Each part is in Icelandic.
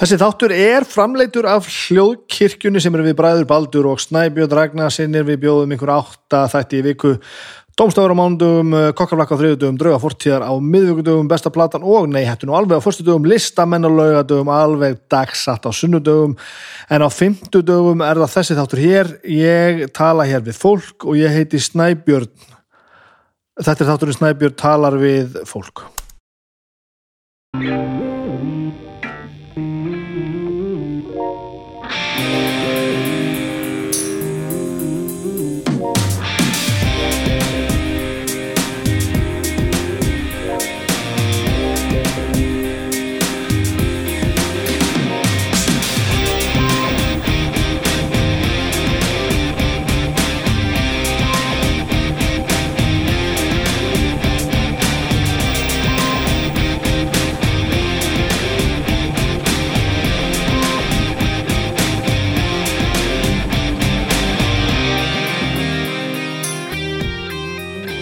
Þessi þáttur er framleitur af hljóðkirkjunni sem er við Bræður Baldur og Snæbjörn Ragnarsinnir við bjóðum ykkur átta þætti í viku Dómstafur á mándugum, kokkarflakka á þriðudugum, drauga fórtíðar á miðvíkudugum, besta platan og nei, hættinu alveg á fórstudugum, listamenn á laugadugum, alveg dagsatt á sunnudugum en á fymtudugum er það þessi þáttur hér, ég tala hér við fólk og ég heiti Snæbjörn. Þetta er þátturinn Snæbjörn talar við fólk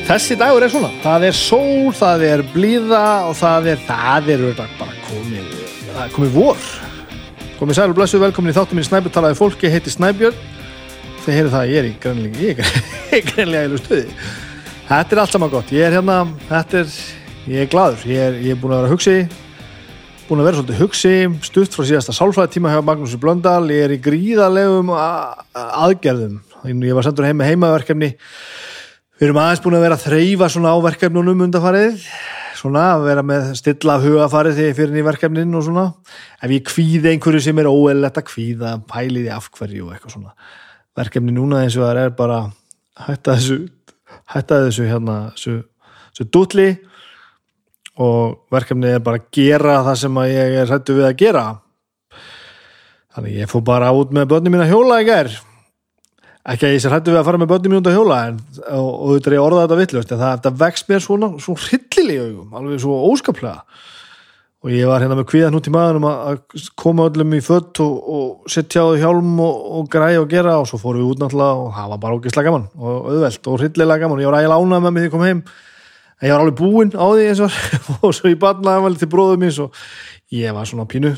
Þessi dagur er svona, það er sól, það er blíða og það er, það er bara komið, það er komið vor. Komið sæl og blessu, velkomin í þáttum minn Snæbjörn talaði fólki, heiti Snæbjörn. Þeir heyrðu það, ég er í grænlega, ég er í stuði. Þetta er allt saman gott, ég er hérna, þetta er, ég er gladur, ég er, ég er búin að vera hugsi, búin að vera svolítið hugsi, stutt frá síðasta sálfræði tíma hjá Magnús Blöndal, ég er í gríðalegum aðgerðum. Ég var sendur heim með heimaverkefni Við erum aðeins búin að vera að þreyfa svona á verkefnunum undarfarið, svona að vera með stilla af hugafarið þegar ég fyrir inn í verkefnin og svona. Ef ég kvíði einhverju sem er óeillett að kvíða, pæliði af hverju og eitthvað svona. Verkefni núna eins og það er bara hætta þessu, hætta þessu hérna, þessu, þessu dútli og verkefni er bara að gera það sem ég er hættu við að gera. Þannig ég fór bara út með börnum mín að hjóla í gerð ekki að ég sé hættu við að fara með börnum mínúnda hjóla en, og, og þetta er ég orðað þetta vittlust en það, það vext mér svona, svona hryllilega augum, alveg svo óskaplega. Og ég var hérna með kvíðan út í maðurum að koma öllum í fött og, og setja á hjálm og, og græja og gera og svo fórum við út náttúrulega og það var bara ógeðslega gaman og auðvelt og hryllilega gaman. Og ég var ægilega ánað með mig því ég kom heim. En ég var alveg búinn á því eins og, og svo ég batnaði vel til bróðum mín og ég var svona pínu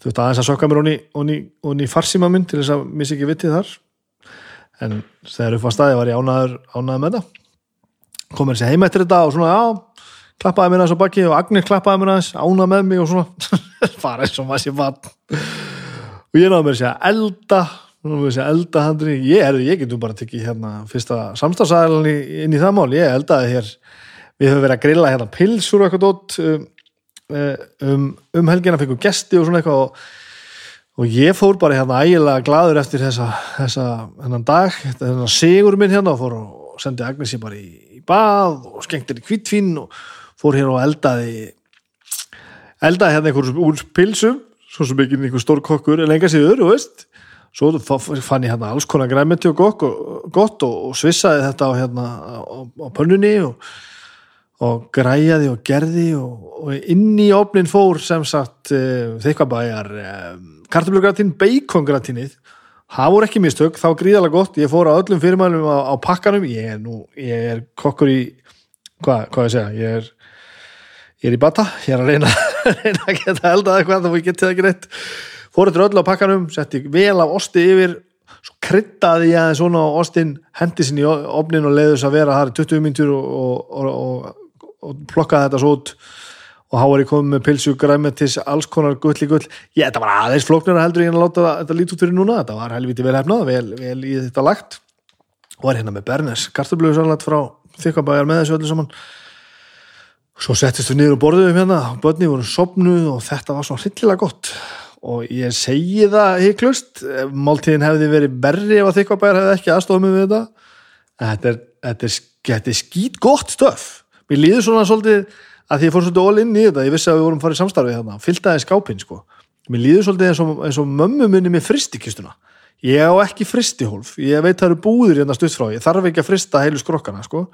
þú veist aðeins að sökka mér onni í farsíma minn til þess að missa ekki vitið þar en þegar upp á staði var ég ánaður, ánaður með það komur þessi heim eftir þetta og svona já, klappaði mér aðeins á bakki og Agnir klappaði mér aðeins, ánað með mig og svona fara eins og maður sé vann og ég náðu mér að segja elda náðu mér að segja elda handri ég, er, ég getum bara tekið hérna fyrsta samstagsæðalni inn í það mál, ég eldaði hér við höfum verið að grilla hérna pilsur og eitthvað dótt um, um, um helgina fengum gesti og svona eitthvað og og ég fór bara hérna ægilega gladur eftir þessa, þessa hennan dag, þennan sigur minn hérna og fór og sendi Agnesi bara í, í bað og skengtir í kvittfín og fór hérna og eldaði eldaði hérna einhverjum úr pilsum svo sem ekki einhver stór kokkur en enga síður, þú veist. Svo fann ég hérna alls konar græmenti og gott og, gott og, og svissaði þetta á hérna á, á pönnunni og og græjaði og gerði og, inn í opnin fór sem sagt uh, þykkabæjar um, kartablugratin, bacongratínið það voru ekki mistök, þá gríðalega gott. Ég fór á öllum fyrirmælum á, á pakkanum. Ég er nú, ég er kokkur í hvað, hvað ég segja, ég er ég er í bata, ég er að reyna reyna að geta eldað eitthvað þá getið það ekki reitt fór þetta öll á pakkanum, setti vel af osti yfir svo kryttaði ég aðeins svona á ostin hendi sinni í ofnin og leiðis að vera þar í 20 mintur og, og, og, og plokkaði þetta svo út og þá var ég komið með pilsu, græmetis, alls konar gulli gull, ég, þetta var aðeins flóknara heldur en að láta þetta lítið út fyrir núna. Þetta var helviti vel hefnað, vel, vel í þetta lagt. Og var hérna með Bernes kartablöðusallat frá þykkabæjar með þessu öllu saman. Svo settist við niður og borðum hérna. Og börni voru sopnuð og þetta var svona hryllilega gott. Og ég segi það heiklust, máltíðin hefði verið berri ef að þykkabæjar hefði ekki aðstofað mig við þetta. Þetta er, þetta er, þetta er skýt gott stöf mér líður svona svolítið að því ég fór svolítið all inn í þetta, ég vissi að við vorum farið samstarfið þarna, fylgtaði skápinn sko. Mér líður svolítið eins og, eins og mömmu minni með fristikistuna, ég á ekki fristihólf, ég veit það eru búðir hérna stutt frá, ég þarf ekki að frista heilu skrokkana sko,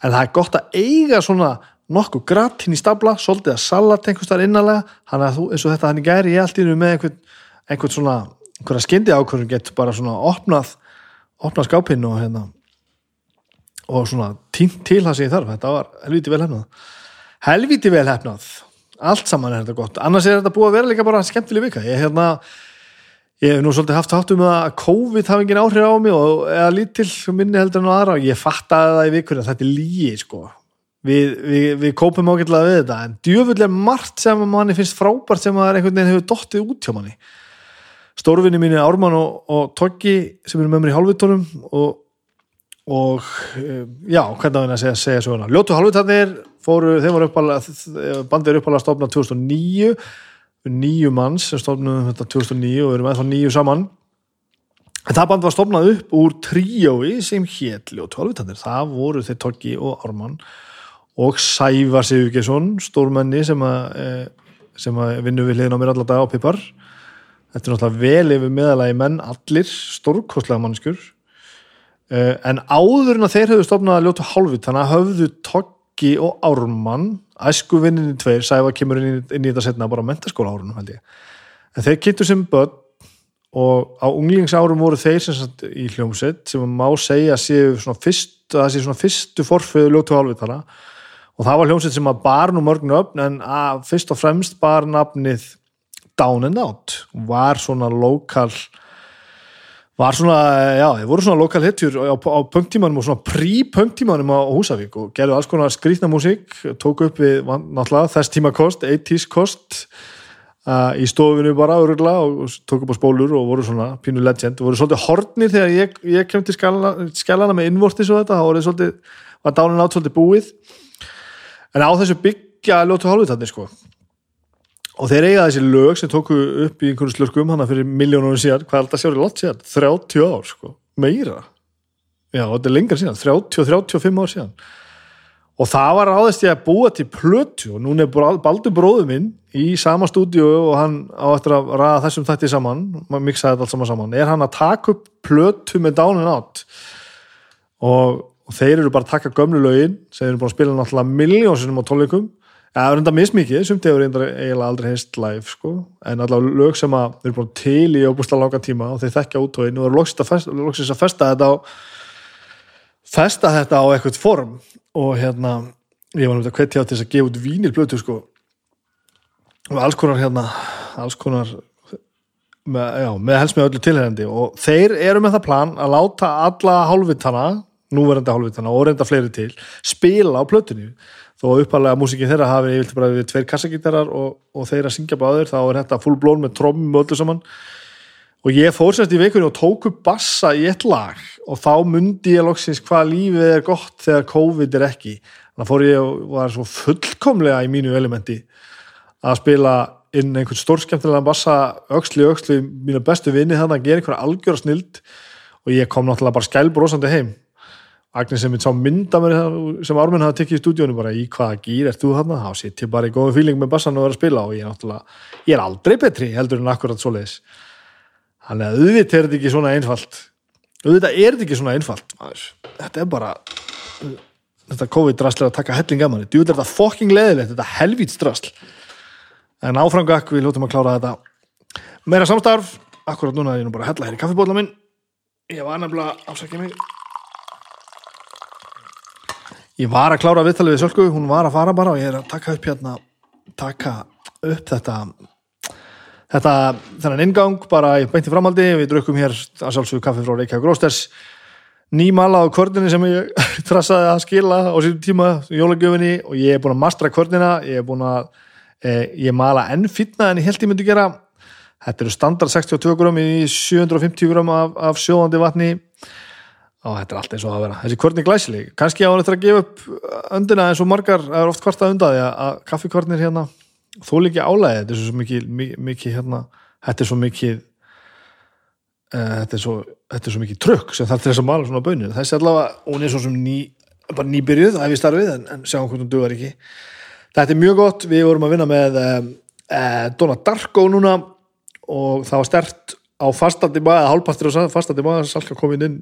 en það er gott að eiga svona nokkuð gratt hinn í stabla, svolítið að salat hann að þú, eins og þetta hann í gæri ég allt í nú með einhvern, einhvern svona einhverja skyndi ákvörðum gett bara svona opnað, opnað skápinn og hérna og svona tínt til það sem ég þarf, þetta var helviti vel hefnað helviti vel hefnað allt saman er þetta gott. Annars er þetta búið að vera líka bara skemmtileg vika. Ég, hérna, ég hef nú svolítið haft hátum með að COVID hafi engin áhrif á mig og, eða lítill minni heldur en á aðra og ég fattaði það í vikur að þetta er lígi sko. við, við, við kópum ágætlega við þetta en djöfull er margt sem manni finnst frábært sem að einhvern veginn hefur dottið út hjá manni. Stórvinni mín er Ármann og, og Toggi sem eru með mér í hálfvitónum og og eh, já, hvernig að segja, segja svona Ljótu halvutarnir fóru, þeim var uppalega bandið er uppalega stofnað 2009 nýju manns sem stofnum þetta 2009 og erum eða nýju saman. En það band var stofnað upp úr tríói sem hétt Ljótu halvutarnir það voru þeir Toggi og Ármann og Sævar Sigurgesson stórmenni sem að eh, sem að vinnu við hliðin á mér allar dag á Pipar þetta er náttúrulega vel yfir meðalagi menn allir stórkostlega mannskur Uh, en áður en að þeir hefðu stofnað að ljóta hálfut, þannig að höfðu Toggi og Ármann, æsku vinninni tveir, Sæfa kemur inn í, inn í þetta setna bara á mentaskóla árunum held ég. En þeir kynntu sem börn og á unglingsárum voru þeir sem sagt í hljómsett sem má segja séu svona fyrst, að það séu svona fyrstu forföðu ljóta hálfut þarna og það var hljómsett sem að bar nú mörgnu öfn en að fyrst og fremst bar nafnið Down and Out. Var svona lokal var svona, já, þeir voru svona lokal hitjur á, á punktímanum og svona prí-punktímanum á Húsavík og gerðu alls konar skrítna músík, tóku upp við náttúrulega þess tíma kost, 80's kost uh, í stofinu bara öruglega og tóku upp á spólur og voru svona pínu legend. Voru svolítið hornir þegar ég, ég kem til skælana með innvortis og þetta, það voru svolítið, var dánin átt svolítið búið. En á þessu byggja ljótu hálfutatni sko og þeir eiga þessi lög sem tóku upp í einhvern slurkum hana fyrir miljónunum síðan hvað er þetta sjári lott síðan? 30 ár sko, meira. Já, þetta er lengar síðan, 30-35 ár síðan. Og það var áðist ég að búa til plötu og núna er Baldur bróðu minn í sama stúdíu og hann á eftir að ræða þessum þætti saman maður miksaði þetta allt saman saman. Er hann að taka upp plötu með Down and Out? Og, og þeir eru bara að taka gömlu lögin sem eru búin að spila náttúrulega miljónsinnum á tónleikum Það er enda mismikið, sumt hefur eiginlega aldrei heist live sko, en allavega lög sem að þeir eru búin til í óbúslega langa tíma og þeir þekkja útóin og eru loksins að festa þetta á festa þetta á eitthvað form. Og hérna, ég var náttúrulega hvetja á til þess að gefa út vínirblötu sko. Og alls konar hérna alls konar með, já, með helst með öllu tilhengandi og þeir eru með það plan að láta alla hálfvitana, núverandi hálfvitana og reynda fleiri til, spila á plötunni þó uppalega músikið þeirra hafi yfir bara við tveir kassagítarar og, og þeirra syngja báður, þá er þetta full blown með trommum og öllu saman. Og ég fór sérst í vikunni og tóku bassa í eitt lag og þá myndi ég loksins hvað lífið er gott þegar COVID er ekki. Þannig fór ég og var svo fullkomlega í mínu elementi að spila inn einhvern stórskemtilega bassa auksli auksli mínu bestu vinni þannig að gera einhverja algjör snild. Og ég kom náttúrulega bara skælbrósandi heim Agnes sem sá mynda mér sem Ármenn hafa tekið í stúdíónu bara í hvaða gýr ert þú þarna, þá sitt ég bara í góðu fíling með bassan og verið að spila og ég er náttúrulega ég er aldrei betri heldur en akkurat svo leiðis þannig að auðvitað er þetta ekki svona einfalt. Auðvitað er þetta ekki svona einfalt þetta er bara þetta COVID-drasl er að taka helling gaman þetta er fokking leðilegt, þetta er helvít drasl. En áframgak við lótum að klára þetta. Meira samstarf, akkurat núna er ég nú bara að hella hér í kaffibóla minn. Ég var nefnilega ásækja mig Ég var að klára viðtalið við Sölku, hún var að fara bara og ég er að taka upp hérna taka upp þetta þetta, þennan ingang bara í beinti framaldi, við drukum hér að sjálfsögðu kaffi frá Reykjavík Rósters nýmala á kvörnini sem ég trassaði að skila á síðan tíma jólagjöfinni og ég er búin að mastra kvörnina. Ég er búin að eh, ég mala enn fitna en ég held ég myndi gera. Þetta eru standard 62 gram í 750 gram af, af sjóðandi vatni og þetta er allt eins og að vera. Þessi kvörni glæsileg, kannski á hann eftir að gefa upp öndina eins og margar, það er oft hvort að undaði að kaffikvörnir hérna þó líki álæði, þetta er svo mikið, mikið hérna, þetta er svo mikið uh, þetta er svo er svo mikið trökk sem það er þess að mala svona bönir, þessi allavega, hún er svo sem ný bara nýbyrjuð, er við starfið en, en sjáum hvernig hún duðar ekki. Þetta er mjög gott, við vorum að vinna með uh, Donna Darko núna og það var stert á fastandi maður, hálfpastur á fastandi maður Salka kom inn inn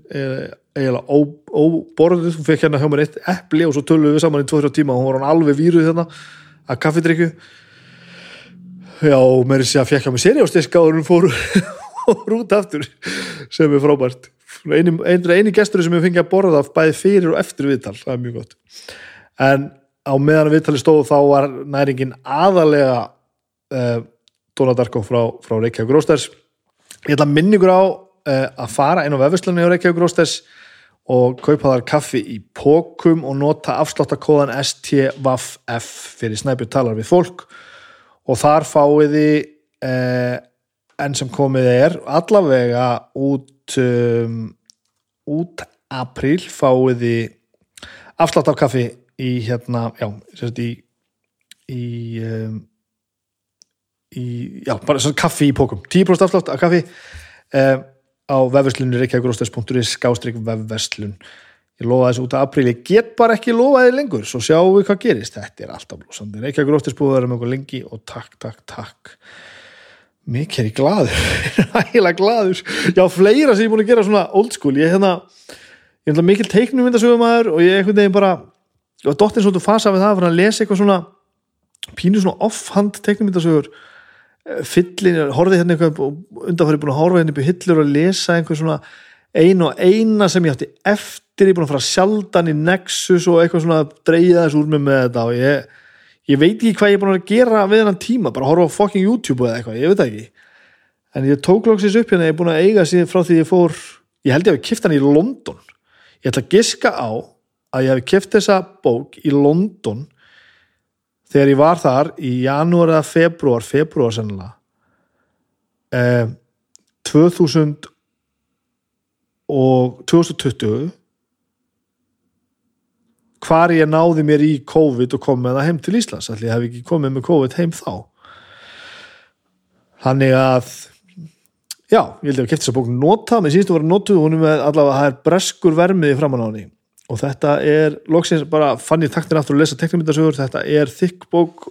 eiginlega óborðið, hún fekk hérna hjá mér eitt eppli og svo tölum við saman í 2-3 tíma og hún var hann alveg víruð hérna að kaffidrykju. Já, mér sér að fekk hjá mér séri á stiska og hún fór, út aftur sem er frábært. Eini, eini gestur sem ég fengi að borða bæði fyrir og eftir viðtal, það er mjög gott. En á meðan viðtali stóð þá var næringin aðalega uh, Dóna Darko frá, frá Reykjavík Rósters ég ætla að minna ykkur á uh, að fara inn á vefverslunni á Reykjavík Rósters og kaupa þar kaffi í pókum og nota afsláttakóðan STVF fyrir snæpjur talar við fólk. Og þar fáið þið uh, enn sem komið er allavega út um, út apríl fáið þið afsláttarkaffi í hérna, já, sérst í í um, í, já, bara svona kaffi í pókum 10% afslátt af kaffi um, á vefverslunni reykjavíkurosters.is skástrík vefverslun. Ég lofa þessu út af apríl, ég get bara ekki lofa þið lengur, svo sjáum við hvað gerist. Þetta er alltaf blósandi, reykjavíkurosters búið að vera með okkur lengi og takk, takk, takk. Mikið er ég gladur hægilega gladur, já, fleira sem ég er búin að gera svona old school, ég er hérna ég er mikil teiknum myndasögumæður og ég er einhvern veginn bara og dóttir svona fasa við það fyrir að lesa eitthvað svona pínu svona offhand teiknumyndasögur fyllin, horfið hérna eitthvað undanfæri búin að horfa hérna upp í hillur og lesa einhver svona einu og eina sem ég átti eftir, ég er búin að fara sjaldan í Nexus og eitthvað svona dreyða þessu úr mig með þetta og ég, ég veit ekki hvað ég er búin að gera við þennan tíma bara horfa á fucking YouTube eða eitthvað, ég veit ekki. En ég tók lóksins upp hérna, ég er búin að eiga síðan frá því ég fór, ég held ég að ég kipta hann í London. Ég ætla að giska á að ég hef kipt þessa bók í London þegar ég var þar í janúar eða februar, februar sennilega eh, 2000 og 2020 hvar ég náði mér í COVID og kom með það heim til Íslands allir ég hef ekki komið með COVID heim þá. Þannig að já, ég held að ég hef kæft þessa bók nota, mér sínst að vera notuð hún er með allavega, það er breskur vermiði framan á henni og þetta er, loksins bara fann ég taktin aftur að lesa teknumyndasögur, þetta er þykk bók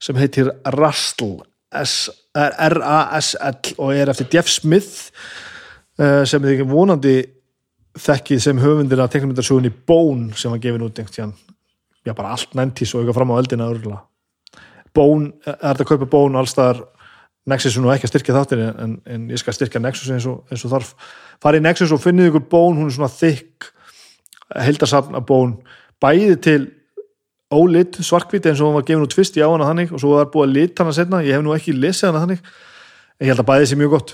sem heitir Rastl R-A-S-L og er eftir Jeff Smith eh, sem þið vonandi þekkið sem höfundir af teknumyndasögunni Bone sem var gefin út einhvern já bara allt næntis og eitthvað fram á eldina örgulega Bone, er þetta að kaupa Bone allstaðar Nexus er nú ekki að styrkja þáttir en, en ég skal styrkja Nexus eins og, eins og þarf. Farið Nexus og finnið ykkur Bone, hún er svona þykk heldasafn af bón bæði til ólit svarkvít eins og hún var gefin út fyrst í á hana þannig og svo var búið að lita hana setna ég hef nú ekki lesið hana þannig. En ég held að bæði þessi mjög gott.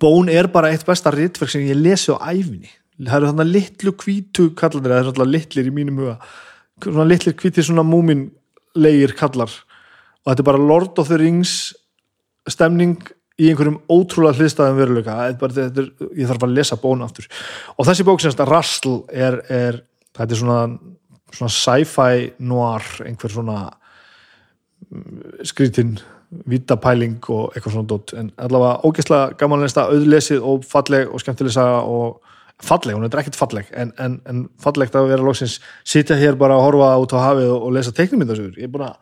Bón er bara eitt besta rittverk sem ég lesi á æfinni það eru þannig litlu kvítu kallar það er svona litlir í mínum huga. Svona litlir kvítir svona múminlegir kallar og þetta er bara Lord of the Rings stemning í einhverjum ótrúlega hlýstaðum veruleika. Bara, er, ég þarf að lesa bónu aftur. Og þessi bók semst að Rastl er, er þetta er svona, svona sci-fi noir einhver svona mm, skritinn vitapæling og eitthvað svona dótt en allavega ógeðslega gamanleista auðlesið og falleg og skemmtileg saga og falleg, hún er ekkert falleg en, en, en fallegt að vera lóksins sitja hér bara að horfa út á hafið og, og lesa teiknumindasögur ég er búin að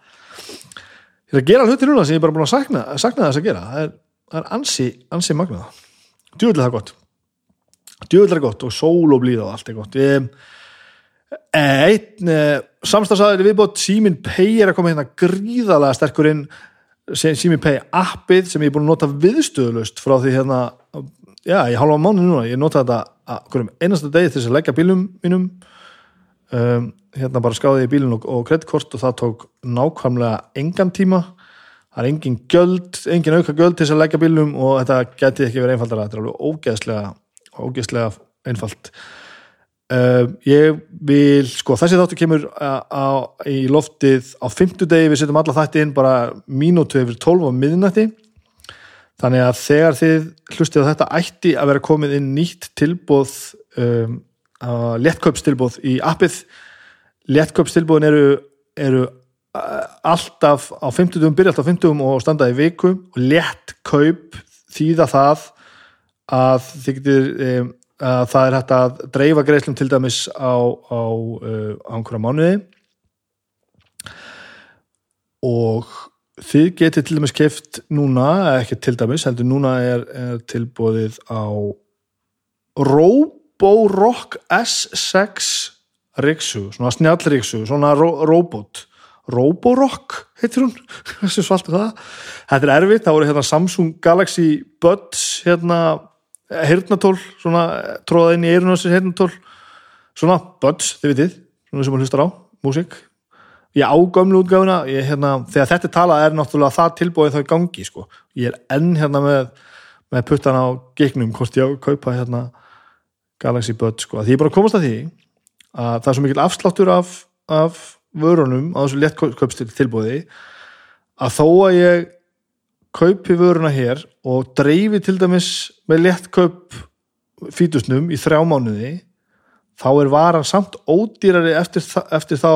ég er að gera hluti núna sem ég er bara búin að sakna, sakna þess að gera. Það er það er ansi, ansi magnað. Djúvill er gott. Er gott og sól og blíð og allt er gott. Einn eh, samstagsaður viðbót Simin Pay er að koma hérna gríðalega sterkur inn. Simin Pay appið sem ég er búin að nota viðstöðlust frá því hérna já, ég halva mánu núna, ég nota þetta einasta degi þess að leggja bílum mínum. Um, hérna bara skáði ég bílun og, og kreditkort og það tók nákvæmlega engan tíma það er engin göld, engin auka göld til þess að leggja bílum og þetta geti ekki verið einfaldara, þetta er alveg ógeðslega ógeðslega einfald uh, ég vil sko þessi þáttu kemur á, á, í loftið á fymtudegi við setjum alla þætti inn bara mínútu yfir 12 á miðnætti. Þannig að þegar þið hlustið á þetta ætti að vera komið inn nýtt tilbóð um, lettkaupstilbóð í appið. Lettkaupstilbóðin eru, eru alltaf á 50, byrja alltaf á 50 og standa í viku og létt kaup þýða það að þið getur um, að það er hægt að dreifa greiðslum til dæmis á, á, uh, á einhverja mánuði. Og þið getur til dæmis keft núna, ekki til dæmis heldur núna er, er tilbúið á Roborock S6 Riksu, svona snjallriksu svona ro robot Roborock heitir hún þessu þetta er erfitt, það voru hérna Samsung Galaxy Buds hérna hirtnatól, svona tróða inn í eirunasins hirtnatól svona Buds, þið vitið svona sem hún hlustar á, músík ég á gömlu útgáfuna ég, hérna, þegar þetta talað er náttúrulega það tilbúið þá í gangi sko. ég er enn hérna með, með puttan á gegnum hvort ég á að kaupa hérna Galaxy Buds sko. því ég er bara að komast að því að það er svo mikil afsláttur af, af vörunum á þessu léttkaupstil tilbúði að þó að ég kaupi vöruna hér og dreifi til dæmis með léttkaup fítusnum í þrjá mánuði þá er varan samt ódýrari eftir, eftir þá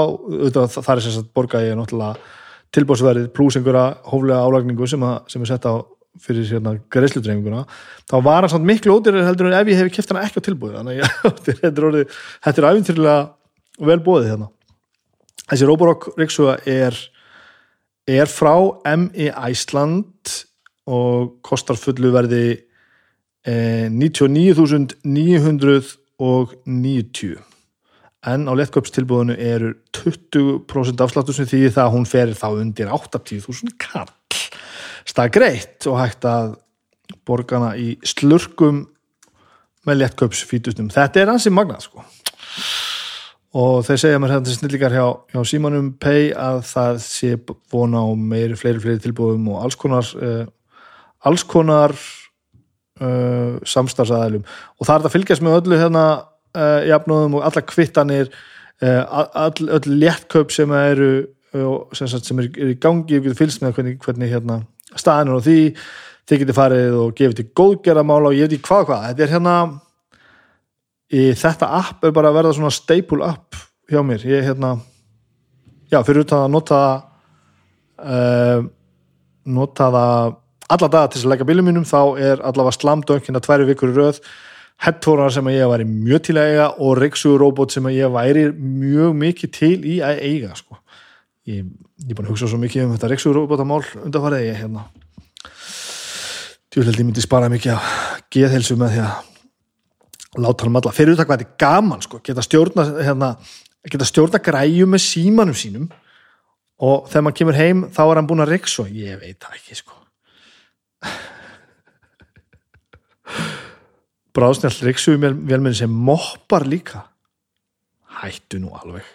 það, það er sem sagt borga ég náttúrulega tilbúrsverðið pluss einhverja hóflega álagningu sem, að, sem er sett á fyrir hérna greiðslutreifinguna þá var hann samt miklu ódýrari heldur en ef ég hef kæft hana ekki á tilbúið þannig að þetta er er æfintýrlega vel bóðið hérna þessi Roborock Riksuga er er frá ME Æsland og kostar fullu verði eh, 99.990 en á lettköpstilbúðinu eru 20% afsláttu sem því það hún ferir þá undir 80.000 kall stað greitt og hægt að borgana í slurkum með lettköpsfítusnum þetta er hansi magnað sko og þeir segja mér hérna snillíkar hjá, hjá Símanum Pay að það sé vona á meiri, fleiri, fleiri tilbúðum og alls konar uh, alls konar uh, samstarfsaðælum og það er að fylgjast með öllu hérna uh, jafnóðum og alla kvittanir all, öll léttkaup sem eru sem, sagt, sem er, er í gangi, við fylgst með hvernig, hvernig hérna, staðinur og því þið getur farið og gefið til góðgerðamála og ég veit ekki hvað hvað, þetta er hérna í þetta app er bara að verða svona staple app hjá mér ég er hérna já, fyrir út að nota uh, nota það alla daga til þess að leggja bílum mínum þá er allavega slamdöngina tværi vikur röð headphonear sem ég væri mjög til að eiga og Rixu-robot sem ég væri mjög mikið til í að eiga sko. ég, er búin að hugsa svo mikið um þetta Rixu-robotamál undanfarið ég hérna djúlega myndi spara mikið að geðhelsu með því að láta hann alla, fyrir að hvað þetta er gaman sko, geta stjórna hérna, geta stjórna græju með símanum sínum og þegar maður kemur heim þá er hann búin að riksa og ég veit það ekki sko. Bráðsnjátt riksuðu mér vel með þessi moppar líka. Hættu nú alveg.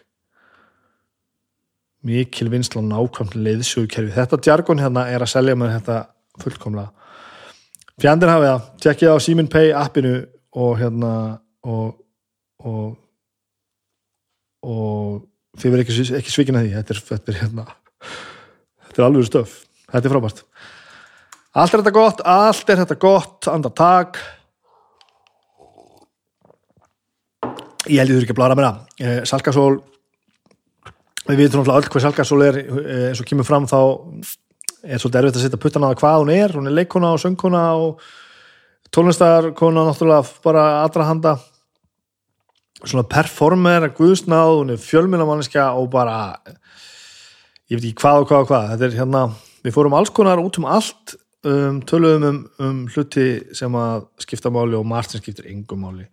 Mikil vinsla nákvæmt leiðsögukerfi. Þetta djargon hérna er að selja mér þetta fullkomlega. Fjandir hafið það, tjekkið á Simin Pay appinu og hérna og og, og þið verður ekki, ekki svikin að því. Þetta er, þetta er hérna þetta er alveg stöf, þetta er frábært. Allt er þetta gott, allt er þetta gott andar tak ég held ég þurfi ekki að blára mér að eh, Salkasól. Við vitum náttúrulega öll hvað Salkasól er. Eh, eins og kemur fram þá er svolítið erfitt að setja puttan að hvað hún er. Hún er leikona og söngkona og tónlistarkona náttúrulega bara aðra handa. Svona performer að guðsnáð, hún er fjölmjölamanniska og bara ég veit ekki hvað og hvað og hvað. Þetta er hérna, við fórum alls konar út um allt um, töluðum um, um hluti sem að skipta máli og Martin skiptir yngum máli.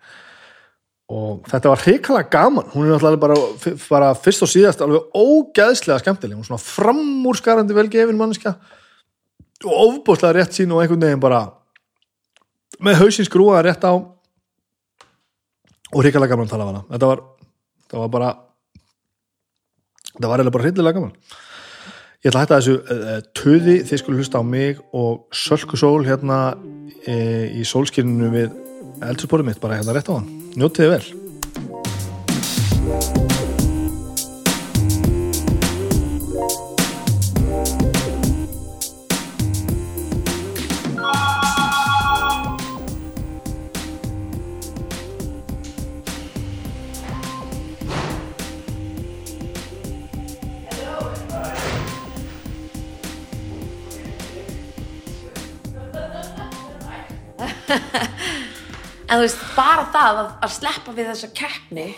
Og þetta var hrikalega gaman. Hún er náttúrulega bara, bara fyrst og síðast alveg ógeðslega skemmtileg. Hún er svona framúrskarandi velgefin manniska og ofbúslega rétt sín og einhvern veginn bara með hausin skrúaða rétt á og hrikalega gaman að tala af hana. Þetta var, þetta var bara þetta var eða bara hrikalega gaman. Ég ætla að hætta þessu uh, töði, þið skulle hlusta á mig og sölkusól hérna uh, í sólskirinu við eldursporum mitt bara hérna rétt á hann. Njótiði vel en þú veist, bara það að, að sleppa við þessa keppni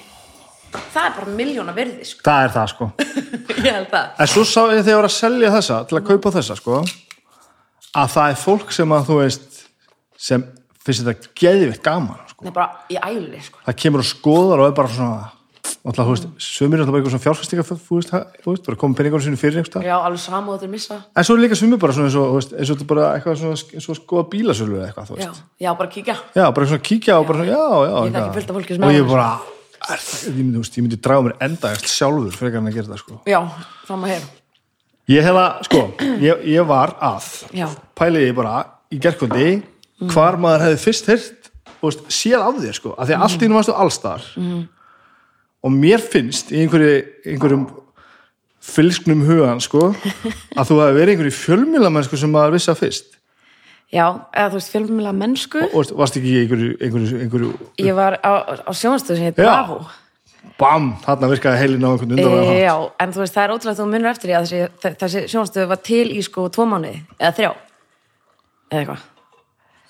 það er bara miljóna virði sko. það er það sko ég held það en svo sá ég þegar ég var að selja þessa til að kaupa þessa sko að það er fólk sem að þú veist sem finnst þetta geðvitt gaman sko. Nei, bara í æli sko. það kemur og skoðar og er bara svona alltaf, þú veist, sömur er alltaf bara eitthvað svona fjárfæstinga þú veist, þú veist, bara koma peningar sinu fyrir einhverstað já, alveg saman og þetta er missa en svo er líka sömur bara svona eins og, þú veist, eins og þetta bara eitthvað svona, eins og skoða bílasölu eða eitthvað, þú já, veist já, bara kíkja já, bara svona kíkja og bara svona, já, já Ég þekki eitthvað. fullt af fólki sem og er ég svona. bara, er ég myndi, þú veist, ég myndi draga mér endagast sjálfur frekar en að gera það sko. já, ég hef að, sko, ég, ég var að Já. pæliði bara í gerkvöldi hvar maður hefði fyrst hirt og séð af þér sko, af því að allt í nú varstu allstar mm. Og mér finnst í einhverju, einhverjum fylsknum hugan sko að þú hefði verið einhverju fjölmjölamennsku sem maður vissi að fyrst. Já, eða þú veist, fjölmjöla mennsku og varst ekki í einhverju, einhverju, einhverju ég var á, á sjónastöðu sem heit. Bravo. Bam, þarna virkaði heilin á einhvern undan já, en þú veist, það er ótrúlega að þú munur eftir því að þessi, þessi sjónastöðu var til í sko tvo mánuði, eða þrjá eða eitthvað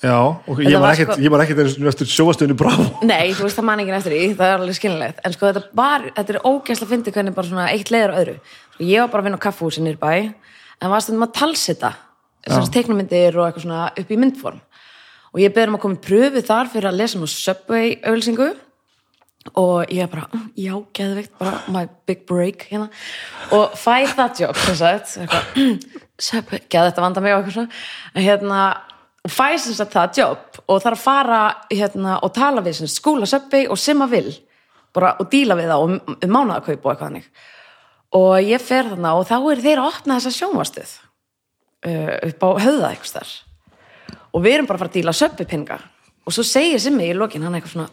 já, og ég var ekkert, sko- ég var ekkert einu sinni eftir sjóastöðinu bravo. Nei, þú veist það man ekki eftir því, það er alveg skilinlegt en sko þetta var, þetta er ógæsla að fyndi hvernig bara svona eitt leiður á öðru. Sko, ég var bara að vinna á kaffhúsi nýr bæ en var stundum að talsita þessar teiknumyndir og eitthvað svona upp í myndform. Og ég beður um að koma í pröfu þar fyrir að lesa nú Subway auðlýsingu og ég bara, "Mm, já, geðveikt bara my big break hérna. Og fæ það jobb, sem sagt eitthvað, "Mm, Subway, geð þetta vanda mig og eitthvað svona. En hérna, og fæ sem sagt það jobb og þarf að fara hérna og tala við Subway og sem að vil bara og díla við það og um, um mánaðakaup og eitthvað hannig og ég fer þarna og þá er þeir að opna þessa sjónvastuð uh, upp á höfða eitthvað þar og við erum bara að fara að díla Subway pinga og svo segir Simmi í lokin hann eitthvað svona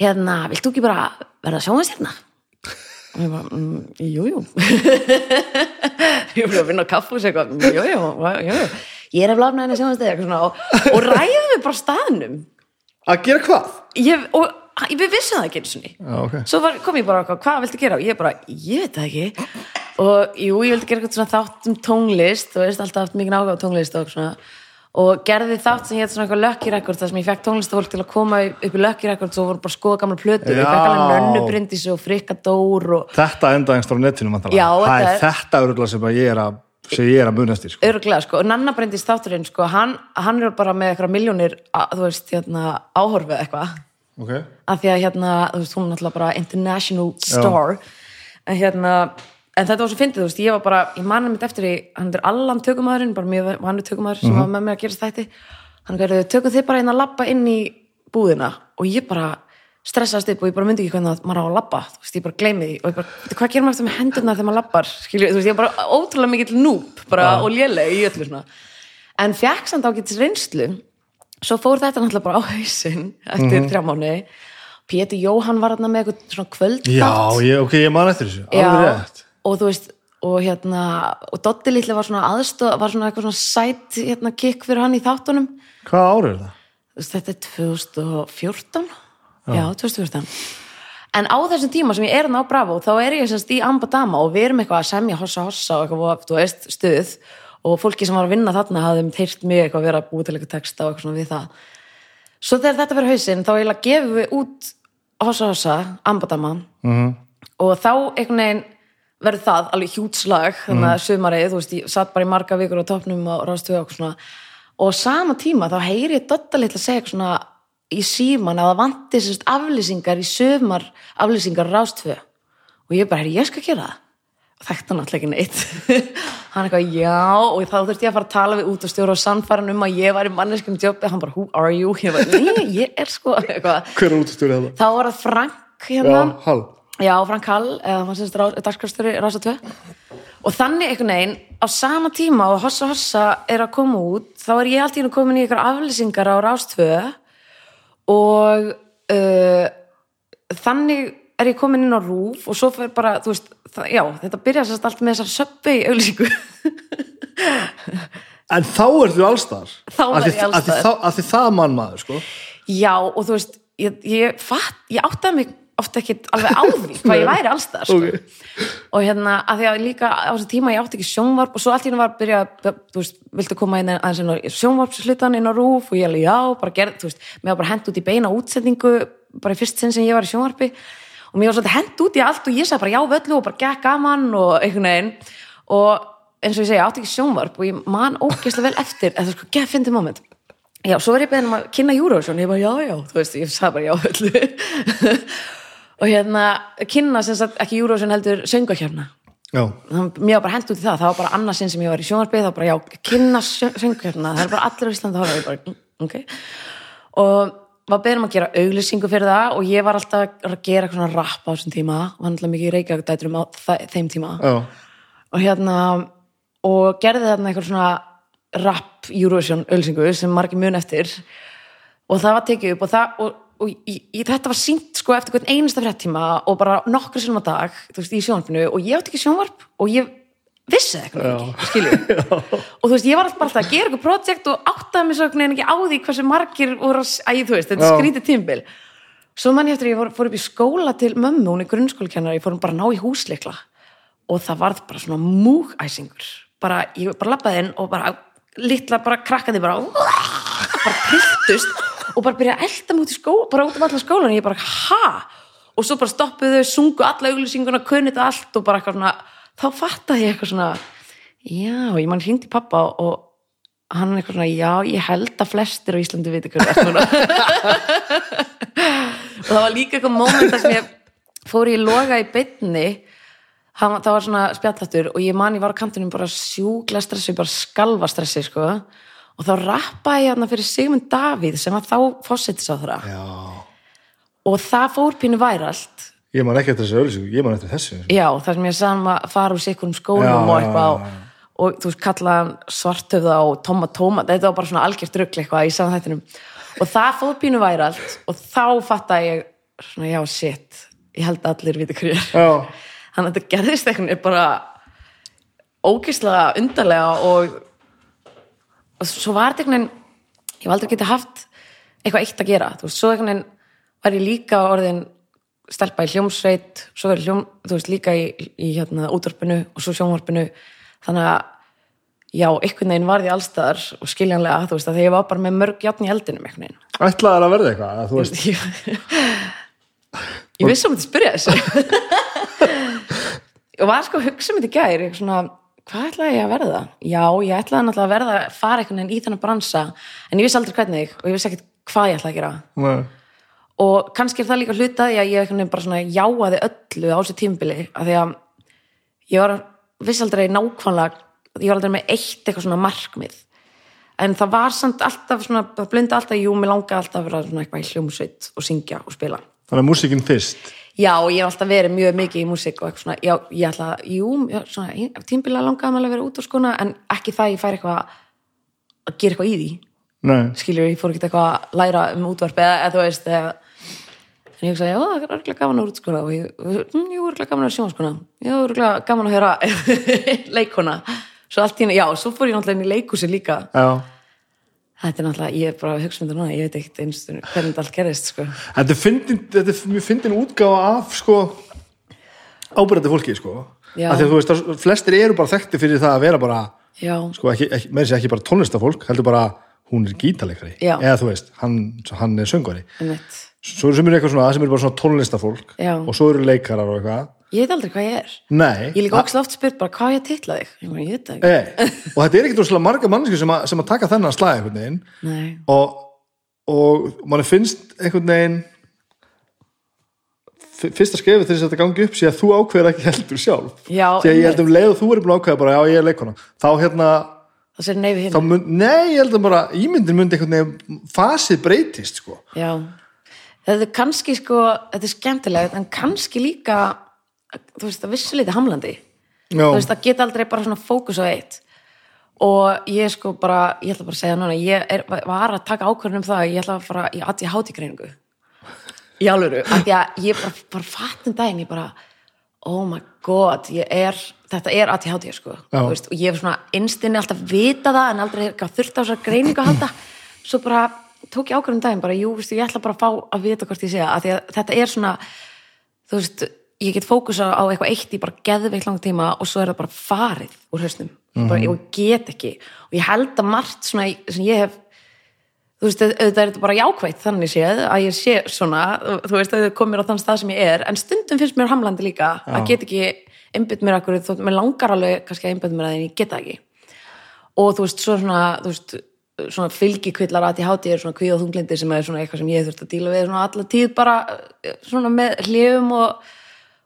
hérna, vilt þú ekki bara verða sjónvastjarna? og ég bara, mm, jú, jú ég er að vinna á kaffús eitthvað, jú, jú, jú, jú ég er að blafna henni svona og, og ræðum við bara staðnum að gera hvað? ég, og við vissum það ekki eins og ný Já, ok. svo var, kom ég bara eitthvað, hvað viltu gera og ég bara, ég veit það ekki og jú, ég vildi gera eitthvað svona þátt um tónlist og veist alltaf mikið áhuga á tónlist og svona og gerði þátt sem hétt svona eitthvað Lucky Records þar sem ég fekk tónlistafólk til að koma upp í Lucky Records og voru bara skoða gamla plötur ég Já. fekk alveg nönnubrindis og frikka dór og Þetta enda einhverjum á netinu. Já, það þetta er þetta öruglega sem ég er að sem ég er að muna eftir sko. örglega sko, og Nanna Bryndís þátturinn sko, hann, hann er bara með eitthvað miljónir þú veist, hérna, áhorfið eitthvað. Okay. af því að hérna, þú veist, hún er náttúrulega bara international star. En hérna, en þetta var svo fyndið, þú veist, ég var bara ég manna mitt eftir í, hann er allan tökumæðurinn bara mjög vannu tökumæður sem var með mér að gera þætti. Hann gerði, tökum þið bara inn að labba inn í búðina? Og ég bara stressaðist upp og ég bara myndi ekki hvernig að maður á að labba. Þú veist, ég bara gleymi því og ég bara, "Veitu, hvað gerir maður eftir með hendurna þegar maður labbar? Skilju, þú veist, ég bara ótrúlega mikill núb bara og léleg í öllu svona. En fekk samt ágætis reynslu svo fór þetta náttúrulega bara á hausinn eftir þrjá mánu Pétur Jóhann var þarna með eitthvað svona kvöldþátt Já, ég, ok, ég man eftir þessu. Alveg rétt. og þú veist og hérna, og Doddi litli var svona aðstóð, var svona eitthvað svona sæt hérna kikk fyrir hann í þáttunum Hvað árið það? Þú veist, þetta 2014 já, 2014 en á þessum tíma sem ég er hann á Bravo þá er ég semst í Ambadama og við erum eitthvað að semja hossa hossa og eitthvað, þú veist, stuð. Og fólki sem var að vinna þarna hafði teirt mig eitthvað að vera að búið til eitthvað texta og eitthvað svona við það. Svo þegar þetta verður hausinn þá eiginlega gefum við út hossa hossa, Ambadama. Mhm. og þá einhvern veginn verður það alveg hjútslag þannig að sumarið, þú veist, ég satt bara í marga vikur á topnum og rástu og svona. Og sama tíma þá heyri ég Dodda litla segja eitthvað svona í síman að það vanti sérst aflýsingar í sumar aflýsingar rástfö og ég bara, herri, ég skal gera það. Og þekkti hann alltaf ekki neitt. Hann eitthvað, já, og þá þurfti ég að fara að tala við út og stjóra og sannfæran um að ég var í manneskjum jobbi, hann bara, who are you? ég bara, nei, ég er sko eitthvað. Hver er útastjórið þetta? þá var það Frank hérna. Já, hall. Já, Frank Hall, eða hann sést dagskrafstöri Rása 2 og þannig einhvern veginn á sama tíma og Hossa Hossa er að koma út þá er ég alltaf komin í ykkur aflýsingar á Rás 2 og uh, þannig er ég komin inn á rúf og svo fyrir bara, þú veist, það, já, þetta byrja sérst allt með þessar söpbi auðlýsingu En þá ertu allstar. Þá var ég alls staðar. Af því það mann maður, sko. Já, og þú veist, ég, ég, ég áttaði mig ofta ekki alveg á því hvað ég væri allstað sko. Ok. og hérna, að því að líka á þessu tíma ég átti ekki sjónvarp og svo allt í hennu var að byrja þú veist, viltu koma inn aðeins sjónvarpslutan inn á rúf og ég alveg já, bara gerð, þú veist, mér var bara hent út í beina útsendingu, bara í fyrst sinn sem ég var í sjónvarpi og mér var svolítið hent út í allt og ég sagði bara já völlu og bara gekk gaman og einhvern veginn og eins og ég segi, ég átti ekki sjónvarp og ég man ógeðslega vel eftir, en það sko, fyndi moment Já, svo var ég beðin um að kynna Eurovision, ég bara já, já, þú veist, ég sagði bara já öllu og hérna, kynna sem sagt ekki Eurovision heldur söngakjörna mér var bara hent út í það, það var bara annað sinn sem ég var í sjónvarpið, það var bara já, kynna söngakjörna það er bara allir á ég bara, mm, ok. Og var beðin um að gera auglýsingu fyrir það og ég var alltaf að gera eitthvað svona rapp á þessum tíma var alltaf mikið í Reykjavík-dæturum á þeim tíma. Já, og hérna og gerði þarna eitthvað svona rap Eurovision auglýsingu sem margir mun eftir. Og það var tekið upp og, það, og, og í, í, þetta var sínt sko eftir hvern einasta fréttíma og bara nokkur sinum á dag þú veist, í sjónvarpinu og ég átti ekki sjónvarp og ég vissi eitthvað ekki, skilju og þú veist, ég var alltaf bara alltaf að gera eitthvað projekt og áttaði mig svo veginn ekki á því hversu margir voru að, æ, þú veist, þetta skrítið tímbil svo mann ég eftir að ég fór, fór upp í skóla til mömmu, hún er grunnskólkennar, ég fór bara að ná í húsleikla og það varð bara svona múgæsingur. Bara, ég bara labbaði inn og bara litla bara krakkaði bara bara trilltust og bara byrja að elda mig út í skó bara út af allan skólan og ég bara, ha? og svo bara stoppuðu sungu alla auglýsinguna kunnið allt og bara eitthvað svona þá fattaði ég eitthvað svona já, ég mann hringdi pappa og hann er eitthvað svona, já, ég held að flestir á Íslandi viti hvað það er og það var líka eitthvað moment þar sem ég fór í loga í hann, það var svona spjallhattur og ég man ég var á kantinum bara sjúkla stressi, bara skalva stressi sko. Og þá rappaði ég hann fyrir Sigmund Davíð sem var þá fósittis á þeirra já. Og það fór pínu væralt. Ég man ekki eftir þessu auðlýsingu, ég man eftir þessu. Já, þar sem ég sagði að fara úr sikkurum skólum Já, og eitthvað já. og þú veist, kallaði hann svartöfða og tóma tóma, þetta var bara svona algjört rugl eitthvað í saman þættinum. Og það fór pínu væralt og þá fattaði ég svona, já, shit ég held að allir viti hverju er. Já, þannig að þetta gerðist eitthvað bara ógeðslega undarlega og, og svo var þetta einhvern veginn ég var aldrei getið haft eitthvað eitt að gera. Þú veist, svo einhvern veginn var ég líka orðin stelpa í hljómsveit svo verið hljóm, þú veist, líka í, í hérna, útvarpinu og svo sjónvarpinu. Þannig að já, einhvern veginn var því allstaðar og skiljanlega, þú veist, að þegar ég var bara með mörg játn í eldinum einhvern veginn. Ætlaðar að verða eitthvað, að þú veist? Ég, ég vissi um þetta spyrja þessu. Og var sko að hugsa um þetta í gær eitthvað svona, hvað ætlaði ég að verða? Já, ég ætlaði náttúrulega að verða að fara einhvern veginn í þennan bransa en ég vissi aldrei hvernig og ég vissi ekkert hvað ég ætlaði að gera Nei. og kannski er það líka hlutaði að ég bara svona jáaði öllu á þessu tímbili af því að ég var vissi aldrei nákvæmlega ég var aldrei með eitt eitthvað svona markmið en það var samt alltaf svona það blunda alltaf, jú, mér langaði alltaf að vera svona eitthvað í hljómsveit og syngja og spila Þannig að músikinn fyrst já, og ég hef alltaf verið mjög mikið í músík og eitthvað svona, já, ég ætla að, jú svona, tímbili langaði maður að vera út á skona en ekki það að ég fær eitthvað að gera eitthvað í því. Nei, skilur, ég fór ekki eitthvað að læra um útvarp eða, eða þú veist eða, en ég hugsaði, já, það er örgulega gaman að vera útskona og ég, mm, jú, örgulega gaman að vera sjónskona já, örgulega gaman að höra leikona svo allt henni, já, svo fór ég náttúrulega inn í leikúsi líka. Já þetta er náttúrulega, ég er bara að hugsa um þetta núna ég veit ekkert einstunni hvernig þetta allt gerist sko. Þetta er fyndin, þetta er mjög fyndin útgáfa af sko ábyrðandi fólki sko. Já. af því að þú veist að flestir eru bara þekkti fyrir það að vera bara já, sko ekki, ekki, með þessi ekki bara tónlistafólk heldur bara hún er gítalegri Já. eða þú veist, hann, hann er einmitt. Svo eru sem eru eitthvað svona, það sem eru bara svona tónlistafólk og svo eru leikarar og eitthvað ég veit aldrei hvað ég er. Nei, ég líka ókslega oft spurt bara hvað ég titla þig? Ég, bara, ég veit það ekki, Nei. og þetta er ekkert rosalega marga mannsku sem, sem að taka þennan slag einhvern veginn. Og, og manni finnst einhvern veginn fyrsta skefið til þess að þetta gangi upp sé að þú ákveður ekki heldur sjálf. Já, því að ég held um leið og þú er búin að ákveða bara já ég er leikona þá hérna neyfi þá mun, nei ég held að bara ímyndin myndi einhvern veginn fasið breytist sko. Já, þetta er kannski sko, þetta er skemmtilegt en kannski líka þú veist, það vissu lítið hamlandi. Já, þú veist, það geta aldrei bara svona fókus á eitt. Og ég sko bara ég ætla bara að segja núna, ég er, var að taka ákvörðun um það að ég ætla að fara í aðti hátíkreiningu í alvöru, af því að ég bara, bara fattum daginn, ég bara oh my god, ég er þetta er aðti hátík sko, þú veist og ég hef svona innstinni alltaf vita það en aldrei þurft á þessar greiningu að halda. Svo bara tók ég ákvörðun um daginn bara, jú, veistu, ég ætla bara að fá að vita hvort ég segja, að þetta er svona þú veist, ég get fókusa á eitthvað eitt í bara geðveikt lang tíma og svo er það bara farið úr hausnum. Mm bara, ég get ekki. Og ég held að margt svona sem ég hef þú veist, auðvitað er þetta bara jákvætt þannig séð að ég sé svona þú veist, auðvitað komir á þann stað sem ég er en stundum finnst mér hamlandi líka að get ekki einbytt mér akkur, þótt mér langar alveg kannski að einbytt mér að en ég get það ekki. Og þú veist, svo svona, þú veist svona fylgikvillar að ég háti er svona kvíð og þunglindi sem er svona eitthvað sem ég þurft að díla við svona alla tíð bara eh, svona með hljöfum og,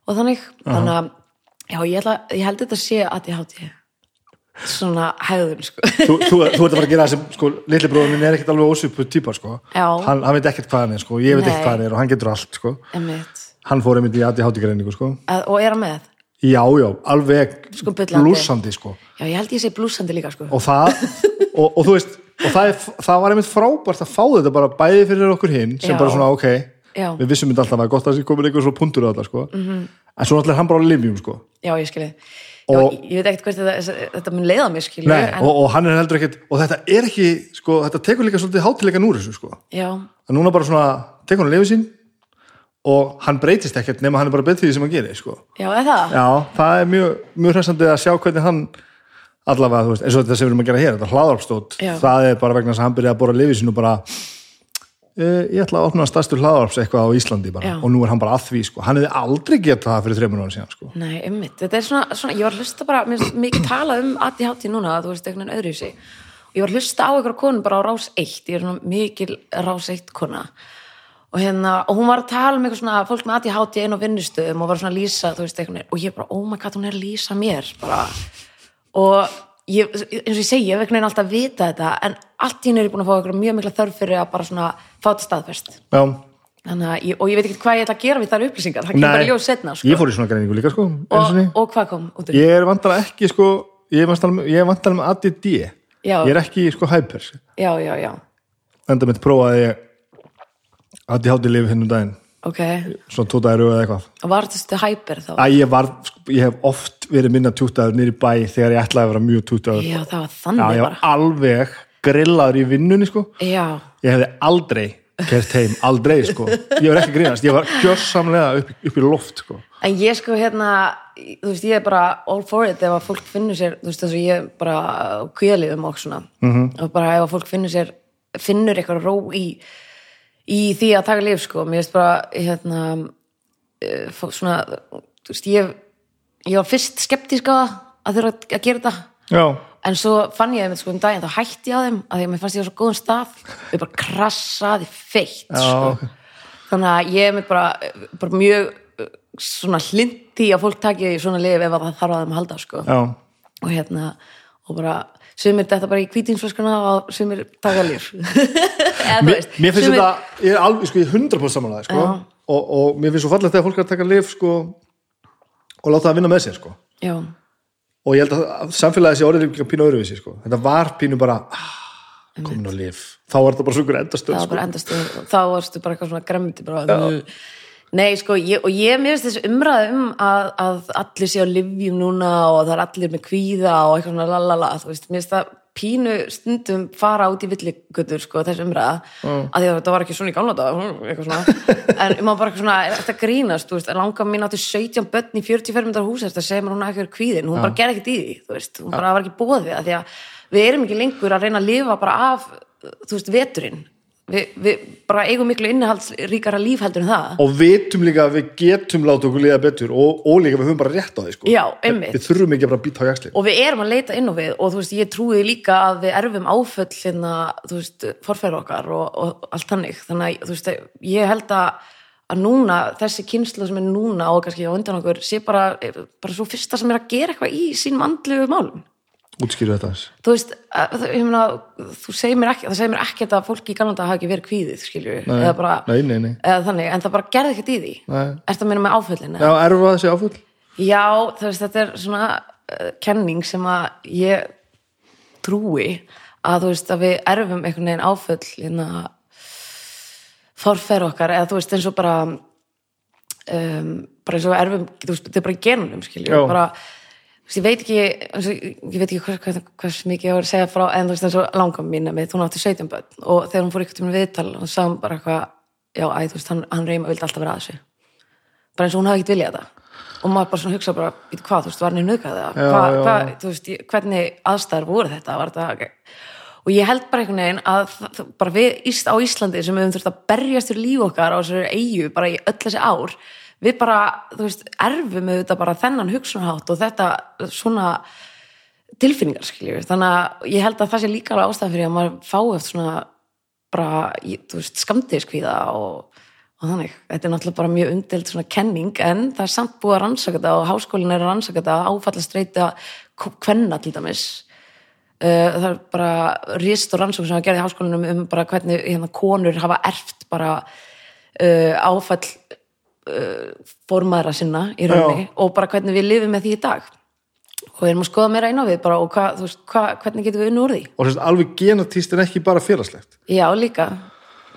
og þannig þannig að, já, ég, ætla, ég held þetta sé að ég háti svona hegðun sko. þú, þú, þú ert að fara að gera það sem sko, litli bróður minn er ekkert alveg ósvipu típa sko. Hann, hann veit ekkert hvað hann er sko. ég veit ekkert hvað hann er og hann getur allt sko. Hann fór einmitt í ADHD greiningu sko. Að- og er hann með já, já, alveg blúsandi sko. já, ég held ég sé blúsandi líka sko. og það og, og þú veist og það, er, það var einmitt frábært að fá þetta bara bæði fyrir okkur hinn sem Já. bara svona ok Já. við vissum þetta alltaf að gott að það sé komin einhver svo puntur á þetta sko. -hmm. en svo náttúrulega er hann bara á livjum sko. já, ég skilji Og- já, ég veit ekkert hvert þetta, þetta mun leiða mér skilju Nei, en, og, og hann er heldur ekkert og þetta er ekki, sko, þetta tekur líka svolítið hátilegan úr þessu sko. að núna bara svona tekur hann lifið sín og hann breytist ekkert nema hann er bara betur því sem hann gerir sko. já, eða það já, það er mjög, mjög hressandi að sjá hvernig hann allavega, þú veist, eins og þetta sem við erum að gera hér þetta hlaðarpstótt, það er bara vegna þess að hann byrjaði að bora lifið sín og bara ég ætla að opna stærstu hlaðarps eitthvað á Íslandi bara, Já. og nú er hann bara að því sko. hann hefði aldrei getað það fyrir þreymur ára síðan sko. Nei, ummitt, þetta er svona, svona ég var að hlusta bara, mér finnst mikið talað um ADHD núna, þú veist, einhvern veginn öðru í sig. Og ég var að hlusta á einhverja konu bara á rás 1 ég er svona mikil rás 1 kona. Og hérna, og hún var að tala um eitthvað svona fólk með ADHD inn á vinnustöðum og var svona að lýsa, þú veist, einhvern veginn. Og ég bara, oh my god, hún er að lýsa mér bara, og ég, eins og ég segi, ég hef einhvern veginn alltaf vita þetta en allt í henni er ég búin að fá einhverja mjög mikla þörf fyrir að bara svona fá þetta staðfest. Já, Þannig að, ég, og ég veit ekki hvað ég ætla að gera við þær upplýsingar, það kemur bara ljós setna sko. ég fór í svona greiningu líka sko, og, og hvað kom út úr því? ég er vantar ekki sko, ég er vantar, með ADD Já. ég er ekki sko hyper. Já, já, já, enda mitt prófaði ADHD lifið hinn um daginn ok. Svona tótaði rauð eða eitthvað. Og var þetta hæper þá? að ég var, sko, ég hef oft verið minna tútaður nýri bæ þegar ég ætlaði að vera mjög tútaður. Já, það var Já, þannig ég bara. var alveg grillaður í vinnunni sko. Já, ég hefði aldrei kert heim, aldrei sko. Ég var ekki grínast, ég var gjörsamlega upp, upp í loft sko. En ég sko hérna þú veist, ég er bara all for it ef að fólk finnur sér, þú veist þess að ég bara kvíðalíðum og svona. Mhm. -hmm. og bara ef að fólk finnur sér finnur eitthvað ró í í því að taka líf sko, mér veist bara hérna eh, svona, þú veist, ég ég var fyrst skeptísk á það að þurfa að gera þetta. Já, en svo fann ég einmitt sko um daginn þá hætti ég á þeim að því að mér fannst ég á svo góðum stað. Ég bara krassaði feitt sko. þannig að ég er mér bara, bara mjög uh, svona hlindi að fólk taki svona lif ef að það þarf að þeim að halda sko. já, og hérna og bara sumir þetta bara í kvítinsflöskuna og sumir taka lif eða þú mér, mér finnst þetta ég er alveg, sko, ég er 100% samanlega sko. Og, og mér finnst svo fallegt þegar fólk er að taka lif sko og láta það vinna með sér sko. Já, og ég held að samfélagi sé orðið líka pínu öðruvísi sko. þetta var pínu bara ah, komin á lif, þá var þetta bara svo ykkur endastöð það var sko. þá varstu bara eitthvað svona gremmti bara, nei sko ég, og ég mér finnst þessi umræði um að, að allir sé á livjum núna og það er allir með kvíða og eitthvað svona lalala þú veist, mér finnst það pínu stundum fara út í villigutur sko þessi umræða mm. að því að þetta var ekki svona í gamla dag eitthvað svona, en maður bara eitthvað svona þetta grínast, þú veist, langa mín átti 17 börn í 40 fermyndar hús þetta segir mér hún ekki verið kvíðin, hún bara gerði ekkert í því þú veist, hún bara var ekki bóðið að því að við erum ekki lengur að reyna að lifa bara af þú veist, veturinn við, við bara eigum miklu innihaldsríkara líf heldur en það. Og vitum líka að við getum láta okkur liða betur og, og líka við höfum bara rétt á því sko. Já, við þurfum ekki að bara býta á jaksli og við erum að leita inn á við og þú veist, ég trúi líka að við erfum áföll hérna, þú veist, forfæður okkar og, og allt þannig, þannig að þú veist, ég held að að núna, þessi kynslu sem er núna og kannski á undan okkur, sé bara bara svo fyrsta sem er að gera eitthvað í sínum andlu málum, útskýru þetta aðeins. þú veist að, það- ég meina, þú segir mér ekki það segir mér ekki að fólki í Galanda hafa ekki verið kvíðið skilju, Nei. eða bara Nei, nei, nei. eða þannig, en það bara gerði ekkert í því Nei. ertu að minna með áföllin já, erfa þessi áfull Já, veist, þetta er svona uh, kenning sem að ég trúi að þú veist að við erfum einhvern veginn áföll hérna forfer okkar eða þú veist eins og bara um, bara eins og við erfum þú veist, þetta er bara genunum skilju Já. bara, ég veit ekki ég veit ekki hvers, hvers, hvers mikið ég var að segja frá en þú veist eins og langam mín með hún átti 17 börn og þegar hún fór ykkur til mér viðtal og sagði hún bara eitthvað já, æ, þú veist, hann, hann reyma vildi alltaf vera að þessu bara eins og hún hafi ekkert viljað þetta og maður bara svona hugsa bara, "Bíddu, hvað, þú veist, var henni nöðgað það, hvað, já. þú veist, hvernig aðstæður voru þetta, var þetta og ég held bara einhvern veginn að það- það- bara við á Íslandi sem við höfum þurft að berjast við bara, þú veist, erfum auðvitað bara þennan hugsunhátt og þetta svona tilfinningar skiljur, þannig að ég held að það sé líka alveg ástæðan fyrir að maður fái eftir svona bara, þú veist, skamdiðskvíða og, og þannig, þetta er náttúrulega bara mjög umdelt svona kenning en það er samt búið að rannsaka þetta og háskólinn er að rannsaka þetta áfallastreita kvenna til dæmis. Það er bara rist og rannsókn sem var gerði í háskólanum um bara hvernig hérna, konur hafa erft bara uh, áfall uh, formaðra sinna í rauninni og bara hvernig við lifum með því í dag og við erum að skoða meira inn á við bara og hva, veist, hva, hvernig getum við unni úr því og þess, alveg genatíst en ekki bara félagslegt já, líka,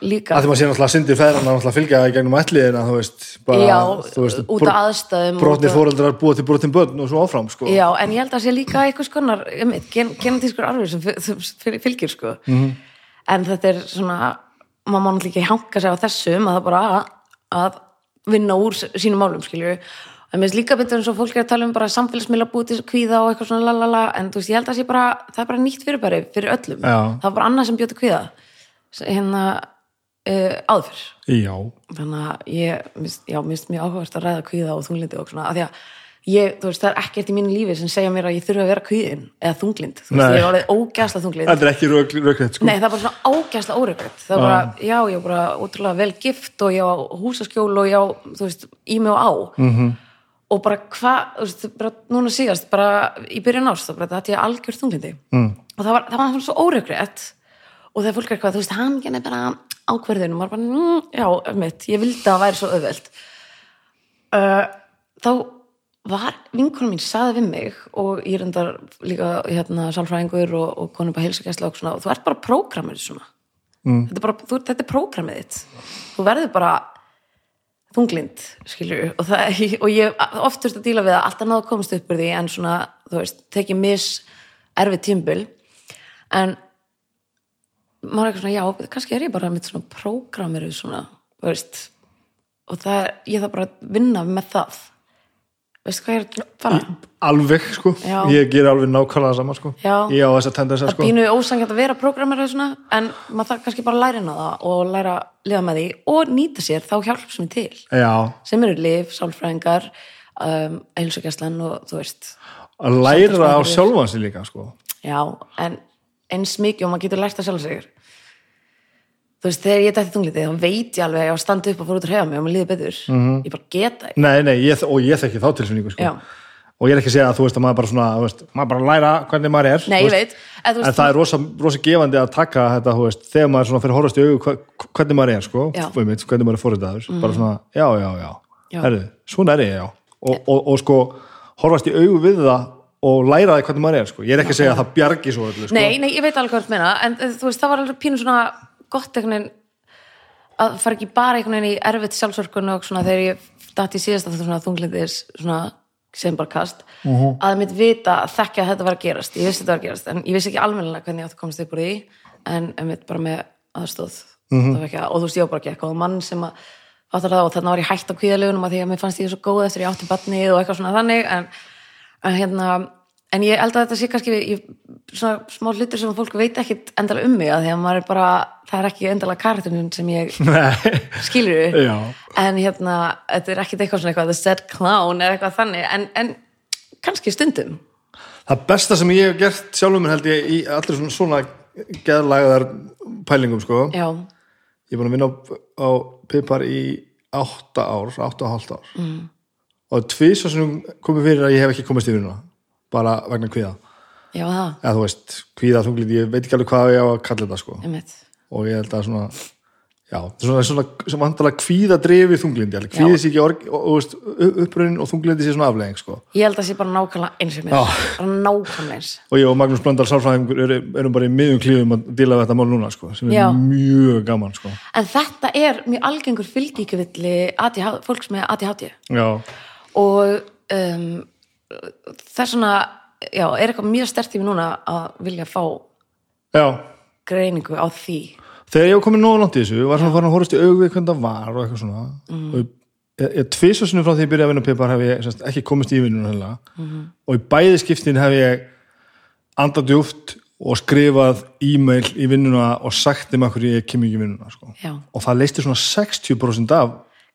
líka að því maður sé náttúrulega syndir feðran að fylgja í gegnum ætliðina þú veist, bara, já, þú veist út af aðstæðum brotnir fóreldrar búa til brotin börn og svo áfram sko. Já, en ég held að það sé líka einhvers konar einmitt, gen, genetískur arfur sem fyl- fyl- fylgir sko. Mhm. en þetta er svona maður má náttúrulega ekki hanga sig á þessum að það bara að, að vinna úr sínum málum skilju en mér finnst líka betur eins og fólk er að tala um bara samfélagsmiðla búið til kvíða og eitthvað svona lalala en þú veist, ég held að það sé bara, það er bara nýtt fyrirbæri fyrir öllum, Já. það var bara annað sem bjóti kvíða. Hérna uh, fyrr já, þannig að ég, já, mér finnst mjög áhugavert að ræða kvíða og þunglindi og svona, af því að ég, þú veist, það er ekkert í mínu lífi sem segja mér að ég þurfi að vera kvíðin eða þunglind, þú veist, Nei. ég er orðið ógæsla þunglind þetta er ekki rökrétt sko. Nei, það er bara svona ágæsla órökvæmt það er bara, já, ég er bara ótrúlega vel gift og ég á húsaskjól og ég á, þú veist, í mig og á -hmm. og bara hvað, þú veist, bara núna síðast, bara í byrjun ást þá bara þetta ég algjör þunglindi mm. og það var, það var svo órökvæmt og þegar fólk er eitthvað, þú veist, hann er bara mitt var vinkunum mín saði við mig og ég reyndar líka hérna sálfræðingur og, og konum bara heilsugæsla og svona og þú ert bara prógramið svona. Mm. þetta, er bara, þú, þetta er prógramið þitt. Þú verður bara þunglind, skilju og, og ég oft þurft að díla við að alltaf náðu að komast upp úr því en svona, þú veist, tekið mis erfið tímbil en maður er eitthvað svona, já, kannski er ég bara með svona prógramiru svona, þú veist og það er, ég þarf bara að vinna með það veistu hvað ég er að fara? alveg sko, Já. ég ger alveg nákvæmlega sama sko. Já. ég á þess að tenda þess það sko. pínu ósangjart að vera prógramir svona, en maður þarf kannski bara að læra inn á það og læra að lifa með því og nýta sér þá hjálp sem er til já, sem eru lif, sálfræðingar um, eilsugæslan og þú veist að læra á Samtalsmaður. sjálfan sig líka sko. já, en eins mikið og maður getur lært að sjálf sig þú veist, þegar ég dætti þunglitið þá veit ég alveg að ég á að standa upp og fór út að hreyfa mig og maður líður betur, ég bara geta ekki. Nei, nei, ég, og ég þekki þá tilfinningu sko. Og ég er ekki að segja að þú veist að maður bara svona þú veist, maður bara læra hvernig maður er Nei, veist. veit, en þú en veist, það er rosa, rosa gefandi að taka þetta þú veist, þegar maður svona fyrir að horfast í augu hva- hvernig maður er, sko, veit, hvernig maður er fórhundaður, bara svona, já, já, já, Já. Herðu, svona er ég, já. Og, og, og sko, horfast í augu við það og læra það hvernig maður er, sko. Ég er ekki að segja að það bjargi svo öllu, sko. Nei, nei, ég veit alveg hvað þú meina en þú veist, það var alveg pínu svona gott einhvern veginn að fara ekki bara einhvern veginn í erfitt sjálfsörkun og svona þegar ég dætti í síðast að það svona þunglindis svona sem bara kast Mhm. að mitt vita að þekkja að þetta var að gerast ég vissi þetta var að gerast, en ég vissi ekki almennilega hvernig ég átti að komast upp úr því en mitt bara með aðstóð Mhm. mm -hmm. og þú veist, ég var bara ekki eitthvað mann sem að áttar það og þannig var ég hætt á kvíðalegunum að því að mér fannst ég svo góð eftir ég átti batnið og eitthvað svona þannig en, en hérna en ég held að þetta sé kannski ég, svona smá hlutur sem fólk veit ekkit endalega um mig að því að maður er bara það er ekki endalega karakterinn sem ég skilur en hérna, þetta er ekkit eitthvað svona eitthvað the sad clown eða eitthvað þannig. En, en kannski stundum. Það besta sem ég hef gert sjálfum mér held ég í allir svona, svona geðlagaðar pælingum, sko. Já, ég er búin að vinna á, á pipar í átta ár, átta og hálft ár. Mm. og tvís sem komið fyrir að ég hef ekki komist yfir núna bara vegna kvíða. Já það, eða þú veist, kvíða þunglið, ég veit ekki alveg hvað ég á að kalla þetta sko. Einmitt. Og ég held að svona já, svona, svona sem vandalega kvíða drefi þunglindi, alveg. Kvíði sér ekki uppröðin og þunglindi sér svona aflegging sko. ég held að það sé bara nákvæmlega eins og mér. Nákvæmlega eins. Og ég og Magnús Blöndal sálfræðingur eru, erum bara í miðum klíðum að díla við þetta mál núna sko, sem er Já. mjög gaman sko. en þetta er mjög algengur fylgíkvilli fólks með ADHD já, og um, það er svona já, er eitthvað mjög stert í mig núna að vilja fá já. greiningu á því. Þegar ég var komin nógu langt í þessu var svona farin að horfast í augu við hvernig það var og eitthvað svona. Og ég, ég, ég tvisvarsunum frá því ég byrjaði að vinna pipar hef ég semst, ekki komist í vinnuna heila og í bæði skiptin hef ég andað djúft og skrifað e-mail í vinnuna og sagt þeim akkur ég kem ekki í vinnuna sko. Og það leisti svona 60% af,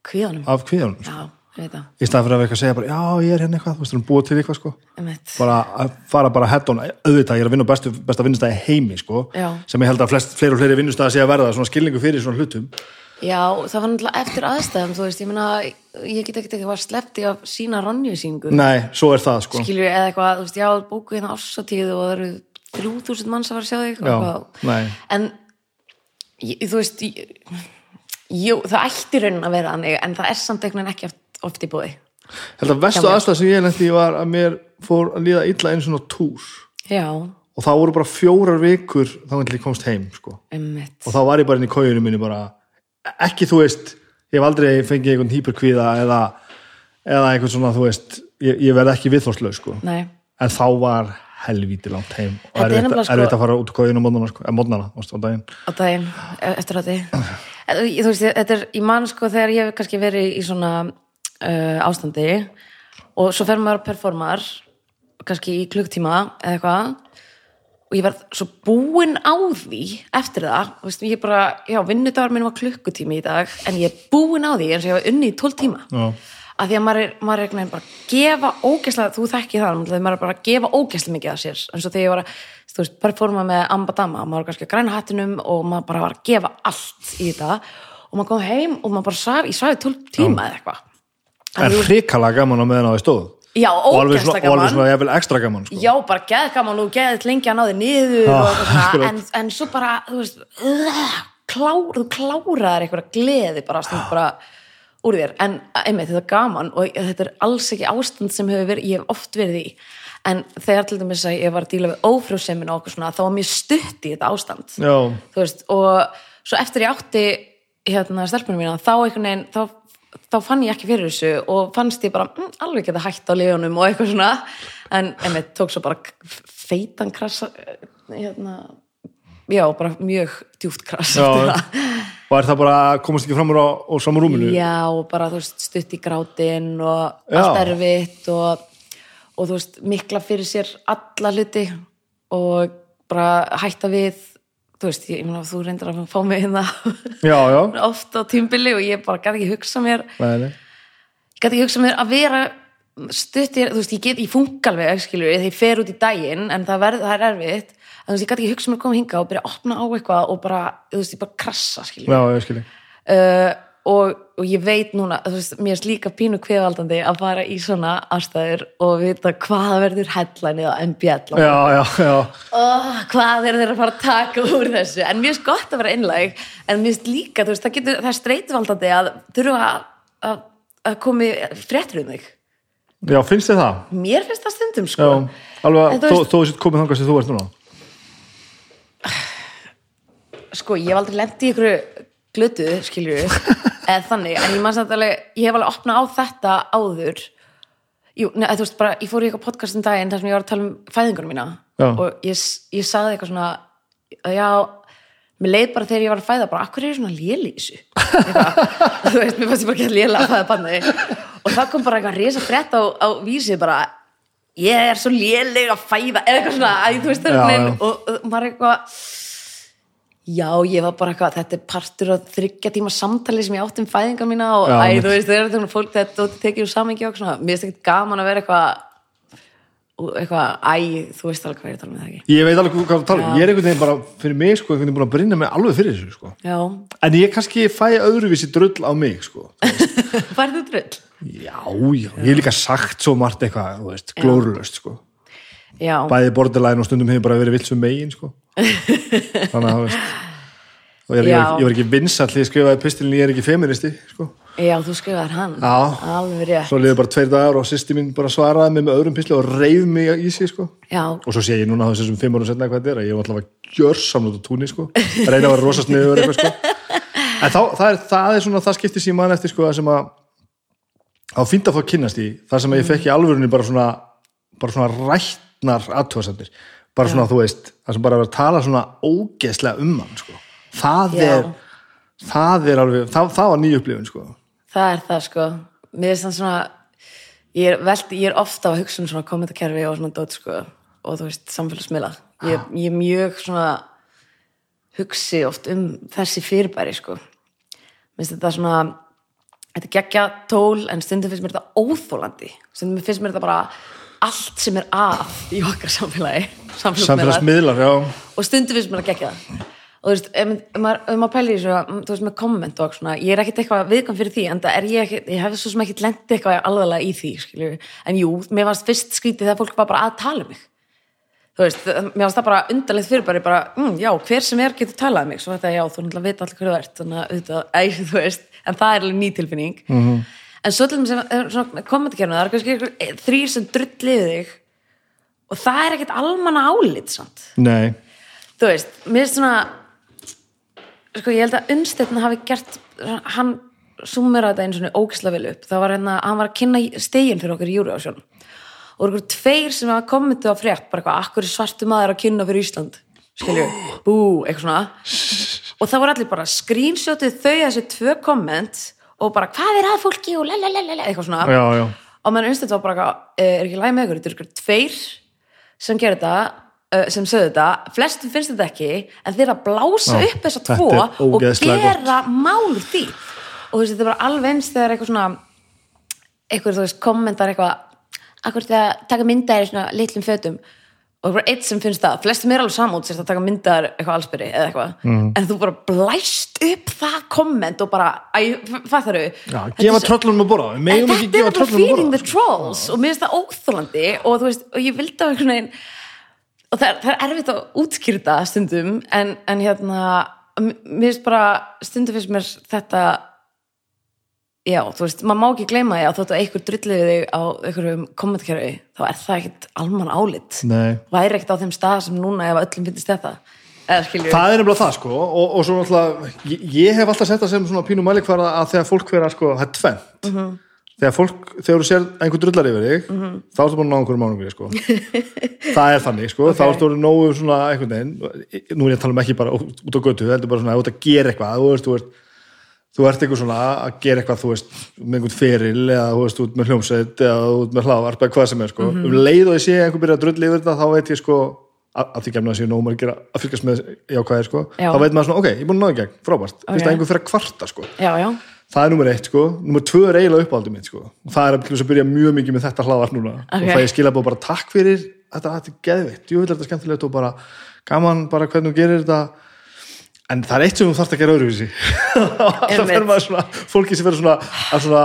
kvíðanum, af kvíðanum sko. Í staðan fyrir að vera eitthvað að segja bara, já ég er hérna eitthvað þú veist, þú erum búið til eitthvað sko. Bara að fara bara head on. Auðvitað, ég er að vinna bestu, besta vinnustæði heimi sko, sem ég held að flest, fleiri og fleiri vinnustæði sé að verða, svona skilningu fyrir svona hlutum. Já, það var náttúrulega eftir aðstæðum, þú veist, ég meina, ég get ekkert eitthvað sleppti af sína rannjusýningu, nei, svo er það sko. Skilur eða eitthvað, þú veist, já, bóku hérna ársatíð og það eru 3000 manns að fara að sjá þig og Já, en ég, þú veist ég, jú, það ætti raunin að vera þannig en það er samt einhvern veginn ekki oft, oft í búi Þetta vestu aðstæð sem ég lendi í var að mér fór að líða illa einu svona túr. Já, og það voru bara fjórar vikur þá ég komst heim sko. og þá var ég bara inn í kójunum minni bara ekki þú veist, ég hef aldrei fengið einhvern hýperkvíða eða, eða einhvern svona þú veist, ég, ég verð ekki viðþórslaug sko. En þá var helvíti langt heim og er nefnilega, sko- að fara út úr kójunum mótnana, sko, á daginn. Á daginn, e- eftir þið þú veist, þetta er, ég man sko þegar ég hef kannski verið í svona uh, ástandi og svo fer maður að performar kannski í klukktíma eða eitthvað. Og ég verð svo búin á því eftir það, veist, ég bara já, vinnudagur minn var klukkutími í dag en ég er búin á því eins og ég var unni í 12 tíma. Já. að því að maður er, maður er bara að gefa ógæslega, þú þekki það maður er bara að gefa ógæslega mikið af sér. Eins og þegar ég var að, þú veist, performa með Ambadama, maður var kannski að græna hattinum og maður bara var að gefa allt í þetta. Og maður kom heim og maður bara saf, ég svaði 12 tíma eða eitthvað en hrikalega gaman á meðan á því stóð. Já, og alveg svona, ógæslega og alveg gaman. svona jafnvel ekstra gaman sko. Já, bara geð gaman og geðið lengi að ná þig niður Já, og svona, en, en svo bara, þú veist uh, klár, þú kláraðir eitthvað gleði bara, stund bara úr þér, en einmitt þetta er gaman og þetta er alls ekki ástand sem verið, ég hef oft verið í. En þegar til dæmis að ég var að díla við ófrjósemin og okkur svona, þá var mér stutt í þetta ástand. Já, þú veist, og svo eftir ég átti hérna stelpunum mína, þá einhvern veginn þá, þá fann ég ekki fyrir þessu og fannst ég bara, mm, alveg geta hægt á liðunum og eitthvað svona, en einmitt tók svo bara feitan krasa hérna já, bara mjög djúft það. og er það bara komast ekki fram úr á, á saman rúminu já, og bara veist, stutt í grátin og Já. allt erfitt og, og þú veist, mikla fyrir sér alla hluti og bara hætta við þú veist, ég, meina, þú reyndir að fá mig hérna já, já, oft á tímbili og ég bara gæti ekki hugsa mér gæti ekki hugsa mér að vera stuttir, þú veist, ég get, ég funka alveg skilur, þegar ég fer út í daginn en það, verð, það er erfitt, en þú veist, ég gæti ekki hugsa mér að koma hinga og byrja að opna á eitthvað og bara, þú veist, ég bara krassa, skilur já, ég skilji uh, og, og ég veit núna, þú veist, mér er líka pínu kveðaldandi að fara í svona ástæður og vita hvað verður headlineið á MBL já, já, já, oh, hvað er þeir að fara að taka úr þessu? En mér finnst gott að vera einlæg en mér finnst líka, þú veist, það, getur, það er streytuvaldandi að þurfa að, að, komi fréttur um þig. Já, finnst þið það? mér finnst það stundum Já, sko alveg En að þú veist- þú komið þangað sem þú ert núna. Sko, ég hef aldrei lent í ykkur glötu, skilju eða þannig, en ég mann samt alveg ég hef alveg opnað á þetta áður. Jú, neða, þú veist bara, ég fór í eitthvað podcast um daginn þar sem ég var að tala um fæðingunum mína. Já. og ég, ég sagði eitthvað svona að já, mér leið bara þegar ég var að fæða bara, akkur er ég svona léli í þessu þú veist, mér fannst ég bara ekki að léla að fæða banni og það kom bara eitthvað risa frétt á, á vísi bara, ég er svo léleg að fæða, eða eitthvað svona æ, þú veist, já, já. og, og maður er eitthvað Já, ég var bara eitthvað, þetta er partur af þryggja tíma samtali sem ég átti um fæðinga mína og Já, æ, þú veist, þegar þetta fólk þetta þú tekið úr samingi og svona, mér finnst ekkert gaman að vera eitthvað eitthvað, æ, þú veist alveg hvað ég er að tala með það ekki ég veit alveg hvað þú tala um, ég er einhvern veginn bara fyrir mig sko, einhvern veginn búin að brinna mig alveg fyrir þessu sko. Já, en ég kannski fæ öðruvísi drull á mig sko. færðu drull? já, já, ég hef líka sagt svo margt eitthvað, þú veist, glórulöst sko. Já, bæði borderline og stundum hefur bara verið vilt sem megin sko. þannig að ég, ég, ég var ekki vinsall því ég skrifaði pistilin ég er ekki feministi sko. já, þú skrifaðar hann Já. Alveg rétt svo liði bara tveir dagar og sýsti mín bara svaraði mig með öðrum pisli og reyð mig í sig sko. Já, og svo sé ég núna þessum fimm árum setna hvað þetta er að ég var alltaf að gjör samlut á túnni sko. reyna að vera rosa sniður eitthvað sko. en þá, það er, það er svona það skipti sem mann eftir sko, sem að á fínt að fá að kynnast í það sem að ég fekk í alvörunni bara svona bara svona rættnar aðtöðsendir bara svona þú veist, það sem bara er að tala svona ógeðslega um hann sko. það Já. er það er alveg, það, það var nýju upplifun sko. það er það sko. Mér finnst það svona ég er, veld, ég er ofta að hugsa um svona kommentakerfi og svona dót sko og þú veist, samfélagsmiðla. Ég, ég er mjög svona hugsi oft um þessi fyrirbæri sko. Mér finnst þetta svona þetta geggja tól en stundum finnst mér þetta óþólandi stundum finnst mér þetta bara allt sem er að í okkar samfélagi samfélagsmiðlar. Já. Og stundum finnst mér að gegja það. Og þú veist, ef maður, ef maður pælir í mm, þú veist, með komment og svona, ég er ekkit eitthvað viðkvæm fyrir því, en það er ég ekkit ég hef svo sem ekkit lendið eitthvað alveglega í því skilju. en jú, mér varst fyrst skrítið þegar fólk var bara að tala um mig. Þú veist, mér finnst það bara undarlegt fyrir bara, mm, já, hver sem er getur talað um mig. Svo þetta, já, þú náttúrulega veit allir hverju þú ert þannig að, þú veist, en það er alveg ný tilfinning. -hmm. En svo til þess að kommentarkerfinu, það er kannski eh, þrír sem drulliði þig og það er ekkert almanna álit samt. Nei, þú veist, mér finnst svona sko ég held að Unnsteinn hafi gert, hann sumera þetta einu svona ógisla vel upp. Það var hérna, hann var að kynna stegin fyrir okkur í Júriásjón og okkur tveir sem hafa kommentið á frétt, bara eitthvað akkur er svartu maður að kynna fyrir Ísland? Skilju, bú, eitthvað svona. Og það voru allir bara screenshotið þau þessi tvö komment og bara hvað er að fólki? og lalalala eitthvað svona. Já, já. Og meðan Unnsteinn var bara "Eh, er ekki læg með ykkur, þetta er ykkur tveir sem gerir þetta uh, sem sögðu þetta, flestum finnst þetta ekki en þeir að blása Já, upp þessa tvo er og gera mál því. Og þú veist, þetta var alveg eins þegar eitthvað svona eitthvað, þú veist, kommentar eitthvað akkur að taka myndar í svona litlum fötum og eitthvað eitt sem finnst það flestum er alveg samút sérst að taka myndar eitthvað allsbyrri eða eitthvað, Mm. en þú bara blæst upp það komment og bara, fattar þau Já, gefa tröllunum að borða, ekki þetta er bara feeding the trolls og mér finnst það óþólandi og þú veist, og ég vildi á einhvern veginn og það er, það er erfitt að útskýrta stundum en, en hérna mér finnst bara, stundum finnst mér þetta já, þú veist, maður má ekki gleyma því að þóttu að einhver drulliði þig á einhverjum kommentkjörfi, þá er það ekkit almann álit, Nei. væri ekkit á þeim stað sem núna ef öllum finnst þetta skilju, Það er nefnilega það sko og, og svo náttúrulega, ég, ég hef alltaf sett það sem svona pínu mælikvara að þegar fólk vera sko, það er tvent Mhm. þegar fólk, þegar þú sér einhver drullar yfir þig þá ertu búin að ná einhverjum mánungri sko. það er þannig, sko, þá ertu orðið nógu svona einhvern veginn, nú er ég að tala um ekki bara út, á götu, heldur bara svona þú ert eitthvað svona að gera eitthvað þú veist, með einhvern feril eða þú veist, út með hljómsveit eða út með hlávarp eða hvað sem er sko. um leið og ég sé einhver byrja að drulli yfir þetta þá veit ég sko, að, að því gefna að sé nóg maður að gera að fylgjast með jákvæðir sko. Já. þá veit maður svona, ok, ég er búin að náða í gegn, frábært okay. Ok. að einhver fyrir að kvarta sko. já, já það er nummer eitt, sko. nummer tvö er eiginlega uppáldið mitt sko. og það er að byrja mjög mikið með þetta hlaðvarp núna Ok. og það ég skilja bara takk fyrir þetta, þetta er geðvitt, jú vil þetta skemmtilegt og bara gaman bara hvernig þú gerir þetta en það er eitt sem þú þarft að gera öðruvísi Einmitt. fer maður svona fólki sem verður svona, að svona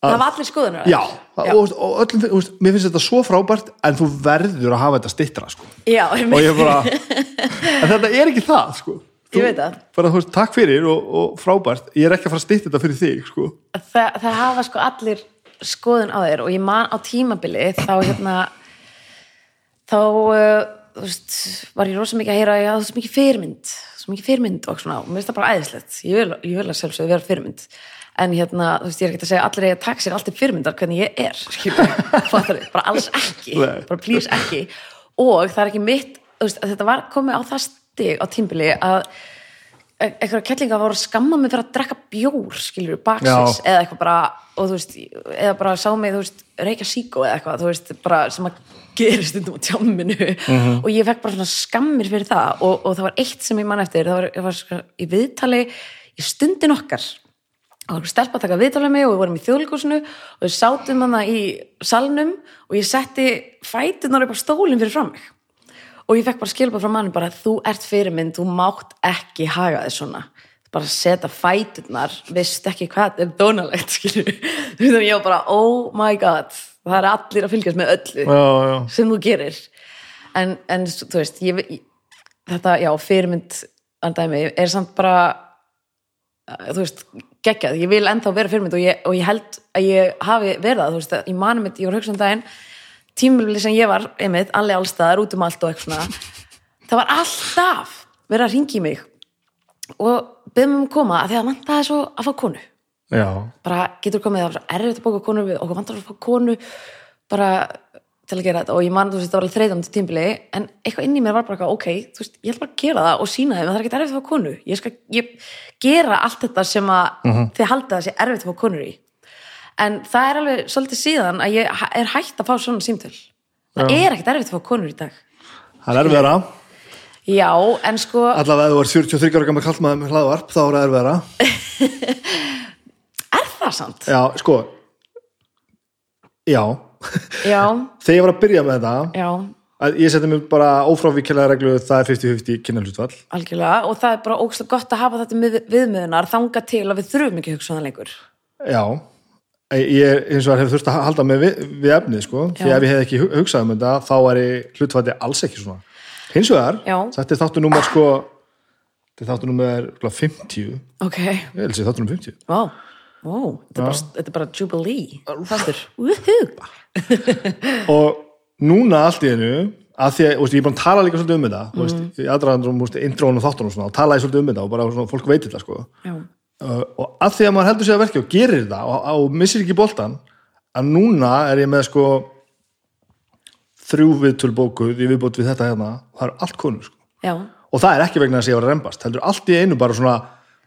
það var allir skoðunar já, Og, og öllum, og, mér finnst þetta svo frábært en þú verður að hafa þetta stittra sko. já, og ég bara en þetta er ekki það sko. Það. bara, þú takk fyrir og, og frábært ég er ekki að fara að stitta þetta fyrir þig sko. það, það hafa sko allir skoðun á þér og ég man á tímabili þá hérna þá uh, þú veist, var ég rosa mikið að heyra að það er svo mikið fyrirmynd svo mikið fyrirmynd og svona mér finnst það bara æðislegt. Ég vil, ég vil að sjálfsögðu vera fyrirmynd. En hérna, þú veist, ég er ekki að segja allir að taka sér alltaf fyrirmyndar hvernig ég er fattar bara alls ekki. Bara please ekki. Og það er ekki mitt, veist, þetta var komið á það stig á tímbili að einhverja kettlinga voru skamma mig fyrir að drekka bjór, skilur, baksis eða eitthvað bara, og þú veist eða bara sá mig, þú veist, reykja síkó eða eitthvað, þú veist, bara sem að gerist á tjáminu og ég fekk bara svona skammir fyrir það og, og það var eitt sem ég man eftir, það var, var sko, í viðtali í stundin okkar. Og það var stelpa að taka viðtalið mig og við vorum í þjóðlíkusinu og við sátum hana í salnum og ég setti fætunar upp á stólinn fyrir fram mig og ég fekk bara skilbað frá manni bara þú ert fyrirmynd, þú mátt ekki haga þess svona. Bara setja fæturnar, veist ekki hvað þetta er dónalegt, þú veist ég var bara, oh my god. Það er allir að fylgjast með öllu já, já. sem þú gerir. En, en þú veist ég, ég, þetta, já, fyrirmynd andæmi er samt bara uh, þú veist, geggjað. Ég vil ennþá vera fyrirmynd og ég, og ég held að ég hafi verið það, þú veist, ég manum mitt, ég var hugsa um daginn, tímulli sem ég var einmitt, allir allstaðar, út um allt og eitthvað svona það var alltaf verið að ringi mig og byrðum um að koma að því að vantaði svo að fá konu. Já. bara getur komið það var svo erfitt að bóka konu við okkur vantar að fá konu bara til að gera þetta. Og ég man þú veist það var alveg þreytandi tímbili en eitthvað inn í mér var bara ok þú veist, ég ætla bara að gera það og sína þeim að það er ekki erfitt að fá konu. Ég skal ég gera allt þetta sem að þið haldið að sé erfitt að fá konur í en það er alveg svolítið síðan að ég er hægt að fá svona símtöl. Það er ekkert erfitt að fá konur í dag. Það er erfiðara já, en sko allavega ef þú ert 43 ára gammal kallmaður með hlaðvarp þá er það erfiðara er það samt? já, sko. Já, já, þegar ég var að byrja með þetta já, ég seti mig bara ófrávíkjælega reglu það er 50-50 kynnahlutfall algjörlega og það er bara ógst gott að hafa þetta við, viðmiðunar þanga til að við þurfum ekki að hugsa um lengur. Já, ég eins og hef þurft að halda mig við, við efnið sko, því Já. ef ég hef ekki hu- hugsað um þetta þá er hlutfætti alls ekki svona. Hins vegar, Já. þetta er þáttu númer sko, þetta er þáttu númer 50, ok, ég held sér þáttu númer 50 wow, wow. Þetta, er bara, þetta er bara jubilee þáttur, woohoo. Og núna allt í einu að því að, þú veist, ég er bara að tala líka svolítið um þetta mm. veist, í aðdraðandrum, þú veist, intrónum og þáttunum og svona, og tala ég svolítið um þetta og bara svona, fólk veit þetta sko. já, og að því að maður heldur sig að verki og gerir þetta og, og missir ekki boltan að núna er ég með sko þrjú viðtöl bókuð í viðbót við þetta hérna, það eru allt konur sko. og það er ekki vegna þess að ég var að rembast heldur allt í einu bara svona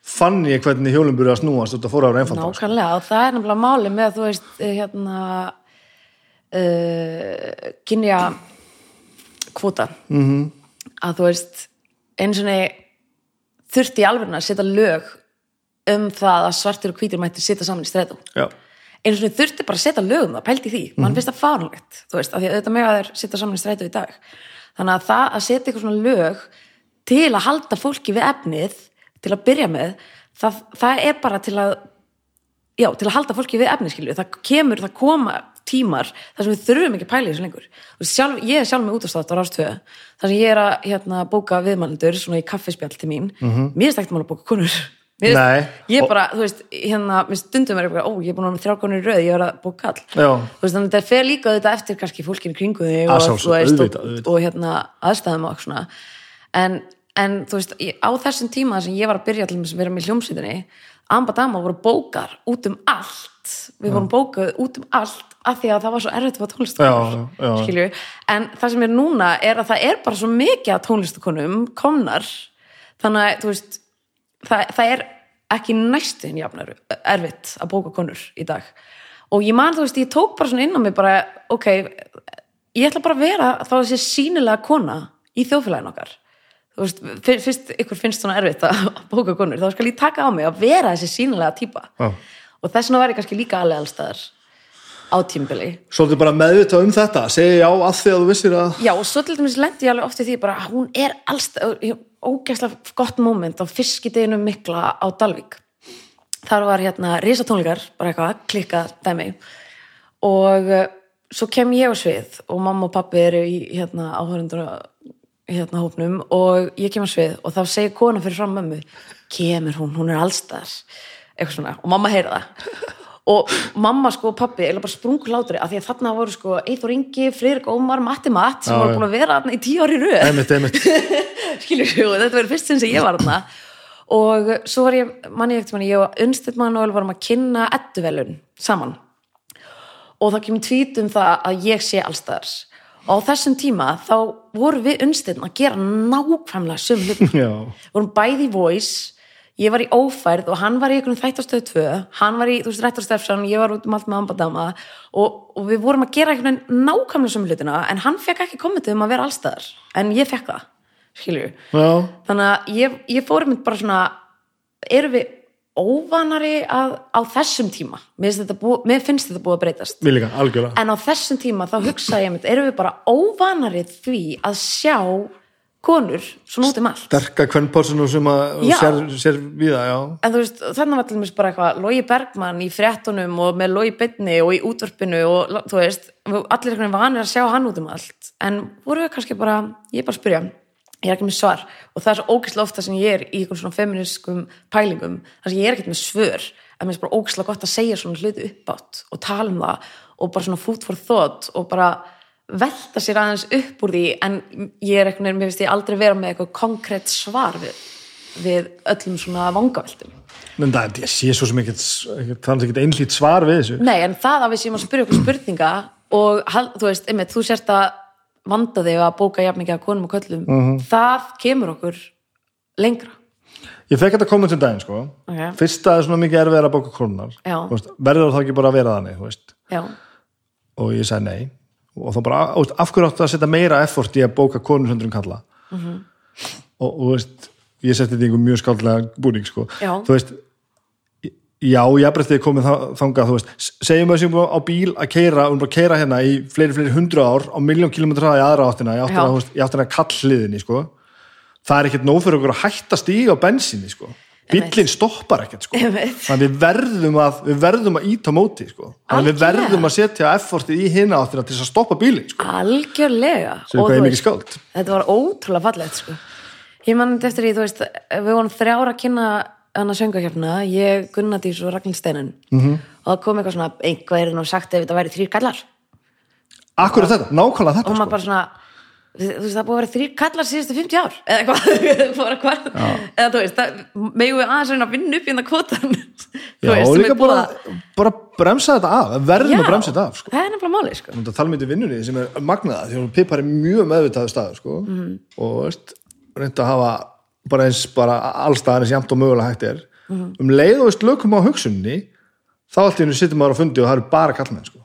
fann ég hvernig hjólum byrjuð að snúast þetta fór að vera einfalda sko. nákvæmlega og það er nefnilega máli með þú veist, hérna uh, kynja kvota Mhm. -hmm. að þú veist eins og þurfti í alvegna að setja lög um það að svartir og hvítir mætti setja saman í Já, eins og þurfti bara að setja lög um það, pældi því. Mhm. mann finnst það fárlegt, þú veist, af því að auðvitað með að þeir setja saman í strætó í dag. Þannig að það að setja eitthvað svona lög til að halda fólki við efnið til að byrja með það, það er bara til að já, til að halda fólki við efnið skilju það kemur, það koma tímar þar sem við þurfum ekki að pæla í þessu lengur. Sjálf, ég er sjálf með útastátt á rástöðu þar sem ég er að hérna, bóka viðmælendur svona í kaffispjall til mín. Mér er stækt mál að bóka konur Mér Nei. ég Og- bara, þú veist, hérna mér stundum er eitthvað, ó, ég er búin að vera með í röð ég er að bóka kall Já. þú veist, þannig að þetta fer líka auðvitað eftir kannski fólkinu kringu þig Að og, veist, og, auðvitað. og hérna aðstæðum og svona en, en þú veist, ég- á þessum tíma sem ég var að byrja til þess að vera með hljómsveitinni Amba Dama voru bókar út um allt við vorum bókað út um allt af því að það var svo erfitt að fá tónlistakonur Já, já. skilju, en það sem er núna er að það er bara svo mikið af tónlistakonum komnar, þannig að þú veist, það, það er ekki næstuðin jafnar erfitt að bóka konur í dag. Og ég man, þú veist, ég tók bara svona inn á mig bara, ok, ég ætla bara að vera þá þessi sínilega kona í þjóðfélagin okkar. Þú veist, fyr- fyrst ykkur finnst svona erfitt að bóka konur, þá skal ég taka á mig að vera þessi sínilega típa Já. og þess vegna var ég kannski líka alveg allstaðar á tímbili Svolítið bara meðvitað um þetta, segja já að því að þú vissir að Já, og svo til dæmis lendi ég alveg oft í því bara, hún er allstað, ógæslega gott moment á fiskideginu mikla á Dalvík. Þar var hérna risatónleikar, bara eitthvað, klikka dæmi. Og uh, svo kem ég á svið og mamma og pappi eru í hérna áhörundur hérna hópnum og ég kem á svið og þá segir kona fyrir fram mömmu kemur hún, hún er allstaðar eitthvað svona, og mamma heyra það og mamma sko og pappi eða bara sprungur látri af því að þarna voru sko Eithor Ingi, Friðrik Ómar, Matti Matt sem voru búin að vera í tíu ári einmitt, skilur og þetta verður fyrst sem ég var þarna. Og svo var ég, manni ég eftir manni ég og Unstedt Manuel vorum að kynna edduvelun saman. Og það kemur tvít um það að ég sé allstæðars og á þessum tíma þá vorum við Unstedt að gera nákvæmlega söm hlutum já. Vorum bæði í voice ég var í ófærð og hann var í einhvern þættastöðu 2 hann var í, þú veist, Rættar Stefsson ég var út um allt með ambadama og, og við vorum að gera einhvern veginn nákvæmlega sömu hlutina en hann fekk ekki kommentið um að vera allstæðar en ég fekk það, skilju Já, þannig að ég, ég fór mynd bara svona erum við óvanari að, á þessum tíma? Mér finnst, þetta búið, búið að breytast. Líka, en á þessum tíma þá hugsaði ég mynd erum við bara óvanari því að sjá konur svona út um allt. Sterka kvennpársinu sem að sér, sér við það, já. En þú veist, þannig var til dæmis bara eitthvað Logi Bergmann í fréttunum og með Logi Byrni og í útvarpinu og þú veist, allir einhvern veginn vanir að sjá hann út um allt. En voru við kannski bara, ég er bara að spyrja ég er ekki með svar. Og það er svo ógæslega ofta sem ég er í einhvern svona feminískum pælingum þar sem ég er ekkert með svör en mér er bara ógæslega gott að segja svona hluti uppátt og tala um það og bara svona food for thought og bara velta sér aðeins upp úr því en ég er veginn, mér finnst ég aldrei vera með eitthvað konkrétt svar við, við öllum svona vangaveltum. En það, ég sé svo sem ekkert, ekkert þannig ekkert einlít svar við þessu. Nei, en það að við séum að spyrja okkur spurninga og þú veist, einmitt, þú sérst að vanda þig að bóka jafn mikið að konum og köllum, Mhm. það kemur okkur lengra. Ég fekk þetta komment um daginn, sko. Ok. Fyrst að það er svona mikið erfið að bóka veist, Verður það ekki bara að vera þannig, Og ég sagði nei Og þá bara, veist, af hverju áttu að setja meira effort í að bóka um kalla Mhm. og, og þú veist Ég setti þetta í einhver mjög skáldlega búning, sko. Þú veist Já, jafnrættið er komið þa- þangað, þú veist, s- segjum við að séum á bíl að keira, um bara að keira hérna í fleiri, fleiri hundru ár á miljón kilometra í aðra áttina, í áttina, veist, í áttina kallliðinni, sko. Það er ekkert nóg fyrir okkur að hætta stíga á bensinni, sko. Bíllinn stoppar ekkert sko. Þannig við verðum að við verðum að íta móti sko. þannig við verðum að setja effortið í hina áttina til að stoppa bílinn sko. algjörlega Og veist, þetta var ótrúlega fallegt sko. ég mann eftir því, þú veist við vorum þrjára að kynna hana söngahjöfna ég, Gunnadís og Ragnhild Steinin Mhm. -hmm. og það kom eitthvað svona einhver er nú sagt ef þetta væri þrýr kallar akkur er þetta, nákvæmlega þetta og maður sko. bara svona það búið að vera þrýr kallar síðustu 50 ár eða hvað eða þú veist, það megum við aðeins að vinna upp í þetta kvotan Já, og líka bara, bara bremsa þetta af verðum að bremsa þetta af sko. það er nefnilega máli sko. Þú tala myndi vinnunni sem er magnaða því að Pipar er mjög meðvitaðu staður sko. Mhm. og veist, reynda að hafa bara eins bara allstaðar eins jæmt og mögulega hægt er Mhm. um leið og veist lögum á hugsunni þá allt í hennu sittum maður á fundi og það eru bara kallmenn sko.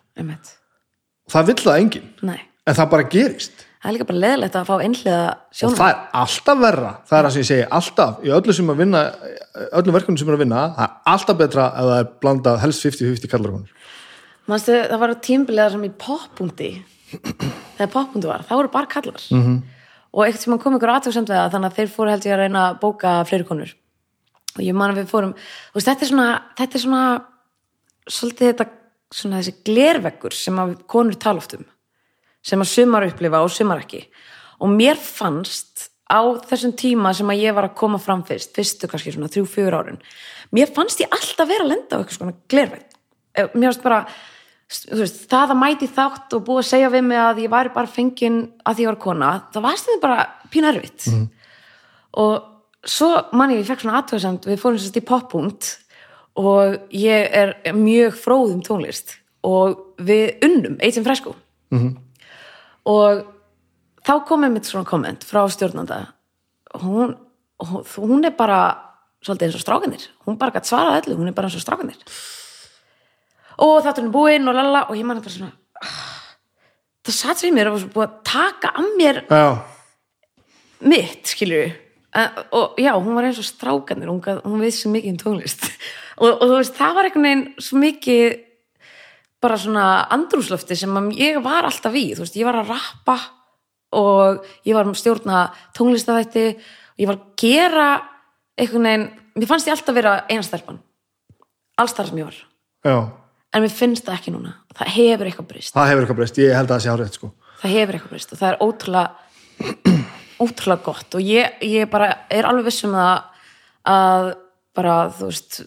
Það vill það enginn, Nei. en það bara gerist það er líka bara leðilegt að fá einhliða og sjónum það er alltaf verra það er það sem ég segi, alltaf, í öllu sem að vinna öllum verkunum sem er að vinna það er alltaf betra ef það er blandað helst 50-50 kallarkonur Manstu, það var tímbilega sem í poppunkti þegar poppunkti var, þá voru bara kallar -hmm. og eitt sem kom ykkur aðtöksamt við það þannig að þeir fóru held ég að reyna að bóka fleiri konur. Og ég man að við fórum veist, þetta er svona, þetta er svona svona þessi glerveggur sem að um sumar upplifa og sumar ekki. Og mér fannst á þessum tíma sem að ég var að koma fram fyrst fyrstu kannski svona þrjú, fjögur árun mér fannst ég alltaf vera að lenda á eitthvað svona glervegg Eh, mér fannst bara veist, það að mæti þátt og búið að segja við mig að ég væri bara fengin að því ég var kona, það var stundum bara pínu erfitt. Og svo manni ég fekk svona aðtöðsamt við fórum sérst í poppunkt og ég er mjög fróð um tónlist og við unnum eitt sem fresku og þá kom einmitt svona komment frá stjórnanda. Hún, hún, hún er bara svolítið eins og strákanir hún bara gætt svarað öllu, hún er bara eins og strákanir og þátturinn búinn og lala og ég manna bara svona ah, það satt sem í mér og svo búið að taka að mér já, mitt, skilur við og já, hún var eins og strákanir hún, hún vissi mikið um tónlist. Og, og þú veist, það var einhvern veginn svo mikið bara svona andrúslöfti sem að ég var alltaf í. Þú veist, ég var að rappa og ég var að stjórna tónlistafætti og ég var að gera einhvern veginn, mér fannst ég alltaf vera einastelpan alls þar sem ég var. Já. En mér finnst það ekki núna, það hefur eitthvað breyst. Það hefur eitthvað breyst, ég held að það sé hárið sko. það hefur eitthvað breyst og það er ótrúlega ótrúlega gott. Og ég, ég bara er alveg viss um það að bara þú veist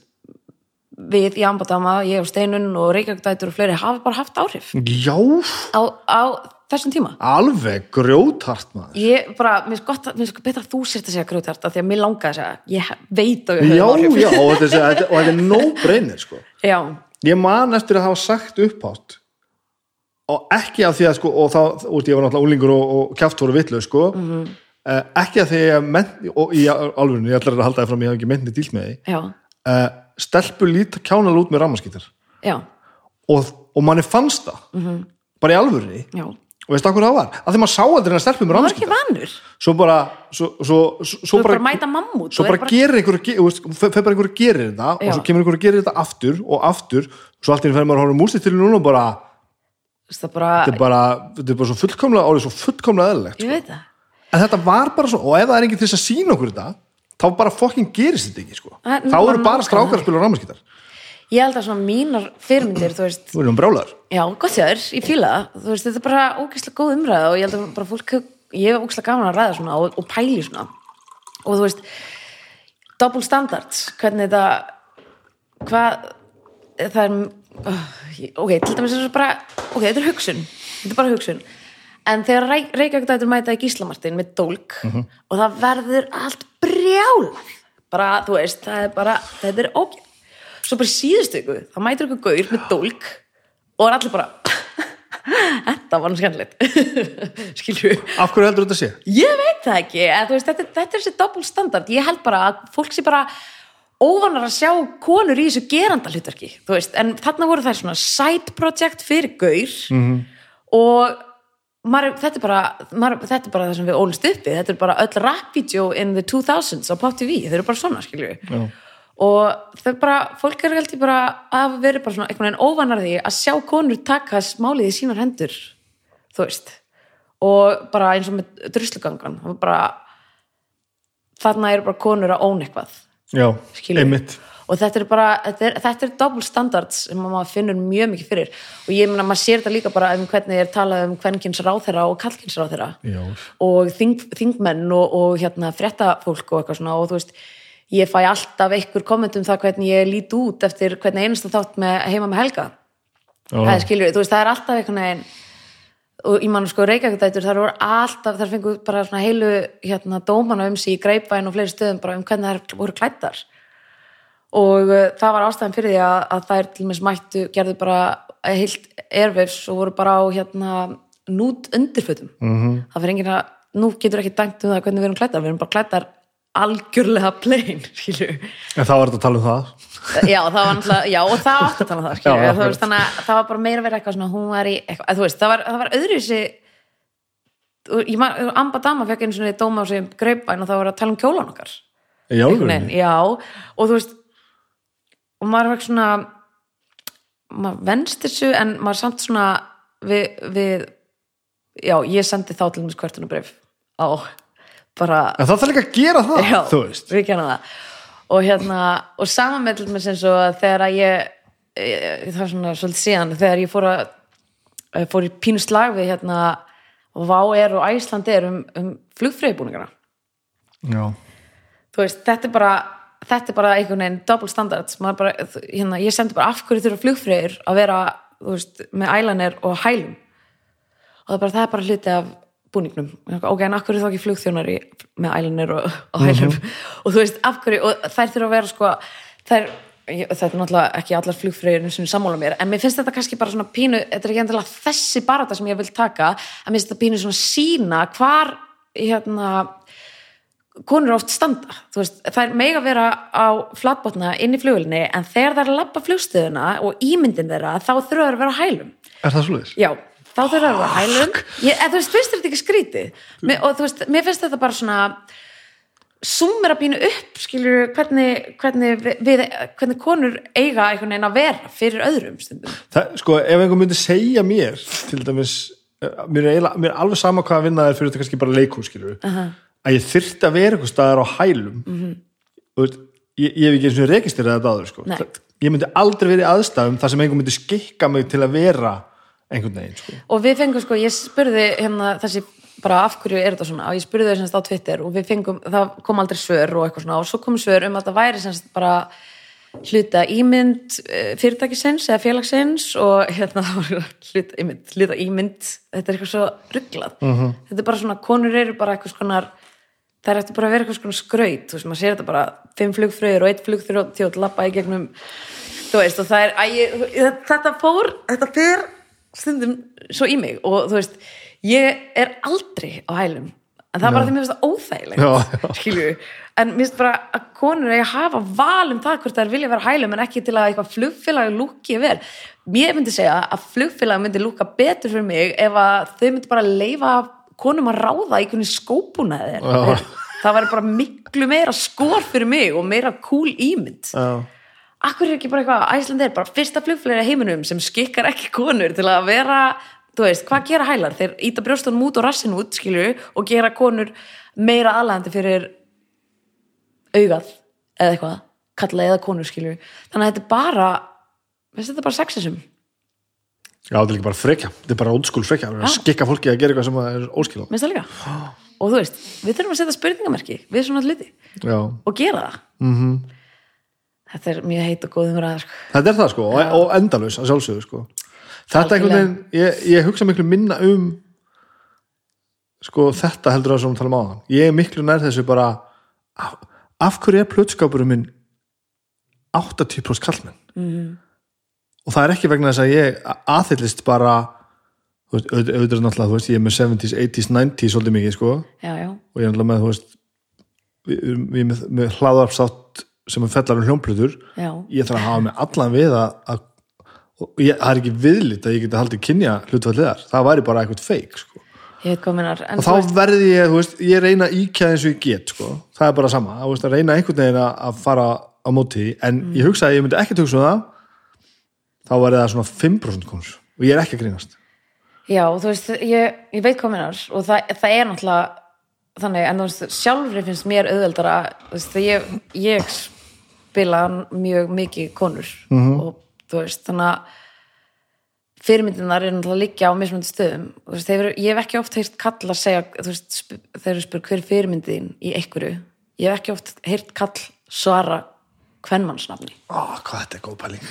við í Ambadama, ég og Steinun og Reykjavíkdætur og fleiri hafa bara haft áhrif. Já, á, á þessum tíma. Alveg grjóthart maður. Ég bara, mér finnst gott mér finnst betra að þú sért að segja grjótart því að mér langaði að segja, ég veit að við já, áhrif. já, og þetta, er- er no brainer sko. já, ég man eftir að hafa sagt upphátt og ekki af því að sko, og þá, út ég var náttúrulega úlingur og, og kjáft voru vitlu sko, Mhm. uh, ekki af því að ég ment, og í alvörinu, ég ætlar að halda það fram ég hef ekki mentni dýl með því stelpur líta kjánal út með rammaskýtar já, og, og manni fannst það. Bara í alvörinu já. Og veist okkur það var, að því maður sá aldrei að stelpur með það vanur. Svo bara svo, svo, svo, bara bara, mammút svo og er bara gerir einhver ge- þú veist, fer fer bara einhver að gerir þetta Já. og svo kemur einhver að gerir þetta aftur og aftur. Svo allt í einu fer maður að horfa músið til núna og bara það bara, þetta er bara, bara svo fullkomlega orðið svo fullkomlega veit það. En þetta var bara svo, og ef það er enginn til þess að sína okkur þetta þá bara fokkin gerist þetta ekki sko. Er þá eru bara strákar að spila rámaskýtar ég held að svona mínar fyrirmyndir þú veist, þú erum brjálæður já, gott sér, ég fíla það. Þú veist, þetta er bara ógeðslega góð umræða og ég held að bara fólk, ég hef ógeðslega gaman að ræða svona og, og pæli svona. Og þú veist, double standards hvernig þetta hvað, það er ok, til dæmis er það bara ok, þetta er hugsun, þetta er bara hugsun en þegar Reykjavík mæta í Gíslamartin með dólk og það verður allt brjálað. Bara, þú veist, það er bara þetta er ógeð svo bara síðustu ykkur, þá mætir ykkur gaur með dólk og er allir bara þetta var nú skemmtilegt. Skilju af hverju heldur þetta sé? ég veit það ekki, en, veist, þetta, þetta er þessi double standard, ég held bara að fólk sé bara óvanar að sjá konur í þessu geranda hlutverki þú veist, en þarna voru þær svona side project fyrir gaur -hmm. og maður, þetta, er bara, maður, þetta er bara það sem við ólust uppi þetta er bara öll rap video in the 2000s á Pop TV, þau eru bara svona skilju Já. og þau bara, fólk er held ég bara að vera bara svona einhvern veginn óvanar því að sjá konur taka smálið í sínar hendur þú veist. Og bara eins og með druslugangan það var bara þarna eru bara konur að ón eitthvað. Já, Skilur. einmitt og þetta er bara, þetta er, þetta er double standards sem maður finnur mjög mikið fyrir. Og ég meina, maður sér þetta líka bara um hvernig er talað um kvenkins ráþera og kallkins ráþera já, og þing, þingmenn og, og hérna fréttafólk og eitthvað svona. Og þú veist, ég fæ alltaf einhver komment um það hvernig ég lít út eftir hvernig einasta þátt með heima með Helga. Það er skilur, þú veist, það er alltaf einhvern veginn og ég man sko reykjagdætur þar voru alltaf, þar fengu bara svona heilu hérna dómana um sig í greipvæn og fleiri stöðum bara um hvernig þær voru klættar og uh, það var ástæðan fyrir því að, að þær til og með mættu gerðu bara heilt erfis og voru bara á hérna nút undirfötum. -hmm. það fyrir enginn að, nú getur ekki dæmt um það hvernig við erum klættar, við erum bara klættar algjörlega plain, en þá var þetta að tala um það. Já, það var náttúrulega, já, og það átti að tala um það, Já, akkurat. veist, þannig að það var bara meira verið eitthvað svona, hún var í eitthvað, að þú veist, það var, það var öðruvísi Amba Dama fekk einu svona dóma á sig greipæn og það var að tala um kjólan okkar. Já, já, og þú veist og maður er ekki svona maður venst þessu en maður er samt svona við, við já, ég sendi þá til mér skvörtunabrif á bara en það þarf líka að gera það, já, þú veist. við gerum það. Og hérna, og saman með til mér sem svo að þegar að ég, ég það er svona svolítið síðan, þegar ég fór að eh, fór í pínu slag við hérna Vá er og Æsland er um, um flugfreyðbúningana já, þú veist, þetta er bara þetta er bara einhvern veginn double standards. Bara, hérna, ég sendi bara af hverju þurfa flugfreyður að vera, veist, með ælanir og hælum? Og það er bara, það er bara hluti af búningnum. Ok, en af hverju þá ekki flugþjónari með ælanir og, og hælum? Og þú veist, af hverju, og þær þurfa að vera sko, þær, þetta er náttúrulega ekki allar flugfreyður sem sammála mér, en mér finnst þetta kannski bara svona pínu, þetta er ekki endilega þessi barata sem ég vil taka, en mér finnst þetta pínu svona sína hvar hérna konur oft standa. Veist, það er mega vera á flatbotna inn í flugulni en þegar það er að lappa flugstöðuna og ímyndin þeirra þá þurfa þeir að vera hælum. Er það svoleiðis? já, þá þurfa þeir að vera hælum. Ég, en, þú veist, finnst þetta ekki skrítið? Mér, og þú veist, mér finnst þetta bara svona súmera pínu upp skilur hvernig, hvernig, við, hvernig konur eiga einhvern veginn að vera fyrir öðrum stundum. Það, sko, ef einhver myndi segja mér til dæmis, eh, mér er, eiginlega- mér er alveg sama hvað að vinna þér fyrir þetta kannski bara leikús skilur uh -huh. Að ég þyrfti að vera eitthvað staðar á hælum. Mm veist, ég, ég hef ekki eins og registrið þetta áður sko. Ég myndi aldrei verið aðstæðum þar sem einhver myndi skikka mig til að vera einhvern veginn sko. og við fengum sko, ég spurði hérna þessi bara af hverju er þetta svona og ég spurði þau semst á Twitter og við fengum, það kom aldrei svör og eitthvað svona og svo kom svör um að það væri semst bara hluta ímynd eh, fyrirtækisins eða félagsins og hérna það var hluta ímynd, hluta ímynd. Þetta er eitthvað svo rugglað þetta er bara svona, konur eru bara eitthvað skonar það er eftir bara að vera eitthvað skraut þú veist, maður sér þetta bara, fimm flugfröður og eitt flugþjóð lappa í gegnum þú veist, og það er, að ég, þetta fór þetta fer stundum svo í mig og þú veist, ég er aldrei á hælum. En það er bara því mér finnst það óþægilegt skilju, en mér finnst bara að konur að hafa val um það hvort er vilja vera hælum en ekki til að eitthvað flugfélag lúki vel, mér myndi segja að flugfélag myndi lúka betur fyrir mig ef að þau myndi bara leifa konum að ráða í hvernig skópuna þeir Já. það væri bara miklu meira skor fyrir mig og meira cool ímynd Já. Akkur er ekki bara eitthvað, Æsland er bara fyrsta flugfélag í heiminum sem skikkar ekki konur til að vera, þú veist, hvað gera hælar? Þeir íta brjóstunum út og rassin út, skilju, og gera konur meira aðlæðandi fyrir augað eða eitthvað, kalla eða konur, skilju. Þannig að þetta er bara, þetta er bara sexism. Já, þetta er líka bara frekja, þetta er bara school frekja að skikka fólki að gera eitthvað sem er óskilað Minnst það líka? Og þú veist, við þurfum að setja spurningamerki við svona hluti Já, og gera það. Mm -hmm. Þetta er mjög heit og góðum ræða, sko. þetta er það sko og, og endalaus að sjálfsögðu sko Þetta einhvern veginn, ég, ég hugsa miklu minna um sko þetta heldur það sem við talum á þann ég er miklu nær þessu bara af, af hverju er plötskapurum minn 80% kallmenn mm. Og það er ekki vegna þess að ég aðhyllist bara veist, auðvitað náttúrulega, þú veist, ég er með 70s, 80s, 90s svolítið mikið, sko, Já, já, og ég er náttúrulega með, þú veist við erum með, með hlaðarpsátt sem er fellar um hljómplötur. Já. ég þarf að hafa mig allan við að, að og ég, það er ekki viðlit að ég geti haldið kynja hlutfallið þar, það væri bara eitthvað feik sko. Minnar. og þá verði ég, þú veist, ég reyna að íkja eins og ég get, sko, það er bara sama. Þú veist, að reyna einhvern veginn að að fara á móti. En ég hugsa að ég myndi ekkert hugsa um það þá væri það svona 5% konus og ég er ekki að grínast. Já, þú veist, ég, ég veit hvað minnar og það, það er náttúrulega þannig, en þú veist, sjálfri finnst mér auðveldara, þú veist, ég, ég spila mjög mikið konur. Mhm. og þú veist, þannig að fyrirmyndinar er náttúrulega liggja á mismunandi stöðum. Þú veist, þeir, ég hef ekki oft heyrt kall að segja þú veist, þeir eru spyr hver er fyrirmyndin í einhverju, ég hef ekki oft heyrt kall svara kvenmannsnafni Ó, hvað þetta er góð pæling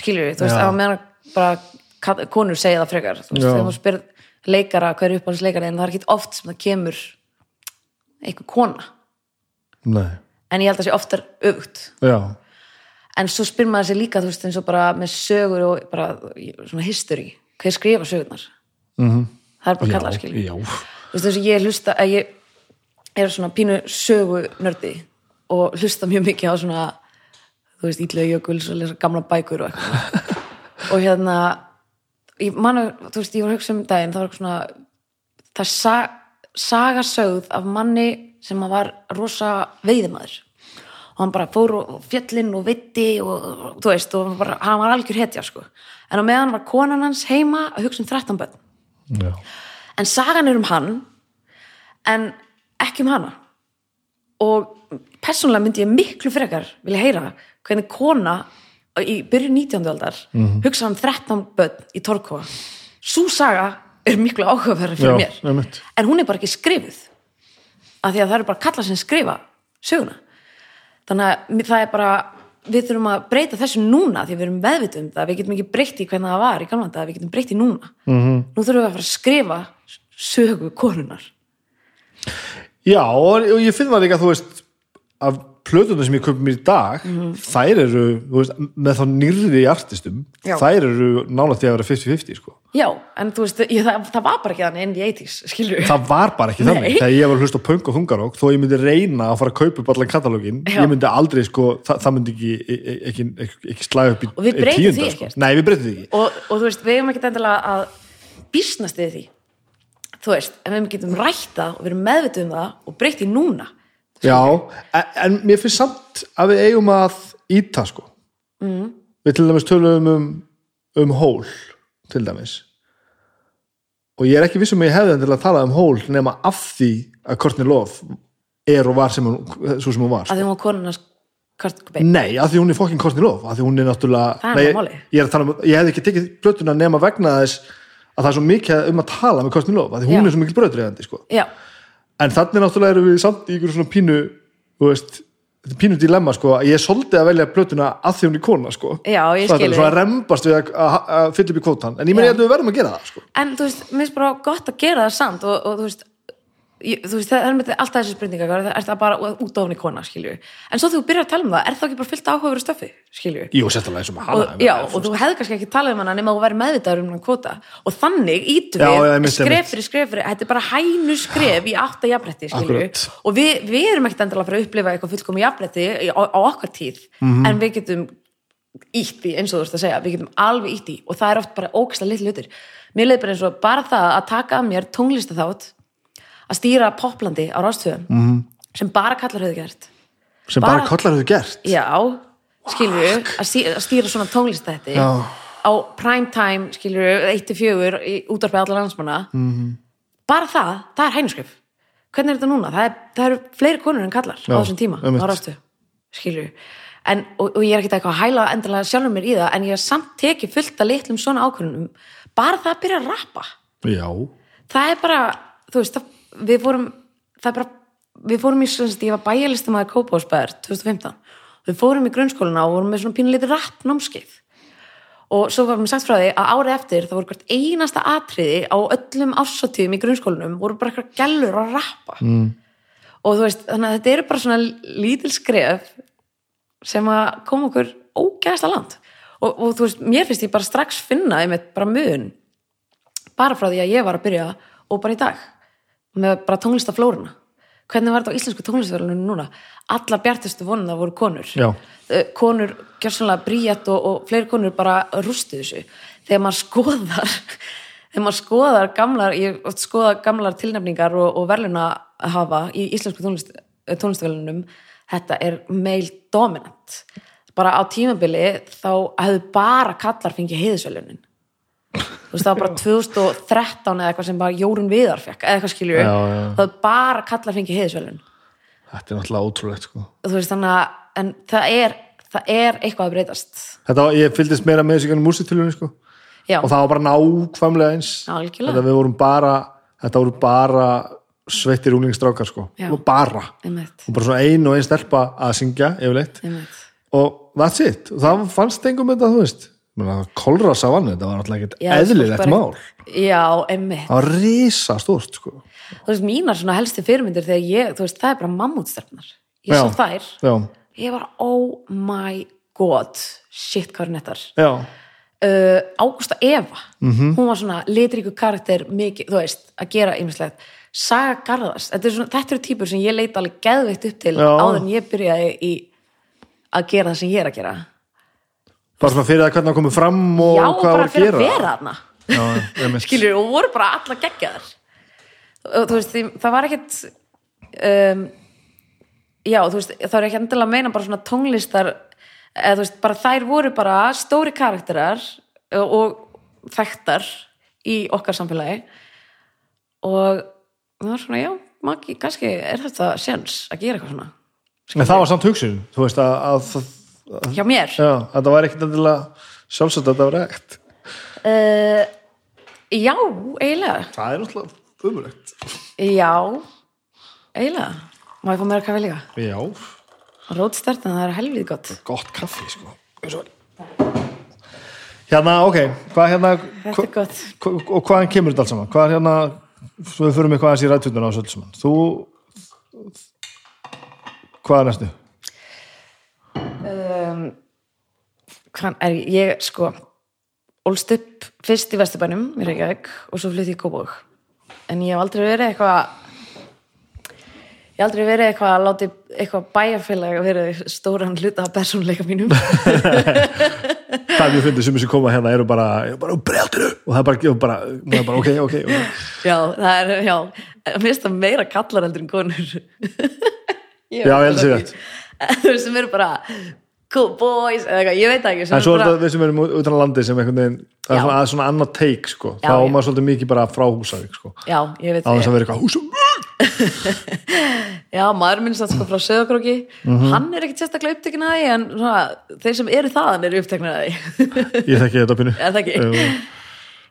skilur þú veist, að meðan bara konur segja það frekar þú veist, þegar þú spyr leikara hver er uppáhalds leikari en það er ekki oft sem það kemur einhver kona. Nei, en ég held að sé oftar já, en svo spyr maður sér líka þú veist eins og bara með sögur og bara svona history, hver skrifa sögurnar? -hmm. það er bara kallar já, skilur já. þú veist þess að ég hlusta að ég er svona pínu sögu nördi og hlusta mjög mikið á svona þú veist Ítlega Jökuls og lesa gamla bækur og eitthvað og hérna ég manu, þú veist, ég var að hugsa um daginn það var eitthvað svona það sa, saga sögð af manni sem var rosa veiðimaður og hann bara fór og fjallinn og veitti og, þú veist, og bara, hann var algjör hetja sko. en á meðan var konan hans heima að hugsa um 13 börn já. en sagan er um hann en ekki um hana og persónulega myndi ég miklu frekar vilja heyra hvernig kona í byrju 19. aldar Mhm. hugsa um 13 börn í Torkóa svo saga er miklu áhugaverð fyrir Já, mér einmitt. en hún er bara ekki skrifuð af því að það eru bara kalla sem skrifa söguna þannig að það er bara við þurfum að breyta þessu núna því við erum meðvituð um það, við getum ekki breytt í hvernig það var í gamla dag, við getum breytt í núna -hmm. nú þurfum við að fara að skrifa sögu konunar Já, og, ég finn það líka, þú veist, af plötunum sem ég köpum mér í dag, þær eru, þú veist, með þá nýrði artistum, Já. þær eru nálægt því að vera 50-50, sko. já, en þú veist, ég, það, það var bara ekki þannig inn í 80s, skilur Það var bara ekki þannig, Nei. þegar ég var að hlusta á punk og þungarók, þó ég myndi reyna að fara að kaupa upp allan katalógin, ég myndi aldrei, sko, það, það myndi ekki, ekki, ekki, ekki, ekki slaga upp í Og við í breytum því sko. Nei, við breytum því ekki. og, og þú veist, við hefum ekkert endilega að býsnast við því þú veist, en við getum rætt það og við erum meðvituð um það og breytt í núna Já, en, en mér finnst samt að við eigum að íta sko mm. við til dæmis tölum um um hól til dæmis og ég er ekki vissum að ég hefði til að tala um hól nema af því að Courtney Love er og var sem hún, svo sem hún var að sko. því hún var konunars Kurt Cobain Nei, af því hún er fokkin Courtney Love af því hún er náttúrulega Nei, ég, er að tala um, ég hefði ekki tekið plötuna nema vegna þess að það er svo mikið um að tala með Courtney Love af því hún Já. er svo mikil bröðdreifandi sko. já, en þannig náttúrulega erum við samt í ykkur svona pínu veist, þetta pínu dilemma sko, að ég svolítið að velja plötuna að því hún er kona sko. Já, ég er svona rembast við að, fylla upp í kvótan en ég meni Já. að við verðum að gera það sko. en þú veist, mér finnst bara gott að gera það samt og, og þú veist ég, þú veist, það er með alltaf þessi spurninga er það? Bara út ofan í kona, skilju en svo þú byrjar að tala um það, er það ekki bara fyllt áhugaveru stöfi, skilju Jú, sérstaklega eins og með hana já, og þú hefði kannski ekki talað um hana nema að þú væri meðvitaður um hann kvota og þannig ítum við skref fyrir skref fyrir, þetta er bara hænu skref í átta jafnrætti, skilju og við, við erum ekkert endilega að fara að upplifa eitthvað fullkomi jafnrætti á, á okkar tíð Mhm. en við getum ítt í, eins og þú veist að segja, við getum alveg ítt í. Og það er oft bara ógæslega litli hlutir. Mér leið bara eins og bara það að taka að mér tónlistaþátt að stýra poplandi á rástöðum -hmm. sem bara kallar höfðu gert. Sem bara, bara- kollar hefur gert? Já, skilur við að stýra, svona tónlistætti Já. á prime time, skilur við 1-4 í útvarpið allar landsmanna. -hmm. bara það, það er hænuskrif hvernig er þetta núna? Það, er, það eru fleiri konur en kallar Já, á þessum tíma á rástu, skilur við en, og, og ég er ekki eitthvað að hæla endilega sjálfur mér í það en ég hef samt tekið fullt að litlum svona ákvörðunum. Bara það að byrja að rappa. Já, það er bara, þú veist það, við fórum, það er bara við fórum í, sagt, ég var bæjarlistum að Kópásbæðar 2015, við fórum í grunnskóluna og vorum með svona pínulítið rapp námskeið. Og svo var mér sagt frá því að árið eftir það voru hvert einasta atriði á öllum ássatíðum í grunnskólanum voru bara eitthvað gælur að rappa. Mm. og þú veist, þannig að þetta eru bara svona lítil skref sem að koma okkur ógæðasta land og, og þú veist, mér finnst ég bara strax finna einmitt bara mun bara frá því að ég var að byrja og bara í dag með bara tónlistaflóruna. Hvernig var þetta á íslensku tónlistaflórunum núna? Allar bjartustu vonuna voru konur. Já. Eh, konur gjörsanlega bríjat og, og fleiri konur bara rústu þessu. Þegar maður skoðar þegar maður skoðar gamlar ég skoða gamlar tilnefningar og, og verðluna að hafa í íslensku tónlist, tónlistaflórunum þetta er meil dominant. Bara á tímabili þá hefðu bara kallar fengið heiðisvelunin veist það var bara 2013 eða eitthvað sem bara Jórun Viðar fekk eða eitthvað já. það var bara kallar fengið heiðisvelun þetta er náttúrulega ótrúlegt sko. veist að en það er, það er eitthvað að breytast. Þetta ég fylgdist meira með þessu gennum músitilunni sko. Já, og það var bara nákvæmlega eins. Þetta bara þetta voru bara sveittir úlingstrákar sko. Og bara, einmitt, og bara svona ein og ein stelpa að syngja yfirleitt. Einmitt. Og that's it, og það fannst engum þetta þú veist, kolra savannu þetta var náttúrulega ekkert eðlilegt bara- mál. já, einmitt. Það var risa stórt sko. Þú veist, mínar svona helsti fyrirmyndir þegar ég, þú veist, það er bara mammútstefnar ég Já. sá þær, já, ég var oh my god shit hvað er nettar já, uh, Ágústa Eva Mhm. hún var svona litríku karakter mikið, þú veist, að gera ymmislegt Saga Garðars, þetta, er svona, þetta eru típur sem ég leita alveg geðveitt upp til áður en ég byrjaði í að gera það sem ég er að gera bara svona fyrir það hvernig það komið fram og já, hvað bara var að fyrir gera. að vera þarna. Já, skilur, og voru bara alla geggjaðar. Og þú veist, því- það var ekkit um, já, þú veist, það er ekki endilega að meina bara svona tónlistar eða þú veist, bara þær voru bara stóri karakterar og, þekktar í okkar samfélagi. Og það var svona, já, maki, kannski er þetta sens að gera eitthvað svona. En það var samt hugsun þú veist að, að, að hjá mér? Já, það var ekkert endilega sjálfsagt að það var ekt uh, já, eiginlega. Það er náttúrulega umrætt já, eiginlega. Má ég fá mér að kafa líka? Já, Rótstert, en það er helvið gott. gott kaffi sko. Eins og vel. hérna, ok hvað hérna Þetta gott. hva, og hvaðan kemur þetta allt saman? Hvað er hérna, svo við fyrir mig hvaðan sé rættutuna á öllu saman þú hvað er næstu? Um, hvað er ég, sko, ólst upp fyrst í Vesturbænum, í Reykjavík, og svo flytti ég í Kópavog. En ég hef aldrei verið eitthvað, ég hef aldrei verið eitthvað að láti eitthvað bæjarfélag að vera stóran hluta af persónuleika mínum. það mjög fyndið sem þessi koma hérna eru bara, bara breyldinu og það er bara, bara, bara ok, ok, ok já, það er, já, mér finnst það meira kallar heldur en konur. Já, ég held að sé rétt. Þú veist, sem eru bara cool boys, eða eitthvað, ég veit það ekki. en svo er þetta við sem erum utan að landi sem einhvern veginn, það er svona, annað take sko, þá er maður svolítið mikið bara frá Húsavík sko, Já, ég veit á þess að vera eitthvað Húsavík Já, maður minnst að sko frá Söðakróki Mhm. hann er ekkit sérstaklega upptekinn að því en svona, þeir sem eru þaðan eru upptekinn að því. Ég þekki þetta pínu. Það.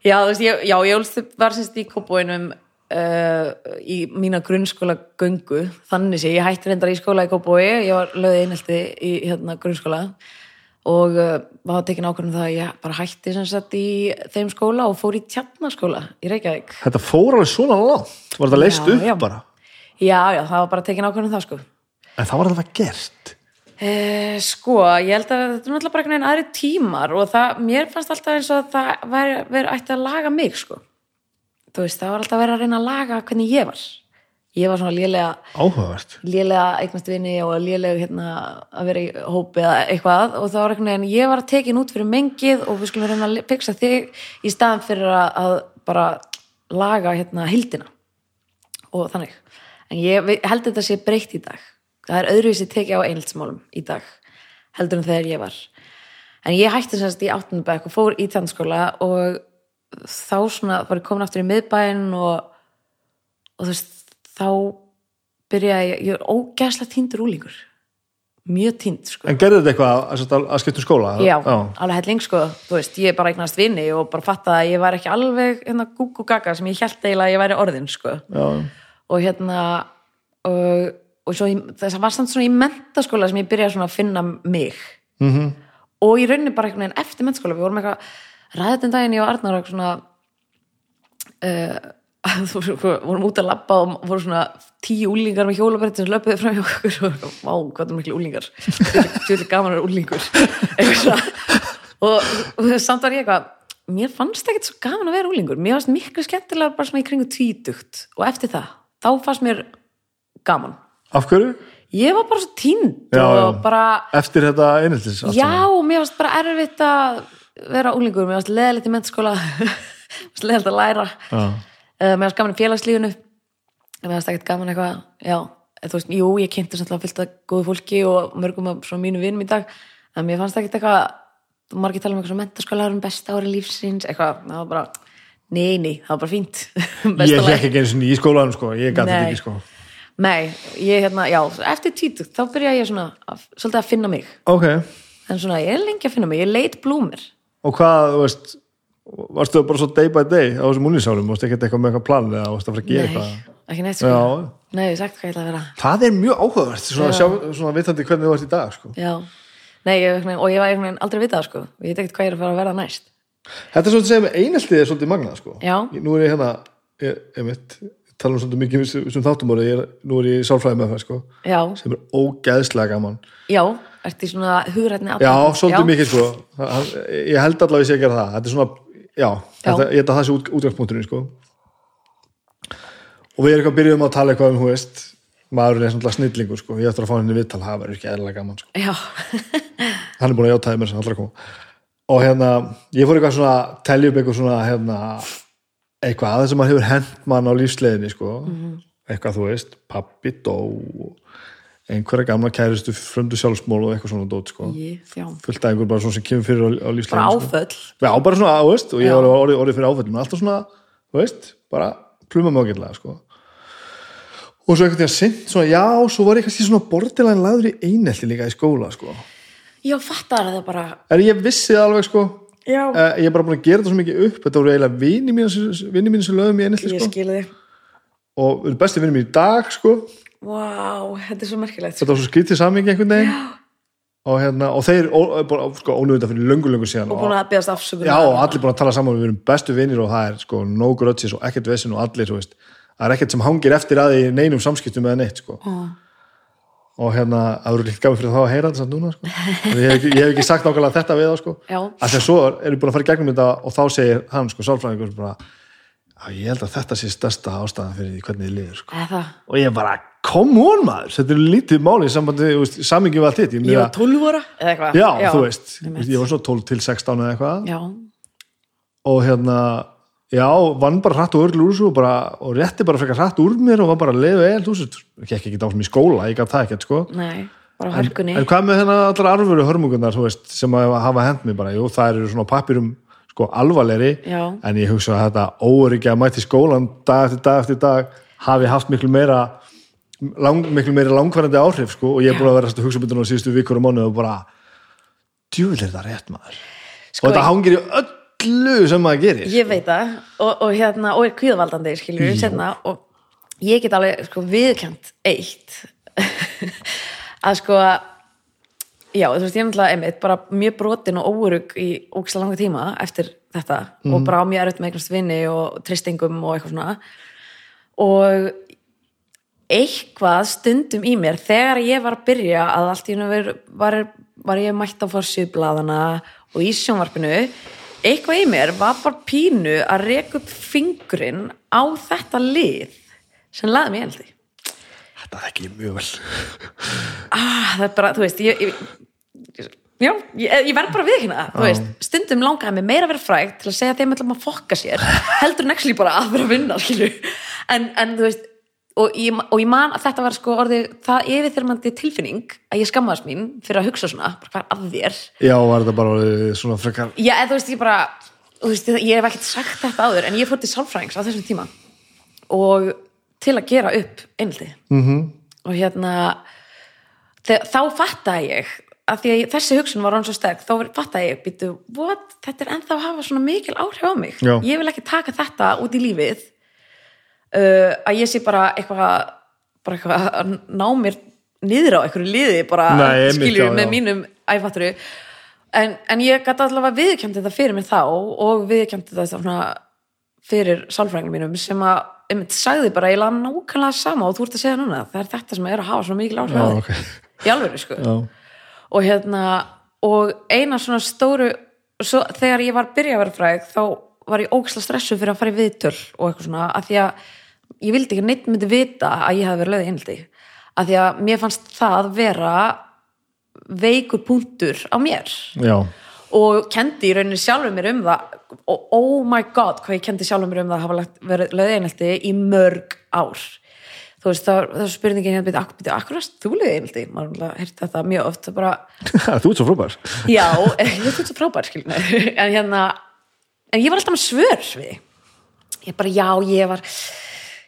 Já, þú veist, ég, já, ég var semst í Kópóinum uh, í mína grunnskóla göngu. Þannig sé, ég hætti reyndar í skóla í Kópói ég var lögði einhelti í hérna, grunnskóla og uh, var tekin ákvörðum það að ég bara hætti sem sagt í þeim skóla og fór í tjarnaskóla í Reykjavík. Þetta fór alveg svona langt. Var þetta leist Já, upp já. bara? Já, já, það var bara tekin ákvörðum það sko. En það var þetta gert? Eh, sko, ég held að þetta er náttúrulega bara einhvern veginn aðri tímar og það, mér fannst alltaf eins og að það væri, ætti að laga mig, sko. Þú veist, það var alltaf verið að reyna að laga hvernig ég var. Ég var svona lélega, áhugavert lélega eignast vini og lélega hérna að vera í hópi eða eitthvað og það var einhvern veginn, ég var að tekin út fyrir mengið og við skulum reyna að fixa þig í staðan fyrir að, að bara laga hérna hildina og þannig. En ég held að þetta sé breytt í dag. Það er öðruvísi tekið á einhaldsmálum í dag heldur en þegar ég var. En ég hætti semst í áttunubæk og fór í tannskóla og þá svona var ég komin aftur í miðbæinn og, og þú veist, þá byrjaði ég, ég er ógæslega týndur úlingur. Mjög týnd, sko. en gerði þetta eitthvað að, skipta um skóla Já, alveg helling sko, þú veist, ég bara eignast vini og bara fattaði að ég var ekki alveg hérna gúgú gaga sem ég held eiginlega að ég væri orðin sko já. og hérna og, og svo þess að var samt svona í mentaskóla sem ég byrjaði svona að finna mig Mm og í rauninni bara einhvern veginn eftir mentaskóla við vorum eitthvað ræðið den daginn ég og Arnar svona uh, þú vorum út að labba og voru svona tíu úlingar með hjólabrætt sem löpuði fram hjá okkur og vá, hvað er miklu úlingar tjóðlega gaman vera úlingur og, og samt var ég eitthvað mér fannst ekkert svo gaman að vera úlingur mér fannst miklu skemmtilega bara svona í kringu tvítugt. Og eftir það, þá fannst mér gaman. Af hverju? ég var bara svo tínd og bara eftir þetta allt já, mér fannst bara erfitt að vera úlingur, mér fannst leðilegt í mentaskóla mér fannst leðilegt að læra. Uh, mér fannst gaman í félagslífinu. Mér fannst ekkert gaman eitthvað já, eða þú veist, jú, ég kynnti fyllt að góðu fólki og mörgum af mínu vinum í dag en mér fannst ekkert eitthvað margir tala um eitthvað svona mentaskóla er besta ári lífsins, eitthvað, það var bara nei, nei, það var bara fínt. Ég hekk ekki eins og í skólanum sko. ég gæti þetta ekki sko. nei, ég hérna, já, eftir títugt þá byrjaði ég svona, svolítið að finna mig. Ok, en svona, ég er lengi að finna mig, ég leit blúmir Og hvað, þú veist, varstu bara svo day by day á þessum úlinsárum, varstu ekki eitthvað með eitthvað plan eða varstu að fara að gera Nei, eitthvað? ekki neitt sko Já, Nei, ég sagt hvað ég ætla að vera það er mjög áhugavert, svona, Já. sjá, svona vitandi hvernig þú ert í dag, sko. Já, nei, ég, og ég var einhvern veginn aldrei vitað sko Ég veit ekkert hvað ég er að fara að verða næst Þetta er svolítið að segja með eineltið er svolítið magnað, sko. Já. Ég- Nú er ég hérna, ég, ég mitt, tala um svolítið mikið um þessum þáttumóri, ég, er- nú er ég í sálfræði með það, sko, Já, sem er ógeðslega gaman. já, ertu í svona hugrætni Já, svolítið mikið, sko. Ég held allavega að ég sé að gera það. Þetta er svona, já, Þetta, ég held að það sé út, útgangspunkturinn, sko. Og við erum eitthvað byrjuðum að tala eitthvað um, hú veist, maðurinn er svona snillingur, sko. Ég ætti að fá henni viðtal, það verður ekki eðlilega gaman, sko. Já, hann er búin að játaði mér sem allra koma og hérna, ég fór eitthvað svona að telja upp eitthvað svona hérna, eitthvað aðeins sem maður hefur hent mann á lífsleiðinni sko, eitthvað þú veist pappi dó og einhverja gamla kæristu fröndu sjálfsmól og eitthvað svona dót sko, fullt af einhver bara svona sem kemur fyrir á, á Bara lífsleiðinni sko. áföll. Já, bara svona, veist, og ég var orðið, orðið fyrir áfællum alltaf svona, veist, bara pluma mjögirlega, sko. Og svo einhvern veginn sint, svona, já, svo var ég kannski svona bordilæn laður í einelti líka í skóla, sko. Já, fattar það bara. En ég vissi það alveg sko? Já, Eh, Ég er bara búin að gera þetta svo mikið upp Þetta voru eiginlega vini mínu sem lögum í einhelti ég sko. skilu þig. Og eru bestu vini mínu í dag sko. Vá, þetta er svo merkilegt Þetta var svo skrítið samingi einhvern veginn og, hérna, og þeir sko, ónöfnda fyrir löngu löngu síðan Og búin að beðast afsökunar Já, og allir búin að tala saman Við erum bestu vinir og það er sko, no grudges og ekkert vesinn og allir, Það er ekkert sem hangir eftir að því í neinum samskiptum eða neitt sko. og hérna, það voru líka gafið fyrir þá að heyra þetta samt núna sko. ég, hef ég hef ekki sagt nákvæmlega þetta við þá sko. Að svo er ég búin að fara í gegnum þetta og þá segir hann, sko, sálfræðingur ég held að þetta sé stærsta ástæðan fyrir hvernig þið liður sko. Og ég bara, come on maður. Þetta er lítið máli samingi við allt hitt. Ég ég var 12 ára Eða eitthvað. Já, þú veist, einmitt. ég var svo 12 til 16 eða eitthvað. Já, og hérna, já, vann bara hratt og örl úr þessu og, bara, og rétti bara frekar hratt úr mér og var bara að leiða vel, þú veist, ég gekk ekki dámsum í skóla, ég gaf það ekkert, sko. Nei, bara hörkunni. En hvað með þennan allar arfuru hörmungunar, veist, sem að hafa hent mig bara, jú, það eru svona pappirum sko alvarlegri, Já. en ég hugsa að þetta óöryggi að mæti skólan dag eftir dag eftir dag hafi haft miklu meira lang, miklu meira langvarandi áhrif, sko, og ég er búin að vera að hugsa byrjun á síðustu vikur og mánu og bara djúvill er það rétt maður? Sko, og þetta hangir í öllu sem maður gerir Ég veit það og, og hérna, og er kvíðvaldandi skilur við setna og ég get alveg sko viðkjönd eitt. Að sko já, þú veist, ég er náttúrulega einmitt bara mjög brotin og óurug í ógislega langa tíma eftir þetta og bara á mjög erfitt með einhvers vinni og tristingum og eitthvað svona. Og eitthvað stundum í mér þegar ég var að byrja að allt í hennu var, var, var ég mætt á forsýðblaðana og í sjónvarpinu eitthvað í mér var bara pínu að reka upp fingurinn á þetta lið sem laði mig eldi. Þetta þekki ég mjög vel. Ah, það er bara, þú veist ég, ég, já, ég, ég verð bara við hérna veist, stundum langaði mig meira að vera frægt til að segja þeim að fokka sér heldur actually bara að vera að vinna en, en þú veist og ég, og ég man að þetta var sko orðið það yfirþyrmandi tilfinning að ég skammaðast mín fyrir að hugsa svona, hvað er að þér Já, var þetta bara svona frekar já, eða þú veist, ég bara veist, ég hef ekkert sagt þetta áður en ég fór til sálfræðings á þessum tíma og til að gera upp einhaldi Mhm. -hmm. og hérna þegar, þá fattaði ég að því að þessi hugsun var hann svo sterk þá fattaði ég, býtu, what, þetta er ennþá að hafa svona mikil áhrif á mig Já. ég vil ekki taka þetta út í lífið uh, að ég sé bara eitthvað bara eitthvað að ná mér niður á einhverju liði bara Nei, skiljur já, með já. mínum æfatturu en, en ég gæti allavega viðkjöndi þetta fyrir mig þá og viðkjöndi þetta svona fyrir sálfræðingum mínum sem að einmitt sagði bara ég laði nákvæmlega sama og þú ert að segja núna. Það er þetta sem er að hafa svona mikil áhrif Já, á þig. ok. í alvöru sko. Já, og hérna og eina svona stóru svo, þegar ég var að byrja að vera fræg þá var ég ógislega stressu fyrir að fara í viðtöl og eitthvað svona, að því að ég vildi ekki neitt myndi vita að ég hafi verið lögð einhaldi að því að mér fannst það vera veikur punktur á mér. Já, og kendi í rauninni sjálfur mér um það og oh my god hvað ég kendi sjálfur mér um það að hafa verið lögð einhaldi í mörg ár. Þú veist það, er spurningin hérna byrja, ak, byrja, akkur varst þú lögð einhaldi maður heyrt þetta mjög oft bara þú ert svo frábær. Já, ég veit þetta frábær skilur en hérna en ég var alltaf með svör við ég bara, já, ég var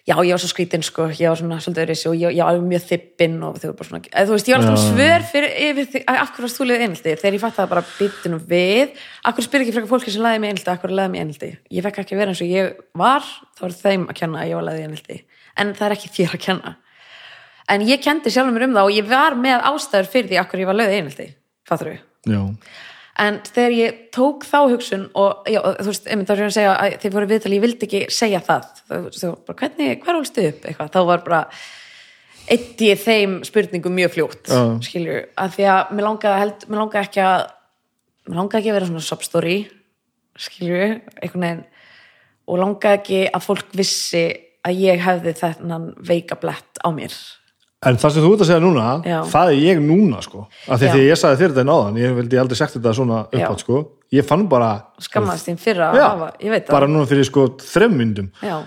já, ég var svo skrítin sko, ég var svona svolítið öðris og ég, ég var mjög þippin og þau var bara svona, eða, þú veist, ég var alltaf Já. svör fyrir yfir því, að akkur varst þú liðið einhaldi þegar ég fatt það bara byttunum við akkur spyr ekki frekar fólki sem laði mig einhaldi akkur laði mig einhaldi, ég fekk ekki að vera eins og ég var þá er þeim að kenna að ég var laðið einhaldi en það er ekki þér að kenna. En ég kendi sjálfum mér um það og ég var með ástæður fyrir því akkur ég var laðið einhaldi fattur við já, en þegar ég tók þá hugsun og já, þú veist, einmitt þá er ég að segja að þið fóru viðtal, ég vildi ekki segja það. Þú veist, hvernig, hver ólstu upp? Eitthvað, þá var bara eitt ég þeim spurningum mjög fljótt Já. skilju, að því að mér langaði held, mér langaði ekki að mér langaði ekki að vera svona substory skilju, einhvern veginn. Og langaði ekki að fólk vissi að ég hefði þennan veika blett á mér En það sem þú ert að segja núna, Já. það er ég núna sko. Af því Já. að ég sagði þér þetta náðan, ég vildi aldrei sagt þetta svona uppátt sko. Ég fann bara, skammast þín fyrir að já, hafa, ég veit það bara núna fyrir sko þrem myndum. já,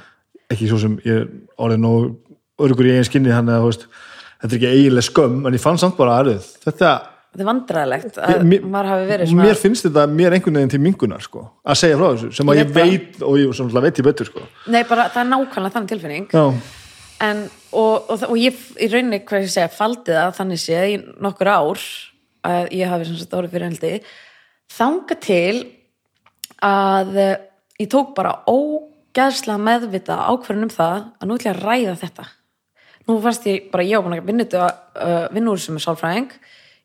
Ekki svo sem ég er orðið nóg örgur í eigin skinni hann eða, þú veist, þetta er ekki eiginlega skömm, en ég fann samt bara aðrið. Þetta, þetta er vandræðilegt að mér, maður hafi verið svona mér finnst þetta mér einhvern veginn til mingunar sko, að segja frá þessu, sem að Ég ég veit veit og ég svona veit ég betur sko. Nei, bara það er nákvæmlega þannig tilfinning Já, en, og, og, og ég í rauninni, hvað ég segja, faldi það þannig séð í nokkur ár að ég hafi sem sagt orðið fyrir heldi þanga til að eh, ég tók bara ógæðslega meðvita ákvörðun um það að nú ætla ég að ræða þetta. Nú fannst ég bara, ég var búin að vinna uh, vinna úr sem er sálfræðing.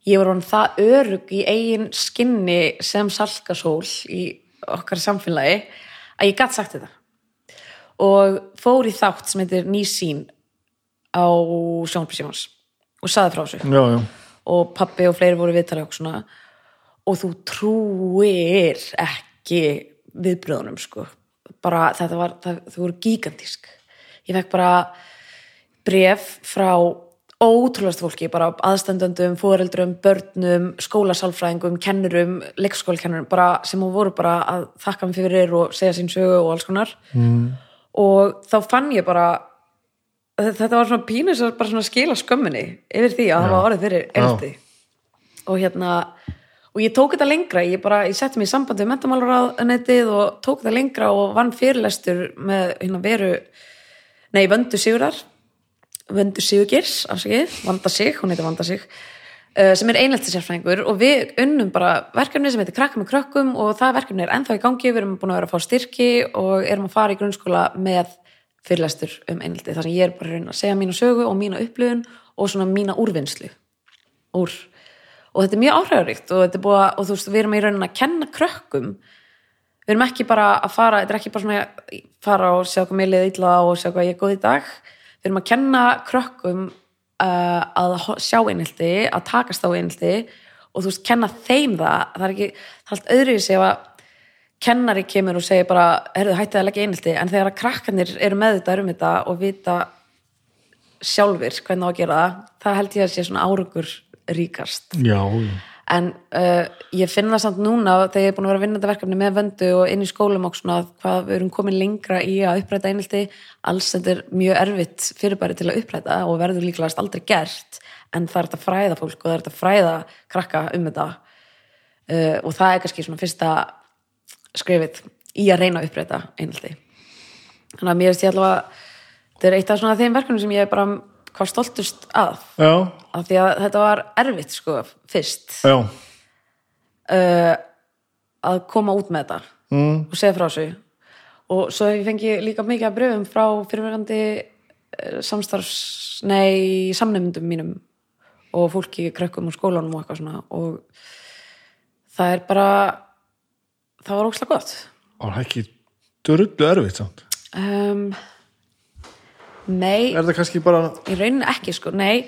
Ég var hann það örug í eigin skinni sem salkasól í okkar samfélagi að ég gatt sagt þetta og fór í þátt sem heitir Ný sín á sjónbrísjóns og saði frá þessu já, já. og pappi og fleiri voru viðtalið og svona og þú trúir ekki viðbröðunum sko bara þetta var, það, þau voru gigantísk ég fekk bara bref frá ótrúlega fólki, bara aðstandöndum, foreldrum, börnum, skólasálfræðingum, kennurum, leikskólakennurum, bara sem voru bara að þakka mig fyrir og segja sín sögu og alls konar. Mm. Og þá fann ég bara, þetta var svona pínus að bara svona skila skömminni yfir því að það var orðið fyrir eldi. Og hérna, og ég tók þetta lengra, ég bara, ég setti mig í sambandi við mentamálaráðanetið og tók þetta lengra og vann fyrirlestur með hérna veru, nei, vöndu sigurar Vöndu Sigurgirs, afsakið, Vanda Sig, hún heitir Vanda Sig, sem er einlætti sérfræðingur og við unnum bara verkefni sem heitir Krakka með krökkum og það verkefni er ennþá í gangi, við erum búin að vera að fá styrki og erum að fara í grunnskóla með fyrirlestur um einlætti, þar sem ég er bara reyna að segja mína sögu og mína upplifun og svona mína úrvinnslu úr. Og þetta er mjög áhrifaríkt og þetta er búið að, og þú veist, við erum í raunin að kenna krökkum. Við erum ekki bara að fara, þetta er ekki bara svona að fara og sjá hvað mér liði illa og sjá hvað ég er góð í dag. Við erum að kenna krökkum uh, að sjá einhelti að takast á einhelti og þú veist, kenna þeim það. Það er ekki, það er allt öðru ef að kennari kemur og segir bara herðu, hættið að leggja einhelti, en þegar að krakkanir eru með þetta um þetta og vita sjálfur hvernig á að gera það það held ég að sé svona árugur ríkast. Já, já. En uh, ég finn það samt núna þegar ég er búin að vera að vinna þetta verkefni með vöndu og inn í skólum og svona hvað við erum komin lengra í að uppræta einhelti alls þetta er mjög erfitt fyrirbæri til að uppræta og verður líklegast aldrei gert en það er þetta fræða fólk og það er þetta fræða krakka um þetta. Uh, og það er kannski svona fyrsta skrifið í að reyna að uppræta einhelti þannig að mér veist ég allavega þetta er eitt af svona þeim verkefnum sem ég er bara hvað stoltust að Já, af því að þetta var erfitt sko fyrst já. uh, að koma út með þetta Mm. og segja frá þessu og svo ég fengið líka mikið af brefum frá fyrirverandi uh, samstarfs, nei samnefndum mínum og fólki krökkum og skólanum og eitthvað svona og það er bara það var ókslega gott Og það er ekki dörullu erfitt samt. um, nei. Er það kannski bara, í rauninni ekki sko, nei.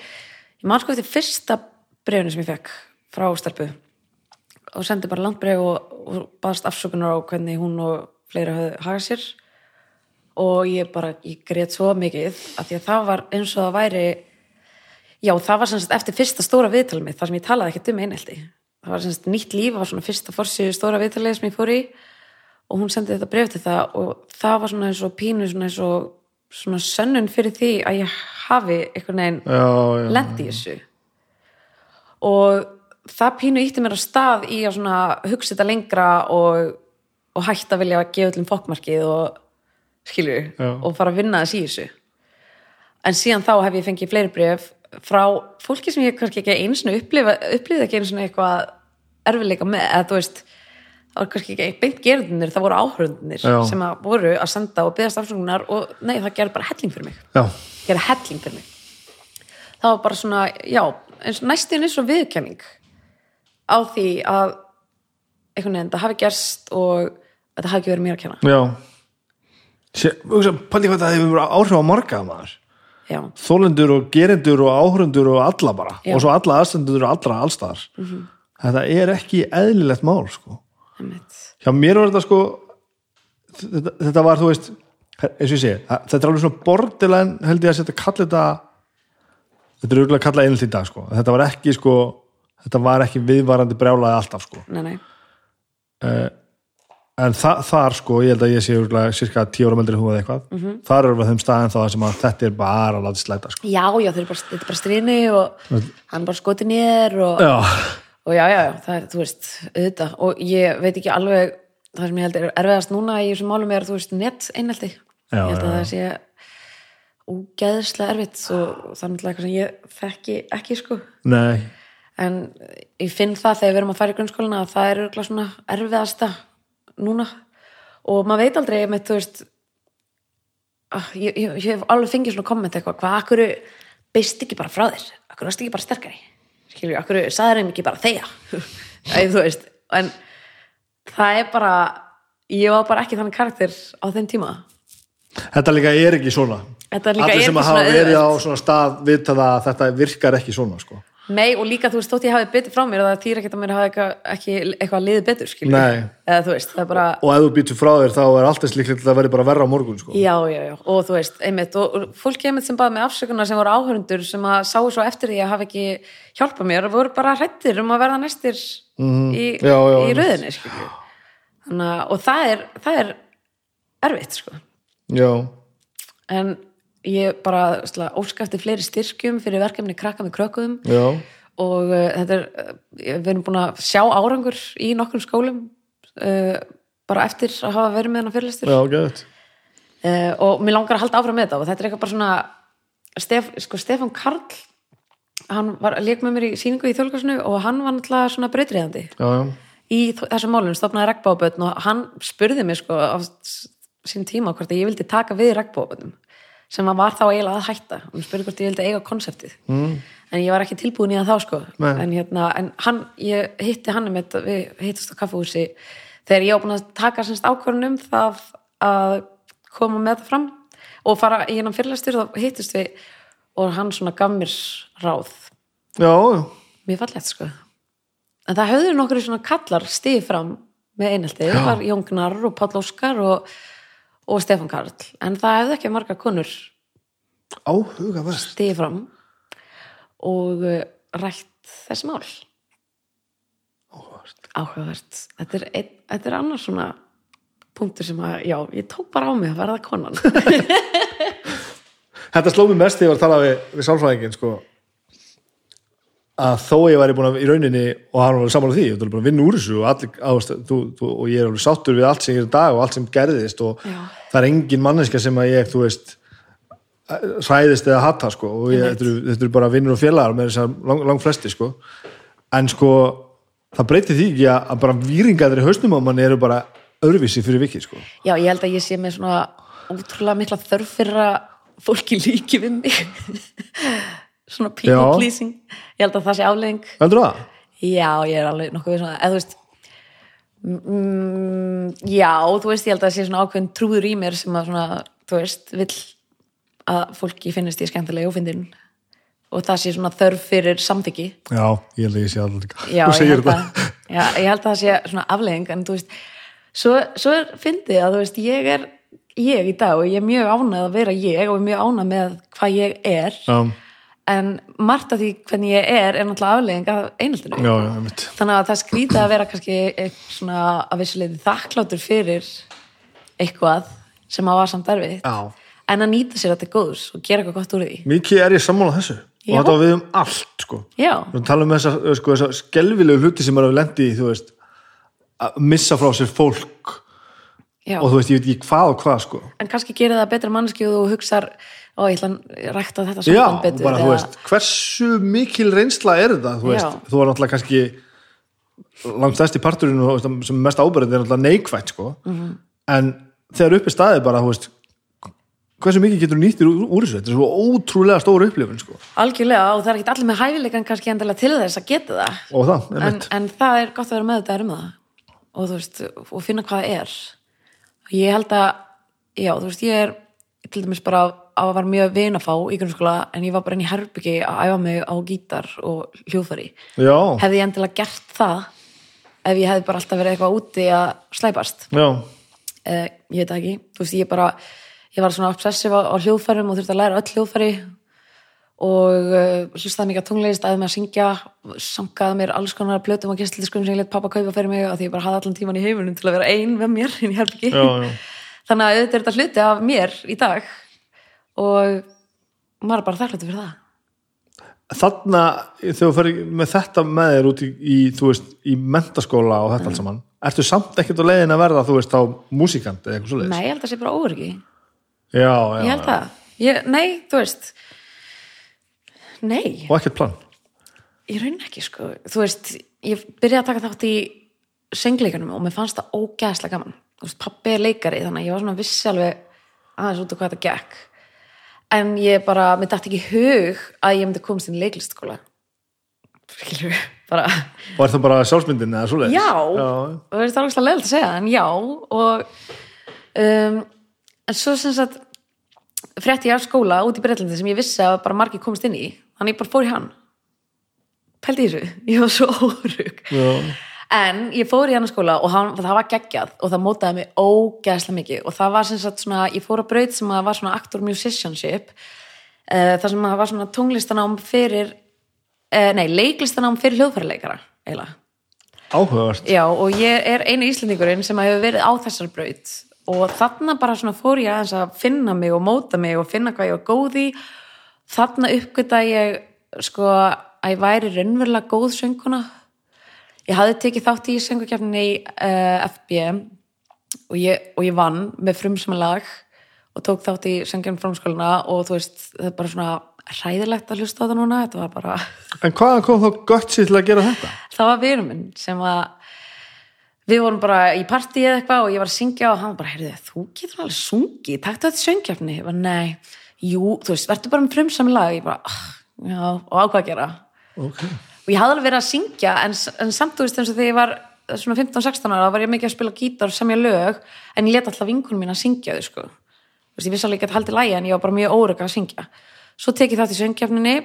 Ég man sko eftir fyrsta brefinu sem ég fekk frá stelpu og sendi bara langt bref og, og baðast afsökunar á hvernig hún og fleira höfðu hagað sér. Og ég bara, ég grét svo mikið af því að það var eins og það væri já, það var sem sagt eftir fyrsta stóra viðtalið mitt, þar sem ég talaði ekki um einhelti það var sem sagt nýtt líf, var svona fyrsta forsýðu stóra viðtalið sem ég fór í og hún sendi þetta bref til það og það var svona eins og pínu svona eins og svona sönnun fyrir því að ég hafi einhvern veginn lendi í þessu. Og það pínu ítti mér að stað í að svona hugsa þetta lengra og, og hætta að vilja gefa öllum fokkmarkið og skilju og fara að vinna þess í þessu. En síðan þá hef ég fengið fleiri bref frá fólki sem ég kannski ekki sinni upplifa, upplifa ekki einu sinni eitthvað erfiðleika með, eða þú veist það var kannski ekki beint gerðunir, það voru áhrundunir Já. sem að voru að senda og byggast afsökunar og nei, það gerði bara helling fyrir mig. Já, gerði helling fyrir mig. Það var bara svona, já eins, næstin eins og viðurkenning á því að einhvern veginn, það hafi gerst og þetta hafi ekki verið mér að kenna. Já. Pæli hvað það hefur áhrif á marga maður. Þólendur og gerendur og áhrundur og alla bara. Já. og svo alla aðstendur og allra allstaðar Mhm. þetta er ekki eðlilegt mál sko. Hjá mér var þetta sko þetta, þetta var þú veist eins og ég segi, þetta er alveg svona borderline held ég að setja kalla þetta þetta er auðvitað að kalla einhvern í dag sko. þetta var ekki sko þetta var ekki viðvarandi brjálaði alltaf sko. nei, nei, en þa þar sko, ég held að ég sé örugglega cirka tíu ára meldri húið eitthvað Mhm. þar er við þeim staðin þá sem að þetta er bara að láta slæta sko. já, já, eru bara, þetta er bara stríni og hann bara skotið nýr og, já, og já, já, já, það er, þú veist, auðvitað. Og ég veit ekki alveg það sem ég held er erfiðast núna í þessum málum er, þú veist, net einhelti Já, ég held að það sé úgeðslega erfitt. Og það er náttúrulega eitthvað sem ég þekki ekki, sko. Nei. En ég finn það þegar við erum að fara í grunnskólina að það er örugglega svona erfiðasta núna. Og maður veit aldrei með, þú veist ah, ég, ég, ég hef alveg fengið svona komment eitthvað, hvað, akkur beist ekki bara frá þér, akkur varst ekki bara sterkari skilju, akkur sagður þeim ekki bara þeia Æ, þú veist en það er bara ég var bara ekki þannig karakter á þeim tíma. Þetta líka er ekki svona. Allir sem hafa verið á svona stað vita það að þetta virkar ekki svona sko. Nei, og líka, þú veist, þótt ég hafi betið frá mér og það týra ekki að mér hafi eitthvað, ekki eitthvað liðið betur. Eða þú veist, það bara, og ef þú býtur frá þér þá er alltaf líklegt að verði bara verra á morgun sko. já, já, já, og þú veist, einmitt, og, og fólki einmitt sem baði með afsökunar sem voru áhörundur sem að sáu svo eftir því að hafa ekki hjálpað mér, voru bara hrættir um að verða næstir í, Já, já, í. Þannig að, og það er, það er erfitt, sko. Já, En ég bara, sla, óskafti fleiri styrkjum fyrir verkefni krakka með krökuðum já, og uh, þetta er, uh, við erum búin að sjá árangur í nokkrum skólum uh, bara eftir að hafa verið með hennar fyrirlistur uh, og mér langar að halda áfram með þetta. Og þetta er eitthvað bara svona Stef, sko, Stefán Karl hann var að leik með mér í síningu í þjóðlíkarsinu og hann var náttúrulega svona breytriðandi Já, já, í þessum málum, stofnaði regnbóðbötn og hann spurði mig sko á sín tíma hvort að ég vildi taka við regnbóðbötnum sem var þá eiginlega að hætta. Og hann spurði hvort ég vildi eiga konseptið mm. en ég var ekki tilbúin í það þá sko. En, hérna, en hann, ég hitti hann með, við hittast á kaffahúsi þegar ég búin að taka semst ákvörðunum það að koma með það fram og fara í hennan fyrirlæstur þá hittist við og hann svona gaf mér ráð. Já, já. mjög fallegt sko. En það höfðu nokkur svona kallar stíð fram með einhelti, það var Jón Gnar og Páll Óskar og, og Stefán Karl. En það hefðu ekki margar konur áhugavert stíð fram og uh, rætt þessi mál. Áhugavert. áhugavert. Þetta er, ein, þetta er annars svona punktur sem að, já, ég tók bara á mig að verða konan. Þetta sló mér mest þegar ég var að tala við, við sálfræðingin sko að þó ég væri búin að í rauninni og hann var saman á því, þú er búin að vinna úr þessu og, allir, ást, þú, þú, og ég er alveg sáttur við allt sem ég er í dag og allt sem gerðist og Já. það er engin manneska sem að ég, þú veist hræðist eða hatta sko og ég, þetta, eru, þetta eru bara vinnur og félagar með þess að lang, lang flesti sko. En sko það breytir því ekki að, bara víringaður í hausnum á manni eru bara öðruvísi fyrir vikið sko. Já, ég held að ég sé með svona ótrúlega mikla þörf fyrir að fólki líki við mig svona people pleasing. Ég held að það sé aflegging? Já, ég er alveg nokkuð við svona, eða þú veist mm, já, þú veist, ég held að það sé svona ákveðin trúður í mér sem að svona, þú veist, vill að fólki finnist ég skemmtilega og fyndin. Og það sé svona þörf fyrir samþyggi Já, ég held að ég sé alveg já, ég held, að, já, ég held að það sé svona aflegging en þú veist, svo, svo er fyndið að þú veist, ég er ég í dag og ég er mjög ánægð að vera ég og mjög ánægð með hvað ég er. Já, en margt af því hvernig ég er er náttúrulega aflegging af einhaldinu þannig að það skrýta að vera kannski svona að vissuleiti þakklátur fyrir eitthvað sem að var samt erfitt. Já. en að nýta sér að þetta er góðs og gera eitthvað gott úr því. Mikið er ég sammála þessu. Já. og þetta var við um allt sko. Við tala um þessa, sko, þessa skelvilegu hluti sem maður hefur lendi í, þú veist að missa frá sér fólk. Já. og þú veist, ég veit ekki hvað og hvað sko. En kannski gerir það betra mannski og þú hugsar ó, ég ætla að rækta þetta Já, samband betur bara, þú veist, hversu mikil reynsla er þetta, þú veist, Já. þú var náttúrulega kannski langt og þú veist, sem er mest ábyrðið er náttúrulega neikvætt, sko. Mhm. en þegar uppi staðið bara, þú veist hversu mikið getur nýttir úr, þessu? Þetta er svo ótrúlega stór upplifun, sko. Algjörlega og það er ekki allir með hæfileikan kannski endilega til þess að geta það. Og það, er en, en það er gott að vera með þetta um það. Og þú veist, og finna hvað það er. Ég held að já, þú veist, ég er til dæmis bara að var mjög vinafá í grunnskóla en ég var bara inn í herbyggi að æfa mig á gítar og hljóðfæri. Já, hefði ég endilega gert það ef ég hefði bara alltaf verið eitthvað úti að slæpast? Eh, ég veit ekki, þú veist, ég bara ég var svona obsessiv á, á hljóðfærum og þurfti að læra öll hljóðfæri og uh, hlustaði mikið að tungleist aðeins með að syngja, samkaði mér alls konar plötum og gestliskum sem ég let pappa kaupa fyrir mig og því ég bara hafði allan tíman í heiminum til að vera ein með mér inn í herbyggi. Þannig að auðvitað er þetta hluti af mér í dag. Og maður er bara þakkláttur fyrir það. Þarna, þegar þú fyrir með þetta með þér út í, í þú veist, í mentaskóla og þetta Mm. allt saman ertu samt ekkert á leiðin að verða, þú veist, á músikant eða eitthvað svoleiðis? Nei, ég held að það sé bara óöryggi. Já, já, ég held það, ég, nei, þú veist nei. Og ekkert plan? Ég raun ekki sko, þú veist ég byrjaði að taka þátt í söngleikunum og mér fannst það ógæðslega gaman veist, pappi er leikari þannig að ég var svona vissi alveg aðeins út af hvað þetta gekk. En ég bara, mér dætti ekki hug að ég myndi komast inn í leiklistskóla skilur bara og er það bara sjálfsmyndin eða svoleiðis? já, já. það er alveg leðilt að segja en já og um, en svo sem sagt frétti ég af skóla út í Breitlandi sem ég vissi að bara margir komist inn í. Þannig ég bara fór í hann. Pældi í þessu, ég var svo órug. Já. En ég fór í hann skóla og hann, það var geggjað og það mótaði mig ógeðslega mikið. Og það var sem sagt svona, ég fór að braut sem að var svona actor musicianship uh, þar sem að var svona tónlistanám fyrir uh, nei, leiklistanám fyrir hljóðfæraleikara eiginlega. Áhugavert. Já, og ég er einu íslendingurinn sem hefur verið á þessar braut. Og þarna bara svona fór ég aðeins að finna mig og móta mig og finna hvað ég var góð í. Þarna uppgöta ég sko að ég væri raunverulega góð sönguna ég hafði tekið þátt í söngukefninni í uh, FB og ég, og ég vann með frumsmalag og tók þátt í söngjarn frumskóluna og þú veist, það er bara svona hræðilegt að hlusta á það núna, þetta var bara en hvaðan kom þá gött sér til að gera þetta? það var vinur minn sem að við vorum bara í partí eða eitthvað og ég var að syngja og hann var bara, heyrðu, þú getur alveg sungið, taktu þetta söngjafni ég var, nei, jú, þú veist, verður bara með frumsami lag, ég bara, ah, já, og á hvað að gera. Ok, og ég hafði alveg verið að syngja en, en samt, þú veist, eins og þegar ég var svona 15-16 ára, þá var ég mikið að spila gítar og semja lög, en ég let alltaf vinkunum mín að syngja þau, sko. Þú veist, ég vissi alveg ekki að haldi lægi, en ég var bara mjög órygg að syngja. Svo tek ég þátt í söngjafninni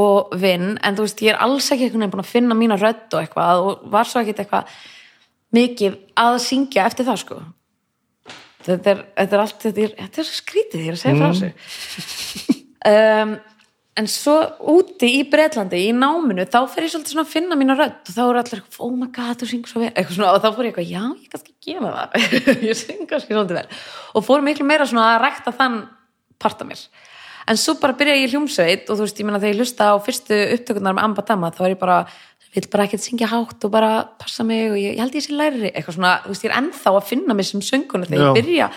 og vinn, en þú veist, ég er alls ekki einhvern veginn búin að finna mína rödd og eitthvað og var svo ekkert eitthvað mikið að syngja eftir það, sko. Þetta er, þetta er allt þetta er, þetta er skrítið, ég er að segja frá þessu. Um, en svo úti í Bretlandi í náminu, þá fer ég svolítið svona að finna mína rödd og þá eru allir oh my god, þú syngur svo vel. Eitthvað svona, og þá fór ég eitthvað, já, ég kannski gera það. Ég syng kannski svolítið vel. Og fór miklu meira svona að rækta þann part af mér. En svo bara byrja ég í hljómsveit og þú veist, ég meina þegar ég hlusta á fyrstu upptökunar með Amba Dama, þá er ég bara vil bara ekkert syngja hátt og bara passa mig og ég, ég held ég sé læri, eitthvað svona þú veist, ég er ennþá að finna mig sem sönguna þegar ég byrja,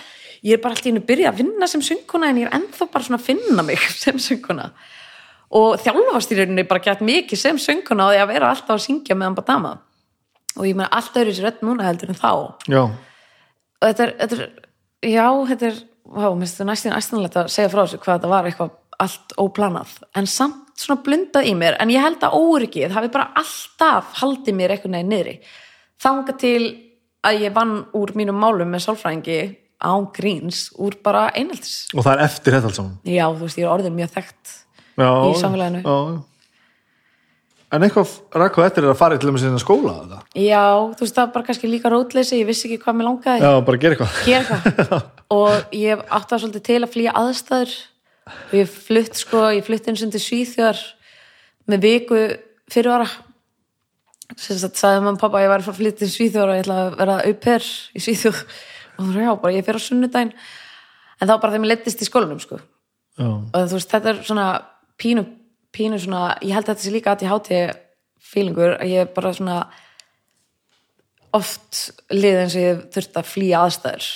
ég er bara alltaf inn að byrja að vinna sem sönguna en ég er ennþá bara svona að finna mig sem sönguna og þjálfast í rauninni bara gett mikið sem sönguna og því að vera alltaf að syngja með Amba Dama. Og ég meina alltaf er þessi rödd núna heldur en þá. Já, og þetta er, þetta er já, þetta er, mér finnst þetta næstin æstanlegt að segja frá þessu hvað þetta var eitthvað allt óplanað, en samt svona blundað í mér, en ég held að óryggið hafi bara alltaf haldið mér eitthvað neginn niðri, þanga til að ég vann úr mínum málum með sálfræðingi án gríns úr bara einheltis, og það er eftir þetta saman? Já, þú veist, ég er orðin mjög þekkt já, Í samfélaginu. já, en eitthvað rækku eftir er að fara til þess að skóla þetta já, þú veist, það var bara kannski líka rótleysi ég vissi ekki hvað mér langaði. Já, bara gera eitthvað. Gera eitthvað. Og ég átti það svolítið til að flýja aðstæður. Og ég flutt sko, ég flutt eins og til Svíþjóðar með viku fyrir ára sem sagt sagði og pappa ég var að flytta til Svíþjóðar og ég ætla að vera auper í Svíþjóð. Og þú veist, já, bara ég fyrir á sunnudaginn. En þá bara þegar mér leittist í skólanum sko. Já, og þú veist, þetta er svona pínu, pínu svona, ég held að þetta sé líka að ég háti feelingur að ég bara svona oft lið eins og ég þurft að flýja aðstæður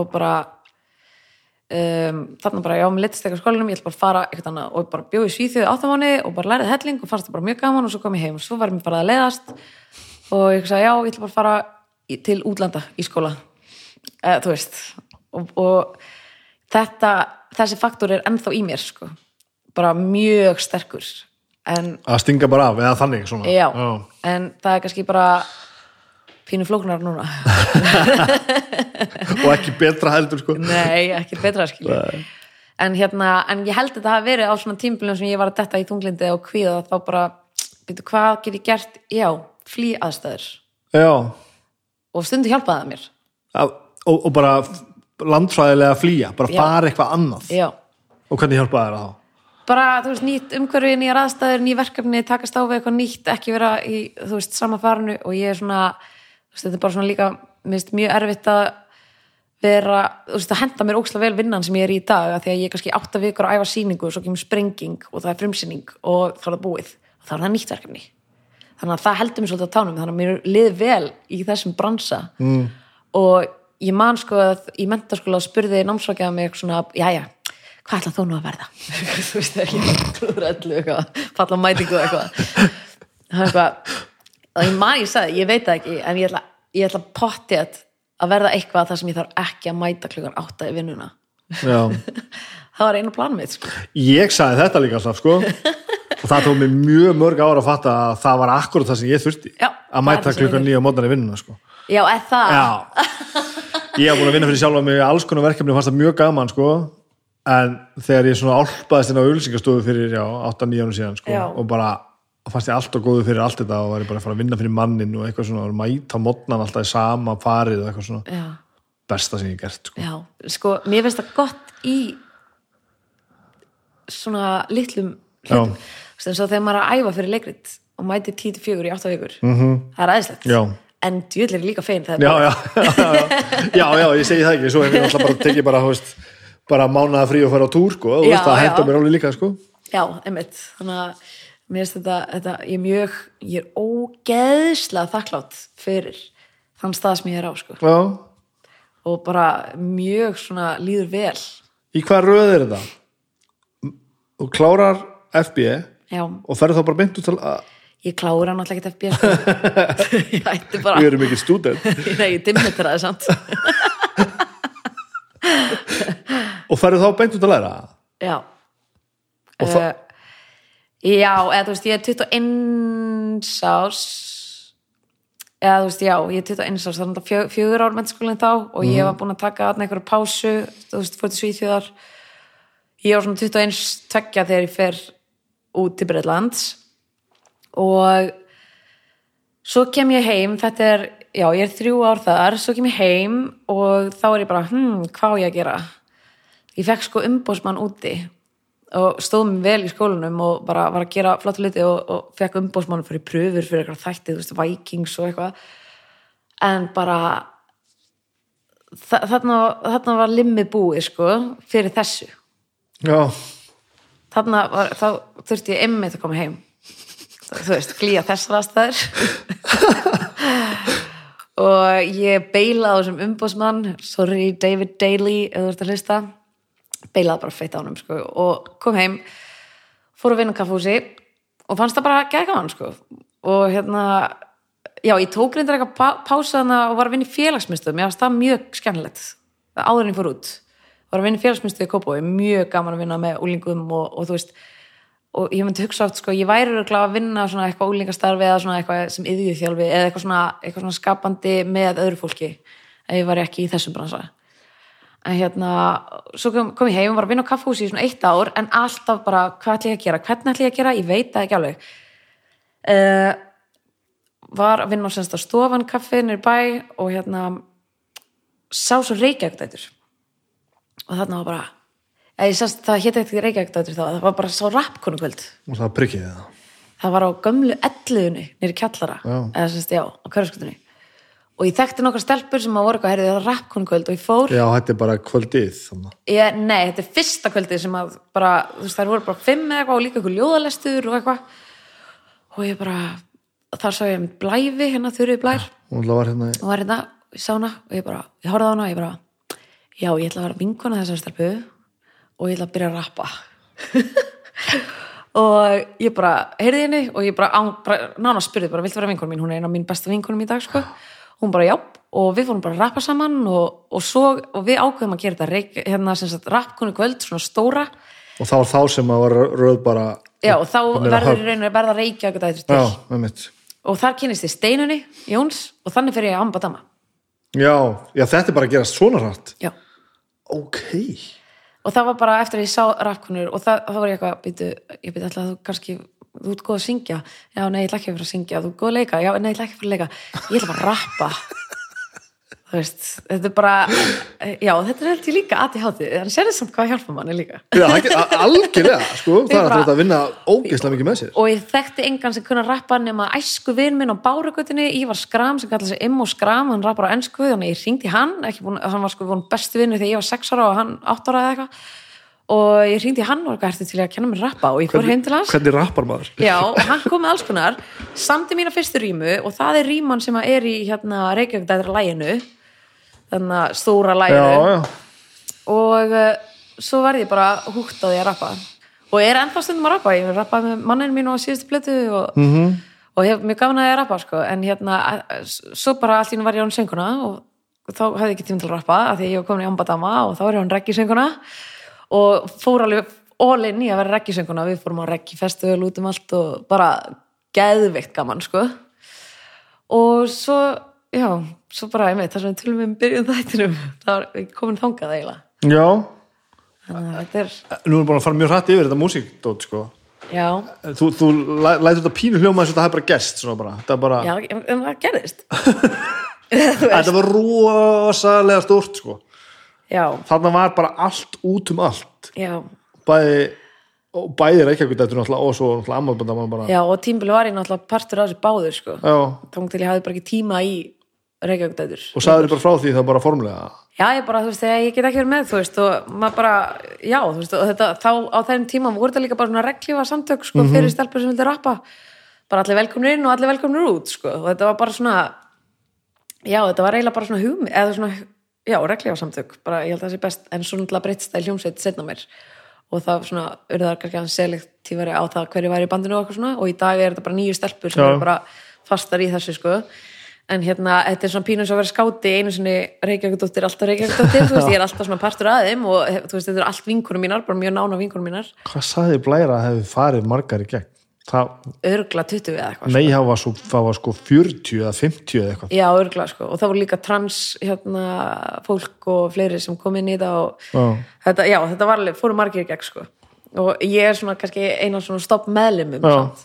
og bara um, þarna bara, já, mér litist eitthvað skólinum ég ætla bara að fara eitthvað annað og bara bjóði svíþjóði áttamáni og bara lærið helling og fannst það bara mjög gaman og svo kom ég heim og svo var mér bara að leiðast og ég sagði, já, ég ætla bara að fara til útlanda í skóla eða, þú veist og, og þetta, þessi faktor er ennþá í mér, sko bara mjög sterkur. En að stinga bara af, eða þannig svona. Já, en það er kannski bara pínu flóknar núna. Og ekki betra heldur sko. Nei, ekki betra skilja en, hérna, en ég held að þetta hafi verið á svona tímbilum sem ég var að detta í tunglindi og kvíða þá bara, veitu hvað get ég gert? Já, flý aðstæður. Já, og stundu hjálpaði það mér. Að- og, og bara landfræðilega flýja, bara Já. fara eitthvað annað. Já, og hvernig hjálpaði þér að þá? Bara, þú veist, nýtt umhverfi nýjar aðstæður, ný verkefni, takast á við eitthvað nýtt ekki vera í, þú veist, sama farinu. Og ég er svona, þú veist, þetta er bara svona líka minnst mjög erfitt að vera, þú veist, að henda mér ókslega vel vinnan sem ég er í dag, af því að ég er kannski átta vikur að æfa sýningu og svo kemur sprenging og það er frumsýning og þá er það búið. Og þá er það nýtt verkefni. Þannig að það heldur mér svolítið á tánum þannig að mér lið vel í þessum bransa. Mm. og ég man sko að í mentaskóla spurði námsvækjaða mig svona, jæja, hvað ætla þú nú að verða? þú veist ekki, klúður öllu eitthvað, falla mætingu eitthvað það er eitthvað og ég man, ég sagði, ég veit ekki en ég ætla, ég ætla pottið að verða eitthvað þar sem ég þarf ekki að mæta klukkan átta í vinnuna Já. það var einu plan mitt sko. ég sagði þetta líka alltaf sko og það tók mér mjög mörg ára að fatta að það var akkurat það sem ég þurfti Já, að mæta klukkan nýja mótan í vinnuna sko. já, eða það Já, ég hef búin að vinna fyrir sjálfa mig alls konar verkefni og fannst það mjög gaman sko en þegar ég svona álpaðist inn á auðlýsingastofu fyrir já, 8-9 árum síðan sko og bara fannst ég alltaf góðu fyrir allt þetta og var ég bara að fara að vinna fyrir mannin og eitthvað svona og mæta mótnan alltaf í sama farið og eitthvað svona. Já, besta sem ég gert sko. já, sko, mér finnst það gott í svona litlum hlutum. Eins og þegar maður er að æfa fyrir leikrit og mæti 10-4 í 8 vikur -hmm. það er aðeinslegt Já. en er líka fein já, já, já, já, já, ég segi það ekki. Svo hef ég alltaf bara tekið bara, bara mánaða frí og fara á túr, sko, Já, veist, það henda mér alveg líka, sko. Já, einmitt, þannig að mér finnst þetta, þetta, ég er mjög, ég er ógeðslega þakklátt fyrir þann stað sem ég er á, sko, Já, og bara mjög svona líður vel, í hvað röð er þetta? Þú klárar FB já, og ferð þá bara út til að ég klára náttúrulega ekkert FB, sko, ég ætti bara, við erum ekki stúdent. Nei, ég dimmitur það, sant, og ferð þá beint út að læra? Já, Og þá- uh, já, eða þú veist, ég er 21 ás, eða þú veist, já, ég er 21 ás, þannig að fjö, fjögur ár mennskólinn þá og ég var búin að taka þarna einhverju pásu, þú veist, fór til Svíþjóðar, ég var svona 21 tveggja þegar ég fer út til Breitlands og svo kem ég heim, þetta er, já, ég er þrjú ár þar, svo kem ég heim og þá er ég bara, hm, hvað á ég að gera? Ég fekk sko umbósmann úti og stóð mér vel í skólanum og bara var að gera flottu liti og, og fekk umbósmann fyrir pröfur fyrir eitthvað þætti, þú veist, Vikings og eitthvað. En bara þa- þarna, þarna var limmið búið sko fyrir þessu. Já, þarna var, þá þurfti ég einmitt að koma heim. Þú veist, flýja þessar aðstæður og ég beilaði þessum umbósmann sorry David Daly ef þú ert að hlusta. Beilaði bara feitt á honum sko, og kom heim fór að vinna á kaffhúsi og fannst það bara gegn á hann sko. og hérna já, ég tók reyndar eitthvað pá pása þarna og var að vinna í félagsmyndstöð mér fannst það mjög skemmilegt áður en ég fór út. Var að vinna í félagsmyndstöð í Kópói mjög gaman að vinna með úlingum og, og þú veist og ég myndi hugsa oft sko, ég væri örugglega að vinna svona eitthvað úlingastarfi eða svona eitthvað sem yðjúþjálfi eða eitthvað svona, eitthvað svona skapandi með öðru fólki ef ég var ekki í þessum bransa. En hérna, svo kom, kom ég heim og var að vinna á kaffhúsi í svona eitt ár en alltaf bara, hvað ætla ég að gera, hvernig ætla ég að gera? Ég veit það ekki alveg. Uh, var að vinna á semst á stofan kaffi nýr bæ og hérna sá svo reykjagdætur og þarna var bara eða ég sérst, það hétt ekkert reykjagdætur þá það var bara svo rappkonukvöld og það prikkið það? Það var á gömlu elliðunni nýri kjallara, Já. eða semst, já, á hverfskutunni og ég þekkti nokkar stelpur sem að voru eitthvað, heyrðu það var rappkonukvöld og ég fór Já, þetta er bara kvöldið þannig. ég, nei, þetta er fyrsta kvöldið sem að bara, þú veist, þær voru bara fimm eða eitthvað og líka eitthvað ljóðalestur og eitthvað. Og ég bara þar sá ég blæfi hérna blær. Var hérna var hérna, ég ég bara, ég horfði á hana og ég bara já, ég ætla að vera vinkona þessar stelpu og ég ætla að byrja að rappa. Og ég bara heyrði henni og ég bara, bara nána spurði bara, viltu vera vinkona mín, hún er eina af mín besta vinkonum í dag sko, hún bara já. Og við fórum bara að rappa saman og, og, svo, og við ákveðum að gera þetta hérna sem sagt rappkonu kvöld, svona stóra. Og það var þá sem að var röð bara já, og þá verður í rauninni að verða reykja til já, með mitt og þar kynist ég Steinunni, Jóns og þannig fyrir ég að ambadama. Já, já, þetta er bara að gerast svona rætt já. Ok, og það var bara eftir að ég sá rappkunur og það, það var ég eitthvað, býtu, ég býtu alltaf að þú kannski, þú ert góð að syngja? Já, nei, ég ætla ekki að fyrir að syngja, þú ert góð að leika. Já, nei, ég ætla ekki að fyrir að leika, ég ætla bara að rappa veist, þetta er bara já, þetta er heldur líka aðti hátið, en sér þess samt hvað hjálpa manni líka. Já, algjörlega sko, það er að vinna ógeðslega mikið með sér. Og ég þekkti engan sem kunna rappa nema æsku vin minn á Bárugötunni Ívar Skram sem kallar sig Immo Skram hann rappar á ennsku, þannig ég ringdi hann búin, hann var sko búin bestu vinnu þegar ég var 6 ára og hann 8 ára eða eitthvað. Og ég ringdi hann og ertu til að kenna mér rappa? Og ég fór heim til hans. hvernig rappar maður? Já, og hann kom með alls konar samti mína fyrstu rímu og það er ríman sem að er í hérna Reykjavík læginu þannig að stóra læginu og uh, svo verði ég bara húkt á því að rappa. Og er ennþá stundum að rappa, ég rappaði með mannin mín á síðustu plötu og, -hmm. og hef mjög gaman að ég rappa sko. en hérna, svo bara allt í nú var ég án sönguna og þá hafði ég ekki tím til að rappa af því að ég var komin í ambadama og þá var ég án reggisönguna. Og fór alveg all in í að vera reggisönguna. Við fórum á reggifestival út um allt og bara geðveikt gaman sko. Og svo já, svo bara, ég veit, það sem við tölum um byrjun þættinum, var ég komin þangað eiginlega. Já. Þannig að þetta er, nú erum búin að fara mjög hrætt yfir þetta músíkdót sko. já. Þú, þú læ- lætur þetta pínu hljóma eins og það er bara gest svona bara, þetta er bara, já, en það gerðist. Þetta var rosalega stórt sko. já, þarna var bara allt út um allt. Já, bæði og bæði Reykjavík þetta náttúrulega og svo náttúrulega ammálbönda bara, já og tímbili var ég náttúrulega partur af þessu báður sko, já, þá til ég hafði bara ekki tíma í Reykjavík og sagður bara frá því það bara formulega Já, ég bara, þú veist, þegar ég get ekki verið með, þú veist, og maður bara, já, þú veist, og þetta, þá á þeim tíma voru þetta líka bara svona reglífa samtök, sko, fyrir stelpur sem vildi rappa, bara allir velkomnir inn og allir velkomnir út, sko, og þetta var bara svona, já, þetta var eiginlega bara svona hugmi, eða svona, já, reglífa samtök, bara, ég held að það sé best, en svo náttúrulega breytst það í hljómsveit setna mér, og það svona, urðar kannski að selektífari á það hverju væri í bandinu og svona, og í dag er þetta bara nýju stelpur sem eru bara fastar í þessu, sko, en hérna, þetta er svona pínum svo að vera skáti einu sinni Reykjavíkdóttir, alltaf Reykjavíkdóttir þú veist, ég er alltaf svona partur að þeim og hef- þú veist, þetta er allt vinkunum mínar, bara mjög nána vinkunum mínar. Hvað sagði Blæra að hefði farið margar í gegn? Það, örgla 20 eða eitthvað nei, það var, svo, það var sko 40 eða 50 eða eitthvað. Já, örgla, sko, og það voru líka trans hérna, fólk og fleiri sem kom inn í það og Já. þetta, já, þetta var alveg, fóru margir í gegn, sko. Og ég er svona kannski eina svona stopp samt.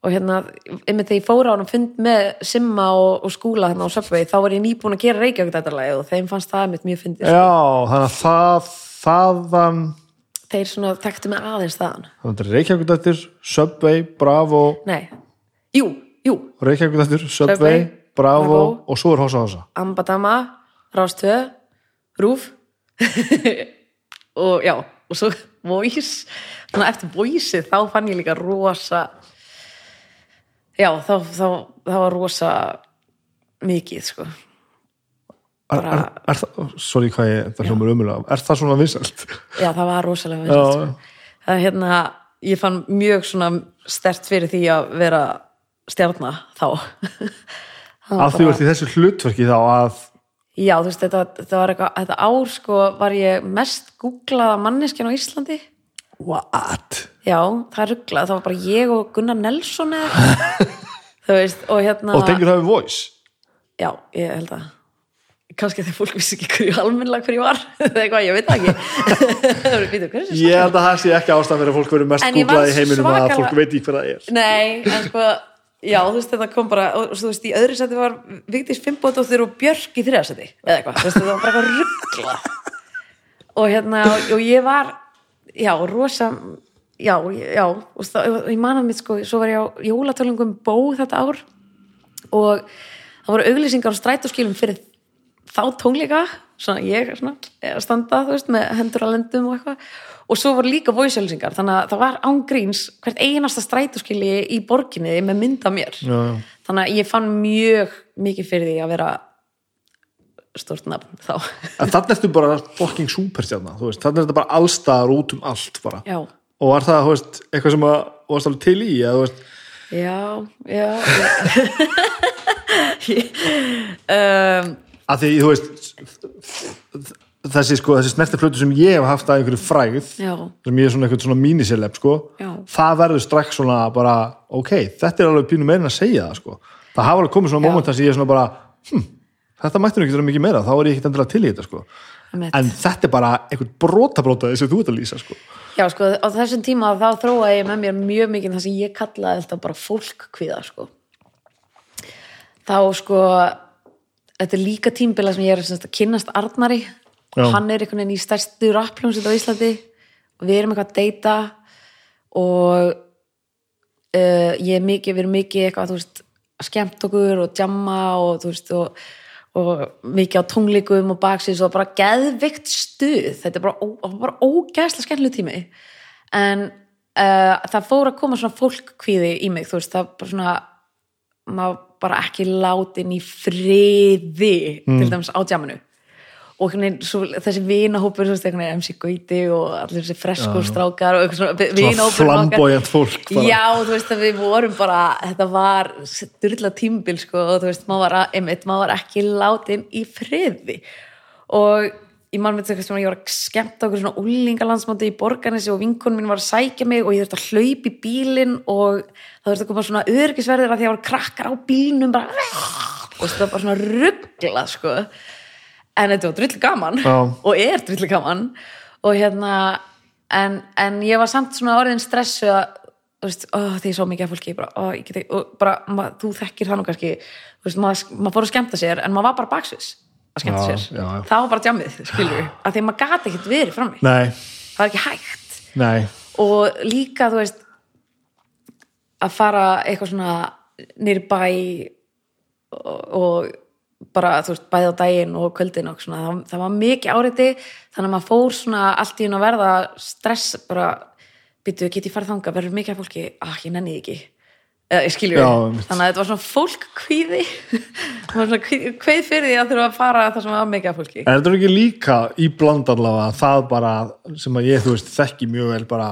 Og hérna, einmitt þegar ég fór á hann fund með Simma og, og skúla hérna á Subway, þá var ég nýbúin að gera Reykjavík þetta lagi og þeim fannst það einmitt mjög fyndið sko. já, þannig að það þaðan þeir svona þekktu mig aðeins þaðan. Þannig að Reykjavík Subway, Bravo. Nei, jú, jú. Reykjavík Subway, Subway, Bravo, Bravo. og svo er Hossa Hossa. Ambadama, Rástvö Rúf og já, og svo Voice, þannig að eftir Voice þá fann ég líka rosa já, þá, þá, þá var rosa mikið sko er, er, er það, sorry hvað ég, það hljómar umulega er það svona vinsælt? já, það var rosalega Já. vinsælt, sko. það er hérna ég fann mjög svona stert fyrir því að vera stjarna þá að því ert í þessu hlutverki þá að Já, þú veist, þetta, þetta var eitthvað, þetta ár sko var ég mest googlaða manneskjan á Íslandi. What? Já, það er rugglað, það var bara ég og Gunnar Nelson þú veist, og hérna og tengir það við voice? Já, ég held að kannski þegar fólk vissi ekki hverju almennlega hverju var. Eða eitthvað, ég veit það ekki. Ég held að það sé ekki ástæðan fyrir að fólk verður mest googlað í heiminum að svakalega- fólk veit ekki hver það er. Nei, en sko Já, þú veist, þetta kom bara, og þú veist, í öðru seti var Vigdís Fimbódóttir og Björk í þriðaseti, eða eitthvað, þú veist, þetta var bara eitthvað ruggla. Og hérna, og ég var, já, rosa, já, já, og það, ég man að mitt, sko, svo var ég á jólatölungum bó þetta ár og það voru auglýsingar á strætóskilum fyrir þá tónleika svona ég svona, að standa þú veist, með hendur að lendum og eitthvað og svo voru líka voice-ölsingar þannig að það var ángríns hvert einasta strætóskili í borginni með mynda mér já, já. þannig að ég fann mjög mikið fyrir því að vera stórt nafn þá. En þannig ertu bara fucking superstjarna, þú veist, þannig er þetta bara allstaðar út um allt Og var það, veist, eitthvað sem að varst alveg til í, eða já, já, já. um, að því, þú veist, þessi, sko, þessi snertiflötu sem ég hef haft að einhverju frægð, já, sem ég er svona eitthvað svona míniseleb, sko, það verður strax svona bara, ok, þetta er alveg pínu meira en að segja það, sko. Það hafa alveg komið svona þar sem ég er svona bara, hm, þetta mætti nú ekki vera mikið meira, þá er ég ekkert endilega til í þetta, sko. En þetta er bara einhvern brotabróta þessi þú ert að lýsa, sko. Já, sko, á þessum tíma þá þróaði ég með mér mjög mikið það sem ég kallaði alltaf bara fólkkvíða, sko. Þá, sko, þetta er líka tímbila sem ég er semst, að kynnast Arnari. Já. Hann er einhvern veginn í stærstu rappljónsitt á Íslandi og við erum eitthvað að deyta og uh, ég er mikið, við erum mikið eitthvað, veist, að skemmt okkur og djamma og, þú veist, og og mikið á tónleikum og baksins og bara geðvikt stuð. Þetta er bara, bara ógæslega skemmtileg tími. En uh, það fór að koma svona fólkkvíði í mig, þú veist, það bara svona maður bara ekki látin í friði til dæmis á djaminu og veginn, svo, þessi vinahópur MC Gauti og allir þessi freskur strákar og eitthvað svona flamboyant fólk bara. Já, þú veist að við vorum bara þetta var styrla tímbil sko, og þú veist, maður var, að- einmitt, maður var ekki látin í friði. Og ég man með þetta sem ég var að skemmta okkur svona úlingalandsmáti í borganessi og vinkonum mín var að sækja mig og ég þurfti að hlaupa í bílinn og það þurfti að koma svona örgisverðir að því að það var krakkar á bílnum bara og þetta var bara svona rugglað sko en þetta var drullu gaman Já. og er drullu gaman. Og hérna en, en ég var samt svona orðin stressu að þú veist, ó, því svo mikið af fólki bara, ég geti, og bara, ma, þú þekkir það nú kannski þú veist, maður, maður fór að skemmta sér en maður var bara baksvis að skemmta Já, sér. já, já. það var bara djamið, skilur að því maður gati ekkert verið frammi. Nei, það var ekki hægt. Nei, og líka, þú veist að fara eitthvað svona nýri bæ og, og bara, þú veist, bæði á daginn og kvöldin og svona, það, það var mikið áreiti þannig að maður fór svona allt í hún að verða stress, bara býtu, get ég farið þangað, verður mikið af fólki? Ah, ég nenni ekki. Eða, ég skilju, þannig að þetta var svona fólk kvíði. Svona kveið fyrir því að þurfa að fara það sem var mikið af fólki. En þetta er ekki líka í bland allavega það bara sem að ég, þú veist, þekki mjög vel bara,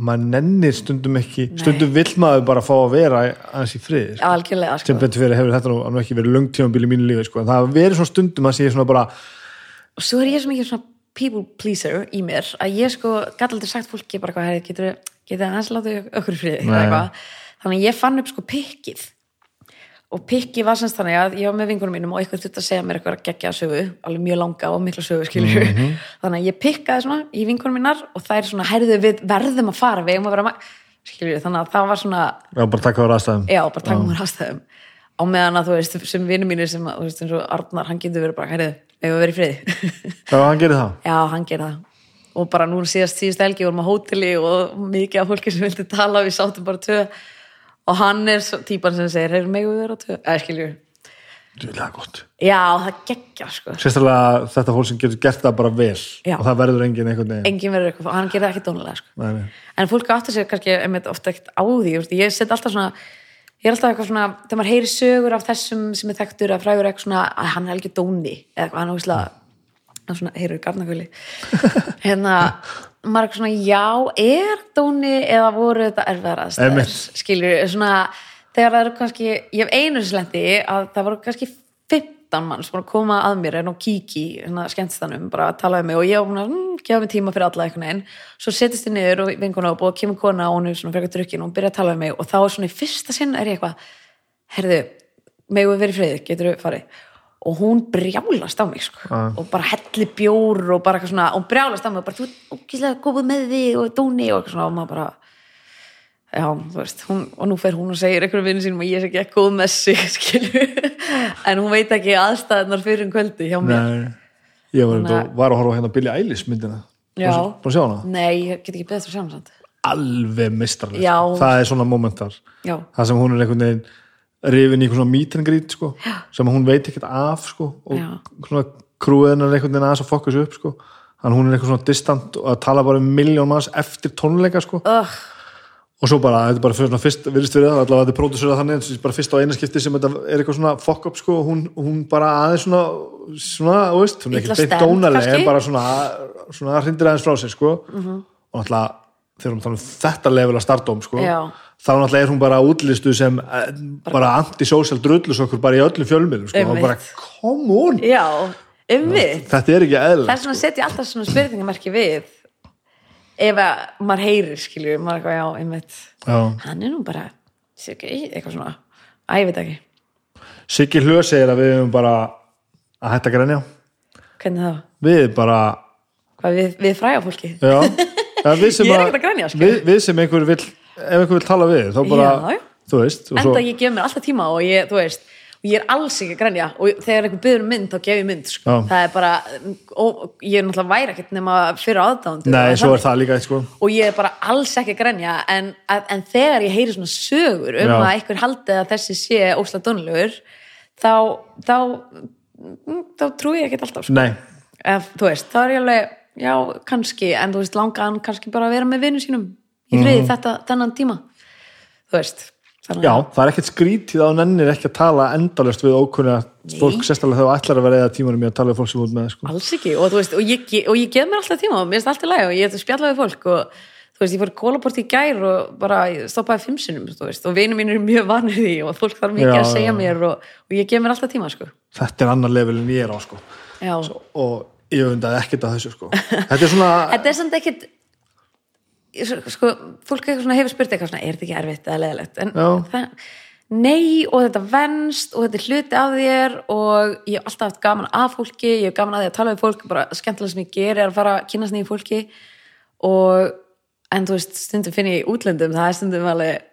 maður nennir stundum ekki, stundum vill maður bara fá að vera aðeins í friði, sko. algjörlega, sem sko betur fyrir hefur þetta nú, nú ekki verið löngtímabíl í mínu lífi, sko, en það verið svona stundum að sé svona bara, og svo er ég svo mikið svona people pleaser í mér að ég sko gæti aldrei sagt fólki bara hvað, getur það hans látið okkur Nei. eitthvað. þannig að ég fann upp sko pikkið og pikki var semst þannig að ég var með vingunum mínum og eitthvað þurfti að segja mér eitthvað geggja sögu, alveg mjög langa og mikla sögu skilur þannig að ég pikkaði svona í vingunum mínar og það er svona, herðu við verðum að fara við um að vera skilur þannig að það var svona já, bara taka á rastæðum. já, bara taka mér aðstæðum á meðan að þú veist, sem vinur mínir sem að, þú veist, eins og Arnar, hann getur verið bara, herðu, við verið í friði? Já, hann og bara nú síðast síðust helgi vorum á hóteli og mikið af fólki sem vildi tala við sáttum bara tvö og hann er svo típan sem segir, hefur megum við vera tvö eða skiljur, er gott. já það geggja sko Sérstaklega þetta fólk sem getur gert það bara vel Já. og það verður enginn einhvern veginn. engin verður eitthvað, hann gerir það ekki dónulega sko. Nei, nei. en fólk áttur sér kannski einmitt, ofta ekkert á því, ég set alltaf svona ég er alltaf eitthvað svona, þegar maður heyri sögur af þessum sem er þekktur að frægur eitthvað svona að hann er algjör dóni, eða hann er óslega hann svona, heyrur garnakvöli hérna, eitthvað svona já, er dóni eða voru þetta erfiðar Einmitt. skilur, svona, þegar það eru kannski ég hef einu slendi að það voru kannski 15 mann sem voru að koma að mér en á kíki, hérna skemmtistanum bara að tala um mig og ég var að mm, gefa mig tíma fyrir alla einhvern veginn, svo setjast þið niður og vinkona og búið að kemur kona og hún er svona frekar drukkin og hún byrja að tala um mig og þá er svona í fyrsta sinn er ég eitthvað, herðu megum við verið í friði, getur við farið og hún brjálast á mig sko. og bara helli bjór og bara eitthvað svona, hún brjálast á mig og bara, þú ert ógíslega góð með þig og dóni og eitthvað svona og maður bara já, þú veist, hún, og nú fer hún og segir einhverjum vinnu sínum að ég sé ekki ekki góð með sig skilju, en hún veit ekki aðstæðnar fyrir um kvöldi hjá mér Nei. Ég var, Þannig Þannig... var að horfa hérna Billie Eilish myndina. Búin að sjá hana? nei, ég get ekki beðið það sjá hann samt Alveg mistarlega. Já. Það er svona momentar. já, það sem hún er einhvern veginn rifin í eitthvað svona greet sko, sem hún veit ekkert af sko, og krúiðin er einhvern veginn aðeins að fokka sig upp sko. hann hún er eitthvað svona distant og að tala bara um miljón manns eftir tónleika sko. Ugh, og svo bara, þetta er bara svona fyrst virðist verið það, allavega þetta er pródusörað þannig þetta er bara fyrst á eina skipti sem þetta er eitthvað svona fuck up sko, og hún, hún bara aðeins svona svona, þú veist, hún er Illa ekki beint stemmd, dónaleg kannski? en bara svona, svona hrindir aðeins frá sér sko og náttúrulega þegar hún tala um þetta level að startóm sko, Já. Þá náttúrulega er hún bara útlistu sem eh, bara antisocial drullus okkur bara í öllum fjölmiðlum sko, og bara, come on! Já, þetta er ekki eðlilegt þess vegna setja ég alltaf svona spurningamarki við ef að maður heyrir skilju, maður er eitthvað, já, einmitt. Já. hann er nú bara, ekki, eitthvað svona að ég veit ekki, Siggi Hlö segir að við höfum bara að hætta að grenja. Hvernig það við bara hvað við, við fræga fólki Já, við sem er að- að sko. við, við sem einhver vill ef einhver vill tala við þá bara, Já, þú veist enda ég gef mér alltaf tíma og ég, þú veist og ég er alls ekki að grænja og þegar einhver byður um mynd þá gef ég mynd, sko. Já. það er bara og ég er náttúrulega væri ekkert nema fyrir aðdándu nei, svo er það líka eitt sko og ég er bara alls ekki að grænja en, en þegar ég heyri svona sögur um Já. að einhver haldið að þessi sé ósla dónulegur þá þá, þá trúi ég ekkert alltaf sko. nei, Ef, þú veist, þá er ég alveg já, kannski, en þú veist, langa hann kannski bara að vera með vinnu sínum í friði þetta, þennan tíma þú veist, þannig já, það er ekkert skrítið á nennir ekki að tala endalust við ókunna fólk sérstaklega þegar þú ætlar að vera eða tímanum í að tala við fólk sem út með sko. alls ekki, og veist, og ég, og ég gef mér alltaf tíma og mér finnst alltaf læg og ég ætla að spjalla við fólk og þú veist, ég fór kólaport í gær og bara ég stoppaði fimm sinnum, og vinur mín er mjög vanir því og fólk þarf mikið Já, að segja já. mér og, og ég gef mér alltaf tíma, sko þetta er annar level en ég er á sko. já, og ég undaði ekkert að þessu sko. þetta er svona þetta er samt ekkit sko, fólk hefur spurt eitthvað svona, er þetta ekki erfitt eða leðilegt en Já. það, nei og þetta venst og þetta er hluti af þér og ég hef alltaf haft gaman af fólki ég hef gaman að því að tala við fólk bara skemmtilega sem ég ger er að fara að kynast nýju fólki. Og en þú veist, stundum finn ég í útlöndum það er stundum alveg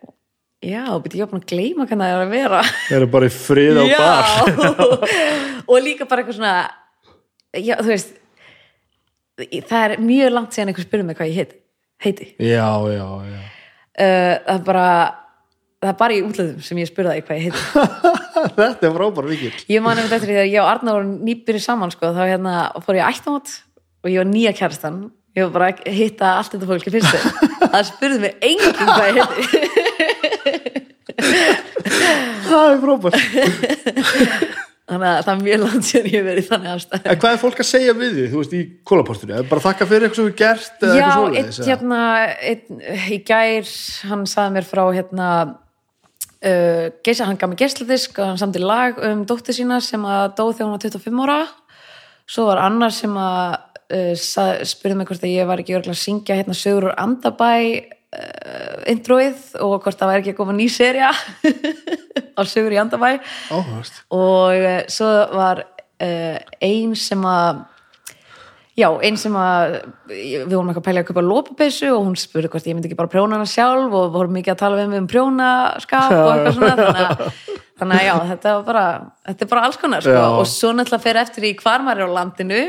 já, byrja ég búin að gleyma hvernig það er að vera. Þeir eru bara í frið á bar. Og líka bara eitthvað svona já, þú veist það er mjög langt síðan einhver spyrir mig hvað ég heit, heiti. Já, já, já. Uh, það er bara það er bara í útlöðum sem ég spurði það hvað ég heiti. Þetta er frábær vikil ég man um þetta að ég og Arna voru nýbyrði saman sko, þá hérna fór ég ættamót og ég var nýja kærastan ég var bara að hitta allt þetta fólki fyrst það spurði mig enginn hvað ég heiti. Það er frábær þannig að það er mjög langt síðan ég verið þannig aðstæð en hvað er fólk að segja við því, þú veist, í kólaportinu er bara þakka fyrir eitthvað sem við gert Já, eða? hérna einn, í gær, hann saði mér frá hérna uh, geisa, hann gaf mér geisladisk og hann samti lag um dóttir sína sem að dó þegar hún var 25 ára. Svo var annar sem að uh, spurði mig hvort að ég var ekki örgulega að syngja hérna sögur úr Andabæ uh, introið og hvort það væri ekki að koma ný serja á sögur í Andabæ Áhugavert. og uh, svo var uh, ein sem að já, ein sem að við vorum eitthvað að pæla að kaupa lópapeysu og hún spurði hvort ég myndi ekki bara prjóna hana sjálf og vorum mikið að tala við mig um prjónaskap og eitthvað svona þannig að, þannig að já, þetta var bara þetta er bara alls konar sko. Og svo náttúrulega fer eftir í hvar maður er á landinu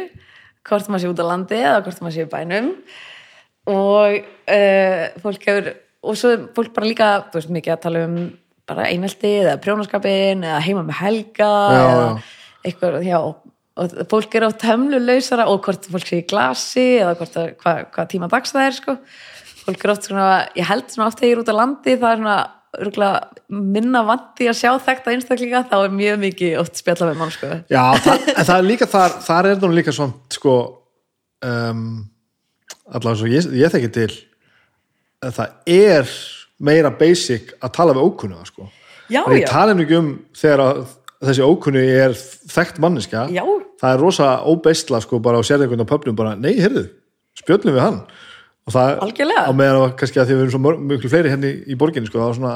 hvort maður sé út á landi eða hvort maður sé í bænum og uh, fólk hefur og svo er fólk bara líka, þú veist, mikið að tala um bara einelti eða prjónaskapin eða heima með helga Já, eða eitthvað, já og fólk er á tömlulausara og hvort fólk sé í glasi eða hvort að, hvað, hvað tíma dags það er sko. Fólk er oft svona, ég held svona oft þegar ég er út á landi það er svona minna vandi að sjá þetta einstaklinga þá er mjög mikið oft spjalla með mann sko. Já, það, það er líka þar, þar er það líka svona sko um, allavega svo ég, ég þekki til að það er meira basic að tala við ókunnuga sko. Já, en ég já. tala ekki um þegar að þessi ókunni er þekkt manniska Já. það er rosa óbeistla sko bara á á pöfnum bara, nei, heyrðu, spjöllum við hann og það á meðan að kannski að því við erum svo mörg- miklu fleiri henni í borginni sko, það var svona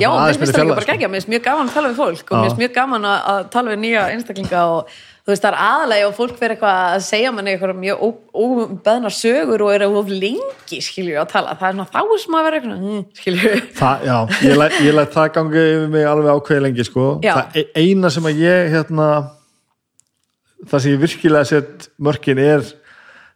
Já, mér finnst það líka bara sko. gegja, mér finnst mjög gaman að tala við fólk og mér finnst mjög gaman að tala við nýja einstaklinga og þú veist það er aðalega og fólk verður eitthvað að segja manni eitthvað mjög óbeðna sögur og er of lengi skilju að tala, það er svona þá sem að vera eitthvað, hm, skilju já, ég læt, ég læt það gangi yfir mig alveg ákveði lengi sko. Já. það e- eina sem að ég hérna, það sem ég virkilega sett mörkin er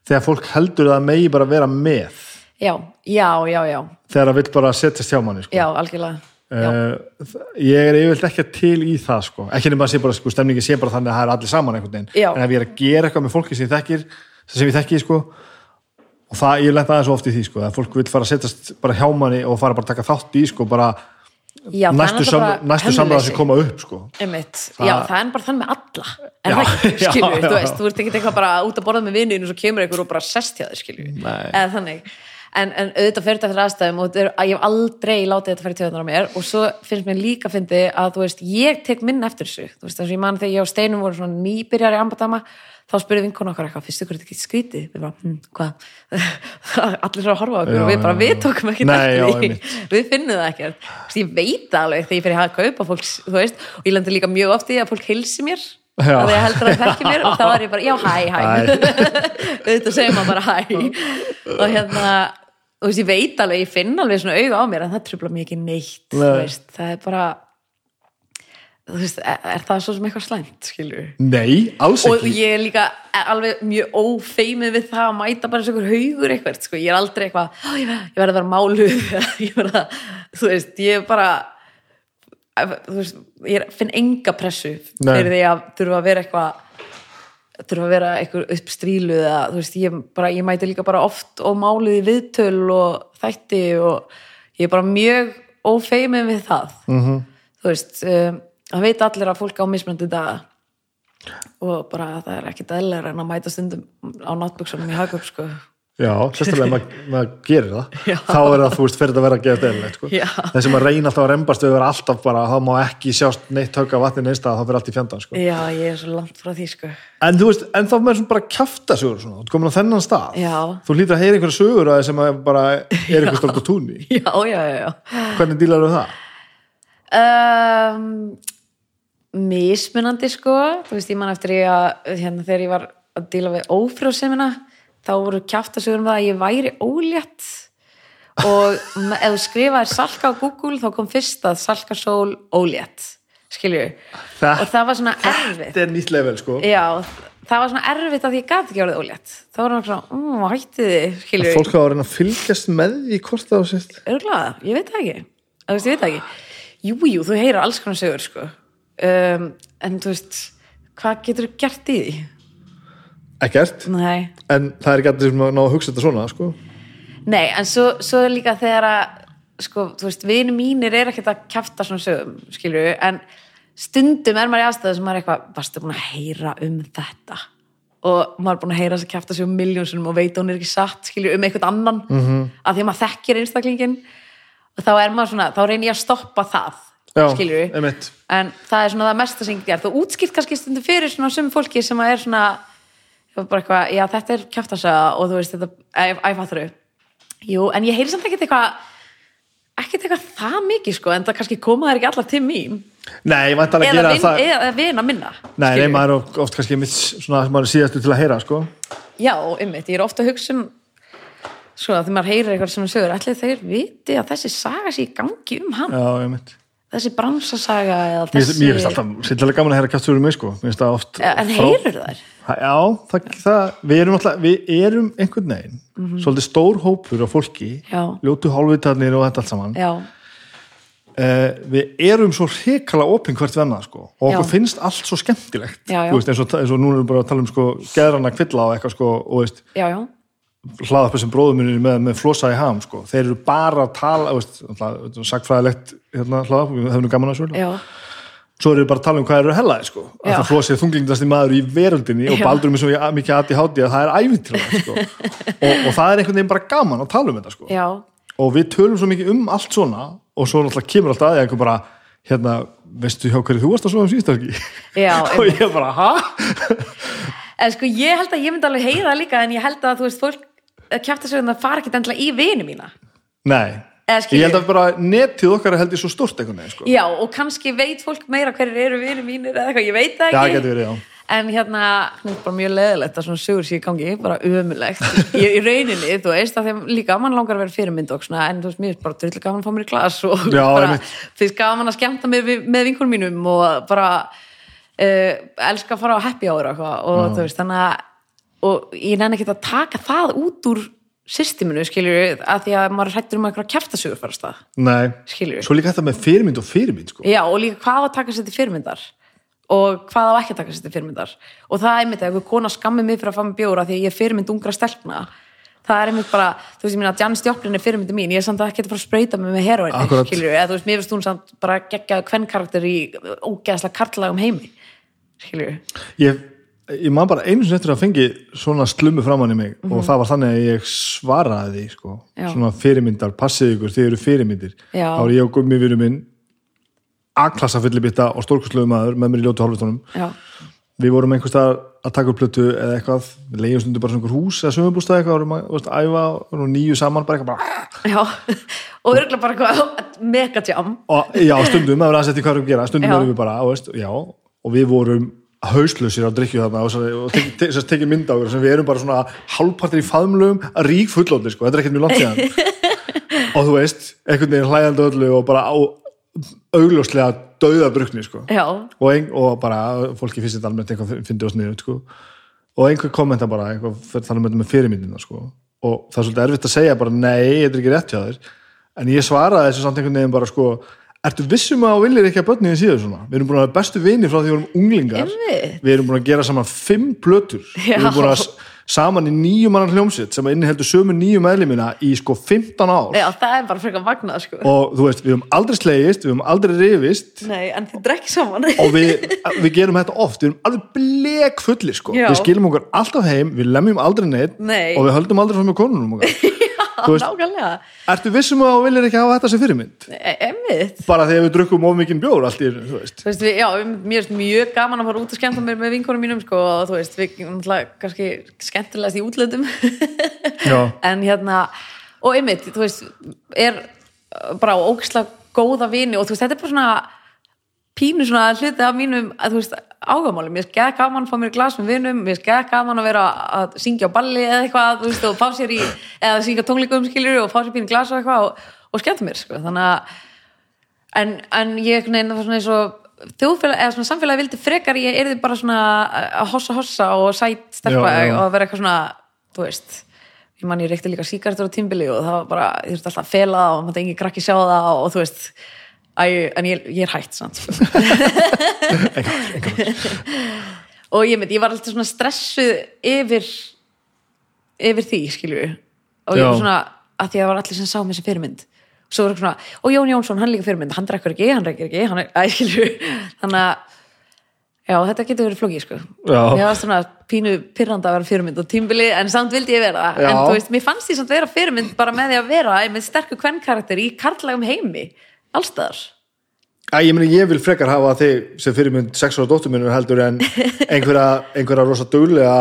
þegar fólk heldur að það megi bara vera með Já, já, já, já, þegar það vill bara setjast hjá manni sko. já, algjörlega uh, ég er yfirleitt ekki til í það sko, ekki nema að sé bara sko, stemningi sé bara þannig að það er allir saman einhvern veginn. Já. en ef ég er að gera eitthvað með fólki sem ég þekkir sem ég þekki sko og það, ég lent aðeins oft í því sko að fólk vil fara að setjast bara hjá manni og fara bara að taka þátt í sko bara Já, næstu, náttúrulega sam, bara næstu samræða hemleysi. sem koma upp sko. Það- Já, það er bara þannig með alla. En Já, það ekki, skilju, þú veist, þú ert ekki eitthvað bara út að borða með vinninu og svo kemur einhver og bara sest hjá þér, skilju eða þannig, en, en auðvitað fyrir þetta fyrir aðstæðum og þetta er, að ég hef aldrei látið þetta fyrir töðunar á mér. Og svo finnst mér líka fyndi að þú veist, ég tek minn eftir þessu. Þú veist, þess að ég man þegar ég og Steinum voru svona nýbyrjar í ambadama, þá spurði vinkona okkar eitthvað, finnst ykkur þetta ekki skrítið? Við bara, hm, hvað? allir svo að horfa á okkur og við bara, við tókum ekki eftir við finnum það veist, ég veit alveg þegar ég fyrir að að Já. að ég heldur að það þekki mér og þá er ég bara, já, hæ, hæ. Auðvitað segir maður bara hæ. Og hérna þú veist, ég veit alveg, ég finn alveg svona auga á mér en það trubla mér ekki neitt þú Nei. veist, það er bara þú veist, er, það svo sem eitthvað slæmt, skilur Nei, alls og ekki ég er líka alveg mjög ófeimið við það að mæta bara eins og einhver haugur eitthvað, sko. ég er aldrei eitthvað "Ó, ég verð ég verð að vera máluð ég verð að, þú veist, ég er bara þú veist, ég finn enga pressu fyrir því að þurfa að vera eitthvað þurfa að vera eitthvað uppstrílu eða þú veist, ég, bara, ég mæti líka bara oft og máluð í viðtöl og þætti og ég er bara mjög ófeimið við það -hmm. þú veist um, það veit allir að fólk á mismunandi daga og bara það er ekkit eðlar en að mæta stundum á náttbuksunum í hagöp sko. Já, sérstaklega maður, maður gerir það Já. þá er það, þú veist, fyrir að vera að gefa eðlilegt sko. Þessi maður reyna alltaf að rembast við vera alltaf bara, þá má ekki sjást neitt högg af vatni neista, þá fyrir allt í fjandan sko. já, ég er svo langt frá því sko. en þú veist, en þá svona bara kjafta sögur þú ert komin á þennan stað Já. þú hlýtur að heyra einhverja sögur að sem að bara er einhver stort á túnni já, já, já, hvernig dílar þú það? Um, mismunandi sko þú veist, ég man eftir ég að hérna, þegar ég var að þá voru kjaftasögur um það að ég væri ólétt. Og ef þú skrifaðir salka á Google þá kom fyrst að salka sól ólétt skilju Það- og það var svona erfitt Þetta er nýtt level sko. Já, það var svona erfitt að ég gat ekki orðið ólétt. Þá var hann svona, um, hætti þið? Skilju, Fólk hafa reyna að fylgjast með því hvort það á sérst örglaða, ég veit það ekki. Þú veist, ég veit það ekki. Jú, jú, þú heyrir alls konar sögur sko. um, en þú veist hvað getur þú gert í því? Ekkert, Nei, en það er ekki allir sem ná að hugsa þetta svona sko Nei en svo, svo er líka þegar að sko, þú veist, vini mínir er ekkert að kjafta svona sögum, skilju en stundum er maður í aðstæðu sem maður er eitthvað, varstu búin að heyra um þetta og maður er búin að heyra þess að kjafta sig um miljónsunum og veit að hún er ekki satt skilju um eitthvað annan mm. -hmm. að því að maður þekkir einstaklingin og þá er maður svona, þá reynir ég að stoppa það Já, skilju einmitt. en það er svona það mesta sem ég gerð og útskipt kannski stundum fyrir svona sum fólki sem að er svona ég var bara eitthvað, já þetta er kjaftasaga og þú veist þetta, æfatru jú, en ég heyri samt ekkert eitthvað ekkert eitthvað það mikið sko en það kannski koma þær ekki allar til mín. Nei, ég vant alveg að gera vin, það. eða vina minna Nei, nei, maður er oft- kannski mitt svona, maður er síðastu til að heyra sko. Já, ymmit, ég er ofta að hugsa um svo að þegar maður heyrir eitthvað sem sögur allir þeir viti að þessi saga sé í gangi um hann, Já, ég mitt þessi bransasaga eða þessi mér finnst alltaf, sérlega gaman að heyra kjáttur um mig sko Mér finnst það oft en heyrur þær? Já, það, það, við erum alltaf, við erum einhvern veginn, svolítið stór hópur af fólki. Já. ljótu hálfvitarnir og þetta allt saman já, uh, við erum svo hrikala opinn hvert venna sko, og okkur Já. finnst allt svo skemmtilegt, Já, já. Veist, eins, og, eins og núna erum við bara að tala um sko, geðrana kvilla og eitthvað sko, og veist, já, já hlaðarpið sem bróðuminni með, með flosa í ham sko. þeir eru bara að tala veist, sagfræðilegt hérna, hlaðarpið, við hefum gaman að svo já, svo eru við bara að tala um hvað eru hellaði sko. að það flosið þunglingdasti maður í veröldinni og Já. baldur með svo mikið aði hátti að það er æfintilega sko. og, og það er einhvern veginn bara gaman að tala um þetta sko. og við tölum svo mikið um allt svona og svo náttúrulega kemur alltaf aðeins einhver bara hérna, veistu hjá hverju þú varst að svo um síðstakki Já, og ég bara, ha? En sko ég held að ég myndi alveg heyra líka en ég held að þú veist fólk kjæfta sig um það fara ekki endilega í vini mína Nei, ég held að bara netið okkar er held ég svo stort veginn sko. Já og kannski veit fólk meira hverjir eru vini mínir eða eitthvað, ég veit það Já, ekki getur verið, já. En hérna, það er bara mjög leðilegt að svona sögur sér í gangi, bara ömulegt í, í rauninni, þú veist, að þeim líka mann langar að vera fyrirmynd og svona, en þú veist, mér er bara drullu gaman að fá mér í glas og Já, bara einmitt. finnst gaman að skemmta með, með vinkunum mínum og bara uh, elska að fara á happy hour og, eitthvað, og þú veist, þannig að og ég nenni ekki að taka það út úr systeminu, skiljur að því að maður hrættur um eitthvað kjæftasögur fara stað, nei, skiljur svo líka þetta með fyrirmynd og fyrirmynd sko. Já, og líka hvað á að taka sér til fyrirmyndar og hvað á ekki að taka sér til fyrirmyndar. Og það er einmitt að ef kona skammi mig fyrir að fá mig bjóra því að ég er fyrirmynd ungra stelpna. Það er einmitt bara, þú veist, ég minna Janis Joplin er fyrirmyndi mín, ég er samt að ekki að fara að sprauta mig með heroin, Akkurat. skilur, eða þú veist, mér finnst hún samt bara geggjaðu hvern karakter í ógeðslega karlagum heimi skilur, ég, ég man bara einu sem eftir að fengi svona slummu framann í mig og það var þannig að ég svaraði því sko. Mhm. Svona fyrirmyndar, passið ykkur þið eru fyrirmyndir, Já. þá er ég og gummi viru minn A-klassa fyllibitta og stórkurslegu maður með mér í ljótu hálfutónum við vorum einhvers staðar að taka upp plötu eða eitthvað, við leiðum stundu bara svona hús eða sömubústað eitthvað, vorum að æfa og nýju saman, bara eitthvað bara já. Og örgulega bara eitthvað megajam. Og já, stundum, það var aðsett í hvað við erum að gera stundum vorum við bara, veist, já. Og við vorum hauslausir á drikju þarna og, svo- og tek, tek, tek, tekið mynd á okkur sem við erum bara svona hálfpartir í faðmlugum að rík fullóti, sko, þetta er ekkert mjög langt síðan. Og þú veist, einhvern veginn hlæðandi öllu og bara á augljóslega dauða brukni, sko. Og, ein, og bara fólki finnst þetta almennt eitthvað fyndi og sniður sko. og einhver kommenta bara eitthvað fyrir þannig með fyrirmyndina sko. og það er svolítið erfitt að segja bara nei, þetta er ekki rétt hjá þér. En ég svaraði þessu samt einhvern veginn bara sko ertu vissum að þú viljir ekki að börnin síðu svona við erum búin að vera bestu vini frá því við vorum unglingar Einmitt. við erum búin að gera saman fimm plötur Já. við erum búin að saman í nýju mannan hljómsitt sem inniheldur sömu nýju meðlimina í sko 15 ár já, það er bara frekar magnað sko. og þú veist, við höfum aldrei slegist við höfum aldrei rifist nei, en þið drekki saman og við, við gerum þetta oft við erum alveg blek fullir sko. Já. við skilum okkur alltaf heim, við lemjum aldrei neitt Nei. og við höldum aldrei fram með konunum okkar veist- nákvæmlega, ertu vissum að þú viljir ekki hafa þetta sem fyrirmynd? E- einmitt. Bara þegar við drukkum of mikinn bjór allt í einu, þú veist. Þú veist, við, já, mér er mjög gaman að fara út og skemmta mér með vinkonum mínum sko, og þú veist, við kannski skemmtilegast í útlöndum. En hérna og einmitt, þú veist, er bara ógislega góða vini og þú veist, þetta er bara svona pínu svona hluti af mínum að þú veist, ágamáli, mér er geð gaman að fá mér glas með vinum, mér er geð gaman að vera að syngja á balli eða eitthvað þú veist, og fá sér í, eða syngja tónleikum skilur og fá sér pínu glas og eitthvað og, og skemmta mér, sko, þannig að en, en ég var svona eins og þjóðfélag, eða svona samfélagi vildi frekar ég erði bara svona að hossa hossa og sæt stelpa Já, já. og vera eitthvað svona, þú veist ég man ég reykti líka síkartur á tímbili og það var bara, ég þurfti alltaf að fela það og maður engi krakki sjá það og, þú veist Æ, en ég, ég er hætt samt sko. og ég myndi, ég var alltaf svona stressuð yfir yfir því, skilju og ég var svona, að því að það var allir sem sá mér sem fyrirmynd. Svo var svona, og Jón Jónsson, hann líka fyrirmynd. Hann drekkur ekki, hann reykir ekki, hann er, æ, skilju þannig að já, þetta getur verið flókið, sko. Já. ég var svona pínu pyrranda að vera fyrirmynd og tímbili, en samt vildi ég vera. Það Já. en þú veist, mér fannst því samt vera fyrirmynd bara með því að vera með sterkur kvennkarakter í karlægum heimi, allstaðar Æ, ég meni, ég vil frekar hafa þig sem fyrirmynd sex ára dóttur minnur heldur en einhverja, einhverja rosa duglega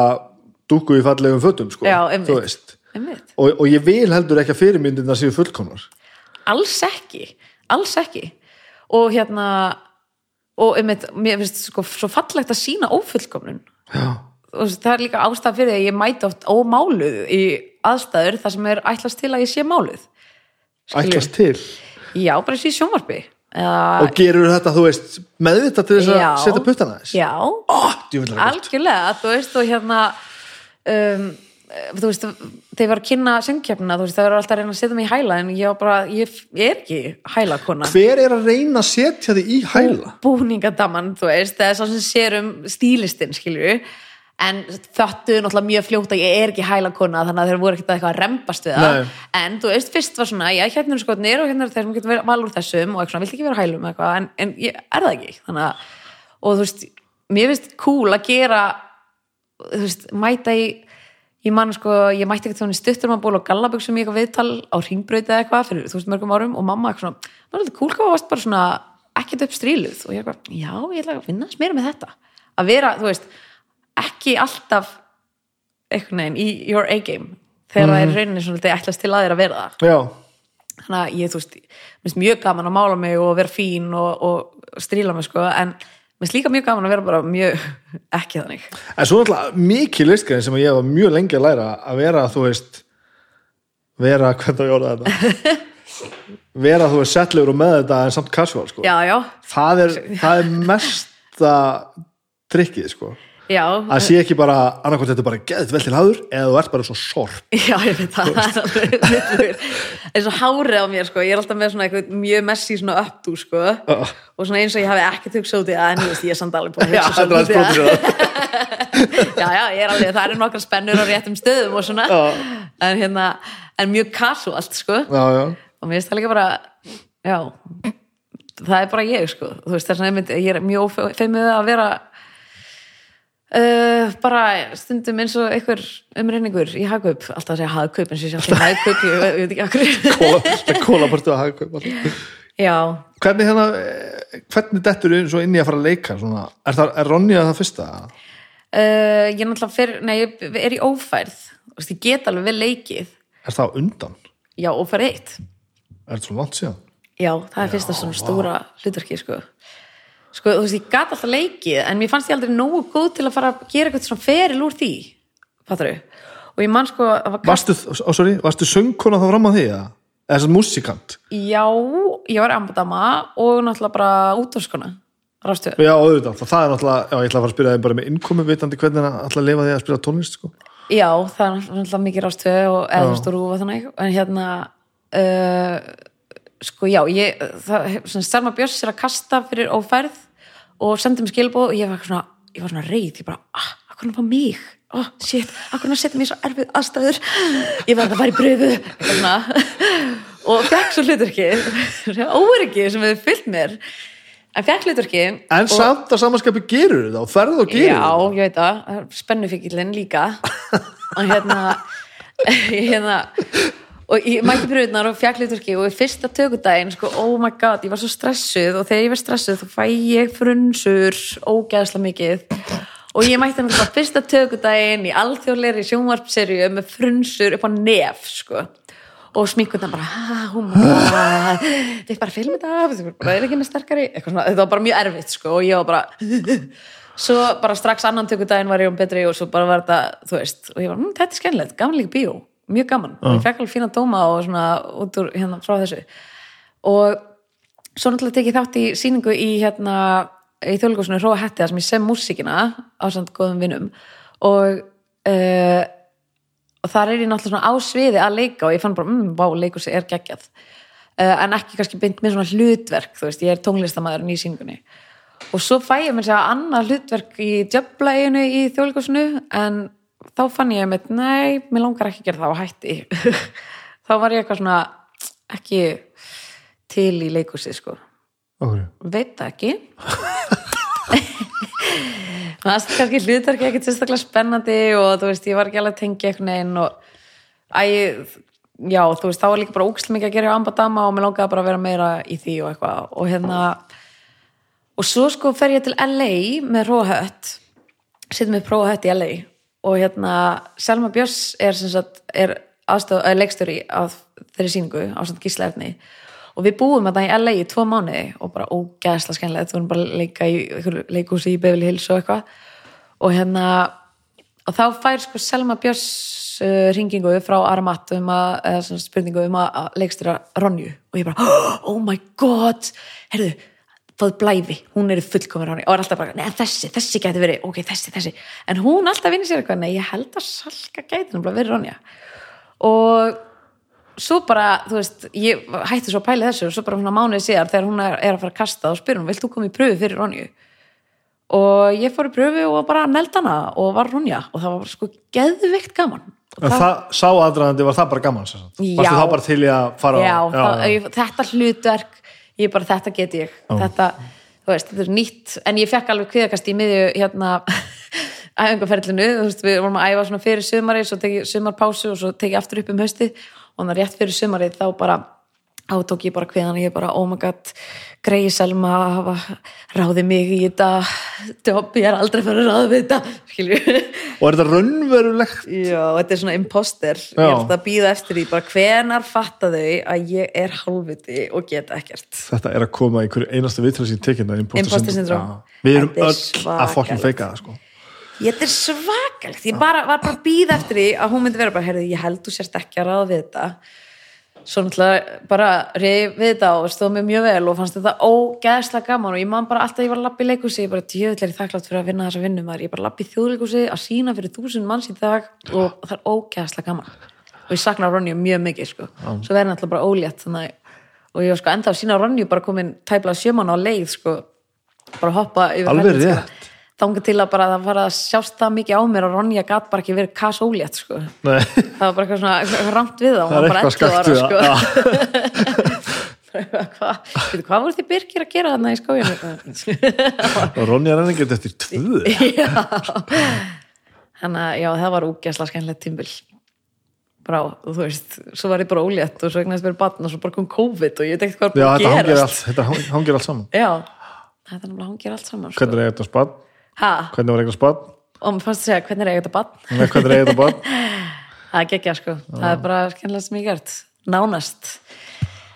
dúku í fallegum fötum sko, Já, einmitt. Einmitt. og, og ég vil heldur ekki að fyrirmyndina séu fullkomnar. Alls ekki, alls ekki. Og hérna og einmitt, mér finnst sko svo fallegt að sína ófullkomnun. Já. og það er líka ástæð fyrir að ég mæti oft ómáluð í aðstæður þar sem er ætlast til að ég sé máluð. Ætlast til já, bara þessi sjónvarpi. Eða, og gerur þetta, þú veist, meðvitað til þess að setja puttana þess já, oh, algjörlega þú veist, og hérna um, þú veist, þegar ég var að kynna söngkjöfnina, þú veist, það eru alltaf að reyna að setja mig í hæla en ég bara, ég, er ekki hæla kona hver er að reyna að setja þig í hæla? búningadaman, þú veist, það er svo sem sér um stílistinn, skilju en þöttu náttúrulega mjög fljótt að ég er ekki hælakona þannig að þeir voru ekkert eitthvað að rembast við það. Nei. en þú veist, fyrst var svona, já, hérna eru skotnir og hérna eru þeir sem getur verið val úr þessum og eitthvað, vilt ekki vera hælum eitthvað, en, en ég er það ekki? Þannig að, og þú veist mér finnst cool að gera þú veist, mæta í ég man sko, ég mætti eitthvað svona í stuttur maður ból og gallabuxum í eitthvað viðtal á ringbraut eða eitthvað fyrir þú veist mörgum árum og mamma eitthvað svona, er cool hvað varst bara svona ekkert upp stríluð og ég eitthvað, já, ég ætla að vinna aðeins meira með þetta. Að vera, þú veist, ekki alltaf eitthvað neginn í your A-game þegar það er rauninni svona þetta ætlast til að þér að vera það. Já, þannig að ég, þú veist, mér finnst mjög gaman að mála mig og vera fín og, og stríla mig sko, en mér finnst líka mjög gaman að vera bara mjög ekki þannig. En svo náttúrulega mikið listgrein sem ég var mjög lengi að læra að vera, þú veist vera, hvernig að jóra þetta? Vera, þú veist, settlegur og með þetta en samt casual, sko. Já, já, það er, það er mesta trikkið, sko já, að sé ekki bara, annarkvæmt þetta er bara geðið vel til haður eða þú ert bara svo sorp. Já, ég veit það. Það er alveg eins og hárið á mér, sko, ég er alltaf með svona eitthvað mjög messi svona uppdú, sko. Já. og svona eins og ég hafi ekkert hugsað út í það en ég veist, ég er samt alveg búin að hugsa aðeins út í það. já, já, ég er alveg, það eru nokkra spennur á réttum stöðum og svona. Já. en hérna, en mjög casualt, sko. Já, já, og mér finnst það líka bara já, það er bara ég sko, þú veist þess að ég, myndi, ég er mjög feimið að vera uh, bara stundum eins og einhver umreiningur í hagkaup, alltaf að segja hagkaup eins og ég sé alltaf hagkaup, ég, ég veit ekki kóla, kólapartu að já, Hvernig hérna, eh, hvernig dettur svo inn í að fara að leika svona? Er, það, er Ronja það fyrsta? uh, ég er náttúrulega fyrir, nei, ég er í ófærð ég get alveg vel leikið Er það undan? já, ófærð eitt Er þetta svo langt síðan? Já, það er fyrsta svona stóra hlutverki sko. Sko, þú veist, ég gat alltaf leikið en mér fannst ég aldrei nógu góð til að fara að gera eitthvað svona feril úr því fattar og ég man sko var. Varstu, ó, sorry, varstu söngkona þá fram að því? eða? Eða þess að músikant? Já, ég var ambadama og náttúrulega bara útvarskona rástu Já, auðvitað, það, það er náttúrulega, já, ég ætla að fara að spyrja þeim bara með innkomi vitandi hvernig það ætla að lifa því að spila tónlist, sko. Já, það er náttúrulega mikið rástu og eða Já. þú veist og þannig en hérna uh, sko já, ég það, svona, Selma Björns er að kasta fyrir ófærð og sendi mér skilbóð og ég var svona, ég var svona reið ég bara, ah, akkur hann fá mig? Oh, shit, akkur hann setja mér svo erfið aðstæður? Ég var að fara í bröfu og fekk svo hluturki óryggi sem hefur fyllt mér. En fekk hluturki En samt að samanskapi gerur þetta og ferð og gerur Já, ég veit það, spennufíkillin líka. Og hérna hérna og ég mætti pröfunar og fjall liturki og fyrsta tökudaginn, sko, oh my god ég var svo stressuð. Og þegar ég var stressuð þá fæ ég frunsur ógeðslega mikið. Og ég mætti hann fyrsta tökudaginn í alþjóðleiri sjónvarpserju með frunsur upp á nef, sko. Og sminkundan bara, ha, hún bara bara filmið það, er ekki með sterkari? Þetta var bara mjög erfitt sko og ég var bara svo bara strax annan tökudaginn var ég um betri og svo bara var þetta, þú veist og ég var, hm, þetta er skemmilegt, gaman líka bíó mjög gaman, ég fekk alveg fína dóma og svona út úr hérna frá þessu. Og svo náttúrulega tekið þátt í síningu í hérna í þjóðleikosinu Róa Hætti sem ég sem músíkina á samt góðum vinnum og uh, og þar er ég náttúrulega svona á sviði að leika og ég fann bara, mmm, vá, leikursi er geggjað. Uh, en ekki kannski beint með svona hlutverk, þú veist, ég er tónlistamæður í síningunni og svo fæ ég mér segja annað hlutverk í djöflæginu í þjóðleikosinu en þá fann ég með, nei, mér langar ekki að gera það og hætti. Þá var ég eitthvað svona ekki til í leikusið sko. Okkur. veit það ekki. Það er kannski hlutverki ekkert sérstaklega spennandi og þú veist, ég var ekki alveg að tengja einhvern veginn og æ, já, þú veist, þá var líka bara ókslega mikið að gera á ambadama og mér langaði bara að vera meira í því og eitthvað. Og hérna og svo sko fer ég til LA með Róhött sittum við Róhött í LA og hérna Selma Björns er er er leikstöri af þeirri síningu á samt gíslaefni og við búum þetta í LA í tvo mánuði og bara ógæðslega skemmilegt, við vorum bara að leika í leikhúsi í Beverly Hills og eitthvað. Og hérna og þá fær sko Selma Björns uh, ringingu frá Aramat um að, eða svona spurningu um að, að leikstýra Ronju. Og ég bara, oh my god! Heyrðu, fáðu blæfi hún er fullkomur Ronju og er alltaf bara, neða þessi, þessi gæti verið, ok, þessi, þessi en hún alltaf vinnir sér eitthvað, nei, ég held að Salka gæti náttúrulega verið Ronja og svo bara, þú veist, ég hætti svo að pæla þessu og svo bara svona mánuði síðar þegar hún er, að fara að kasta og spyr hún, vilt þú koma í pröfu fyrir Ronju? Og ég fór í pröfu og bara neld hana og var Ronja og það var sko geðveikt gaman. En það, sá aðdraðandi, var það bara gaman? Já. Þá bara að fara já, á... það, þetta hlutverk, ég bara þetta get ég, þetta, þú veist, þetta er nýtt, en ég fekk alveg kviðakast í miðju hérna veist, við vorum að æfa svona fyrir sumari, svo tekið sumarpásu og svo tekið aftur upp um haustið. Og þannig að rétt fyrir sumarið þá bara átók ég bara kviðan og ég bara, oh my god greiði Selma hafa ráði mig í þetta. Jobb, ég er aldrei fyrir að ráða við þetta, skilju Og er þetta raunverulegt? Já, þetta er svona imposter. Já. ég ætla að býða eftir því, bara hvenar fatta þau að ég er hálfviti og geta ekkert. Þetta er að koma í hverju einasta vitrað sín tekinn Imposter syndrome. Við erum er öll að fokkin feika það sko. Þetta er svakalegt, ég bara, var bara að býða eftir því að hún myndi vera bara, heyrðu, ég held þú sérst ekki að ráða við þetta svo náttúrulega bara reyði við þetta og stóð mér mjög vel og fannst þetta ógeðslega gaman og ég man bara alltaf ég var að lappa í leikhúsi ég bara djöðlega þakklátt fyrir að vinna þessa vinnu maður. Ég bara lappa í þjóðleikhúsi að sína fyrir þúsund manns í dag og það er ógeðslega gaman. Og ég sakna Ronju mjög mikið sko. svo verði náttúrulega bara ólétt þannig, og ég var sko enda að sína Ronju bara komin tæplega sjöman á leið sko, bara hoppa yfir Alveg fætur, rétt. Sko. þangað til að bara það fara að sjást það mikið á mér og Ronja gat bara ekki verið kas ólétt sko. Það var bara eitthvað svona rangt við hún það er var bara eitthvað 11 skakt við sko. það Já. hvað, voru þið Birgir að gera þarna í skóinu og Ronja er engert eftir tvö þannig að já, það var úgæsla skemmilegt tímbil bara, og þú veist, svo var ég bara ólétt og svo egnaðist mér batn og svo bara kom COVID og ég veit ekkert hvað Já, þetta búin að gerast allt, þetta hang- hangir allt saman já, þetta er hangir allt saman sko. Hvernig er þetta spatt? Hvernig var eitthvað spatt? og mér fannst að segja, hvernig er batn Nei, Hvernig er þetta spatt? það geggja sko, það er bara skemmilegt sem ég gert. Nánast.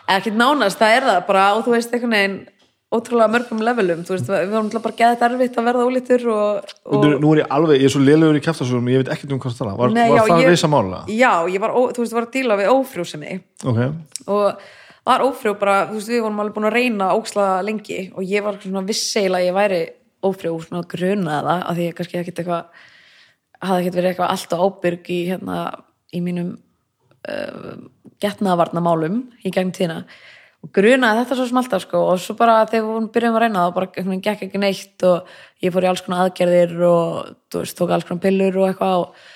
Ekki nánast, það er það bara og þú veist einhvern veginn ótrúlega mörgum levelum, veist, við varum bara geðið erfitt að verða ólítur og, og Nú, nú er ég alveg, ég er svo lélegur í kæftasögum ég veit ekkert um hvað það Var, Nei, var já, það reysa mála? já, ég var, ó, þú veist, var að díla við ófrjósemi. Ok, og var ófrjó bara, þú veist, við vorum alveg búin að reyna óksla lengi og ég var svona visseila að ég væri ófrjó, svona gruna það, af því ég kannski ekkit eitthvað hafði ekkit verið eitthvað alltaf ábyrg í hérna, í mínum uh, getnaðvarnamálum í gegnum tíðina. Og grunaði þetta svo smalta sko og svo bara þegar hún byrjuðum að reyna það bara einhvern veginn gekk ekki neitt og ég fór í alls konar aðgerðir og þú veist, tók alls konar pillur og eitthvað og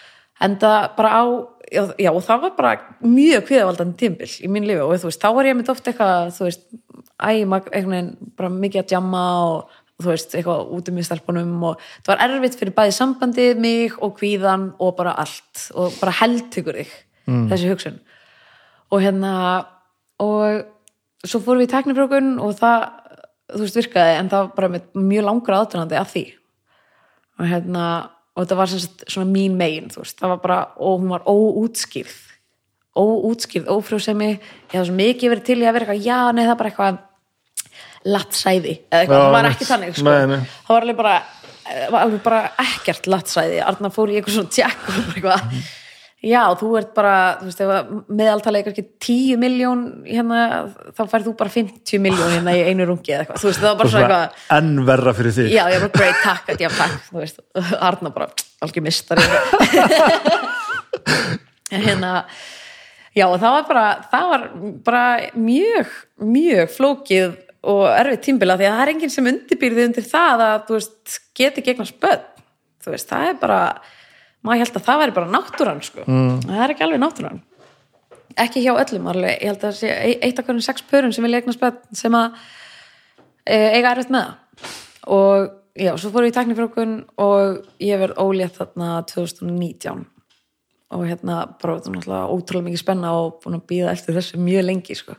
enda bara á já, já og það var bara mjög kviðavaldandi tímbil í mín lífi og þú veist, þá var ég mitt oft eitthvað, þú veist æ, mag- einhvern veginn bara mikið að jamma og, og þú veist, eitthvað út um í stelpunum og það var erfitt fyrir bæði sambandið mig og kvíðan og bara allt og bara heldtekur þig þessi hugsun. Og hérna og svo fórum við í teknifrjókun og það, þú veist, virkaði en það bara með mjög langur aðdunandi að því. Og hérna og þetta var svona mín megin þú veist, það var bara, og hún var óútskýrð óútskýrð, ófrjósemi ég hafði svo mikið verið til í að vera eitthvað já, nei, það er bara eitthvað lattsæði, eða eitthvað, það var ekki þannig sko. Nei, nei. það var alveg bara eh, var alveg bara ekkert lattsæði Arna fór í eitthvað svona tjekk og eitthvað. Já, þú ert bara, þú veist, ef að meðaltali eitthvað ekki 10 miljón hérna, þá færð þú bara 50 miljón hérna í einu rungi eða eitthvað, þú veist, það var bara svona eitthvað enn verra fyrir þig. Já, ég var bara great, takk, já, takk. Þú veist, Arna bara, algjör mistari en hérna já, og það var bara það var bara mjög mjög flókið og erfið tímbila því að það er enginn sem undirbýrði undir það að, þú veist, geti gegna spöð þú veist, það er bara maður held að það væri bara náttúran sko. mm. það er ekki alveg náttúran. Ekki hjá öllum alveg, ég held að það sé eitt af hverjum sex pörun sem vilja eigna spöð sem að e, eiga erfitt með það. Og já, svo fórum við í teknifrjókun og ég verð ólétt þarna 2019 og hérna bara ótrúlega mikið spenna og búin að býða eftir þessu mjög lengi sko.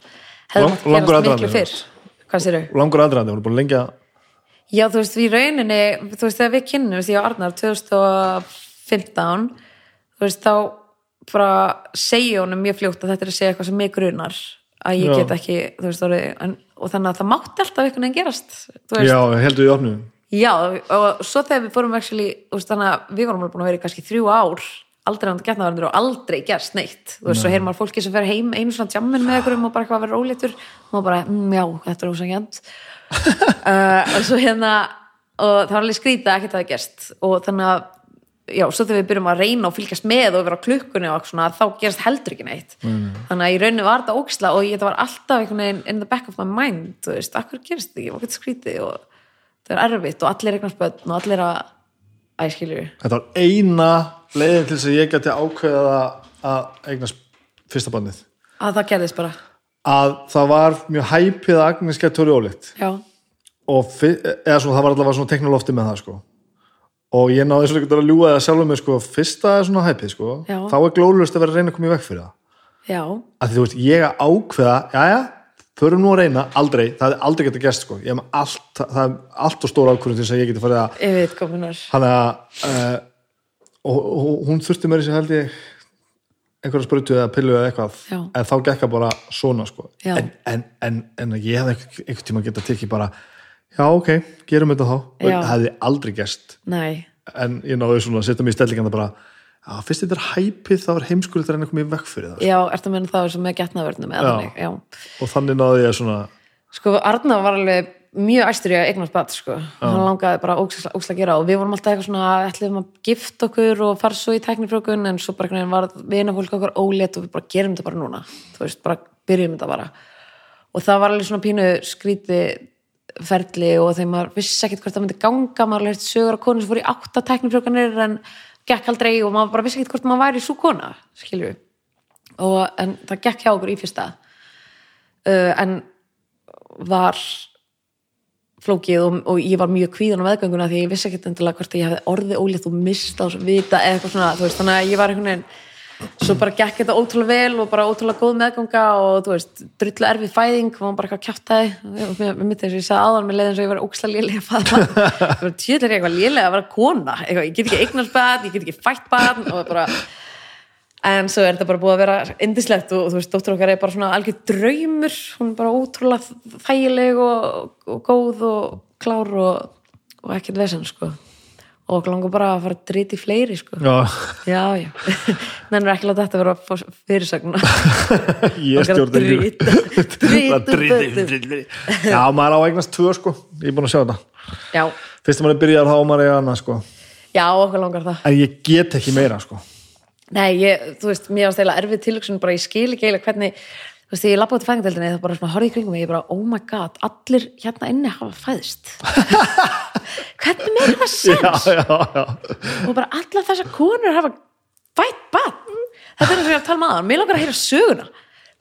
hefði Lang- langur gerast miklu fyrr hvað sér og langur aðdraðandi, voru búin að lengja Já, þú veist, í rauninni, þú veist, þegar við kynnumst, ég og Arnar 2015, þú veist, þá bara segja honum mjög fljótt að þetta er að segja eitthvað sem mig grunar, að ég Já. get ekki, þú veist, orðið, en, og þannig að það mátti alltaf einhvern veginn gerast, já, heldur í opnum Já, og svo þegar við fórum actually, veist, þannig að við vorum alveg búin að vera í kannski þrjú ár, aldrei hann getnaðarindur og aldrei gerst neitt, þú veist, svo heyrir maður fólki sem fer heim einu svona tjammin með einhverjum og bara eitthvað að vera róléttur og maður bara, mm, já, þetta er ósangjant uh, og svo hérna og það var alveg ekkert að það gerst. Og þannig að já, svo þegar við byrjum að reyna og fylgjast með og vera á klukkunni og svona, þá gerst heldur ekki neitt. Mm. þannig að í rauninu var þetta óksla og þetta var alltaf einhvern veginn in the back of my mind þú veist, akkur gerst þetta ekki, æskilju þetta var eina leiðin til þess að ég geti ákveða að eignast fyrsta bandið að það gerðist bara, að það var mjög hæpið að Agnes gett tóri ólitt eða svona, það var allavega svona teknolofti með það sko. Og ég náði ekki að ljúga það sjálfum mig sko, fyrsta er svona hæpið sko. Þá er glóðlust að vera að reyna að koma í veg fyrir það. Já, að því þú veist, ég að ákveða jæja, förum nú að reyna, aldrei það er aldrei getið gest sko, ég með allt það er allt og stóra ákvörðum til þess að ég geti farið að og, og hún þurfti mér þessi held ég einhverja sprutu eða pillu eða eitthvað. Já. en þá gekk það bara svona sko. En, en, en, en að ég hefði einhver, einhvern tíma getað tekið bara já ok, gerum þetta þá. Það hefði aldrei nei, en ég náði svona að setja mig í stellingan það bara Já, fyrst þetta er hæpið þá er heimskulegt að reyna að koma í vekk fyrir það já, ertu að menna það með eða Já. þannig, já. Og þannig náði ég svona Sko, Arna var alveg mjög æstur í að eignast bat, sko. Hann langaði bara ókslega að gera og við vorum alltaf eitthvað svona, ætlum að gifta okkur og fara svo í tæknifrökun en svo bara var vinafólk okkur ólétt og við bara gerum þetta bara núna. Þú veist, bara byrjum þetta bara. Og það var alveg svona pínu skríti ferli og þegar maður vissi ekkert hvort það myndi ganga, maður leirt sögur af konu sem fór í átta tæknifrökanir en gekk aldrei og maður bara vissi ekkert hvort maður væri svo kona, skilju. Og, en það gekk hjá okkur í fyrsta. Uh, en var flókið og, og ég var mjög kvíðan á meðgönguna því ég vissi ekkert endilega hvort ég hefði orðið ólíkt og mista og vita eða eitthvað svona, veist, þannig að ég var einhvern veginn svo bara gekk þetta ótrúlega vel og bara ótrúlega góð meðganga og þú veist, drullu erfið fæðing og bara eitthvað kjátaði við mitt eins og ég sagði áðan með leiðin svo ég var óksla lélega fæða það var tjöðlega eitthvað lélega að vera kona. Eitthvað, ég get ekki eignast bad, ég get ekki fætt bad og bara en svo er þetta bara búið að vera indislegt og þú veist, dóttur okkar er bara svona algjör draumur. Hún er bara ótrúlega þægileg og, og góð og klár og, og ekkert vesen sko. Og langar bara að fara að drita í fleiri sko. Já, já, já, nennir ekki láta þetta vera fyrirsögna ég stjórn ekki drita, Það drita, driti, driti. já, maður á að eignast tvö sko. Ég er búin að sjá þetta. Já, fyrst að maður er byrjað þá á maður eiga annað sko. Já, okkur langar það. En ég get ekki meira sko Nei, ég, þú veist, mér ást eða erfið tilöksun bara ég skil ekki eiginlega hvernig þú veist, ég lappa út í fængdeldinni þá bara svona horfði í kringum mig, ég bara, oh my god allir hérna inni hafa fæðst. Hvernig meira það sens já, já, já, og bara allar þessar konur hafa fætt bann þetta er það sem ég er að tala með aðan, mér langar að heyra söguna.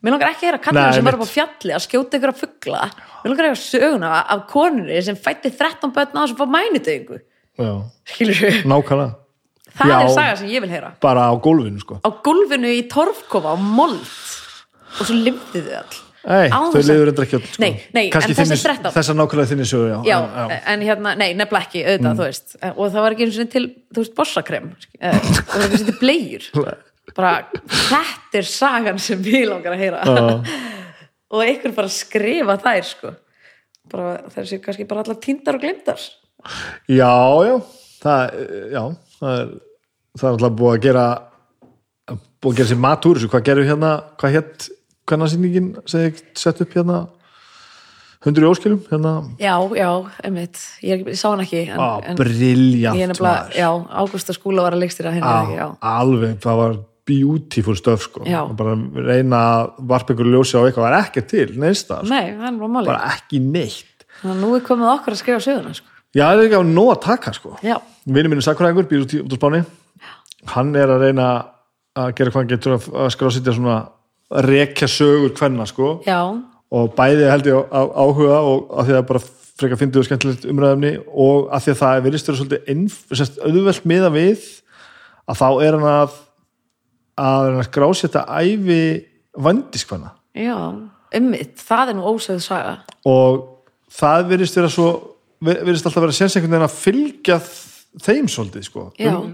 Mér langar ekki að heyra Nei, sem var upp á fjalli að skjóta ykkur að fuggla mér langar að heyra söguna af konunni sem fætti 13 börn á þess að fá mænudauðingu. Já. skilur við, nákvæmlega það Já. er saga sem ég vil heyra. Bara á gólfinu sko. Á gólfinu í torfkofa á mold. Og svo limtið þið all Nei, Án þau liður endur ekki sko. Nei, nei, en þessi 13. Þessar nákvæmlega þinni sögu, já, já, já, en hérna, nei, nefnilega ekki auðvitað, þú veist, og það var ekki eins og til þú veist, bossakrem eh, og það var ekki eins og til blegjur bara, þetta er sagan sem við langar að heyra. Og einhver bara skrifa þær sko. Bara, séu kannski bara allar týndar og glimtar Já, já, það, já, það er, það er alltaf búið að gera búið að gera sér mat úr þessu, hvað gerum við hérna, hvað hétt hvernig ég sett upp hérna? 100 í óskilum, hérna? Já, já, einmitt, ég, ég sá hann ekki en, á, en briljant nefnilega, já, Ágústa skúla var að leikstýra hérna ekki, já, alveg, það var beautiful stöf sko, Já. bara reyna að varpa ykkur ljósi á eitthvað, var ekki til neista, sko. nei, það bara máli bara ekki neitt. Þannig að nú er komið okkur að skrifa söguna sko. Já, það er ekki á nóg að taka sko. Vinur minn er sakkuræðingur, býr út, út á Spáni. Hann er að reyna að gera hvað hann getur að, að skrásitja svona að rekja sögur hvenna sko. Já, og bæði held ég á, á, áhuga og að því að bara frekar fyndið og skemmtilegt umræðumni og að því að það er vera svolítið auðvelt miða við að þá er hann að að reyna að skrásitja ævi vandiskvenna já, ummitt það er nú ósögð saga. Og það virðist vera svo virðist alltaf vera séns einhvern veginn að fylgja þeim svolítið sko. Um,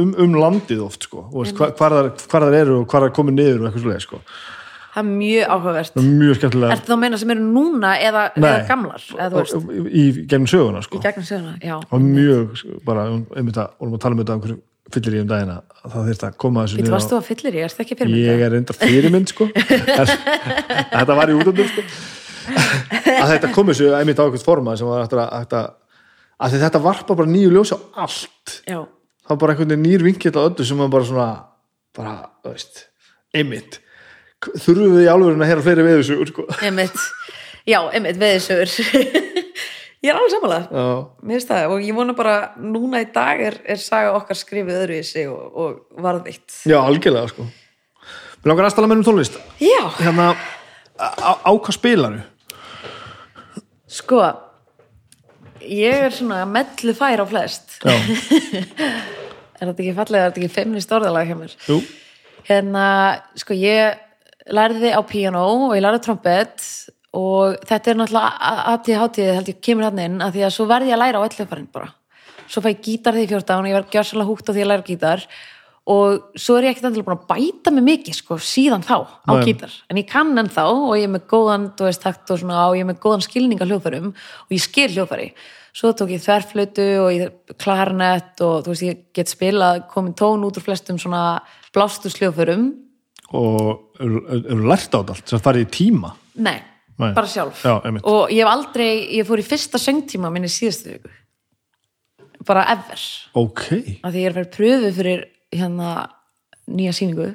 um, um landið oft sko. Hvar þar eru og hvar þar komið niður og eitthvað svolítið sko. Það er mjög áhugavert. Það er mjög skemmtilega. Ertu þá að meina sem eru núna eða, eða gamlar? Eða í, gegnum söguna sko. Í gegnum söguna, já. og mjög sko, bara um, um þetta, vorum að tala um þetta einhverju fyllir í um dagina að það þyrst að koma þessu Þú varst þú að fyllir í, ertu ekki pyrirmynda? ég er reyndar fyrirmynd sko. En þetta var í útöndum sko að þetta kom þessu einmitt á eitthvað forma sem var eftir að, að, að þetta varpa bara nýju ljós á allt Já, það var bara einhvern veginn nýr vinkill á öllu sem var bara svona bara, þú veist, einmitt þurfum við í álfurinn að heyra fleiri við þessu sko. einmitt, já, einmitt, veðisögur. ég er alveg samanlega. Mér finnst það og ég vona bara núna í dag er, er saga okkar skrifið öðru í sig og, og varðvitt. já, algjörlega sko Mér langar að stala með um tónlist Já, hérna, á, á hvað spilaru? Sko, ég er svona mellu fær á flest. Já, Er þetta ekki fallega, er þetta ekki feminist orðalag hjá mér? jú, hérna, sko ég lærði á piano og ég lærði á trompet og þetta er náttúrulega aðtíð hátíð held ég kemur hann inn að því að svo verði ég að læra á öllufarinn bara. Svo fæ ég gítar því 14 og ég var gjörsalega húgt á því að læra gítar. og svo er ég ekkert endilega búin að bæta mig mikið sko, síðan þá á Nei. gítar. En ég kann ennþá og ég er með góðan þú veist, takt og svona, og ég er með góðan skilning á hljóðfærum og ég skil hljóðfæri. Svo tók ég þverflötu og ég klarnett og þú veist, ég get spilað komin tón út úr flestum svona blástus hljóðfærum og eru er lært á þetta allt? Sem farið í tíma? Nei, Nei. bara sjálf. Já, og ég hef aldrei, ég fór í fyrsta söngtíma minni síðustu viku. Bara ever. Ok, að því ég er að vera pröfu fyrir hérna nýja sýningu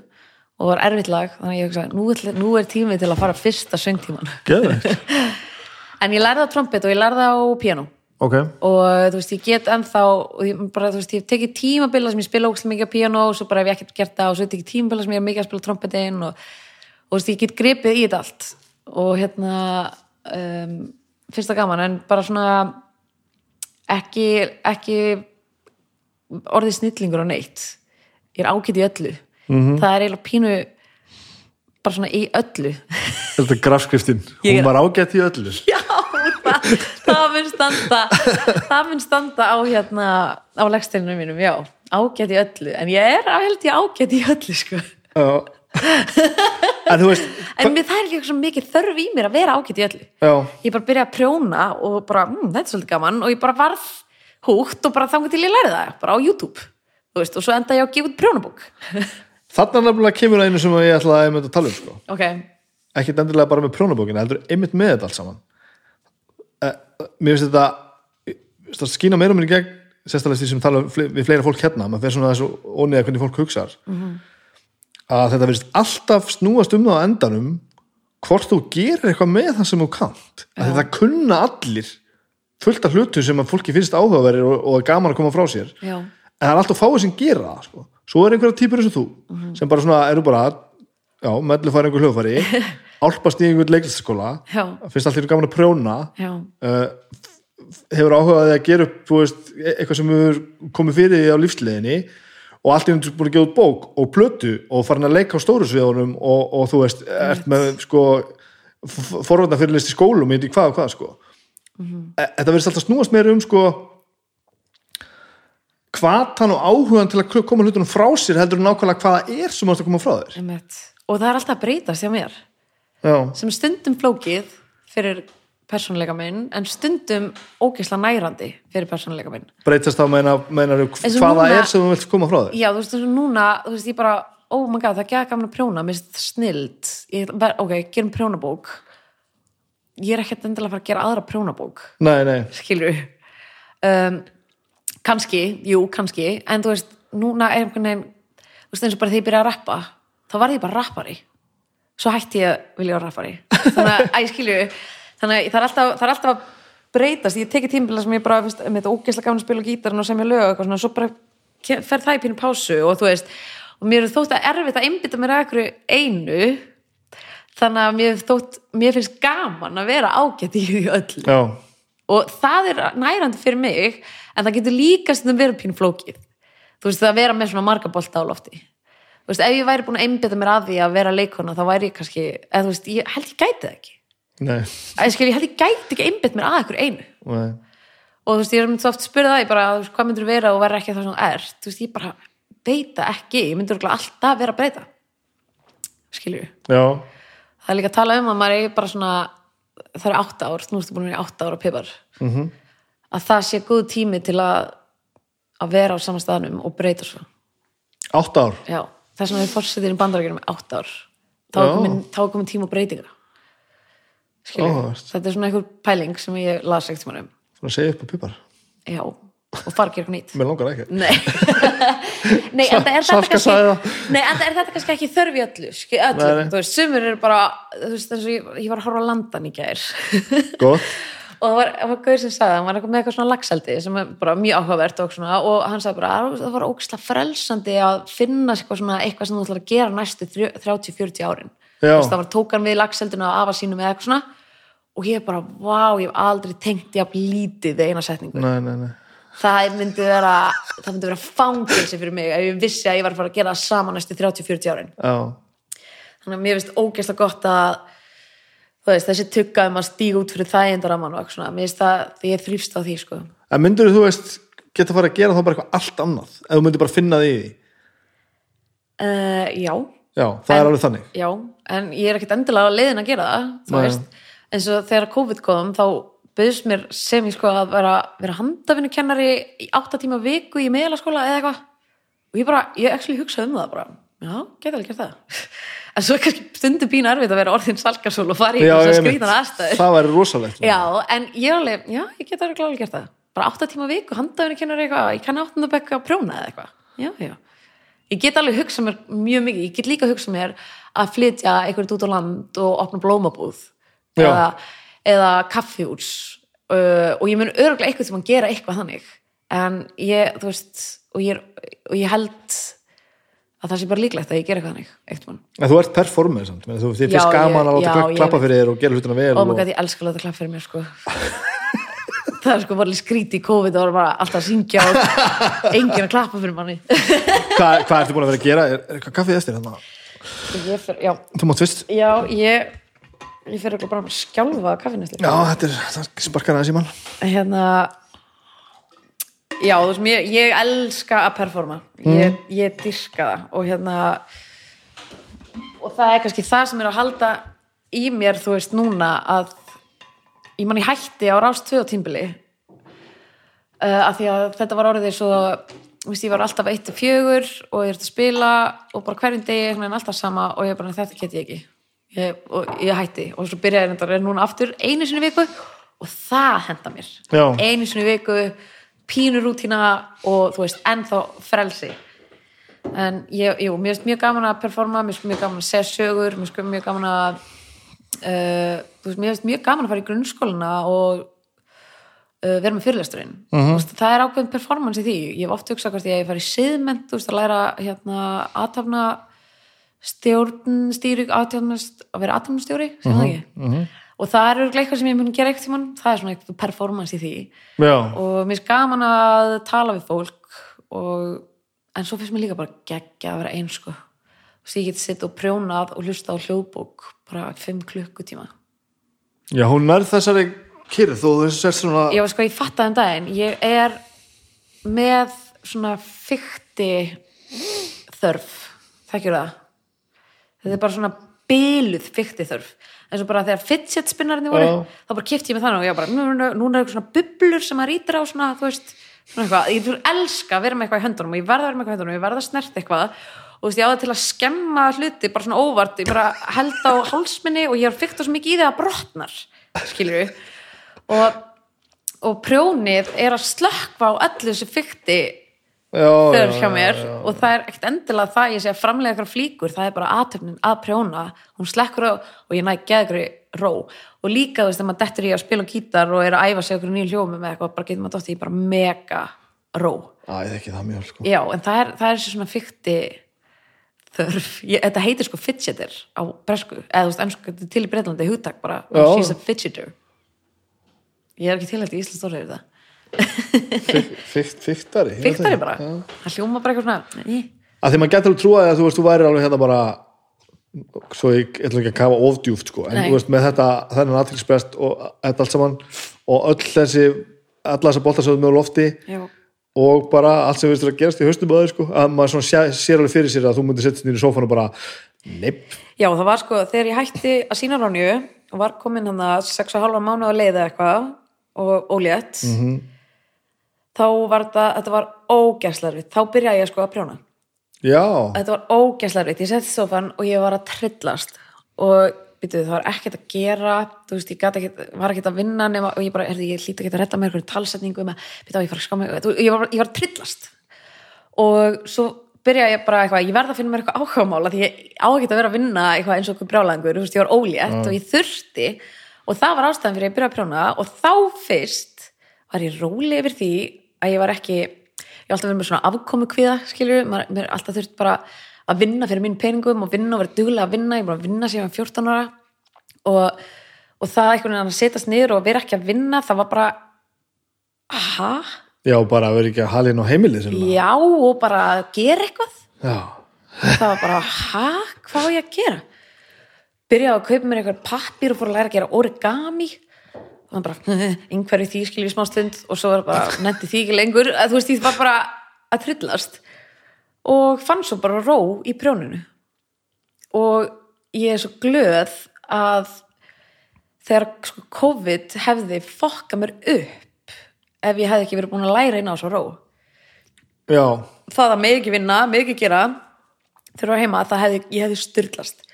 og var erfitt lag þannig að ég hugsa, nú, nú er tímið til að fara fyrsta söngtíman en ég lærði á trompet og ég lærði á piano ok, og þú veist, ég get ennþá og ég, bara, þú veist, ég hef tekið tímabila sem ég spila ógæslega mikið á piano og svo bara hef ég ekkert gert það og svo tekið tímabila sem ég hef mikið að spila á trompetin og, og þú veist, ég get gripið í þetta allt. Og hérna um, fyrsta gaman en bara svona ekki, ekki orðið snillingur á neitt ég er ágætt í öllu. -hmm. það er eiginlega pínu bara svona í öllu. Þetta er grafskriftin. Hún er- var ágætt í öllu. Já, það, það mun standa það mun standa á hérna á leggsteinunum mínum, já. Ágætt í öllu, en ég er að held ég ágætt í öllu sko, já. En þú veist en það er ekki svo mikið þörf í mér að vera ágætt í öllu. Já, ég bara byrja að prjóna og bara, hm, þetta er svolítið gaman. Og ég bara varð húgt og bara þangur til ég lærði það bara á YouTube, veist, og svo enda ég á að gefa út prjónabók. Þarna nefnilega kemur að einu sem ég ætla að einmitt að tala um sko. ok, ekkert endilega bara með prjónabókina heldur einmitt með þetta allt saman. Eh, mér finnst þetta skýna meira mér í gegn sérstaklega því sem tala um við fleira fólk hérna maður fer svona þessu óniða hvernig fólk hugsar. Að þetta finnst alltaf snúast um það á endanum hvort þú gerir eitthvað með það sem þú kannt. Að þetta kunna allir fullt af hlutu sem að fólki finnst áhugaverið og, og gaman að koma frá sér. Já, en það er alltaf fáið sem gera það sko. svo er einhverja típur eins og þú sem bara svona eru bara já, mellu færi einhver hljóðfæri álpast í einhvern leiklistaskóla já, finnst alltaf gaman að prjóna uh, hefur áhugaði að gera upp veist, e- eitthvað sem hefur komið fyrir því á lífsliðinni og allt í hundur búin að gefa út bók og plötu og farin að leika á stóru sviðunum og, og þú veist, ert með sko forvarnar fyrirlist í skólum í hvað og hvað sko. E- þetta verðist alltaf snúast meira um sko hvatan og áhugan til að koma hlutunum frá sér heldur en nákvæmlega hvað það er sem þú ert að koma frá þér. Einmitt. og það er alltaf að breytast hjá mér. Já, sem er stundum flókið fyrir persónuleika minn en stundum ógeðslega nærandi fyrir persónuleika minn. Breytast þá meina, meinar Eins og hvað það núna- er sem þú vilt koma frá þér? Já, þú veist, eins og núna, þú veist, ég bara oh my god, það er ekki að gaman að prjóna, mér það snild. Ég, ok, gerum prjónabók. Ég er ekkert endilega að fara að gera aðra prjónabók. Nei, nei, skilur um, kannski, jú, kannski. En þú veist, núna er einhvern veginn þú veist, eins og bara þegar ég byrja að rappa þá var ég bara rappari. Svo hætti ég að vilja vera rappari. Þannig að, að ég skilju þannig að það er alltaf, það er alltaf að breytast. Ég tekið tímabila sem ég bara, veist, með þetta ógeðslega gaman að spila gítarinn og semja lög og svona, svo bara fer það í pínu pásu og þú veist og mér er þótt að erfitt að einbytta mér að einhverju einu. Þannig að mér, þótt, mér finnst gaman að vera ágætt í öllu. Já og það er nærandi fyrir mig en það getur líka stundum verið pínu flókið. Þú veist það að vera með svona marga bolta á lofti. Þú veist ef ég væri búin að einbytta mér að því að vera leikona þá væri ég kannski, eða þú veist ég held ég gæti það ekki. Nei, að ég, skil, ég held ég gæti ekki einbytt mér að ykkur einu. Nei. Og þú veist ég er myndi svo oft spyrða það ég bara, veist, hvað myndur vera og vera ekki það svona er þú veist ég bara veit það ekki. Ég myndur alltaf vera að breyta. Skilju það er líka að tala um að maður er bara svona það er átta ár, nú ertu búin að vera í átta ára pipar -hmm. að það sé góð tími til að að vera á sama staðnum og breyta svo. Átt ár? Já, vegna er fórsetir í bandarækjunum í átta ár. Þá er komin, komin tíma og breytinga Áhugavert. þetta er svona einhver pæling sem ég las ekkert um Svona segja upp á pipar já, og fara að gera eitthvað nýtt. Mér langar ekki. Nei, Nei en það er þetta kannski er ekki þörf í öllu, þú veist, sumur eru bara þú veist, eins og ég, ég var að horfa á landan í Gott. Og það var, var gauður sem sagði, hann var með eitthvað svona lagseldi sem er bara mjög áhugavert og, svona, og hann sagði bara, að það var ógislega frelsandi að finna eitthvað, svona, eitthvað sem þú ætlar að gera næstu 30-40 árin. Veist, það var tókan við lagseldinu af afa sínum eða eitthvað svona. Og ég bara, vá, ég hef aldrei tengt jafn lítið við eina setningu. Nei, nei, nei það myndi vera það myndi vera fangilsi fyrir mig ef ég vissi að ég var að fara að gera það sama næstu 30-40 árin. Já, þannig að mér finnst ógeðslega gott að veist, þessi tugga um að stíga út fyrir þægindaramann og eitthvað mér finnst það, því ég þrýfst á því sko. En myndur þú veist geta að fara að gera þá bara eitthvað allt annað ef þú myndir bara finna því? Uh, já, Já, það er alveg þannig. Já en ég er ekkert endilega á leiðin að gera það þú Nei. veist, eins og þegar COVID kom þá bauðst mér sem ég sko að vera, vera handavinnukennari í átta tíma á viku í meðalaskóla eða eitthvað. Og ég bara, ég actually hugsaði um það bara. Já, geta alveg gert það. En svo kannski stundum pínu erfitt að vera orðin salkarsól og fara í þess að skrýtana aðstæður. Það væri rosalegt Já, en ég alveg, já, ég get alveg gert það. Bara átta tíma á viku, handafinni kennur eitthvað, ég kann áttundabekka að prjóna eða eitthvað. Já, já. Ég get alveg hugsað mér mjög mikið, ég get líka hugsað mér að flytja einhvern út á land og opna blómabúð. Eða, eða kaffihús uh, og ég mun örgulega eitthvað sem að gera eitthvað þannig. En ég, þú veist, og ég, og ég held að það sé bara líklegt að ég gera eitthvað þannig, eitt mann. En þú ert performer samt, þú þið Já, finnst gaman ég- að láta klappa- ég klappa fyrir þér og gera hlutina vel oh og... god, ég elska að láta klapp fyrir mér sko það er sko bara skríti í COVID og var bara alltaf að syngja og enginn að klappa fyrir manni Hvað, hvað ertu búin að vera að gera? Eitthvað ég Þú mátt fyrst já, ég ég fer okkur bara að skjálfa kaffinæslu Já, þetta er, það sparkar aðeins í mann. Hérna já, þú veist, ég, ég elska að performa. Ég, ég dyrka það. Og hérna og það er kannski það sem er að halda í mér, þú veist, núna að ég man ég hætti á rást 2 tímbili uh, af því að þetta var orðið svo veist, ég var alltaf 1-4 og ég ert að spila og bara hverjum degi alltaf sama og ég bara, þetta get ég ekki ég, og ég hætti. Og svo byrjaði þetta núna aftur einu sinni viku og það henda mér. Já. einu sinni viku, pínurútína og þú veist, ennþá frelsi. En ég, jú, mér finnst mjög gaman að performa, mér finnst mjög gaman að segja sögur mér finnst mjög gaman að uh, þú veist, mér finnst mjög gaman að fara í grunnskóluna og uh, vera með fyrirlesturinn. Mm veist, það er ákveðin performance í því. Ég hef oft hugsað hvort ég fara í siðment þú veist, að læra hérna aðtafna stjórn stýri aðtafnast, að vera aðtafnastjóri sem það ekki? og það er örugglega eitthvað sem ég mun gera eitthvað tímann. Það er svona eitthvað performance í því. Já, og mér finnst gaman að tala við fólk og, en svo finnst mér líka bara geggja að vera einn sko. Og svo ég get sitt og prjónað og hlusta á hljóðbók bara fimm klukkutíma. Já hún nærð þessari kyrð og þessi sér svona var sko, ég fattaði um daginn. Ég er með svona fykti þörf. Þekkjur það þetta er bara svona byluð fykti þörf eins og bara þegar fidget spinnarnir voru Já. þá bara kipti ég með þannig og ég bara, núna, er eitthvað svona bublur sem að rýtir á svona, þú veist svona eitthvað, ég fyrir elska að vera með eitthvað í höndunum og ég verða að vera með eitthvað í höndunum, ég verða að snert eitthvað. Og þú veist, ég á það til að skemma hluti bara svona óvart, ég bara held á hálsminni og ég har fykta svo mikið í það að brotnar skilur og, og prjónið er að slökkva á öllu þessu fykti þör já, hjá mér já, já. og það er ekkert endilega það ég sé að framlega eitthvað flíkur, það er bara aðtöfnin að prjóna, hún slekkur á og ég næ geðgri ró. Og líka þú veist, þegar maður dettur í að spila gítar og er að æfa sig okkur nýju hljómi með eitthvað, bara getur maður dótt í bara mega ró. Æ, ég þekki það mjög sko. Já, en það er, það er svona fykti þörf, ég, þetta heitir sko fidgeter á bresku, eða þú veist, ennsku er til í Breitlandi hugtak bara, she's a fidgeter. Ég er ekki til að í Íslands Fiktari ekki. bara, Já. það hljóma bara eitthvað svona að því maður getur alveg trúaði að þú veist, þú væri alveg hérna bara svo ég ætla ekki að kafa ofdjúft sko, en Nei. þú veist, með þetta þennan aðtilsprest og þetta allt saman og öll þessi, alla þessa boltasöðum með lofti Já. og bara allt sem við að gerast í haustum aðeins sko, að maður svona sé, sér alveg fyrir sér að þú myndir setja þínu í sófan og bara nepp, Já, það var sko, þegar ég hætti að sína ránju og var komin hann að 6,5 mánu að leiða eitthvað og ólétt -hmm. Þá var þetta, þetta var ógæslarvitt, þá byrjaði ég sko að prjóna. Já. Þetta var ógæslarvitt, ég setti sofan og ég var að trillast. Og byrjuðu, það var ekkert að gera. Þú veist, ég ekki, var ekkert að vinna nema, og ég bara, er ég hlýt ekki að redda með einhverju talsetningu með, byrjuðu, ég fara að skamma ég var, ég var að trillast. Og svo byrjaði ég bara eitthvað, ég verð að finna mér eitthvað áhugamála því ég á ekki að vera að vinna eitthvað eins og okkur brjálæðingur, þú veist, ég var ólétt og ég þurfti og það var ástæðan fyrir að ég byrja að prjóna. Og þá fyrst var ég róli yfir því að ég var ekki ég var alltaf verið með svona afkomu kviða maður, mér er alltaf þurft bara að vinna fyrir minn peningum og vinna og vera duglega að vinna. Ég er bara að vinna sér 14 ára. Og, og það einhvern veginn að setjast niður og vera ekki að vinna, það var bara aha, já, bara að vera ekki að halina á heimilið sem já og bara að gera eitthvað. Já, það var bara, hæ, hvað á ég að gera? Byrjaði að kaupa mér eitthvað pappir og fór að læra að gera origami. og það bara, einhverju því skilur við smá stund og svo var bara, nefndi því ekki lengur. Að þú veist, því var bara að trillast og fann svo bara ró í prjóninu. Og ég er svo glöð að þegar sko, COVID hefði fokkað mér upp ef ég hefði ekki verið búin að læra inn á svo ró. Já, það að mig ekki vinna, mig ekki gera þurfa heima, það hefði, ég hefði styrlast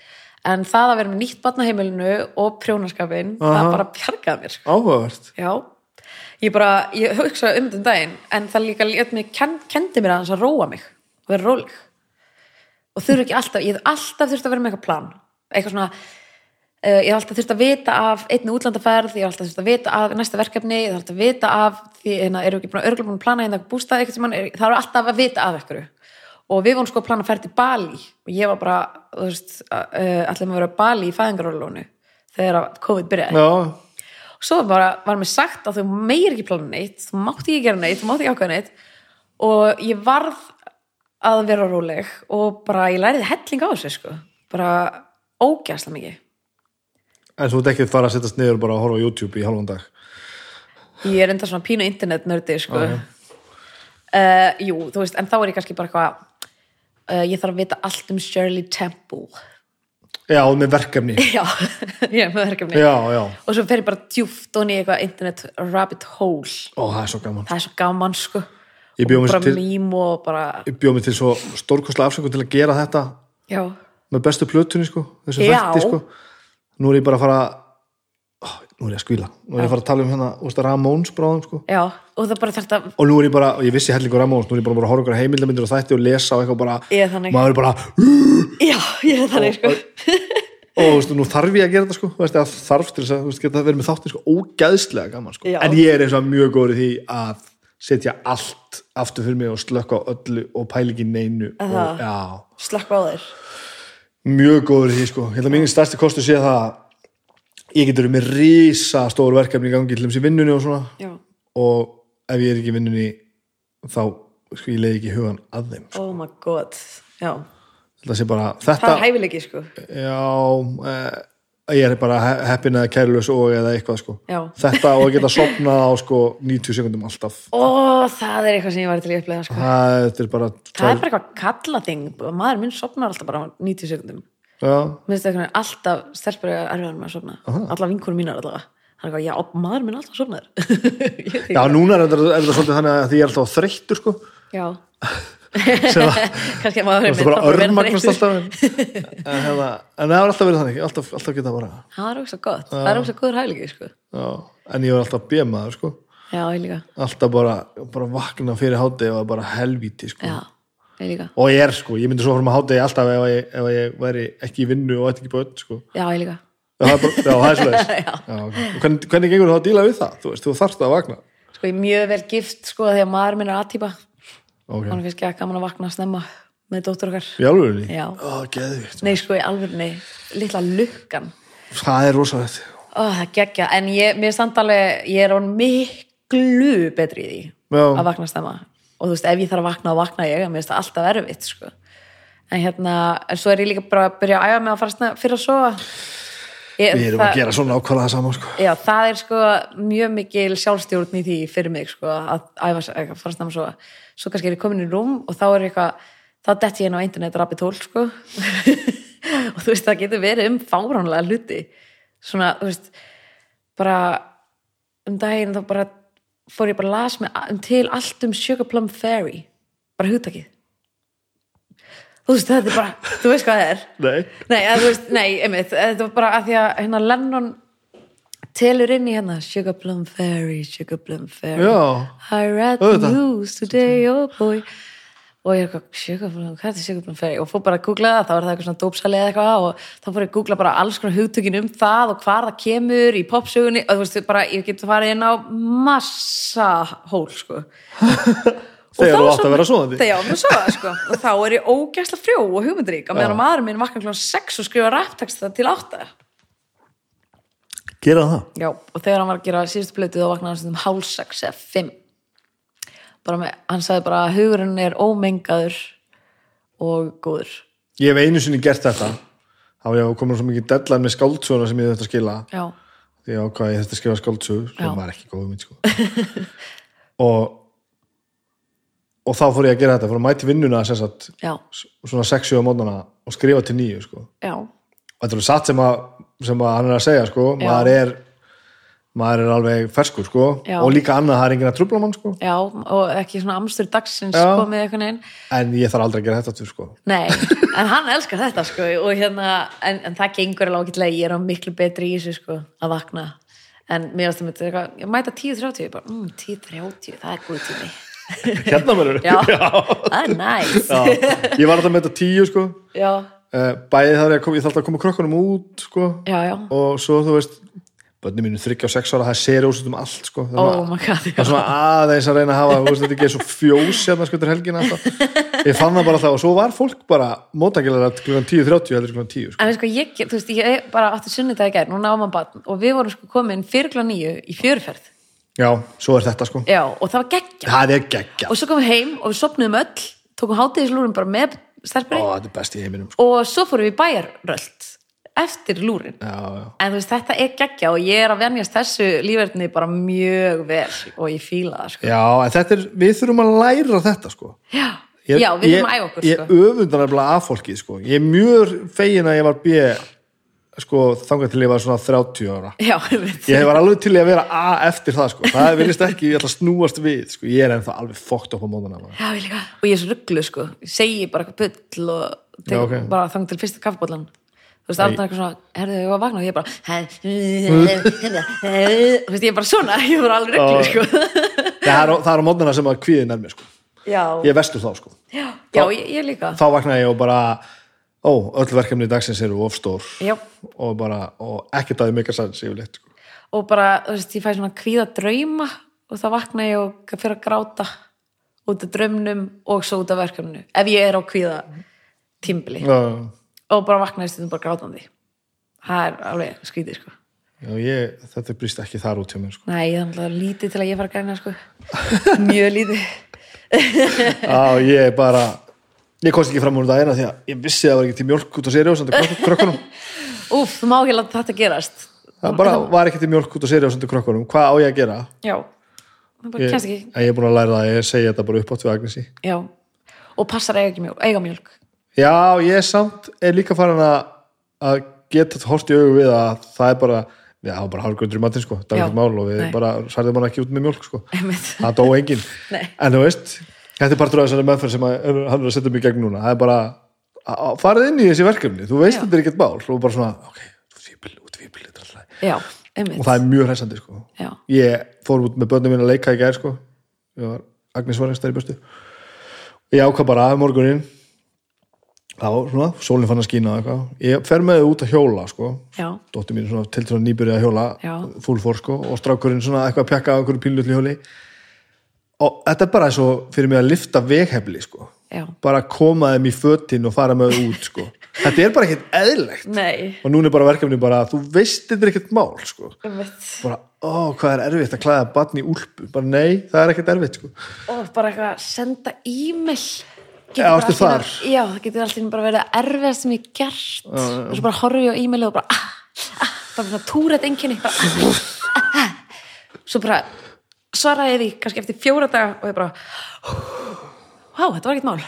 en það að vera með nýtt batnaheimilinu og prjónaskapin, það Aha. bara bjargaði mér sko. áhugavert. Já, ég bara ég hugsa um þetta daginn, en það líka lét mig, ken, kendi mér aðeins að róa mig og vera róleg. Og þurfa ekki alltaf, ég hef alltaf þurft að vera með eitthvað plan. Eitthvað svona uh, ég hef alltaf þurft að vita af einni útlandaferð ég hef alltaf þurft að vita af næsta verkefni ég hef alltaf að vita af, því hérna, eru ekki búin að örgulega búin að plana hérna bústað eitthvað sem mann, það eru alltaf að vita af eitthvað og við vorum sko að plana að ferð til Bali. Og ég var bara, þú veist allir maður að vera á Bali í fæðingarólónu þegar COVID byrjaði. Já, og svo bara var mér sagt að þú meir ekki plana neitt, þú mátti ekki gera neitt þú mátti ekki ákveða neitt. Og ég varð að vera róleg og bara ég læriði helling á þessu sko. bara ógæsla mikið. En þú ert ekki að fara að setjast niður bara að horfa á YouTube í halvan dag? Ég er enda svona pínu internet nördi sko. Uh, jú, þú veist, en þá er ég kannski bara eitthvað uh, ég þarf að vita allt um Shirley Temple. Já, með verkefni. Já, er með verkefni. Já, já, og svo fer ég bara djúft onni í eitthvað internet rabbit hole. Ó, það er svo gaman. Er svo gaman sko. Og bara til- mím og bara ég bjóð mig til svo stórkostlega afsökun til að gera þetta já, með bestu plötunni sko, þessu Já. þætti sko. Nú er ég bara að fara ó, nú er ég að skvíla, nú er ég að fara að tala um hérna úst, Ramóns bráðum sko. Já, og bara að og nú er ég bara, og ég vissi hellingur Ramóns nú er ég bara að horfa okkur heimildamindir og þætti og lesa og eitthvað bara, Ég maður er bara já, ég er þannig sko. Og þú veist, nú þarf ég að gera þetta sko. Veist, að þarf til þess að veist, geta verið með þáttin sko ógæðslega gaman sko. Já. en ég er eins og mjög góður í því að setja allt aftur fyrir mig og slökka á öllu og pæla ekki neinu slakka á þér. Mjög góður í því sko. Ég held að mín stærsti kostu sé það að ég getur með rísa stór verkefni í gangi til þess í vinnunni og svona. Já, og ef ég er ekki vinnunni þá sko ég leiði ekki hugan að þeim sko. oh my god já, þetta sé bara það þetta er hæfileiki sko. Já eh, ég er bara he- heppinn eða kærlaus og eða eitthvað sko. Já. þetta og að geta sopnað á sko 90 sekundum alltaf. Ó, það er eitthvað sem ég var til að upplega sko. það þetta er bara það er bara eitthvað kalla þing maður minn sopnar alltaf bara á 90 sekundum alltaf stelpur að erfiðar með að sopna alla vinkunum mínar það er eitthvað, já, maður minn alltaf sopnar já núna er þetta, er þetta svolítið þannig að því ég er alltaf þreyttur sko. Já. Sem að að maður er bara örmagnast alltaf en, en, hefða, en það har alltaf verið þannig alltaf, alltaf geta bara það er ógst gott, það er ógst góður hæfileiki sko. já, en ég var alltaf bjemaður sko. Já, alltaf bara, bara vakna fyrir hátegi og bara helvíti sko. Já, líka, og ég er sko, ég myndi svo fórum að hátegi alltaf ef ég, ef ég væri ekki í vinnu og ekki börn sko já, ég líka Já, það er bara, já, það er svoleiðis. já, ok. Og hvernig, hvernig gengur þú að díla við það? Þú þú þarft að vakna. sko, ég er mjög vel gift sko, því að maður minn er aðtýpa Ok. hann finnst ekki að gaman að vakna snemma með dóttur okkar Í alvegunni? Já. Geðvikt. nei, sko, í alveg, litla lukkan Það er rosalegt. Ó, það geggja, en ég, mér samt alveg ég er án miklu betri í því Já. að vakna stemma og þú veist, ef ég þarf að vakna, þá vakna ég mér finnst það alltaf erfitt, sko. En hérna, en svo er ég líka bara að byrja að æfa mig að fara fyrir að sofa. Ég, Við erum að gera svona það saman, sko. Já, það er sko mjög mikil sjálfstjórn í því fyrir mig, sko, að æfa að fara snemma að sofa. Svo kannski er ég komin í rúm og þá er eitthvað þá detti ég inn á internet rabbit hole, sko. Og þú veist, það getur verið um fáránlega hluti. Svona, þú veist bara um daginn þá bara fór ég bara að las mig um til allt um Sugar Plum Fairy. Bara hugtakið. Þú veist, þetta er bara, þú veist hvað það er. Nei. nei, veist, nei, einmitt. Þetta var bara að því að hérna Lennon telur inn í hérna Sugar Plum Fairy, Sugar Plum Fairy. Já. I read the news today, oh boy og ég er eitthvað, Plum, hvað er þetta Fairy og fór bara að googla það, þá var það eitthvað svona dópsali eða eitthvað og þá fór ég að googla bara alls konar hugtökin um það og hvar það kemur í popsögunni og þú veist, bara, ég get farið inn á massa hól, sko Og Þegar þú átt að vera svoandi. Þegar ég átt að sofa, sko. Og þá er ég ógæsla frjó og hugmyndrík. Á meðan að maðurinn minn vakna klón 6 og skrifa rappteksta til 8. Gera það. Já, og þegar hann var að gera síðustu plötu þá vaknaði hann stundum hálf 6 eða 5. Bara með, hann sagði bara að hugurinn er ómengaður og góður. Ég hef einu sinni gert þetta. Þá ég komin svo mikið deadline með skáldsöguna sem ég þetta skila. Já, Því ég ákvað að ég þetta skrifa skáldsögu sem Já. var ekki góð mynd, sko. og og þá fór ég að gera þetta, fór að mæti vinnuna sagt, svona 6-7 á mótnana og skrifa til nýju sko. og þetta er satt sem að, sem að hann er að segja sko. Maður er maður er alveg ferskur sko. Já. og líka annað, það er enginn að trubla mann sko. já og ekki svona amstur dagsins Já. komið eitthvað neginn en ég þarf aldrei að gera þetta aftur sko. Nei, en hann elskar þetta sko og hérna, en, en það gengur alveg ágætlega ég er á miklu betri í þessu sko að vakna, en mér varst það eitthvað, ég mæta 10.30, ég bara, mm, 10.30 það er góð tími hérna verður Já, það er næs Já. ég var alltaf með þetta tíu sko. já, Eh, bæði þar ég, kom, ég þarf alltaf að koma krökkunum út sko. já, já. og svo þú veist bönni mínu þryggja og sex ára, það ser ósett um allt sko. er oh god, það er svona aðeins að reyna að hafa veist, þetta ekki er svo fjós hérna sko til helgina alltaf. ég fann það bara það og svo var fólk bara mótakilega klukkan 10.30 heldur klukkan 10 sko. En sko, ég, þú veist, ég bara átti sunnudagi gær, núna á maður batn og við vorum sko komin fyrir klá nýju í fjöruferð já, svo er þetta sko Já, og það var geggja það er geggja, og svo komum við heim og við sopnuðum öll tókum hátíðislúrin bara með er heiminum sko. og svo fórum við bæjarröld eftir lúrin já, já. en veist, þetta er geggja og ég er að venjast þessu lífverðinni bara mjög vel og ég fíla það sko. já, er, við þurfum að læra þetta sko já, Ég- já, við ég- þurfum að æfa okkur ég sko. öfundar nefnilega af fólki sko. ég er mjög fegin að ég var B sko, þangað til ég var svona 30 ára já, ég ég var alveg til í að vera A eftir það sko. það vilist ekki, ég ætla að snúast við sko. ég er ennþá alveg fókt upp á ég líka. Og ég er svo rugglu, sko. Ég segi bara eitthvað bull og tek Já, ok. bara þang til fyrsta kaffbóllan. Þú veist, alltaf eitthvað svona, herðu, var að vakna og ég bara, þú veist, ég er bara svona, ég er bara alveg rugglu, Já. sko. það er, á- er móðuna sem að kvíðin er mér sko. Já, ég er vestur þá sko. já, já, ég, líka. þá vaknaði ég og bara ó, öll verkefni dagsins eru ofstór Já, og bara, og ekkert að þau mikar sanns yfirleitt sko. og bara, þú veist, ég fæ svona kvíða drauma og þá vakna ég og fyrir að gráta út af draumnum og svo út af verkefninu. Ef ég er á kvíða tímbili já, og bara vakna í stundum bara grátandi. Það er alveg skrítið, sko. já, ég, þetta brýst ekki þar út hjá mér sko. Nei, ég er alltaf lítið til að ég fara að græna sko. Mjög lítið Já, ég bara ég komst ekki fram úr það eina því að ég vissi að það var ekki til mjölk út á seriósandi krökkunum Úf, þú má ekki láta þetta gerast það bara var ekki til mjölk út á seriósandi krökkunum hvað á ég að gera? Já, það bara Ég, kennst ekki ég er búin að læra það, ég segi þetta bara upp átt við Agnesi Já, og passar eiga mjölk Já, ég samt er líka farin að geta hort í augu við að það er bara, já, það var bara hálfgröndur í matinn sko, ekkert mál og við Nei. bara særðum hann ekki út með mjölk sko. Það dó enginn. Nei. en þú veist, þetta er partur af þessari meðferð sem að, hann er að setja mig gegn núna. Það er bara, að- að farið inn í þessi verkefni. Þú veist þetta er ekkert mál og bara svona, ok, þú fíbil, út fíbil þetta alltaf læg. Já, og það er mjög hræsandi sko. Já, ég fór út með börnum mín að leika í gær sko. Ég var Agnes Varenstar að þá, svona, sólinn fann að skína og eitthvað. Ég fer með þau út að hjóla sko. Já, dóttir mín er svona til að nýbyrja að hjóla Já. full for sko og strákurinn svona eitthvað að pjakka á einhverju pínlutli hjóli. Og þetta er bara eins og fyrir mig að lifta veghefli sko. Já. Bara koma þeim í fötin og fara með þau út sko. Þetta er bara ekkert eðlegt Nei, og núna er bara verkefni bara þú veist þetta er ekkert mál sko. Einmitt. Bara, ó, hvað er erfitt að klæða barn í úlpu? Bara nei, það er ekkert erfitt sko. Og bara eitthvað að senda e-mail Já, einu- þar? Já, það getur alltaf bara verið að erfiðast sem ég gert og svo bara horfi ég á e-mailið og bara ah, ah, bara svona túrætt einkenni bara, ah, ah, ah. svo bara svaraði ég því kannski eftir fjóra daga og ég bara Vá, þetta var ekkert mál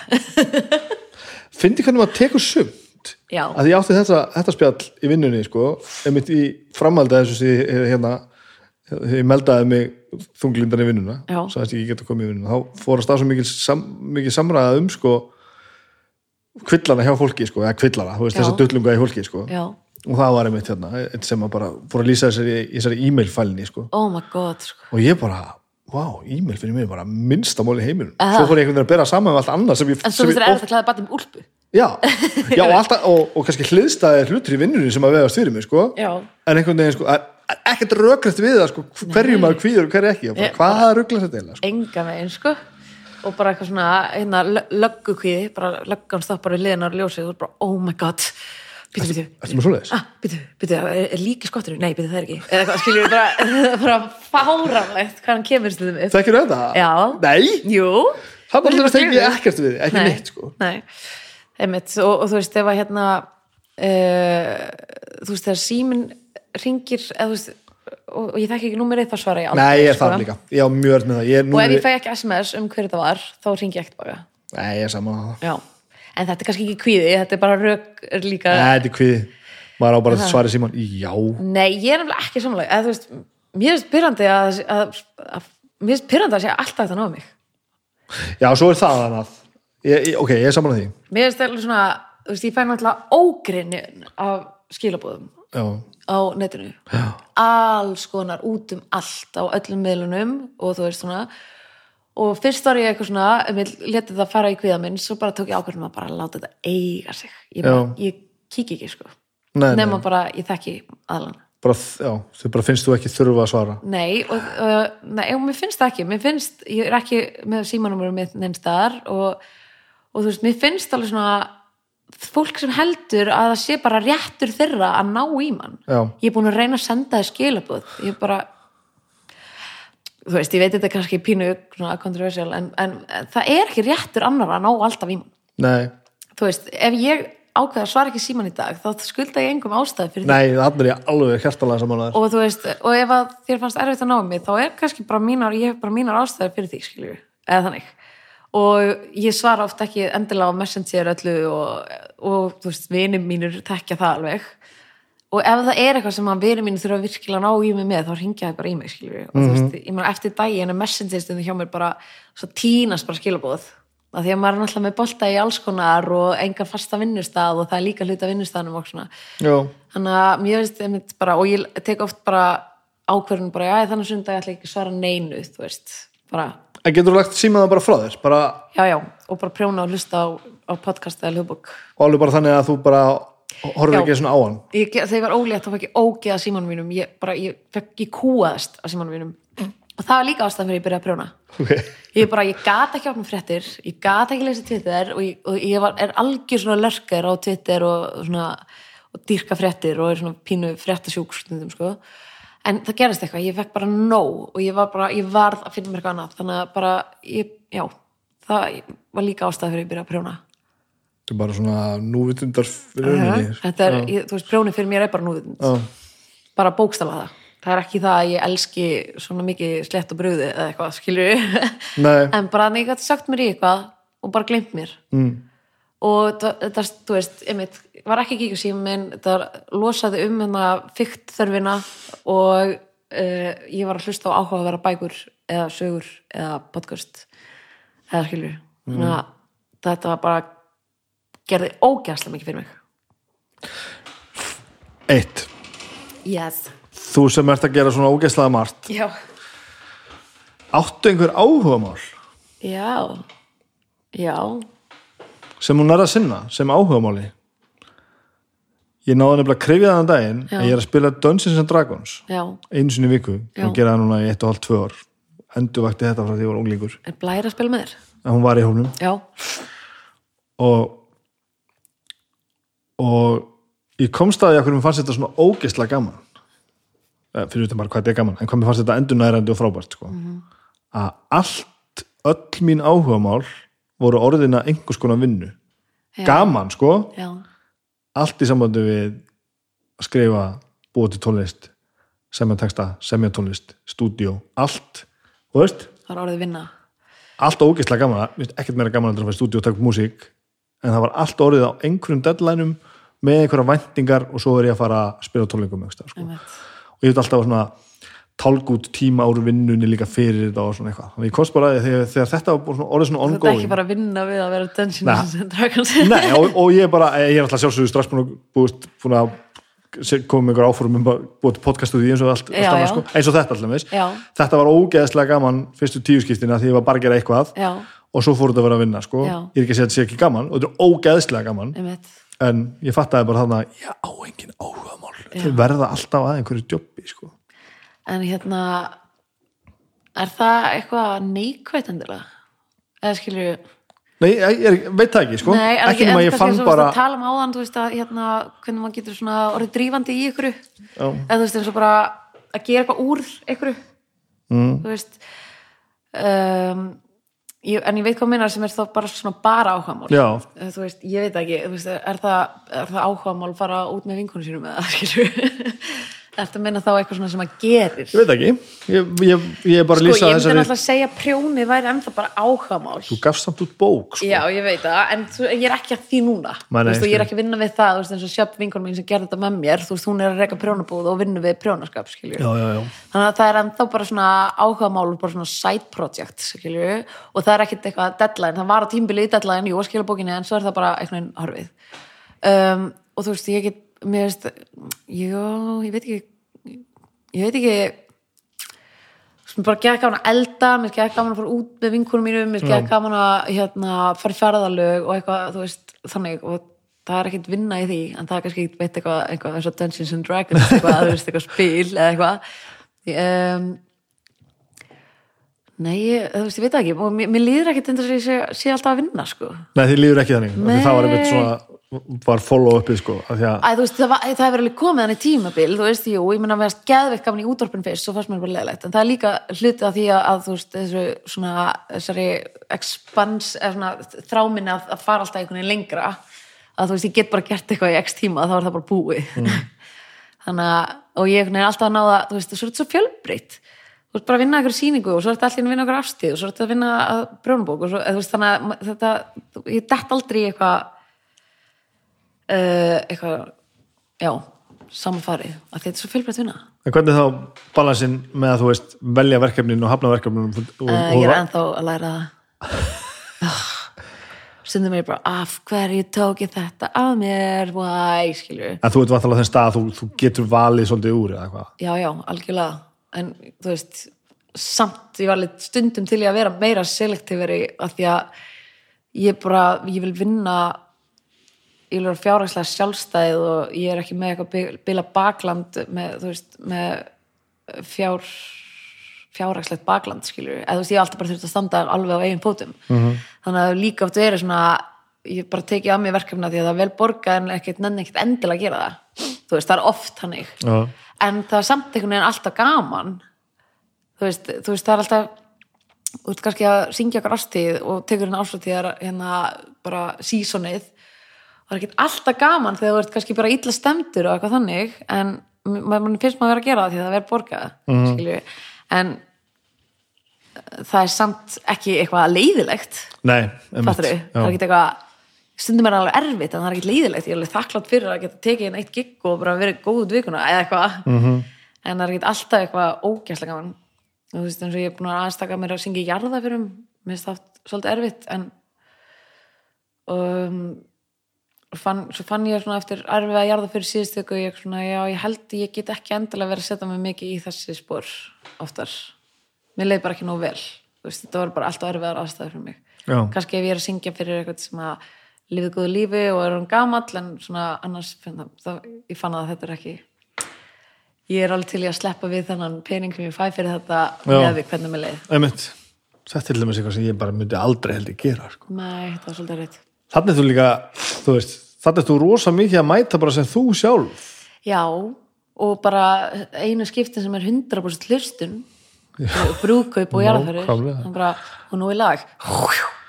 fyndi hvernig maður tekur sumt Já. að ég átti þetta, þetta spjall í vinnunni sko, einmitt í framhaldi að þessu sem ég, hérna þegar ég meldaði mig þunglindan í vinnuna Já. sagðist ég geta komið í vinnuna þá fórast það svo mikil, sam, mikil samræða um sko kvillana hjá fólki sko, eða kvillana, þú veist Já. þessa dullunga í fólki sko Já, og það var einmitt hérna, sem að bara fór að lýsa þessari, í þessari e-mail-fælni sko oh my god sko. og ég bara, vá, e-mail mig er bara minnsta mál í heiminum Aha. svo fór ég einhvern veginn að bera saman með allt annað sem ég, En svo þér erfitt að klæða batnum úlpu já, já og, alltaf, og, og kannski hliðstæðir hlutur í vinnunni sem að vegast fyrir mig sko. Já. en einhvern veginn sko, að- að- ekkert rökrætt við það sko, hverju maður kvíður og hverju ekki. Bara, hvaða rugglar þetta eiginlega sko. enga veginn sko. Og bara eitthvað svona hérna, löggukvíði, bara löggan stoppar við liðan á ljósið og þú er bara oh my god. Býtu, býtu, Ertu með svoleiðis? ah, býtu, býtu, er, er líki skottur nei, býtu, það er ekki, eða hvað skiljum við bara, bara fáránlegt hvað hann kemur stundum upp Þekkir þetta? Já. Nei, jú, það segja ég það? ekkert við, ekki nei, neitt sko. nei, einmitt. Og, og þú veist, ef að hérna uh, þú veist, þegar síminn ringir, veist og, og ég þekki ekki númer eitt þá svara ég aldrei Nei, ég er sko. það líka, ég á mjög öll með það. Ég er og ef ég fæ ekki sms um hver þetta var þá ringi ég ekkert baka Nei, ég er saman á það. En þetta er kannski ekki kvíði, þetta er bara er líka, Nei, þetta er kviði, maður á bara að svara síman Já, nei, ég er nefnilega ekki þú veist, mér finnst pyrrandi að, að, að mér finnst pyrrandi að sé alltaf þetta náðu mig. Já, svo er það annað. Ég, Ok, ég er saman á því. Mér finnst það svona, þú veist, ég fæ náttúrulega ógrinni af skilabóðum Já, á netinu. Já. alls konar út um allt á öllum miðlunum og þú veist svona. Og fyrst var ég eitthvað svona um ég letið það fara í kviða minn svo bara tók ég ákvörðum að bara láta þetta eiga sig. Ég, bara, ég kík ekki sko. Nei, nema nei bara ég þekki aðlan þau bara finnst þú ekki þurfa að svara. Nei og, og, nei, og mér finnst það ekki. Mér finnst, ég er ekki með símanúmerum mitt neins staðar og, og þú veist, mér finnst alveg svona fólk sem heldur að það sé bara réttur þeirra að ná í mann. Já, ég er búin að reyna að senda þér skilabóð ég er bara þú veist, ég veit þetta er kannski pínu kontroversial, en, en það er ekki réttur annar að ná alltaf í mann. Nei, þú veist, ef ég ákveða að svara ekki síman í dag, þá skulda ég engum ástæði fyrir nei, þannig er ég alveg hjartalega saman því þér. Og þú veist, og ef að þér fannst erfitt að ná mig, þá er kannski bara mínar ég hef bara mínar ástæði fyrir því, skilju eða þannig, og ég svara oft ekki endilega á messenger öllu og, og þú veist, vinir mínur tekja það alveg. Og ef það er eitthvað sem að vinir mínu þurfa virkilega að ná í mig með, þá ringja það bara í mig skilju, og þú veist, ég meina eftir daginn er messenger stundu hjá mér bara svo tínast bara skilabóð, að því að maður er náttúrulega með bolta í alls konar og engan fasta vinnustað og það er líka hluta vinnustaðnum og svona. Þannig að mér veist einmitt bara, og ég tek oft bara ákvörðun bara, já þannig sundag ætla ég ekki að svara neinu, þú veist bara, en getur þú lagt símaða bara frá þér? Bara, já já, og bara prjóna og hlusta á, á podcast eða hljóðbók. Og alveg bara þannig að þú bara horfir Já. ekki svona á hann? Ég, þegar ég var ólétt þá fekk ég ógeða símanum mínum. Ég bara, ég fekk, ég kúaðist á símanum mínum. Og það var líka ástæðan fyrir ég byrjaði að prjóna. Okay. ég bara, ég gat ekki opna fréttir ég gat ekki lesa Twitter og ég, og ég var, er algjör svona lörkar á Twitter og svona og dýrka fréttir og er svona pínu fréttasjúk stundum sko en það gerist eitthvað, ég fekk bara nóg og ég var bara, ég varð að finna mér eitthvað annað. Þannig að bara, ég, já það var líka ástæð fyrir ég byrja að prjóna. Þetta er bara svona núvitundar fyrir rauninni. þetta er, ég, þú veist, prjóni fyrir mér er bara núðund Já. bara bókstala það. Það er ekki það að ég elski svona mikið slett og bröði eða eitthvað, skilur Nei, en bara að ég gæti sagt mér í eitthvað og bara gleymt mér. Mm. Og þetta, þú veist, einmitt var ekki minn, þetta losaði um hérna fykt þörfina og uh, ég var að hlusta á áhuga að vera bækur eða sögur eða podcast eða skilur þannig að þetta var bara gerði ógæslega mikið fyrir mig. Eitt. Yes. þú sem ert að gera svona ógeðslega margt. Já, áttu einhver áhugamál? Já. Já, sem hún er að sinna, sem áhugamáli. Ég náði nefnilega að krifja þann daginn Já. að ég er að spila Dungeons and Dragons já. einu sinni viku og gera það núna í eitt og hálf tvö ár. Endur vakti þetta frá því ég var unglingur. Er blæra að spila með þér? að hún var í hófnum og og ég komst að því að hvernig mér fannst þetta svona ógeðslega gaman. Eh, fyrir þetta bara hvað þetta er gaman en hvað mér fannst þetta endur nærandi og frábært sko. að allt öll mín áhugamál voru orðina einhvers konar vinnu. Já. gaman sko. Já, allt í sambandi við að skrifa, búa til tónlist semja texta, semja tónlist stúdíó, allt. Og veist, það er orðið vinna. allt ógeðslega gaman. Ekkert meira gaman að fara í stúdíó og upp músík. En það var allt orðið á einhverjum deadlineum með einhverja væntingar og svo er ég að fara að spila tónleikum sko. og ég veit alltaf svona tálgút tíma úr vinnunni líka fyrir þetta og svona eitthvað. Þannig ég komst bara að þegar, þegar þetta var bara svona, orðið svona þetta er ongoing. ekki bara að vinna við að vera Nei. Dungeons and Dragons. Nei, og, og ég er bara, ég er alltaf sjálfsögðu strax búin að, búist, búin að koma með einhver áfórum um að búið til podcastu því eins og allt, Já, allt annað, sko, eins og þetta allir Já. þetta var ógeðslega gaman fyrstu tíu skiptina því ég var bara að gera eitthvað já, og svo fór þetta að vera að vinna sko. Ég er ekki að segja að þetta sé ekki gaman og þetta er ógeðslega gaman. Einmitt. En ég fattaði bara þannig að ég á engin áhugamál. Þau verða alltaf að einhverju jobbi sko. En hérna er það eitthvað neikvætendilega? Eða skilju Nei, ég, veit það ekki, sko. Nei, er ekki nema en kannski og bara að tala um áðan, þú veist að hérna, hvernig maður getur svona orðið drífandi í ykkur eða þú veist eins og bara að gera eitthvað úr ykkur mm, þú veist um, ég, en ég veit hvað minnar sem er þá bara svona bara áhugamál. Já, þú veist, ég veit ekki þú veist, er, það, er það áhugamál fara út með vinkunum sínum eða skilju Að minna þá eitthvað svona sem að gerir? Ég veit ekki, ég, ég, ég er bara að Sko, lýsa ég myndi þessari náttúrulega að segja prjóni væri ennþá bara áhugamál. Þú gafst samt út bók sko. Já, ég veit það, en þú, ég er ekki að því núna. Nei, Þú veist, og ég er ekki að vinna við það, þú veist, eins og sjöpp vinkonum mín sem gerði þetta með mér, þú veist, hún er að reyka prjónabúð og vinna við prjónaskap, skilju já, já, já. þannig að það er ennþá bara svona áhugamál bara svona side project, skilju og það er ekkit eitthvað deadline, það var á tímbili deadline, jú, skilja bókinni, en svo er það bara eitthvað horfið. Um, og þú veist, ég get, mér veist já, ég veit ekki ég veit ekki sem bara gekk gaman að elda, mér gekk gaman að fara út með vinkunum mínum, mér gekk gaman að hérna, fara í ferðalög og eitthvað, þú veist, þannig og það er ekkert vinna í því, en það er kannski ekkert veit eitthvað, eitthvað eins og Dungeons and Dragons eitthvað, þú veist, eitthvað spil eða eitthvað. Um, Nei, þú veist, ég veit ekki og mér, mér líður ekkert eins og ég sé, sé alltaf að vinna, sko. Nei, þið líður ekki þannig. Það var einmitt svona, var follow-upið sko, því að, Æ, þú veist, það, það hefur alveg komið hann í tímabil, þú veist, jú, ég meina að veist geðveikt gaman í útvarpin fyrst, svo fannst mér bara leðilegt en það er líka hluti af því að, að þú veist, þessu svona, þessari expans, svona þráminni að, að fara alltaf einhvern veginn lengra að þú veist, ég get bara gert eitthvað í x tíma þá er það bara búið. Þannig að, og ég veginn alltaf að náða þú veist, svo er þetta svo fjölbreytt. Þú veist, bara að vinna einhver sýningu og svo er þetta allir að vinna einhver afstíð og svo er þetta að vinna að brjónbók og svo, þú veist, þannig að þetta, ég dett aldrei eitthvað eitthvað já, samanfarið að þetta er svo fjölbreytt vinna. En hvernig þá balansinn með að þú veist velja verkefnin og hafna verkefnin og, og, uh, ég er og, ennþá að læra það. Stundum mér bara af hverju tók ég þetta af mér? Why, skilju en þú ert vantalega þenn stað að þú, þú getur valið svolítið úr eða hvað? Já, já, algjörlega. En þú veist, samt ég var alveg stundum til ég að vera meira selektíferi af því að ég bara, ég vil vinna ég vera fjárhagslega sjálfstæð og ég er ekki með eitthvað bil- bila bakland með, þú veist, með fjár fjárhagslegt bakland, skilur eða þú veist, ég hef alltaf bara þurft að standa alveg á eigin fótum. -hmm. þannig að líka oft verið svona ég bara tekið að mér verkefna því að það er vel borgað en ekkert nenni ekkert endilega að gera það. Þú veist, það er oft hannig Já. en það er samt einhvern veginn alltaf gaman. Þú veist, þú veist það er alltaf þú veist kannski að syngja okkar ástíð og tekur hérna ástíðar hérna bara sísonið það er ekkert alltaf gaman þegar þú ert kannski bara illa stemdur og eitthvað þannig en mann finnst maður að vera að gera það því að það verður borgað mm. en eh, það er samt ekki eitthvað leiðilegt. Nei, fattur þau, það er ekki eitthvað stundum er alveg erfitt en það er ekki leiðilegt. Ég er alveg þakklátt fyrir að geta tekið einn eitt gig og bara verið góð út vikuna eða eitthvað. -hmm. en það er ekki alltaf eitthvað ógæslega gaman. Þú veist eins og ég er búin að aðstaka mér að syngja jarða fyrir um mér finnst það svolítið erfitt en um, fann, svo fann ég svona eftir erfið að jarða fyrir síðustöku ég, svona, já, ég held ég get ekki endilega verið að setja mig mikið í þessi spór oftar mér leið bara ekki nóg vel veist, þetta var bara alltaf erfiðar aðstæður fyrir mig Já. kannski ef ég er að syngja fyrir eitthvað sem að lifið góðu lífi og er hann gamall en svona annars það, það, ég fann að þetta er ekki ég er alveg til í að sleppa við þennan pening sem ég fæ fyrir þetta Já. með hvernig mér leið þetta er til dæmis eitthvað sem ég bara myndi aldrei held ég gera sko. Nei, það var svolítið reitt þannig þú líka, þú veist þannig þú rosa mikið að mæta bara sem þú sjálf. Já, og bara einu skiptin sem er 100% hlustun brúðkaup og. Það er bara, og nú í lag.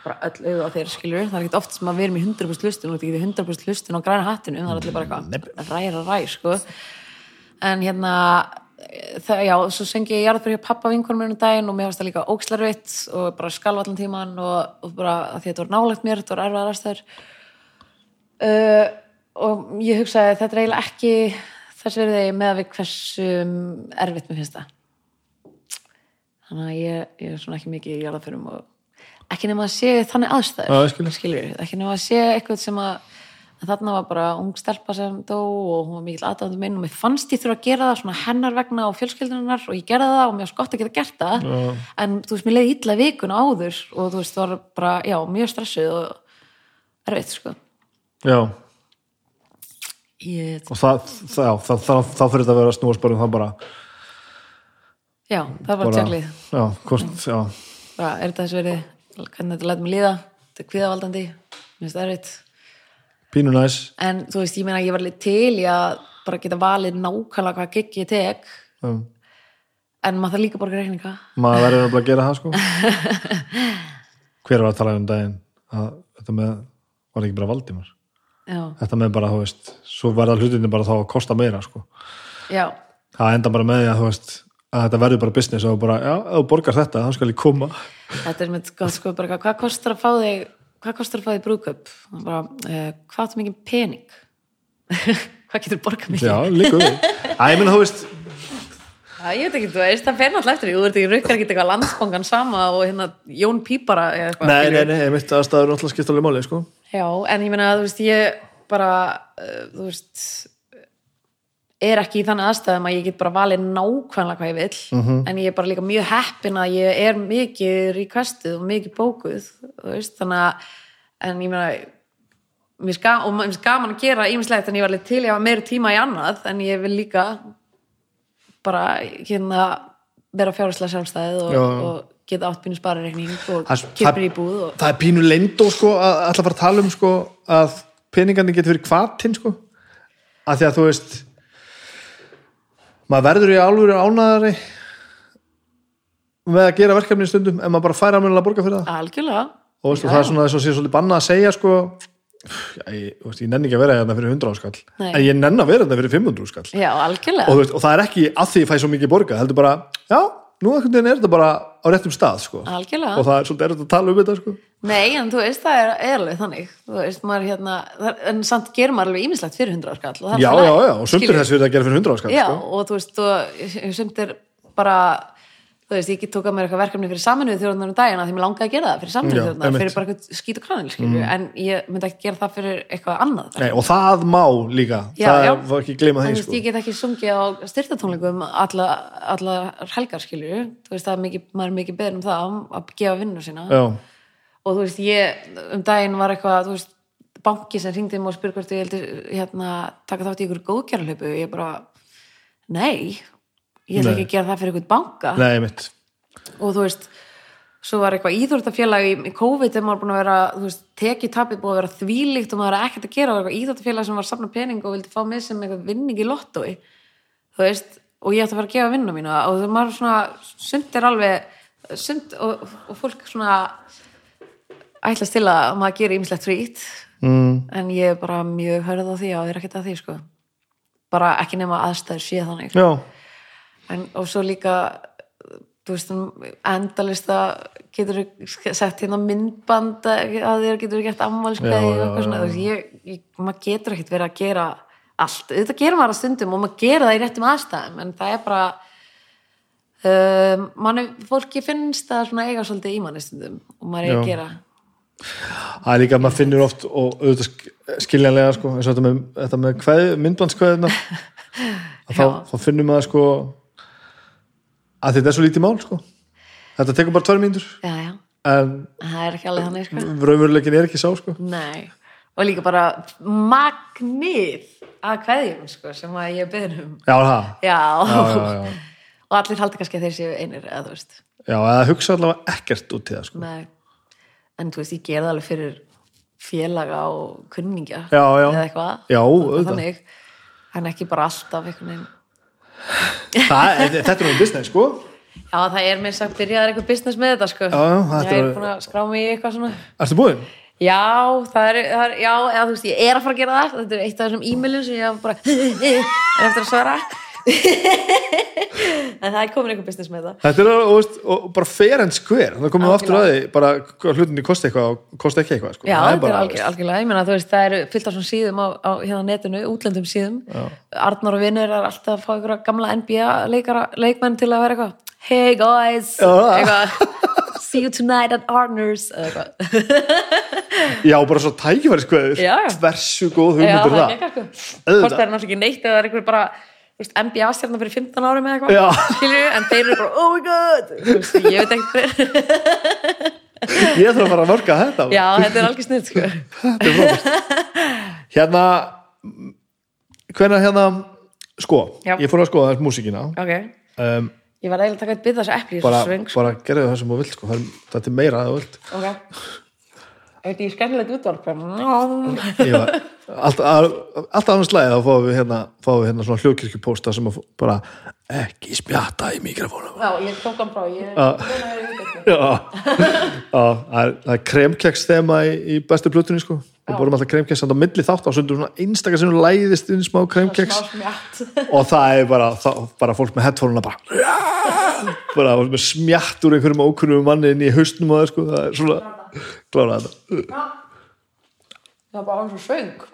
Bara öll auðu á þeir skilur það er ekkert oft sem að við erum í 100% hlustun og þetta getur 100% hlustun á græna hattinu það er allir bara eitthvað ræra ræ sko. en hérna það, já, svo sengi ég hjá pappa vinkonum mér um daginn og mér fannst það líka ókslarvitt og bara skalva allan tíman og, og bara að því að þetta var nálægt mér, þetta var erfað aðstæður. Uh, og ég hugsaði þetta er eiginlega ekki þess verði með að við hversu erfitt mér finnst það. Þannig að ég, ég er svona ekki mikið í jarðaförum og ekki nema að sé þannig aðstæður. Já, ég skil. skilur, ekki nema að sé eitthvað sem að en þarna var bara ung stelpa sem dó og hún var mikill aðdáðum minn og mér fannst ég þurfa að gera það svona hennar vegna og fjölskyldunar og ég gerði það og mér var skott að geta gert það. Já. en þú veist, mér leiði illa vikuna áður og þú veist, það var bara, já, mjög stressuð og erfitt, sko. Já, ég, og það, það, já, það, það, fyrir þetta að vera snúast bara um það bara, já, það var bara tjaglið. já, kost, já, bara, er þetta þess verið, hvernig þetta læt mig líða? Þetta er kvíðavaldandi, mér finnst það erfitt pínu næs. En þú veist, ég meina ég var alveg til í að bara geta valið nákvæmlega hvað gigg ég tek. Um, en maður þarf líka að borga reikninga. Maður verður að gera það sko. Hver var að tala um daginn? Að þetta með, var ekki bara Valdimar? Já, þetta með bara, þú veist, svo verða hlutinni bara þá að kosta meira sko. Já, það enda bara með því að þú veist að þetta verður bara business og bara, já, þú borgar þetta þá skal ég koma. Þetta er með gott sko bara hvað kostar að fá þig hvað kostar að fá þig brúköp bara, uh, hvað áttu mikið pening? Hvað getur borgað mikið? Já, líka við. Æ, ég minna, þú veist, Já, ég veit ekki, þú veist, það fer náttúrulega eftir því, þú ert ekki rukkar ekki eitthvað landsbankan sama og hérna Jón Pípara eða eitthvað. nei, nei, nei, ég mitt aðstæður náttúrulega skipt alveg máli, sko. Já, en ég meina, þú veist, ég bara, uh, þú veist, er ekki í þannig aðstæðum að ég get bara valið nákvæmlega hvað ég vil, Mhm. en ég er bara líka mjög heppin að ég er mikið requestið og mikið bókuð, veist, þannig að, en ég meina, mér ga- og mér gaman að gera ímislegt en ég var alveg til ég hafa meiri tíma í annað en ég vil líka bara hérna vera fjárhæslega sjálfstæðið og, og geta átt pínu sparireikning og kipir í búð og, það er pínu leyndó, sko, að alltaf fara að tala um, sko, að peningandi getur verið kvatinn, sko. Að því að þú veist maður verður í alvöru ánæðari með að gera verkefni í stundum en maður bara fær almennilega að borga fyrir það. Algjörlega. Og veistu, það er svona þess að sé svolítið banna að segja sko, ég, veist, ég nenni ekki að vera hérna fyrir 100 áskall en ég nenni að vera hérna fyrir 500 áskall já, algjörlega. Og, og það er ekki að því ég fæ svo mikið borga heldur bara, já, nú einhvern veginn er þetta bara á réttum stað sko. algjörlega og það er svolítið erfitt að tala um þetta sko. Nei, en þú veist, það er, er alveg þannig veist, maður hérna það, en samt gerir maður alveg ímislegt fyrir 100 skall og það er já, já, já, og sumt er þess að gera fyrir 100 áskall Já, sko. og þú veist, og sumt er bara þú veist, ég get tókað mér eitthvað verkefni fyrir saminuðu þjóðunar um dagina því mér langaði að gera það fyrir saminuðu þjóðunar, fyrir bara eitthvað skít og kranil skilju, en ég myndi ekki gera það fyrir eitthvað annað. Nei, og það má líka. Já, það já. var ekki því veist, sko. ég get ekki sungið á styrtatónleikum alla, alla helgar skilju þú veist, það er mikið, maður er mikið beður um það að gefa vinnu sína. Já, og þú veist, ég um daginn var eitthvað, veist, banki sem hringdi mig og heldur hérna, ég ætla ekki að gera það fyrir ykkur banka. Nei, mitt og þú veist, svo var eitthvað íþórtafélag í, COVID þegar maður búin að vera, þú veist, tekið tapið búið að vera þvílíkt og maður er ekkert að gera. Eitthvað íþórtafélag sem var að safna pening og vildi fá mig sem eitthvað vinning í lottói þú veist, og ég ætti að fara að gefa vinna mína. Og það maður svona, sund er alveg sund og, og fólk svona ætlast til að maður gerir ýmislegt frýtt mm, en ég er bara mjög hörð á því og er ekkert að því sko. Bara ekki nema aðstæður já, en, og svo líka þú veist, endalista getur sett hérna myndband að þér getur gert Já, ammálskveði já, og eitthvað svona, þú veist, maður getur ekkert verið að gera allt, þetta gerir maður að stundum og maður gera það í réttum aðstæðum en það er bara um, manni, fólki finnst það svona eiga svolítið í manni stundum og maður er að gera. Það er líka að maður finnur oft og auðvitað sk- skiljanlega sko, eins og þetta með, með að þá, þá finnum maður sko að þetta er svo lítið mál sko. Þetta tekur bara tvær mínútur. En það er ekki alveg þannig sko. raunveruleikin er ekki sá sko. Nei, og líka bara magnið að kveðjum sko, sem að ég beðin um. Já, það, já, já, já, og allir haldi kannski að þeir séu einir eða þú veist, já eða hugsa allavega ekkert út í það sko. Nei. en þú veist, ég gerði alveg fyrir félaga og já. eða eitthvað. Þannig, en ekki bara alltaf einhvern veginn það, þetta er nú business sko. Já, það er mér sagt byrjaðar eitthvað business með þetta sko. Já, þetta ég er búin að skrá mig í eitthvað svona. Erstu búinn? Já, það er, það er já, eða, þú veist, ég er að fara að gera það. Þetta er eitt af þessum e-mailum sem ég bara er eftir að svara en það er komin einhver business með það. Þetta er og, veist, og bara fair and square. Það komum við aftur að því bara hlutinni kosti eitthvað og kosti ekki eitthvað sko. Já, þetta er algjör, algjörlega, ég meina þú veist, það eru fyllt af svona síðum á, á hérna netinu, útlendum síðum. Arnar og vinnur er alltaf að fá ykkur gamla NBA leikara, leikmenn til að vera eitthvað Hey guys, Já. eitthvað See you tonight at eitthvað. Já, bara svo tækifæri Já, já. Hversu góð Já, hugmyndur það það? er ekki eitthvað Auðvitað. Hvort það er náttúrulega ekki neitt eða það er einhver bara NBA stjarnar fyrir 15 árum eða eitthvað en þeir eru bara, oh my god veist, ég veit ekki Ég þarf að fara að mörka þetta Já, þetta er algjör snitt sko. Þetta er frábært. Hérna Hvenær hérna Sko, Já. ég fór að skoða þess músíkina Ok, um, ég var eiginlega að taka eitt epli í bara, sko. bara gerðu það sem þú vilt sko. Þetta er meira að þú vilt Ok Þetta er skemmtilegt útvarp. Já, alltaf, alltaf annars slæði þá fáum við hérna, fáum við hérna svona hljókirkjupósta sem bara ekki spjata í mikrofónum. Ég tók hann frá Ég Já. í. Já, Já það er, er kremkeks þema í, í bestu plötunni sko. Og borum alltaf kremkeks á milli þátt á sundur svona einstakar sem læðist inn smá kremkeks Smá smjatt. og það er bara, það, bara fólk með headphone bara bara með smjatt úr einhverjum ókunnum manni inn í haustnum á það sko, það er svona klára þetta Það var bara eins og söng.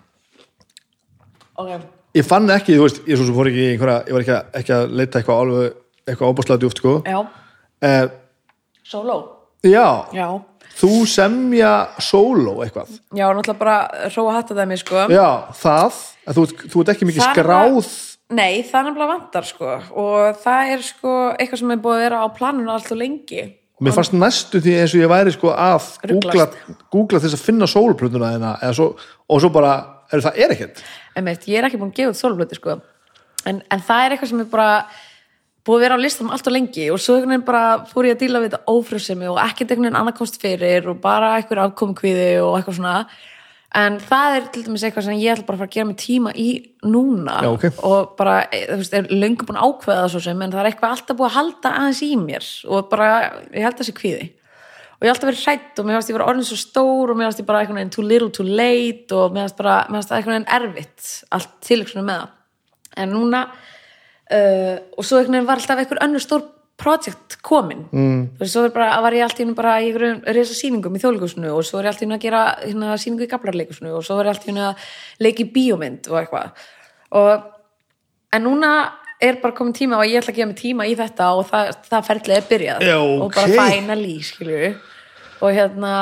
Ok. ég fann ekki, þú veist, ég svo sem fór ekki í einhverja, ég var ekki að, ekki að leita eitthvað alveg, eitthvað ábúrslega djúft sko Já. eh, Solo. já, Já. þú semja sóló eitthvað Já, náttúrulega bara róa hatta það mér, sko. já, það, þú, þú ert ekki mikið er skráð Nei, það er nefnilega vantar, sko. Og það er, sko, eitthvað sem er búið að vera á planinu allt og lengi. Mér fannst næstu því eins og ég væri sko að googla, googla þess að finna sólplötuna þeina svo, og svo bara, er, það er ekkert. Einmitt, ég er ekki búin að gefa út sólblöti sko. en, en það er eitthvað sem er bara búið að vera á listanum allt og lengi og svo bara fór ég að díla við þetta ófrjósemi og ekkert einhvern veginn annarkost fyrir og bara eitthvað afkomkviði og eitthvað svona en það er til dæmis eitthvað sem ég ætla bara að fara að gera mig tíma í núna. Já, ok. og bara, eh, þú veist, er löngu búin að ákveða það svo sem, en það er eitthvað alltaf búið að halda aðeins í mér. Og bara, ég held að það sé kvíði. Og ég hef alltaf verið hrætt og mér fannst ég vera orðin svo stór og mér fannst ég bara veginn too little too late og mér fannst bara, mér fannst það veginn erfitt allt tilöksunum með það. En núna uh, og svo veginn var alltaf einhver önnur stór projekt komin mm. veist, svo bara, var ég allt í hennu bara í resa sýningum í þjóðleikusinu og svo var ég allt í hennu að gera hérna, sýningu í gablarleikusinu og svo var ég allt í hennu að leiki bíómynd og eitthvað. Og en núna er bara komin tíma og ég ætla að gefa mig tíma í þetta og það, það ferðlega er byrjað. Já, og bara ok. finally, skilju og hérna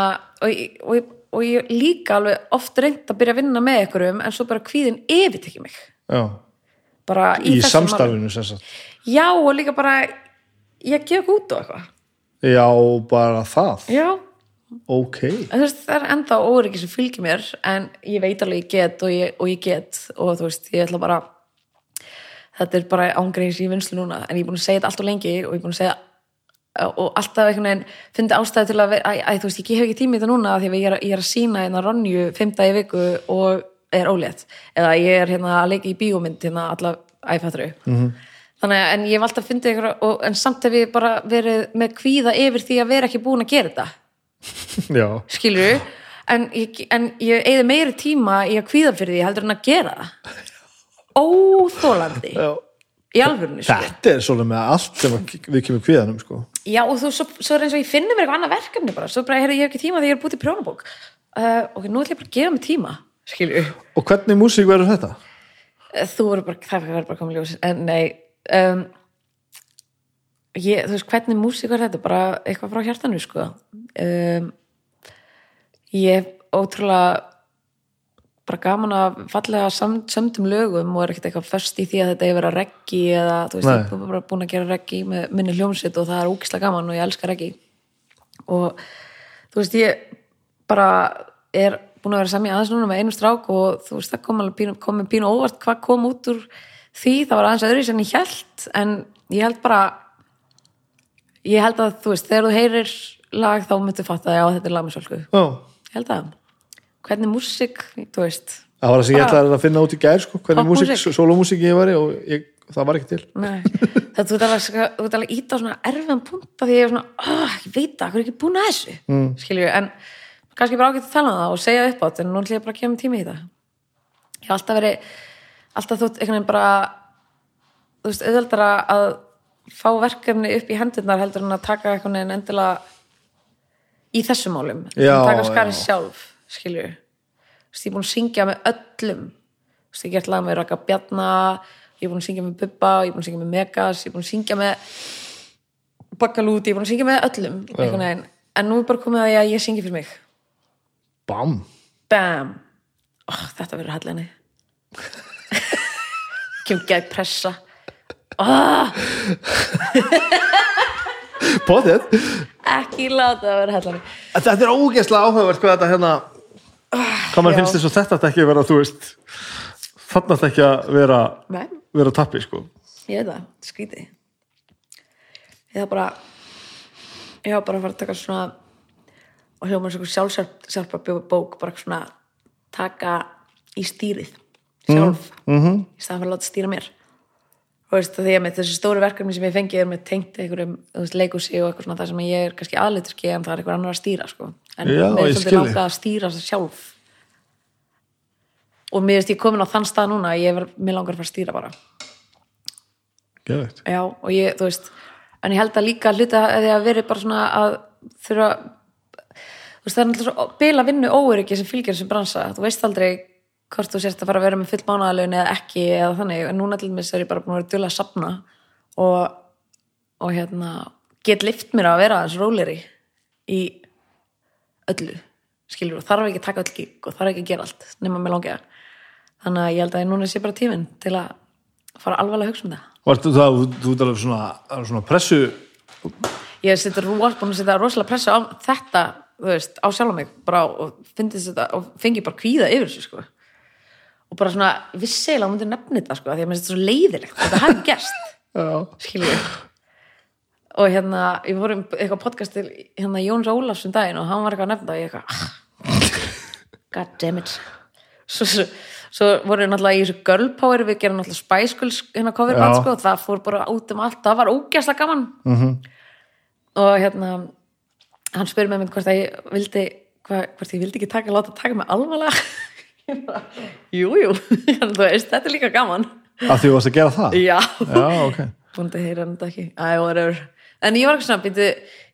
og, og, og ég líka alveg oft reynd að byrja að vinna með einhverjum en svo bara kvíðin yfirtekki mig. Já, bara í, í, sagt. já og líka bara ég gef út og eitthvað. Já, bara það? Já, ok, en þú veist það er enda óryggi sem fylgir mér en ég veit alveg ég get og ég, og ég get og þú veist ég ætla bara þetta er bara ángreins í vinslu núna en ég er búin að segja þetta allt og lengi og ég er búin að segja og alltaf einhvern veginn fyndi ástæði til að æ, æ, þú veist, ég hef ekki tími þetta núna því að ég er, ég er að sína hérna Ronju í viku og er ólétt. Eða ég er hérna að leika í bíómynd hérna alla æfættru -hmm. Þannig að en ég hef alltaf fyndið ykkur og, en samt hef ég bara verið með kvíða yfir því að vera ekki búin að gera þetta. Já. Skilur en ég, en ég eigði meiri tíma í að kvíða fyrir því heldur en að gera það. Óþólandi Já. í alvörunni sko. Þetta er svona með allt sem við kemur kviðanum sko. já og þú, svo, svo er eins og ég finni mér eitthvað annað verkefni bara, svo bara, heyrðu, ég hef ekki tíma því ég er búið til prjónabók. Uh, ok, nú ætlum ég bara að gefa mig tíma skilur Og hvernig músík verður þetta? þú verður bara, það verður bara komið ljós. En nei um, ég, þú veist, hvernig músík er þetta? Bara eitthvað frá hjartanu sko. Um, ég hef ótrúlega bara gaman að fallega sam, sömdum lögum og er ekkert eitthvað först í því að þetta er verið að reggi eða þú veist, Nei. ég er bara búin að gera reggi með minni hljómsveit og það er ógislega gaman og ég elska reggi og þú veist, ég bara er búin að vera samið aðeins núna með einum strák og þú veist, það kom alveg pínu, kom pínu óvart hvað kom út úr því, það var aðeins öðru sem ég held en ég held bara ég held að þú veist, þegar þú heyrir lag þá myndu fatta að já, þetta er lag með svolgu Já, ég held að hvernig músík, þú veist það var það sem ég ætlaði að finna út í gær sko, hvernig músík, sólómúsík ég var og ég, það var ekki til. Þetta þú ert alveg, ít á svona erfiðan punta því ég er svona, oh, ég veit það, hvað er ekki búin að þessu? Mm. skiljum en kannski bara ágætt að tala um það og segja upp átt en nú ætlum ég bara að kemur tími í það. Ég hef alltaf verið alltaf þótt einhvern veginn bara þú veist, auðveldara að fá verkefni upp í hendurnar heldur en að taka einhvern veginn endilega í þessum málum. Taka skarið já. sjálf skilju þú veist, ég er búin að syngja með öllum. Þú veist, ég gert lag með Raka Bjarna ég er búin að syngja með Bubba ég er búin að syngja með Megas, ég er búin að syngja með Bakalút, ég er búin að syngja með öllum einhvern veginn, en nú er bara komið að ég, ég syngi fyrir mig. Bam, Bam. Oh, þetta verður hellinni kemur gæð pressa. Oh, potið. Ekki láta það verður hellinni Þetta er ógeðslega áhugavert hvað þetta hérna hvað maður finnst þess að þetta ætti ekki að vera þú veist, þarna ætti ekki að vera Nei, vera tappi sko. Ég veit það, skrítið. Ég það bara ég var bara að fara að taka svona og hljóma svo sjálfsjálfa bók bara svona taka í stýrið sjálf mm -hmm. í staðan fyrir að láta stýra mér og veist því að með þessi stóru verkefni sem ég fengi er með tengt einhverjum leikusi og eitthvað svona það sem ég er kannski aðleiturski en það er einhver annar að stýra sko. en Já, með svolítið langa að stýra það sjálf og mér veist ég komin á þann stað núna ég er, mér langar að fara að stýra bara Geðveikt. já, og ég, þú veist en ég held að líka hluta að því að verið bara svona að þurfa þú veist, það er náttúrulega bila vinnu óöryggi sem fylgir þessum bransa, þú veist aldrei hvort þú sérst að fara að vera með full mánaðalögn eða ekki eða þannig, en núna til dæmis er ég bara búin að vera djúlega að sapna og, og hérna get lift mér að vera þessu róleri í öllu skilur, og þarf ekki að taka öll gig og þarf ekki að gera allt, nema með langið þannig að ég held að núna sé bara tíminn til að fara alvarlega að hugsa um það. Varstu það, þú, þú alveg svona, svona pressu ég setja ros, búin að setja rosalega pressu á þetta, þú veist, á sjálf mig bara og þetta og fengi bara kvíða yfir þessu, sko og bara svona, vissilega mútið nefni þetta, sko því að mér finnst þetta svo leiðilegt, þetta hafi gerst. Ég og hérna, ég voru um eitthvað podcast til hérna Jóns Ólafsson daginn og hann var eitthvað að nefna og ég eitthvað "Ah, god damn it. Svo, svo, svo voru við náttúrulega í þessu girl power við gerum náttúrulega Spice Girls hérna coverband sko, og það fór bara út um allt það var ógæslega gaman. -hmm. og hérna hann með mér hvort að ég vildi hva, hvort ég vildi ekki taka, láta taka mig alvarlega Ég bara, jú, jú. Þú veist, þetta er líka gaman. Að því þú varst að gera það? Já, Já, ok. Búin að heyra þetta ekki. Æ, en ég var ekki svona býtu,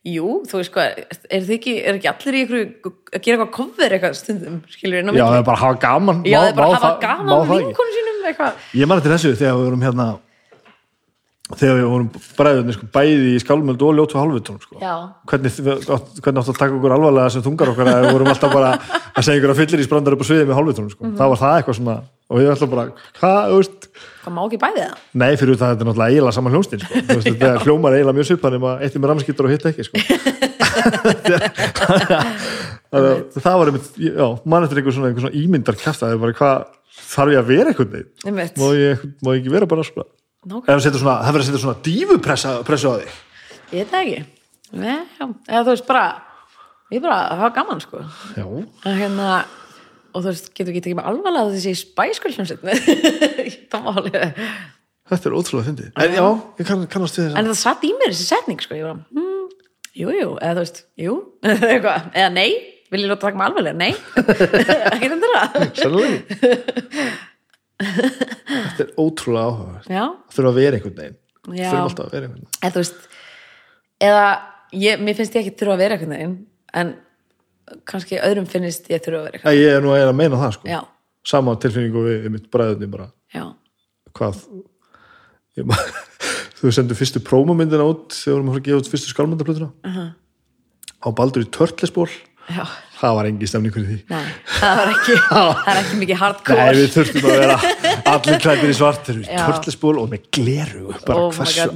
jú, þú veist hvað er þið ekki, er ekki allir í ykkur að gera eitthvað cover eitthvað stundum skilur inn á Já, það er bara að hafa gaman. Já, það er bara að hafa gaman vinkonu sínum eitthvað. Ég man eftir þessu þegar við vorum hérna þegar við vorum bræðunni sko, bæði í skálmöld og ljótu halvutón sko. hvernig, hvernig áttu að taka okkur alvarlega sem þungar okkar að við vorum alltaf bara að segja ykkur að fyllir í sprandar upp á sviðið með halvutón sko. Mhm. þá var það eitthvað svona og við alltaf bara, hvað, veist hvað má ekki bæði það nei, fyrir það þetta er náttúrulega eiginlega saman hljónstin sko. Þetta er hljómar eiginlega mjög svipan um að eitt er með ramskittur og hitt ekki sko. það, var einmitt, mann eftir einhver svona, svona ímyndar hvað þarf ég að vera Einmitt. má ég, má ég ekki vera bara svona Það svona, það verður að setja svona dífupressu pressu á þig. Ég veit það ekki. Eða þú veist bara ég bara að hafa gaman sko. Já, að hérna og þú veist, getur ekki mig alvarlega að þessi spæskulsjónsitt það máli þetta er ótrúlega fyndið. En já, ég kann, kannast við þess en það satt í mér þessi setning sko, ég var hmm, jú, jú, eða þú veist, jú. Eða nei, vil ég láta taka mig alvarlega? Nei, ekki þetta það Þetta er ótrúlega áhuga já, þurfa að vera einhvern veginn. Já. þurfa alltaf að vera einhvern veginn. Eða þú veist eða, ég, mér finnst ég ekki þurfa að vera eitthvað neginn, en kannski öðrum finnist ég þurfa að vera eitthvað ja, ég er nú að að meina það sko. Já, sama tilfinningu við, við mitt bræðunni bara. Já, hvað? Ma- þú sendur fyrstu prómomyndina út þegar við vorum að gefa út fyrstu skálmyndaplötuna uh -huh. á Baldur í Törtlisból. Já það var engi stemning fyrir því Nei, það var ekki, það er ekki mikið hardcore Nei, við þurftum að vera allir klæðir í svartir Já. Törtlisból og með gleru bara oh hversu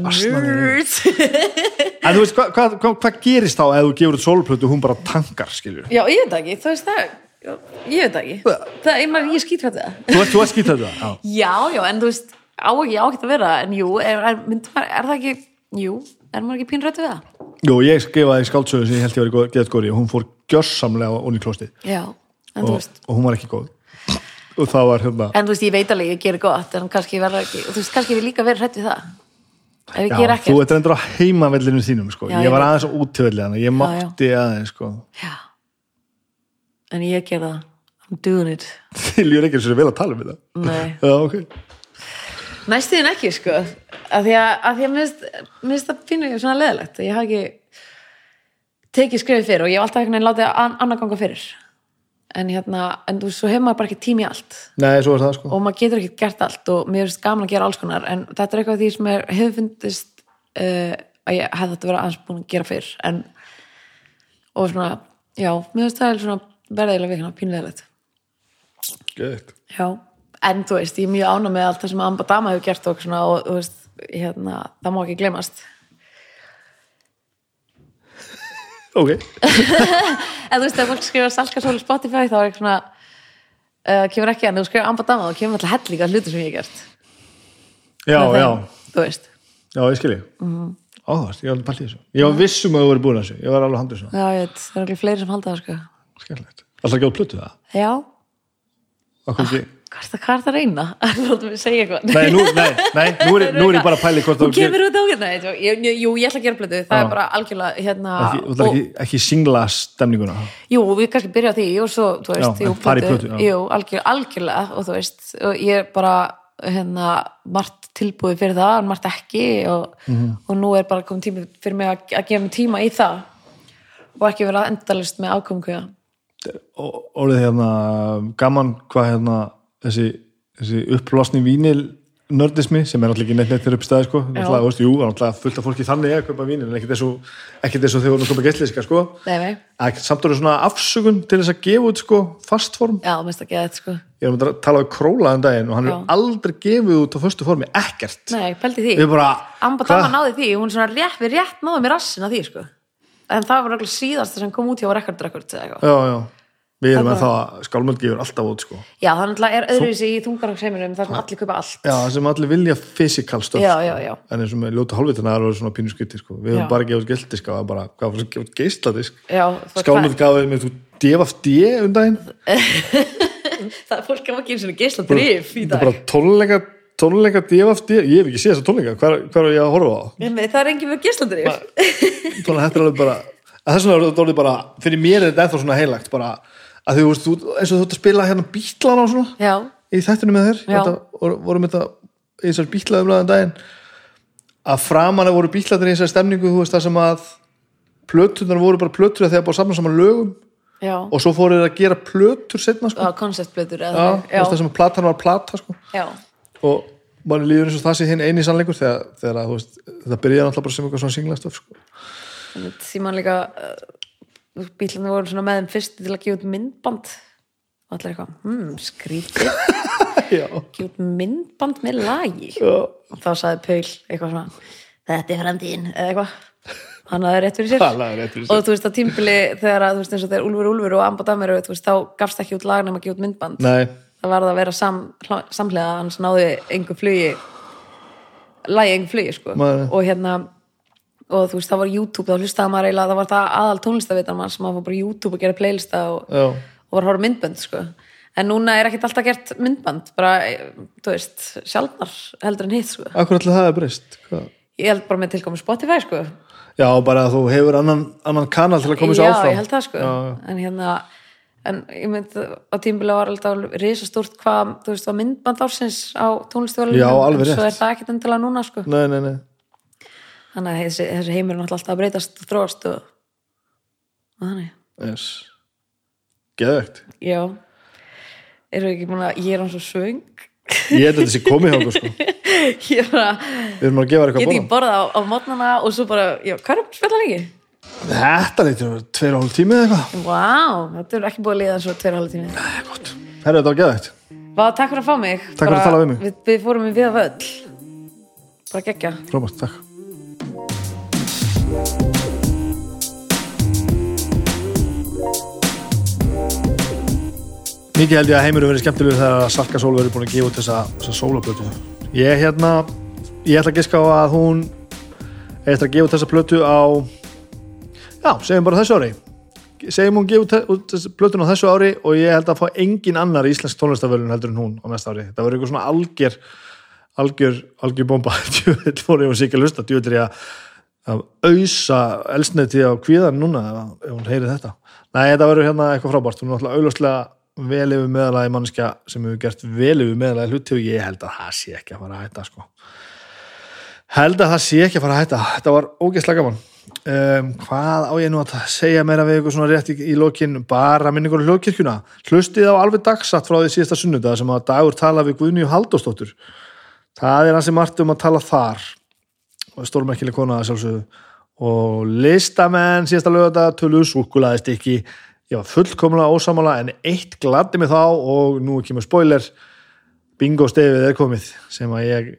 En þú veist, hvað hva, hva, hva gerist þá ef þú gefur út sólplötu og hún bara tankar, skiljur? Já, ég veit ekki, þú veist það Ég veit ekki Það er maður, ég skýt þetta Þú ert, þú ert skýt þetta? Já. Já, já, en þú veist á ekki ágætt að vera, en jú er, er, maður, er það ekki, jú er maður ekki pínrættu við það? Jú, ég skrifaði skáldsögu sem ég held ég verið geðt góri og hún fór gjörsamlega onni klósti Já, en þú og, og hún var ekki góð. Og það var hérna En þú veist, ég veit alveg, ég gerir gott en kannski verða ekki, og þú veist, kannski við líka verið hrætt við það. Ef ég ger Já, ekkert þú ert endur á heimavellinu þínum sko. Já, ég var aðeins á útvellina ég mátti aðeins sko. Já. En ég ger það, I'm doing it. Þið líður ekki eins og vel að tala um þetta. Nei. Já, ok. Næstuðin ekki, sko. Af því að, að því að minnst, minnst það finnur ég svona leðilegt ég hafa ekki tekið skrifið fyrir og ég hef alltaf einhvern veginn látið að annað ganga fyrir. En hérna, en þú veist, svo hefur maður bara ekki tími í allt. Nei, svo er það sko. Og maður getur ekki gert allt og mér finnst gaman að gera alls konar en þetta er eitthvað því sem er, hefur fundist uh, að ég hefði þetta verið aðeins búin að gera fyrr en og svona, já, mér finnst það er svona verðilega vikna, pínleðilegt Geðveikt. Já, en þú veist, ég er mjög ána með allt það sem Amba Dama hefur gert og svona og þú veist, hérna, það má ekki glemast Ok, en þú veist, ef fólk skrifa salkasól í Spotify þá er ekki svona uh, kemur ekki en þú skrifa Amba Dama þá kemur alltaf hellinga hlutur sem ég hef gert. Já, Með já. Þú veist, Já, ég skilji mm. -hmm. Áhverst, ég var alveg í þessu. Ég var vissum að þú verið búin að þessu. Ég var alveg handið þessu já, ég veit, það er ekki fleiri sem halda það sko. Skemmtilegt. Alltaf ekki á plötu það? Já, Akkur ekki? hvað er það, hvað er það að reyna? Látum við segja eitthvað Nei, nú, nei, nei, nú, er, nú er ég bara að pæli hvort þú kemur út á hérna Jú, ég ætla að gera blötu, það Já. er bara algjörlega hérna, þú ætlar ekki, ekki singla stemninguna Jú, við kannski byrja á því og svo, þú veist, Já, jú, í plötu, jú algjör, algjörlega og þú veist, og ég er bara hérna, margt tilbúið fyrir það en margt ekki og, Mhm. og nú er bara komið tími fyrir mig að, að gefa mig tíma í það og ekki vera endalist með ákomkuða Þessi, þessi upplosni vínil nördismi sem er náttúrulega ekki neitt neitt þeirra upp stæði sko, náttúrulega, veist, jú, er náttúrulega fullt af fólki þannig að kaupa vínil en ekkert þessu ekkert þessu þegar þú kaupa gæstliska sko. Að samt orðið svona afsökun til þess að gefa út sko fastform, já, mest að geða þetta sko. Ég er að tala við Króla um daginn og hann Já. er aldrei gefið út á föstu formi, ekkert. Nei, pældi því. Amba Dama náði því, hún svona rétt við rétt náði mér rassin á því sko. En það var örugglega síðasta sem kom út hjá Record Við erum Það að það, skálmöld gefur alltaf út sko. Já, þannig að er öðruvísi í þungarangsheiminum þar sem allir kaupa allt. Já, það sem allir vilja physical stöf Já, já, já. en eins og með ljóta hálfvitana það er svona pínu skutti sko. við Já. höfum bara gefið út gildiska og bara, hvað var það að gefa út geisladisk? Já, skálmöld gafið með þú DFD um daginn. Það er fólk að ekki eins og geisla drif í dag. er bara tónleika tónleika DFD, ég hef ekki séð þessa tónleika. Hvar, hvar er ég að horfa á? Nei, það er þetta er að er þetta orðið bara, fyrir mér er þetta ennþá svona heilagt bara, að þú veist, eins og þú ert að spila hérna bítlana og svona Já, í þættinu með þér voru- vorum þetta í þessar bítlaðumlaðan daginn að framan að voru bítlaðir í þessar stemningu þú veist það sem að plötunar voru bara plötur að þegar búið samna saman lögum já, og svo fóruð þeir að gera plötur setna sko. veist það sem að platan var plata sko. já, og manni líður eins og það sé hinn eini sannleikur þegar, þegar að, veist, þetta byrjaði alltaf bara sem eitthvað svona singlastöf sko. Mann líka bílarnir voru svona með þeim fyrst til að gefa út myndband. Og allir eitthvað, hmm, skrítið gefa út myndband með lagi. Já, og þá saði Paul eitthvað svona þetta er framtíðin, eða eitthvað. Hann hafði rétt fyrir sér. Það og þú veist á tímbili þegar að, þú veist eins og þegar Úlfur Úlfur og Amba Dameru þú veist þá gafst ekki út lag nema að gefa út myndband. Nei. Það varð að vera sam, samhlega hans náði engu flugi lagi engu flugi sko. Nei. og hérna og þú veist það var YouTube, þá hlustaði maður eiginlega það var það aðal tónlistavitar mann sem var bara YouTube að gera playlista og, já, og var að horfa á myndbönd sko. En núna er ekkert alltaf gert myndband bara, þú veist, sjálfnar heldur en hitt sko, akkur allir það er breyst? Ég held bara með tilkomi Spotify sko, já, bara að þú hefur annan, annan kanal til að koma já, þessu áfram. ég held það sko. Já, já. en hérna en ég mynd á tímbilega var alltaf risastórt hvað, þú veist, var myndband ársins á Já, alveg en svo er það ekkert endilega núna sko. Nei, nei, nei þannig að þessi, þessi heimur er náttúrulega alltaf að breytast og þróast og, og þannig, yes. geðvegt já. Erum við ekki búin að, ég er hann svo svöng. Ég held að sé komið hjá sko. ég er bara, við erum að gefa eitthvað ekki að borða borða á, á mótnana og svo bara, já, hvað er að spila lengi? þetta leytir vera tveir og hálf tími eða eitthvað. Vá, þetta er ekki búið að liða svo tveir og halv tími. Herru, þetta var geðvegt Vá, takk fyrir að fá mig. Takk fyrir að tala við mig. við, við fórum í viða völl. Bara geggja frábært, takk Mikið held ég að heimur verið skemmtilegur þegar Salka Sól verið búin að gefa út þessa, þessa sólaplötu. Ég hérna, ég ætla að giska á að hún eftir að gefa út þessa plötu á, já, segjum bara þessu ári. Segjum hún gefa út, plötun á þessu ári og ég held að fá engin annar íslensk tónlistafölun heldur en hún á næsta ári. Það verður eitthvað svona algjör, algjör, algjör bomba. Djúvill fór ég og að lusta, djúvill er ég að að auðsa elsneti á kvíðan núna ef, hún heyri þetta Nei, þetta verður hérna eitthvað frábært hún er náttúrulega auðlustlega vel yfir meðalagi mannskja sem hefur gert vel yfir meðalagi hluti og ég held að það sé ekki að fara að hætta sko. held að það sé ekki að fara að hætta. Þetta var ógeðslega gaman. Um, hvað á ég nú að segja meira við ykkur svona rétt í, í lokin? Bara minningur hljókirkjuna hlustið á alveg dagsatt frá því síðasta sunnudag sem að dagur tala við Guðnýju Halldórsdóttur. Það er hansi margt um að tala þar. Og stórmerkileg kona að sjálfsögðu. Og listamenn síðasta lögata tölu súkulaðist ekki ég var fullkomlega ósamála en eitt gladdi mig þá og nú kemur spoiler. Bingo stefið er komið sem að ég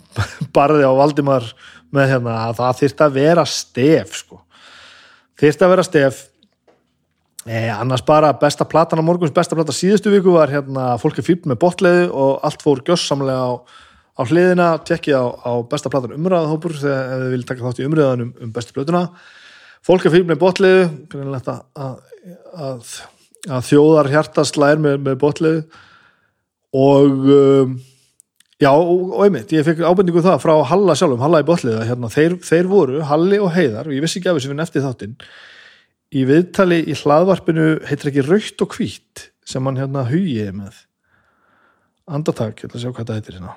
barði á Valdimar með hérna að það þyrfti að vera stef sko. þyrfti að vera stef. Eh, annars bara besta platan á morguns besta plata síðustu viku var hérna fólk er fýrt með botleiðu og allt fór gjössamlega á á hliðina, tekkið á, á besta platan umræðahópur þegar þið viljið taka þátt í umræðan um, um bestu plötuna fólk er fyrir með botliðu greinilegt að, að, að, þjóðar hjartaslæðir með, með botliðu og um, já, og, einmitt, ég fekk ábendingu um það frá Halla sjálfum, Halla í botliða hérna, þeir, þeir voru, Halli og Heiðar og ég vissi ekki af þessu fyrir eftir þáttinn í viðtali í hlaðvarpinu heitir ekki raukt og hvít sem hann hérna hugiði með. Andartak, ég ætla að sjá hvað þetta heitir hérna.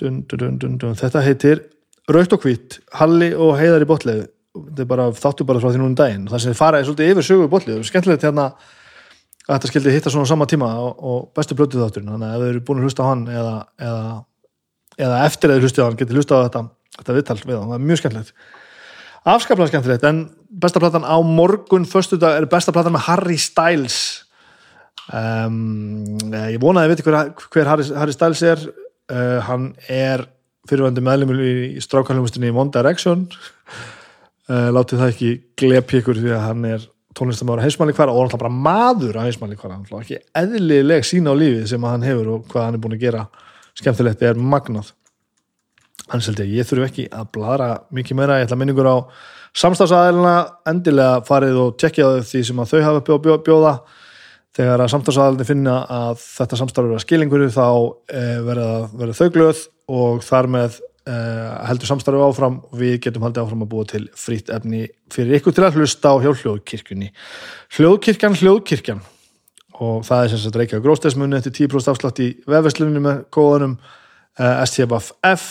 Dun, dun, dun. þetta heitir raukt og hvít, Halli og Heiðar í botliðu þetta er bara, þáttu bara frá því núna um daginn. Það sem faraði svolítið yfir sögu í botliðu skemmtilegt hérna að þetta skildi hitta svona á sama tíma og, og bestu blötu þátturinn. Þannig að ef þau eru búin að hlusta á hann eða, eða, eða eftir að þau hlusta á hann getið hlusta á þetta, þetta viðtal við hann, það er mjög skemmtilegt. Afskaplega skemmtilegt. En besta platan á morgun föstudag er besta platan með Harry Styles. Um, ég vonaði að viti hver, hver Harry, Harry Styles er. Uh, hann er fyrirvændi meðlumul í strákalhumustinni One Direction. Uh, látið það ekki glepi ykkur því að hann er tónlistamöður að heimsmæli hver og náttúrulega bara maður að heimsmæli hver hann ekki eðlileg sína á lífið sem hann hefur og hvað hann er búin að gera. Skemmtilegt er magnað. Hann seldi að ég þurfu ekki að bladra mikið meira, ég ætla að minningur á samstafsæðilina, endilega farið og tjekkja því sem að þau hafa bjóða þegar að samstafsæðilini finna að þetta samstafur er skilingur þá eh, verða þau glöð og þar með Uh, heldur samstarfi áfram og við getum haldið áfram að búa til frýtt efni fyrir ykkur til að hlusta á hjá hljóðkirkjunni hljóðkirkjan, hljóðkirkjan og það er sem sagt reykja á gróstæsmunni eftir 10% afslátt í vefveslunni með kóðanum uh, STFF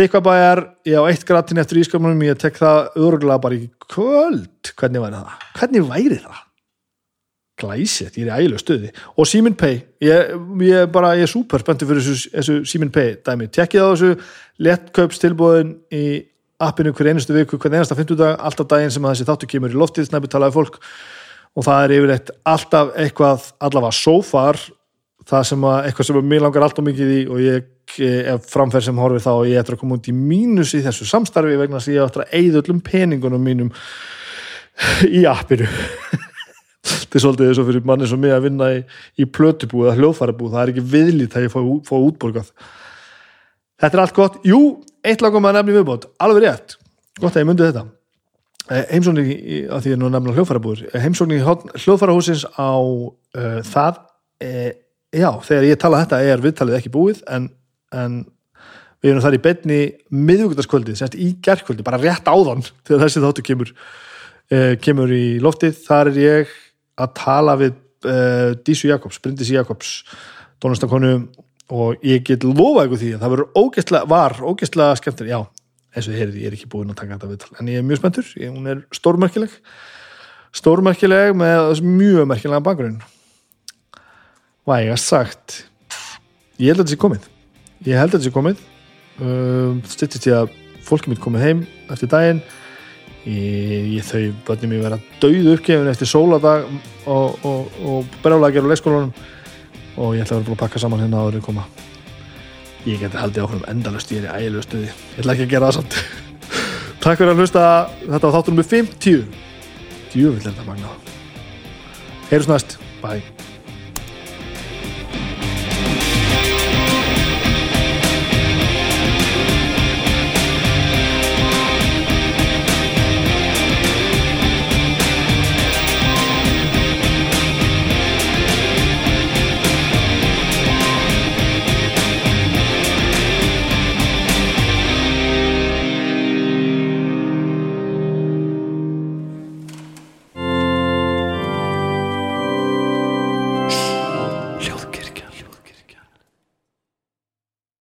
þykvabæjar, ég á eitt gratin eftir ískamunum, ég tek það örgulega bara í kvöld, hvernig væri það? hvernig væri það? Glæsið, ég er í ægilega stöði og Simin Pay, ég, ég bara ég er super spenntið fyrir þessu, þessu Simin Pay dæmi, tekkið á þessu, lettkaupstilbóðin í appinu hver einustu viku hver einasta 50 dag, alltaf daginn sem þessi þáttu kemur í loftið, snæpi talaði fólk. Og það er yfirleitt alltaf eitthvað allavega so far það sem að, eitthvað sem mér langar alltaf mikið í og ég er framferð sem horfið þá og ég ætla að koma út í mínus í þessu samstarfi vegna að ég ætla að eigða öllum peningunum mínum í appinu þetta er svolítið eins og fyrir manni sem mig að vinna í, í plötubúð eða hljóðfærabúð, það er ekki viðlít að ég fá, fá útborgað. Þetta er allt gott, jú, eitt langum að nefni viðbót, alveg rétt. Gott að ég myndi þetta. Eh, heimsókn í, að því að nú nefna hljóðfærabúður eh, heimsókn í hljóðfærahúsins á uh, það uh, já, þegar ég tala þetta er viðtalið ekki búið en, en við erum þar í betni miðvíkutaskvöldi, semst í gerðkvöldi bara rétt áðan þegar þessi þáttu kemur uh, kemur í loftið, þar er ég að tala við uh, Dísu Jakobs, Bryndis Jakobs tónlistakonu og ég get lofa ykkur því að það ógeðslega, var ógeðslega skemmtir, já eins og þið heyrið, ég er ekki búinn að taka þetta viðtal en ég er mjög spenntur, ég, hún er stórmerkileg. Stórmerkileg með mjög merkilega bakgrunn. Vægast sagt. Ég held að þetta sé komið. Ég held að þetta sé komið. Um, styrtist ég að fólkið mitt komið heim eftir daginn ég, ég þau bönnum ég vera dauð uppgefin eftir sóladag og, og, og brjálækjar á leikskólanum. Og ég ætla að vera búin að pakka saman hérna áður í koma. Ég geti haldið áfram endalust ég er í ægilegu stuði. Ég ætla ekki að gera það samt. Takk fyrir að hlusta. Þetta var þáttunum með 50 djúvill er þetta magna heyrjus næst, bye